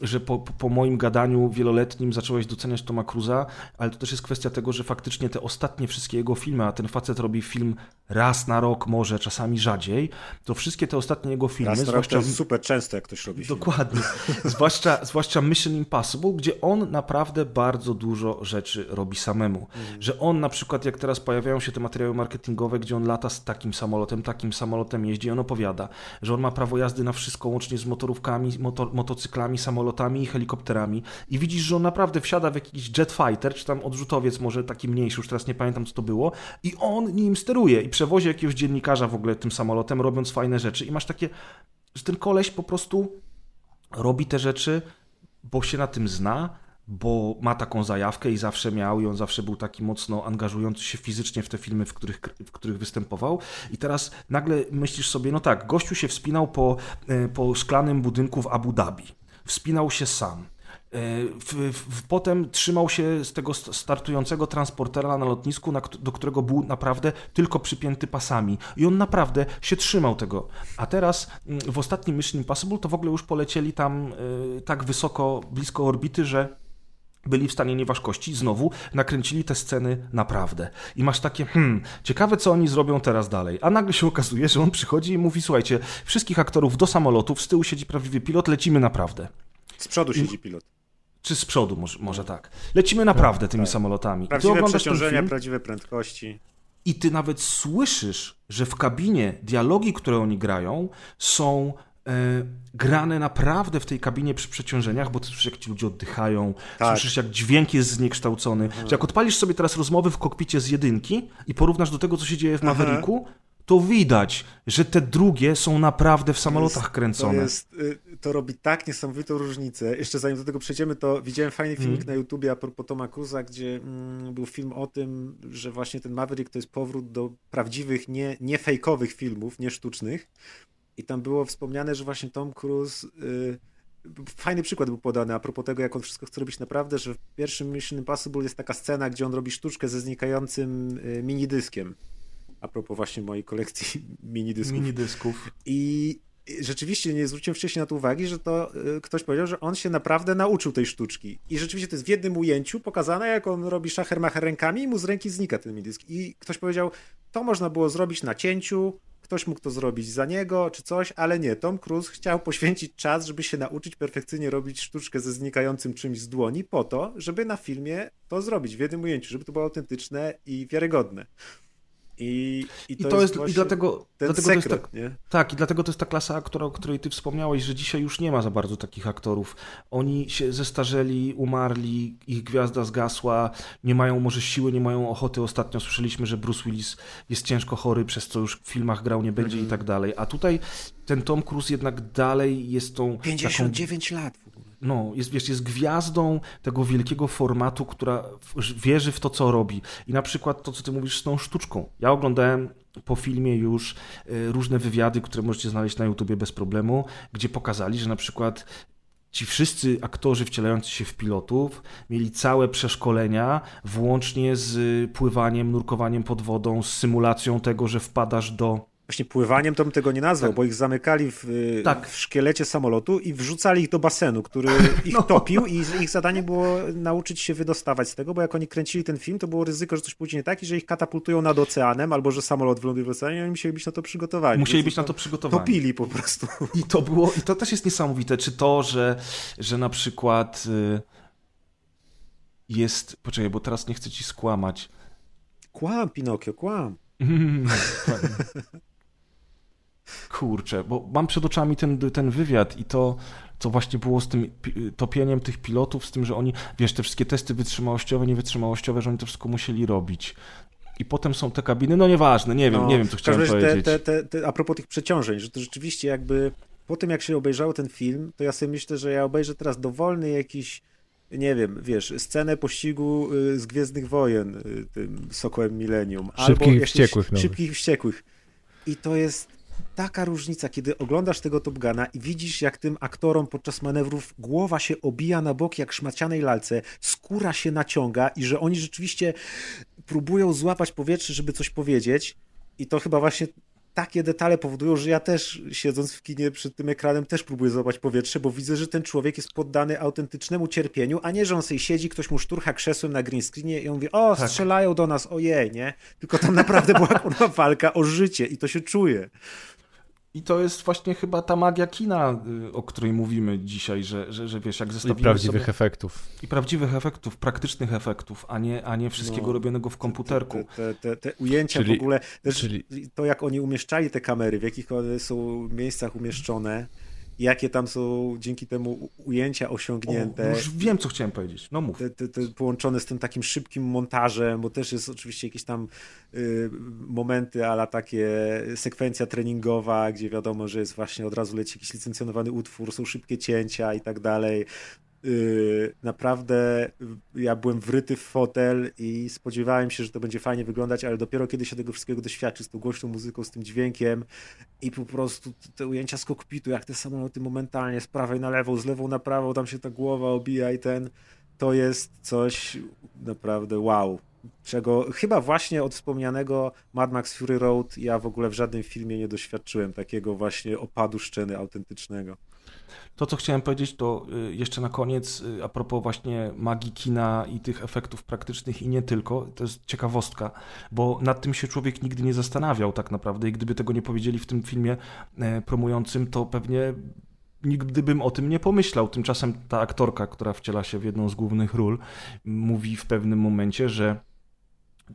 że po, po, moim gadaniu wieloletnim zacząłeś doceniać Toma Cruza, ale to też jest kwestia tego, że faktycznie te ostatnie wszystkie jego filmy, a ten facet robi film raz na rok może, czasami rzadziej, to wszystkie te ostatnie jego filmy... Raz na zwłaszcza, rok to jest super często, jak ktoś robi Dokładnie. zwłaszcza, zwłaszcza Mission Impossible, gdzie on naprawdę bardzo dużo rzeczy robi samemu. Mhm. Że on na przykład, jak teraz pojawiają się te materiały marketingowe, gdzie on lata z takim samolotem, takim samolotem jeździ, on opowiada, że on ma prawo jazdy na wszystko, łącznie z motorówkami, motor, motocyklami, samolotami i helikopterami i widzisz, że on naprawdę wsiada w jakiś jet fighter, czy tam odrzutowiec może taki mniejszy, już teraz nie pamiętam co to było i on nim steruje i przewozi jakiegoś dziennikarza w ogóle tym samolotem, robiąc fajne rzeczy i masz takie, że ten koleś po prostu robi te rzeczy, bo się na tym zna, bo ma taką zajawkę i zawsze miał i on zawsze był taki mocno angażujący się fizycznie w te filmy, w których, w których występował. I teraz nagle myślisz sobie, no tak, gościu się wspinał po, e, po szklanym budynku w Abu Dhabi, wspinał się sam, w, potem trzymał się z tego startującego transportera na lotnisku, do którego był naprawdę tylko przypięty pasami. I on naprawdę się trzymał tego. A teraz mm, w ostatnim Mission Impossible to w ogóle już polecieli tam y, tak wysoko, blisko orbity, że byli w stanie nieważkości, znowu nakręcili te sceny naprawdę. I masz takie, hmm, ciekawe co oni zrobią teraz dalej. A nagle się okazuje, że on przychodzi i mówi, słuchajcie, wszystkich aktorów do samolotów, z tyłu siedzi prawdziwy pilot, lecimy naprawdę. Z przodu siedzi pilot. Czy z przodu, może, może tak. Lecimy naprawdę tymi tak. samolotami. Prawdziwe przeciążenia, prawdziwe prędkości. I ty nawet słyszysz, że w kabinie dialogi, które oni grają, są grane naprawdę w tej kabinie przy przeciążeniach, bo ty słyszysz, jak ci ludzie oddychają, tak. słyszysz, jak dźwięk jest zniekształcony. Mhm. Że jak odpalisz sobie teraz rozmowy w kokpicie z jedynki i porównasz do tego, co się dzieje w Mavericku, to widać, że te drugie są naprawdę w samolotach kręcone. To, jest, y, to robi tak niesamowitą różnicę. Jeszcze zanim do tego przejdziemy, to widziałem fajny filmik mm. na YouTubie a propos Toma Cruza, gdzie mm, był film o tym, że właśnie ten Maverick to jest powrót do prawdziwych, nie, nie fejkowych filmów, nie sztucznych. I tam było wspomniane, że właśnie Tom Cruise... Y, fajny przykład był podany a propos tego, jak on wszystko chce robić naprawdę, że w pierwszym Mission Impossible jest taka scena, gdzie on robi sztuczkę ze znikającym y, minidyskiem a propos właśnie mojej kolekcji minidysków. Minidysków. I rzeczywiście nie zwróciłem wcześniej na to uwagi, że to y, ktoś powiedział, że on się naprawdę nauczył tej sztuczki. I rzeczywiście to jest w jednym ujęciu pokazane, jak on robi szachermacher rękami i mu z ręki znika ten minidysk. I ktoś powiedział, to można było zrobić na cięciu, ktoś mógł to zrobić za niego, czy coś, ale nie. Tom Cruise chciał poświęcić czas, żeby się nauczyć perfekcyjnie robić sztuczkę ze znikającym czymś z dłoni, po to, żeby na filmie to zrobić w jednym ujęciu, żeby to było autentyczne i wiarygodne. I, i, to, I to jest, jest i dlatego, dlatego sekret, to jest tak, nie? tak, i dlatego to jest ta klasa aktora, o której ty wspomniałeś, że dzisiaj już nie ma za bardzo takich aktorów. Oni się zestarzeli, umarli, ich gwiazda zgasła, nie mają może siły, nie mają ochoty. Ostatnio słyszeliśmy, że Bruce Willis jest ciężko chory, przez co już w filmach grał nie będzie mm -hmm. i tak dalej. A tutaj ten Tom Cruise jednak dalej jest tą 59 taką... lat w no, jest, wiesz, jest gwiazdą tego wielkiego formatu, która wierzy w to, co robi. I na przykład to, co ty mówisz z tą sztuczką. Ja oglądałem po filmie już y, różne wywiady, które możecie znaleźć na YouTubie bez problemu, gdzie pokazali, że na przykład ci wszyscy aktorzy wcielający się w pilotów mieli całe przeszkolenia, włącznie z pływaniem, nurkowaniem pod wodą, z symulacją tego, że wpadasz do Właśnie pływaniem to bym tego nie nazwał, tak. bo ich zamykali w, y, tak. w, szkielecie samolotu i wrzucali ich do basenu, który ich no. topił i ich zadanie było nauczyć się wydostawać z tego, bo jak oni kręcili ten film, to było ryzyko, że coś pójdzie nie tak i że ich katapultują nad oceanem, albo że samolot wyląduje w oceanie i oni musieli być na to przygotowani. Musieli być na to przygotowani. Topili po prostu. I to było, i to też jest niesamowite, czy to, że, że na przykład y, jest, poczekaj, bo teraz nie chcę ci skłamać. Kłam, Pinokio, kłam. Kurczę, bo mam przed oczami ten, ten wywiad i to, co właśnie było z tym topieniem tych pilotów, z tym, że oni, wiesz, te wszystkie testy wytrzymałościowe, niewytrzymałościowe, że oni to wszystko musieli robić. I potem są te kabiny, no nieważne, nie wiem, no, nie wiem, co chciałem powiedzieć. Te, te, te, a propos tych przeciążeń, że to rzeczywiście jakby po tym, jak się obejrzało ten film, to ja sobie myślę, że ja obejrzę teraz dowolny jakiś nie wiem, wiesz, scenę pościgu y, z Gwiezdnych Wojen, y, tym Sokołem Millennium. Szybkich i wściekłych. Szybkich i wściekłych. I to jest taka różnica, kiedy oglądasz tego Top Guna i widzisz, jak tym aktorom podczas manewrów głowa się obija na bok jak szmacianej lalce, skóra się naciąga i że oni rzeczywiście próbują złapać powietrze, żeby coś powiedzieć. I to chyba właśnie takie detale powodują, że ja też siedząc w kinie przed tym ekranem też próbuję złapać powietrze, bo widzę, że ten człowiek jest poddany autentycznemu cierpieniu, a nie, że on sobie siedzi, ktoś mu szturcha krzesłem na green screenie i on mówi, o, tak. strzelają do nas, ojej, nie? Tylko tam naprawdę była kurwa walka o życie i to się czuje. I to jest właśnie chyba ta magia kina, y, o której mówimy dzisiaj, że, że, że wiesz, jak zestawimy I prawdziwych sobie... efektów. I prawdziwych efektów, praktycznych efektów, a nie, a nie wszystkiego no, robionego w komputerku. Te, te, te, te ujęcia czyli, w ogóle, też czyli... to jak oni umieszczali te kamery, w jakich one są miejscach umieszczone, jakie tam są dzięki temu ujęcia osiągnięte. O, już wiem, co chciałem powiedzieć. No mów. Te, te, te połączone z tym takim szybkim montażem, bo też jest oczywiście jakieś tam y, momenty, ale takie sekwencja treningowa, gdzie wiadomo, że jest właśnie od razu leci jakiś licencjonowany utwór, są szybkie cięcia i tak dalej. Yy, naprawdę ja byłem wryty w fotel i spodziewałem się, że to będzie fajnie wyglądać, ale dopiero kiedy się tego wszystkiego doświadczy z tą głośną muzyką, z tym dźwiękiem i po prostu te ujęcia z kokpitu, jak te samoloty momentalnie z prawej na lewą, z lewą na prawą, tam się ta głowa obija i ten, to jest coś naprawdę wow. Czego chyba właśnie od wspomnianego Mad Max Fury Road ja w ogóle w żadnym filmie nie doświadczyłem takiego właśnie opadu szczeny autentycznego. To, co chciałem powiedzieć, to y, jeszcze na koniec, y, a propos właśnie magii kina i tych efektów praktycznych i nie tylko, to jest ciekawostka, bo nad tym się człowiek nigdy nie zastanawiał tak naprawdę i gdyby tego nie powiedzieli w tym filmie e, promującym, to pewnie nigdy bym o tym nie pomyślał. Tymczasem ta aktorka, która wciela się w jedną z głównych ról, mówi w pewnym momencie, że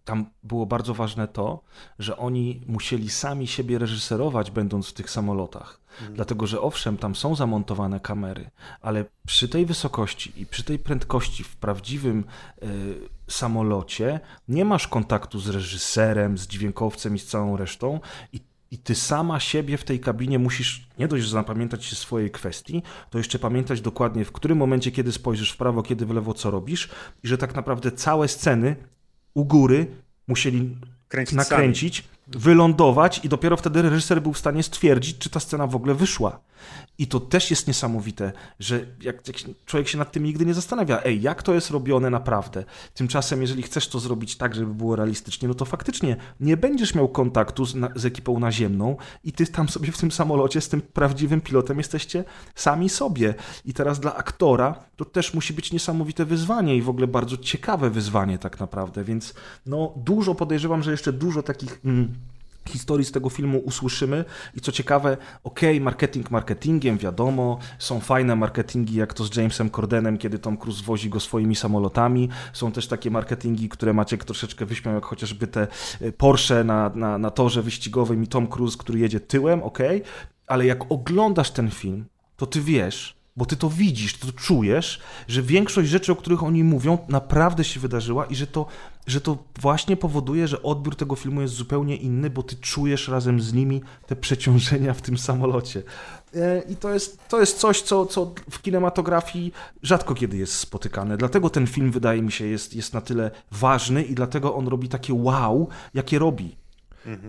tam było bardzo ważne to, że oni musieli sami siebie reżyserować, będąc w tych samolotach. Mhm. Dlatego, że owszem, tam są zamontowane kamery, ale przy tej wysokości i przy tej prędkości w prawdziwym y, samolocie nie masz kontaktu z reżyserem, z dźwiękowcem i z całą resztą. I i ty sama siebie w tej kabinie musisz nie dość, że zapamiętać się swojej kwestii, to jeszcze pamiętać dokładnie, w którym momencie, kiedy spojrzysz w prawo, kiedy w lewo, co robisz, i że tak naprawdę całe sceny u góry musieli Kręcić nakręcić, sami. wylądować i dopiero wtedy reżyser był w stanie stwierdzić, czy ta scena w ogóle wyszła. I to też jest niesamowite, że jak, jak, człowiek się nad tym nigdy nie zastanawia, ej, jak to jest robione naprawdę. Tymczasem, jeżeli chcesz to zrobić tak, żeby było realistycznie, no to faktycznie nie będziesz miał kontaktu z, na, z ekipą naziemną i ty tam sobie w tym samolocie z tym prawdziwym pilotem jesteście sami sobie. I teraz dla aktora to też musi być niesamowite wyzwanie i w ogóle bardzo ciekawe wyzwanie tak naprawdę, więc no dużo podejrzewam, że jeszcze dużo takich... Mm, historii z tego filmu usłyszymy. I co ciekawe, okej, okay, marketing marketingiem, wiadomo, są fajne marketingi jak to z Jamesem Cordenem, kiedy Tom Cruise wozi go swoimi samolotami, są też takie marketingi, które Maciek troszeczkę wyśmiał, jak chociażby te e, Porsche na, na, na torze wyścigowym i Tom Cruise, który jedzie tyłem, okej, okay, ale jak oglądasz ten film, to ty wiesz, bo ty to widzisz, to czujesz, że większość rzeczy, o których oni mówią, naprawdę się wydarzyła i że to, że to właśnie powoduje, że odbiór tego filmu jest zupełnie inny, bo ty czujesz razem z nimi te przeciążenia w tym samolocie. E, I to jest, to jest coś, co, co w kinematografii rzadko kiedy jest spotykane. Dlatego ten film, wydaje mi się, jest, jest na tyle ważny i dlatego on robi takie wow, jakie robi.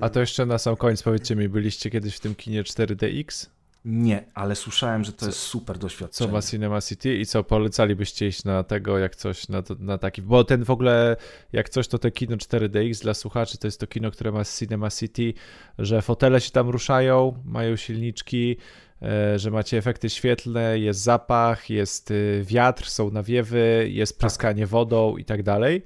A to jeszcze na sam koniec powiedzcie mi, byliście kiedyś w tym kinie 4DX? Nie, ale słyszałem, że to co, jest super doświadczenie. Co ma Cinema City i co polecalibyście iść na tego, jak coś, na, na taki, bo ten w ogóle, jak coś, to te kino 4DX dla słuchaczy, to jest to kino, które ma Cinema City, że fotele się tam ruszają, mają silniczki, e, że macie efekty świetlne, jest zapach, jest y, wiatr, są nawiewy, jest tak. pryskanie wodą i tak dalej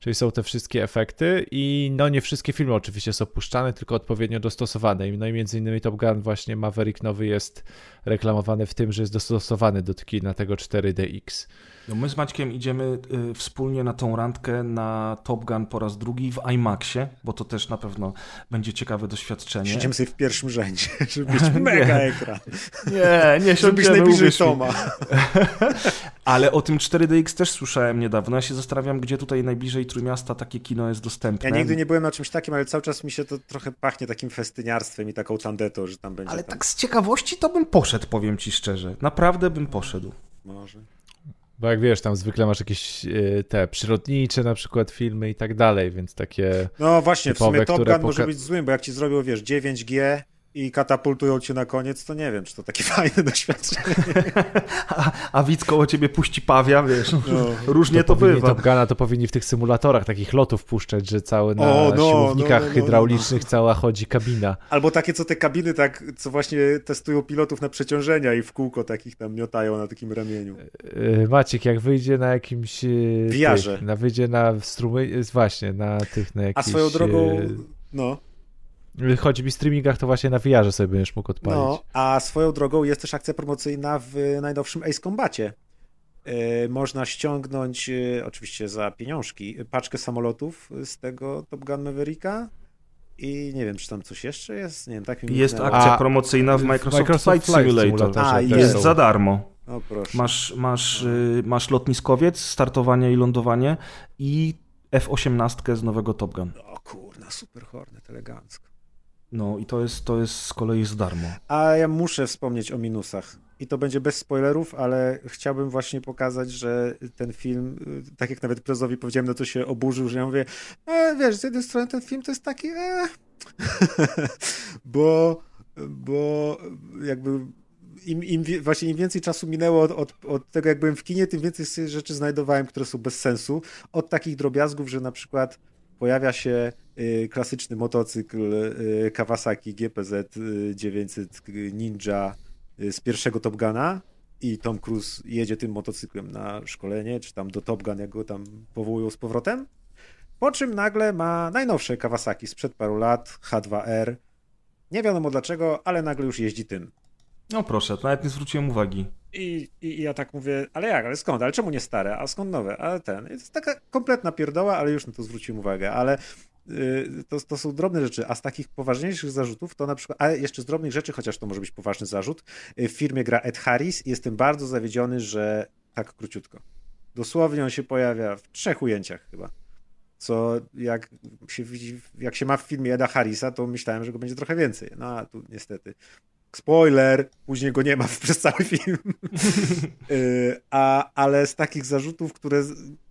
czyli są te wszystkie efekty i no nie wszystkie filmy oczywiście są puszczane, tylko odpowiednio dostosowane. No i między innymi Top Gun właśnie Maverick nowy jest reklamowany w tym, że jest dostosowany do na tego 4DX. No my z Maćkiem idziemy y, wspólnie na tą randkę na Top Gun po raz drugi w IMAXie, bo to też na pewno będzie ciekawe doświadczenie. Siedzimy sobie w pierwszym rzędzie, żeby mieć mega ekran. Nie, nie Żebyś najbliżej Toma. Ale o tym 4DX też słyszałem niedawno. Ja się zastanawiam, gdzie tutaj najbliżej Trójmiasta takie kino jest dostępne. Ja nigdy nie byłem na czymś takim, ale cały czas mi się to trochę pachnie takim festyniarstwem i taką tandetą, że tam będzie. Ale tam... tak z ciekawości to bym poszedł, powiem ci szczerze. Naprawdę bym poszedł. Może. Bo jak wiesz, tam zwykle masz jakieś e, te przyrodnicze na przykład filmy i tak dalej, więc takie. No właśnie, typowe, w sumie Top Gun może być złym, bo jak ci zrobią, wiesz, 9G i katapultują cię na koniec, to nie wiem, czy to takie fajne doświadczenie. a, a widz koło ciebie puści pawia, wiesz, no. różnie to, to bywa. Top Guna to powinni w tych symulatorach takich lotów puszczać, że cały na o, no, siłownikach no, no, no hydraulicznych no. cała chodzi kabina. Albo takie, co te kabiny tak, co właśnie testują pilotów na przeciążenia i w kółko takich tam miotają na takim ramieniu. E, Maciek, jak wyjdzie na jakimś... Wiarze. na wyjdzie na strumy, właśnie, na tych, na jakichś... A swoją drogą, no... Chodzi mi streamingach, to właśnie na VR sobie będziesz mógł odpalić. No, a swoją drogą jest też akcja promocyjna w najnowszym Ace Combacie. Yy, można ściągnąć, yy, oczywiście za pieniążki, paczkę samolotów z tego Top Gun Mavericka i nie wiem, czy tam coś jeszcze jest. Nie wiem, tak mi Jest akcja a, promocyjna w Microsoft, Microsoft Flight, Simulator. Simulator. A, jest za darmo. O, proszę. Masz, masz, yy, masz lotniskowiec, startowanie i lądowanie i F-18 z nowego Top Gun. O kurna, super Hornet, elegancko. No i to jest, to jest z kolei z darmo. A ja muszę wspomnieć o minusach. I to będzie bez spoilerów, ale chciałbym właśnie pokazać, że ten film, y, tak jak nawet Prezowi powiedziałem, no to się oburzył, że ja mówię, e, wiesz, z jednej strony ten film to jest taki, e, bo, bo jakby im, im, właśnie im więcej czasu minęło od, od, od, tego, jak byłem w kinie, tym więcej rzeczy znajdowałem, które są bez sensu. Od takich drobiazgów, że na przykład pojawia się y, klasyczny motocykl y, Kawasaki GPZ 900 y, Ninja z pierwszego Top Guna i Tom Cruise jedzie tym motocyklem na szkolenie, czy tam do Top Gun, jak go tam powołują z powrotem. Po czym nagle ma najnowsze Kawasaki sprzed paru lat, H2R. Nie wiadomo dlaczego, ale nagle już jeździ tym. No proszę, nawet nie zwróciłem uwagi. I, I, ja tak mówię, ale jak, ale skąd, ale czemu nie stare, a skąd nowe, ale ten. to jest taka kompletna pierdoła, ale już na to zwróciłem uwagę, ale y, to, to są drobne rzeczy, a z takich poważniejszych zarzutów to na przykład, a jeszcze z drobnych rzeczy, chociaż to może być poważny zarzut, y, w firmie gra Ed Harris i jestem bardzo zawiedziony, że tak króciutko. Dosłownie on się pojawia w trzech ujęciach chyba. Co jak się jak się ma w filmie Eda Harrisa, to myślałem, że go będzie trochę więcej. No a tu niestety Spoiler, później go nie ma przez cały film. Y, a, ale z takich zarzutów, które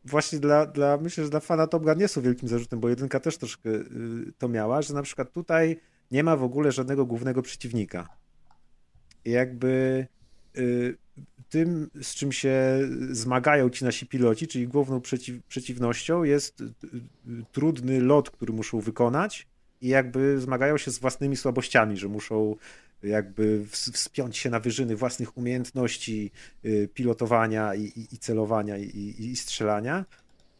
właśnie dla, dla, myślę, że dla fana Top Gun nie są wielkim zarzutem, bo jedynka też troszkę y, to miała, że na przykład tutaj nie ma w ogóle żadnego głównego przeciwnika. Jakby y, tym, z czym się zmagają ci nasi piloci, czyli główną przeciw, przeciwnością jest trudny lot, który muszą wykonać i jakby zmagają się z własnymi słabościami, że muszą jakby wspiąć się na wyżyny własnych umiejętności y, pilotowania i, i, i celowania i, i, strzelania,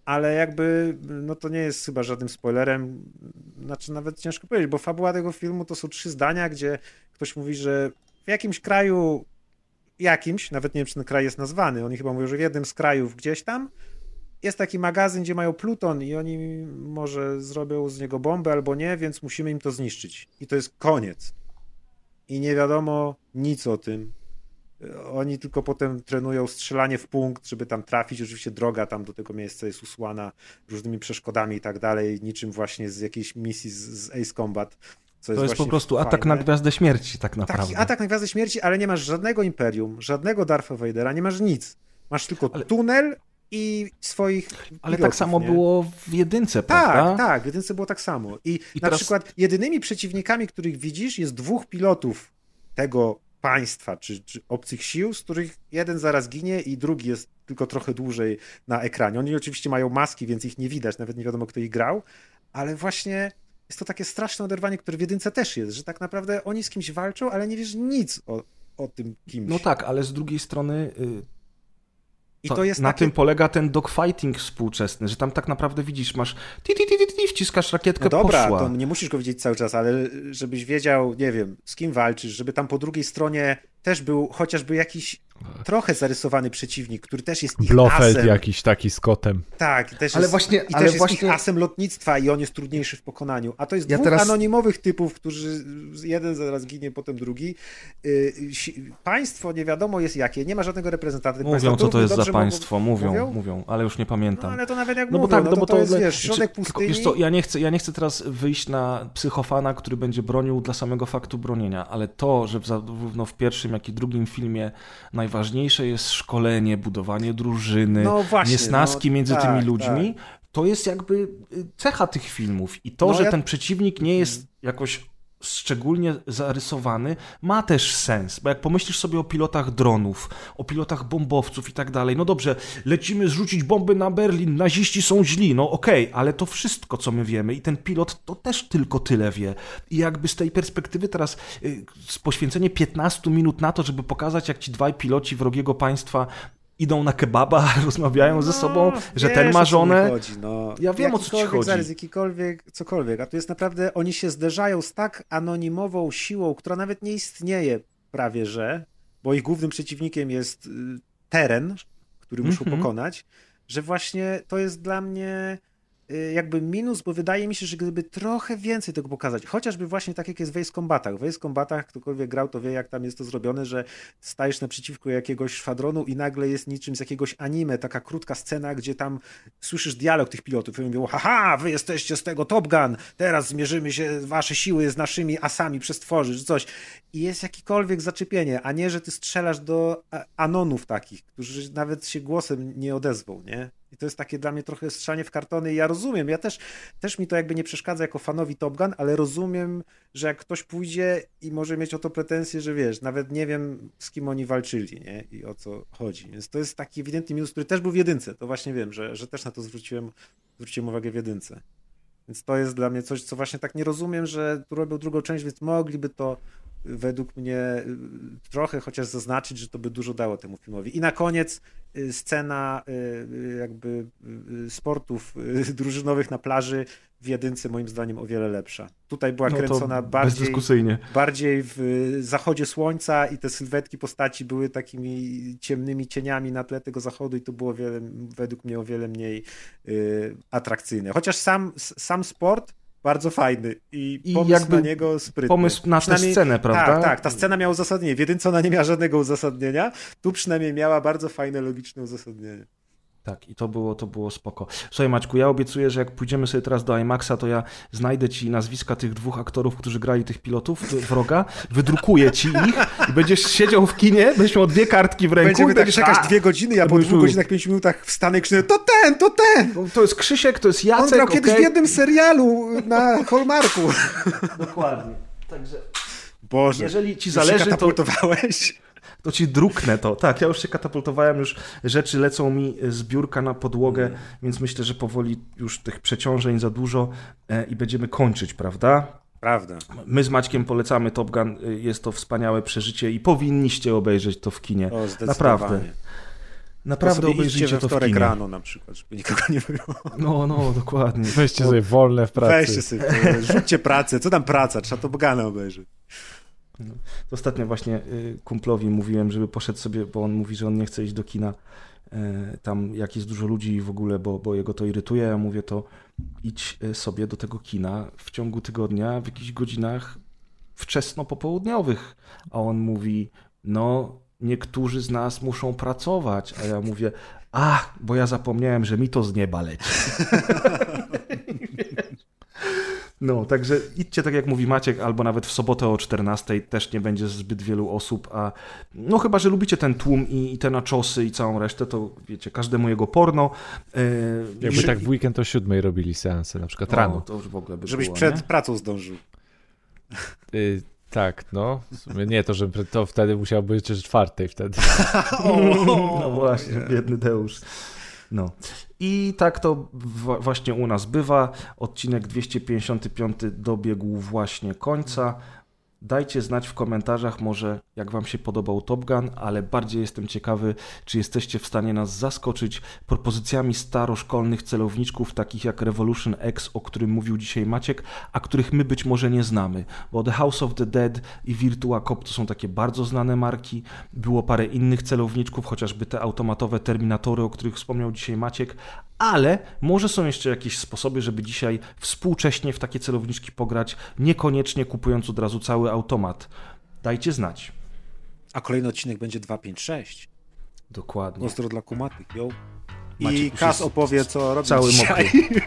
ale jakby, no to nie jest chyba żadnym spoilerem, znaczy nawet ciężko powiedzieć, bo fabuła tego filmu to są trzy zdania, gdzie ktoś mówi, że w jakimś kraju, jakimś, nawet nie wiem, czy ten kraj jest nazwany, oni chyba mówią, że w jednym z krajów gdzieś tam jest taki magazyn, gdzie mają pluton i oni może zrobią z niego bombę albo nie, więc musimy im to zniszczyć. I to jest koniec. I nie wiadomo nic o tym. Oni tylko potem trenują strzelanie w punkt, żeby tam trafić. Oczywiście droga tam do tego miejsca jest usłana różnymi przeszkodami i tak dalej, niczym właśnie z jakiejś misji z, Ace Combat. to jest, jest po prostu fajne. atak na Gwiazdę Śmierci, tak naprawdę. Taki atak na Gwiazdę Śmierci, ale nie masz żadnego Imperium, żadnego Darth Vadera, nie masz nic. Masz tylko ale... tunel i swoich. Ale pilotów, tak samo nie? było w jedynce, tak, prawda? Tak, tak, w jedynce było tak samo. I, I na teraz... przykład jedynymi przeciwnikami, których widzisz, jest dwóch pilotów tego państwa czy, czy obcych sił, z których jeden zaraz ginie i drugi jest tylko trochę dłużej na ekranie. Oni oczywiście mają maski, więc ich nie widać, nawet nie wiadomo, kto ich grał, ale właśnie jest to takie straszne oderwanie, które w jedynce też jest, że tak naprawdę oni z kimś walczą, ale nie wiesz nic o, o tym kimś. No tak, ale z drugiej strony y, i to, to jest na takie... tym polega ten dogfighting współczesny, że tam tak naprawdę widzisz, masz ti, ti, ti, ti wciskasz rakietkę, no dobra, poszła. to nie musisz go widzieć cały czas, ale żebyś wiedział, nie wiem, z kim walczysz, żeby tam po drugiej stronie też był chociażby jakiś trochę zarysowany przeciwnik, który też jest ich Blofeld asem. jakiś taki z kotem. Tak, też ale jest, właśnie, i ale też właśnie... jest ich asem lotnictwa i on jest trudniejszy w pokonaniu. A to jest ja dwóch teraz... anonimowych typów, którzy jeden zaraz ginie, potem drugi. Y, państwo nie wiadomo jest jakie, nie ma żadnego reprezentanta. Mówią, państwa. co to jest za państwo, mówią, mówią, mówią, ale już nie pamiętam. No, ale to nawet jak no mówią, bo tak, no, no to, bo to, to jest, wiesz, środek pustyni. Wiesz co, ja nie, chcę, ja nie chcę teraz wyjść na psychofana, który będzie bronił dla samego faktu bronienia, ale to, że zarówno w pierwszym, jak i drugim filmie najważniejsze jest szkolenie, budowanie drużyny, no właśnie, niesnaski no, między tak, tymi ludźmi, tak. to jest jakby y, cecha tych filmów. I to, no że ja... ten przeciwnik nie jest jakoś szczególnie zarysowany, ma też sens, bo jak pomyślisz sobie o pilotach dronów, o pilotach bombowców i tak dalej, no dobrze, lecimy zrzucić bomby na Berlin, naziści są źli, no okej, okay, ale to wszystko, co my wiemy i ten pilot to też tylko tyle wie. I jakby z tej perspektywy teraz y, poświęcenie 15 minut na to, żeby pokazać, jak ci dwaj piloci wrogiego państwa idą na kebaba, rozmawiają no, ze sobą, że wiesz, ten ma żonę. Chodzi, no. Ja wiem o co ci chodzi. Zaraz, jakikolwiek, cokolwiek, a tu jest naprawdę, oni się zderzają z tak anonimową siłą, która nawet nie istnieje prawie, że, bo ich głównym przeciwnikiem jest y, teren, który muszą mm -hmm. pokonać, że właśnie to jest dla mnie jakby minus, bo wydaje mi się, że gdyby trochę więcej tego pokazać, chociażby właśnie tak jak jest w Ace Combatach. W Ace Combatach ktokolwiek grał, to wie jak tam jest to zrobione, że stajesz naprzeciwko jakiegoś szwadronu i nagle jest niczym z jakiegoś anime, taka krótka scena, gdzie tam słyszysz dialog tych pilotów i mówią, haha, wy jesteście z tego Top Gun, teraz zmierzymy się, wasze siły z naszymi asami przestworzyć, coś. I jest jakikolwiek zaczepienie, a nie, że ty strzelasz do anonów takich, którzy nawet się głosem nie odezwą, nie? I to jest takie dla mnie trochę strzanie w kartony ja rozumiem, ja też, też mi to jakby nie przeszkadza jako fanowi Top Gun, ale rozumiem, że jak ktoś pójdzie i może mieć o to pretensje, że wiesz, nawet nie wiem z kim oni walczyli, nie? I o co chodzi. Więc to jest taki ewidentny minus, który też był w jedynce, to właśnie wiem, że, że też na to zwróciłem, zwróciłem uwagę w jedynce. Więc to jest dla mnie coś, co właśnie tak nie rozumiem, że tu robią drugą część, więc mogliby to według mnie y, trochę chociaż zaznaczyć, że to by dużo dało temu filmowi. I na koniec y, scena y, jakby sportów drużynowych na plaży w jedynce moim zdaniem o wiele lepsza. Tutaj była no kręcona bardziej, bardziej w zachodzie słońca i te sylwetki postaci były takimi ciemnymi cieniami na tle tego zachodu i to było wiele, według mnie o wiele mniej atrakcyjne. Chociaż sam, sam sport bardzo fajny i, I pomysł na niego sprytny. Pomysł na tę scenę, prawda? Tak, tak, ta scena miała uzasadnienie. W jedynce ona nie miała żadnego uzasadnienia, tu przynajmniej miała bardzo fajne, logiczne uzasadnienie. Tak, i to było, to było spoko. Słuchaj Maćku, ja obiecuję, że jak pójdziemy sobie teraz do IMAXa, to ja znajdę ci nazwiska tych dwóch aktorów, którzy grali tych pilotów wroga, wydrukuję ci ich i będziesz siedział w kinie, będziesz miał dwie kartki w ręku. Będziemy tak będziesz, czekać a, dwie godziny, ja po dwóch godzinach, pięciu minutach wstanę i krzyczę, to ten, to ten! To jest Krzysiek, to jest Jacek, On grał okay? kiedyś w jednym serialu na Hallmarku. Dokładnie. Także... Boże, jeżeli ci zależy, to to ci druknę to. Tak, ja już się katapultowałem, już rzeczy lecą mi z biurka na podłogę, mm. więc myślę, że powoli już tych przeciążeń za dużo e, i będziemy kończyć, prawda? Prawda. My z Maćkiem polecamy Top Gun, jest to wspaniałe przeżycie i powinniście obejrzeć to w kinie. O, Naprawdę. Naprawdę to obejrzyjcie to w wtorek kinie. rano na przykład, żeby nikogo nie było. No, no, dokładnie. Weźcie sobie wolne w pracy. Weźcie sobie, rzućcie pracę. Co tam praca? Trzeba to Bogana obejrzeć. Ostatnio właśnie y, kumplowi mówiłem, żeby poszedł sobie, bo on mówi, że on nie chce iść do kina y, tam jak jest dużo ludzi w ogóle, bo, bo jego to irytuje. Ja mówię to idź y, sobie do tego kina w ciągu tygodnia w jakichś godzinach wczesno popołudniowych. A on mówi, no niektórzy z nas muszą pracować. A ja mówię, ach, bo ja zapomniałem, że mi to z nieba leci. No, także idźcie tak jak mówi Maciek, albo nawet w sobotę o 14 też nie będzie zbyt wielu osób, a no chyba, że lubicie ten tłum i, i te naczosy i całą resztę, to wiecie, każdemu jego porno. Yy, Jakby i- tak w weekend o siódmej robili seanse, na przykład o, rano. To już w ogóle by Żebyś było, przed nie? pracą zdążył. Y, tak, no. W sumie nie, to, że to wtedy musiał być o czwartej wtedy. No właśnie, biedny Deusz. No. I tak to właśnie u nas bywa. Odcinek 255 dobiegł właśnie końca. Dajcie znać w komentarzach może jak wam się podobał Top Gun, ale bardziej jestem ciekawy, czy jesteście w stanie nas zaskoczyć propozycjami staroszkolnych celowniczków takich jak Revolution X, o którym mówił dzisiaj Maciek, a których my być może nie znamy, bo The House of the Dead i Virtua Cop to są takie bardzo znane marki. Było parę innych celowniczków, chociażby te automatowe Terminatory, o których wspomniał dzisiaj Maciek, ale może są jeszcze jakieś sposoby, żeby dzisiaj współcześnie w takie celowniczki pograć, niekoniecznie kupując od razu cały automat. Dajcie znać. A kolejny odcinek będzie 256. Dokładnie. Ostro dla kumatych, yo. Maciek I Kas opowie, co robi Cały dzisiaj. mokry.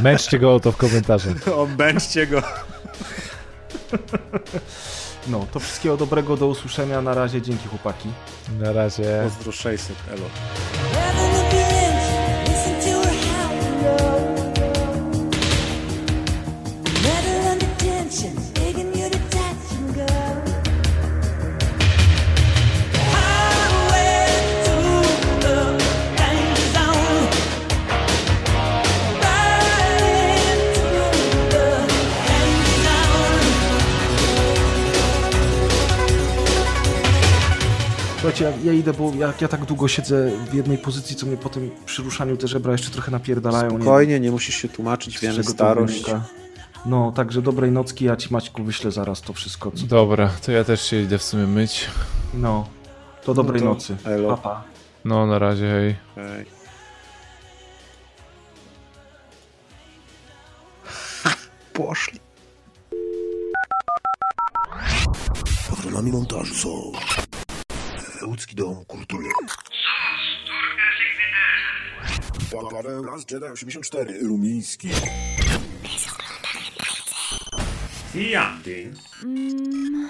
Męczcie go o to w komentarzach. Obędźcie go. No, to wszystkiego dobrego, do usłyszenia. Na razie, dzięki chłopaki. Na razie. Pozdro 600, elo. go. Słuchajcie, ja, ja idę, bo jak ja tak długo siedzę w jednej pozycji, co mnie po tym przy ruszaniu te żebra jeszcze trochę napierdalają. nie? Spokojnie, nie musisz się tłumaczyć, wiemy, starość. wynika. No, także dobrej nocki, ja ci Maćku wyślę zaraz to wszystko. Co... Dobra, to ja też się idę w sumie myć. No, to dobrej No to nocy. elo. Pa, pa. No, na razie, hej. Ej. Poszli. Patronami montażu są Łódzki Dom Kultury. Paweł Las Jedi 84, rumiński. Jandyn. Mm.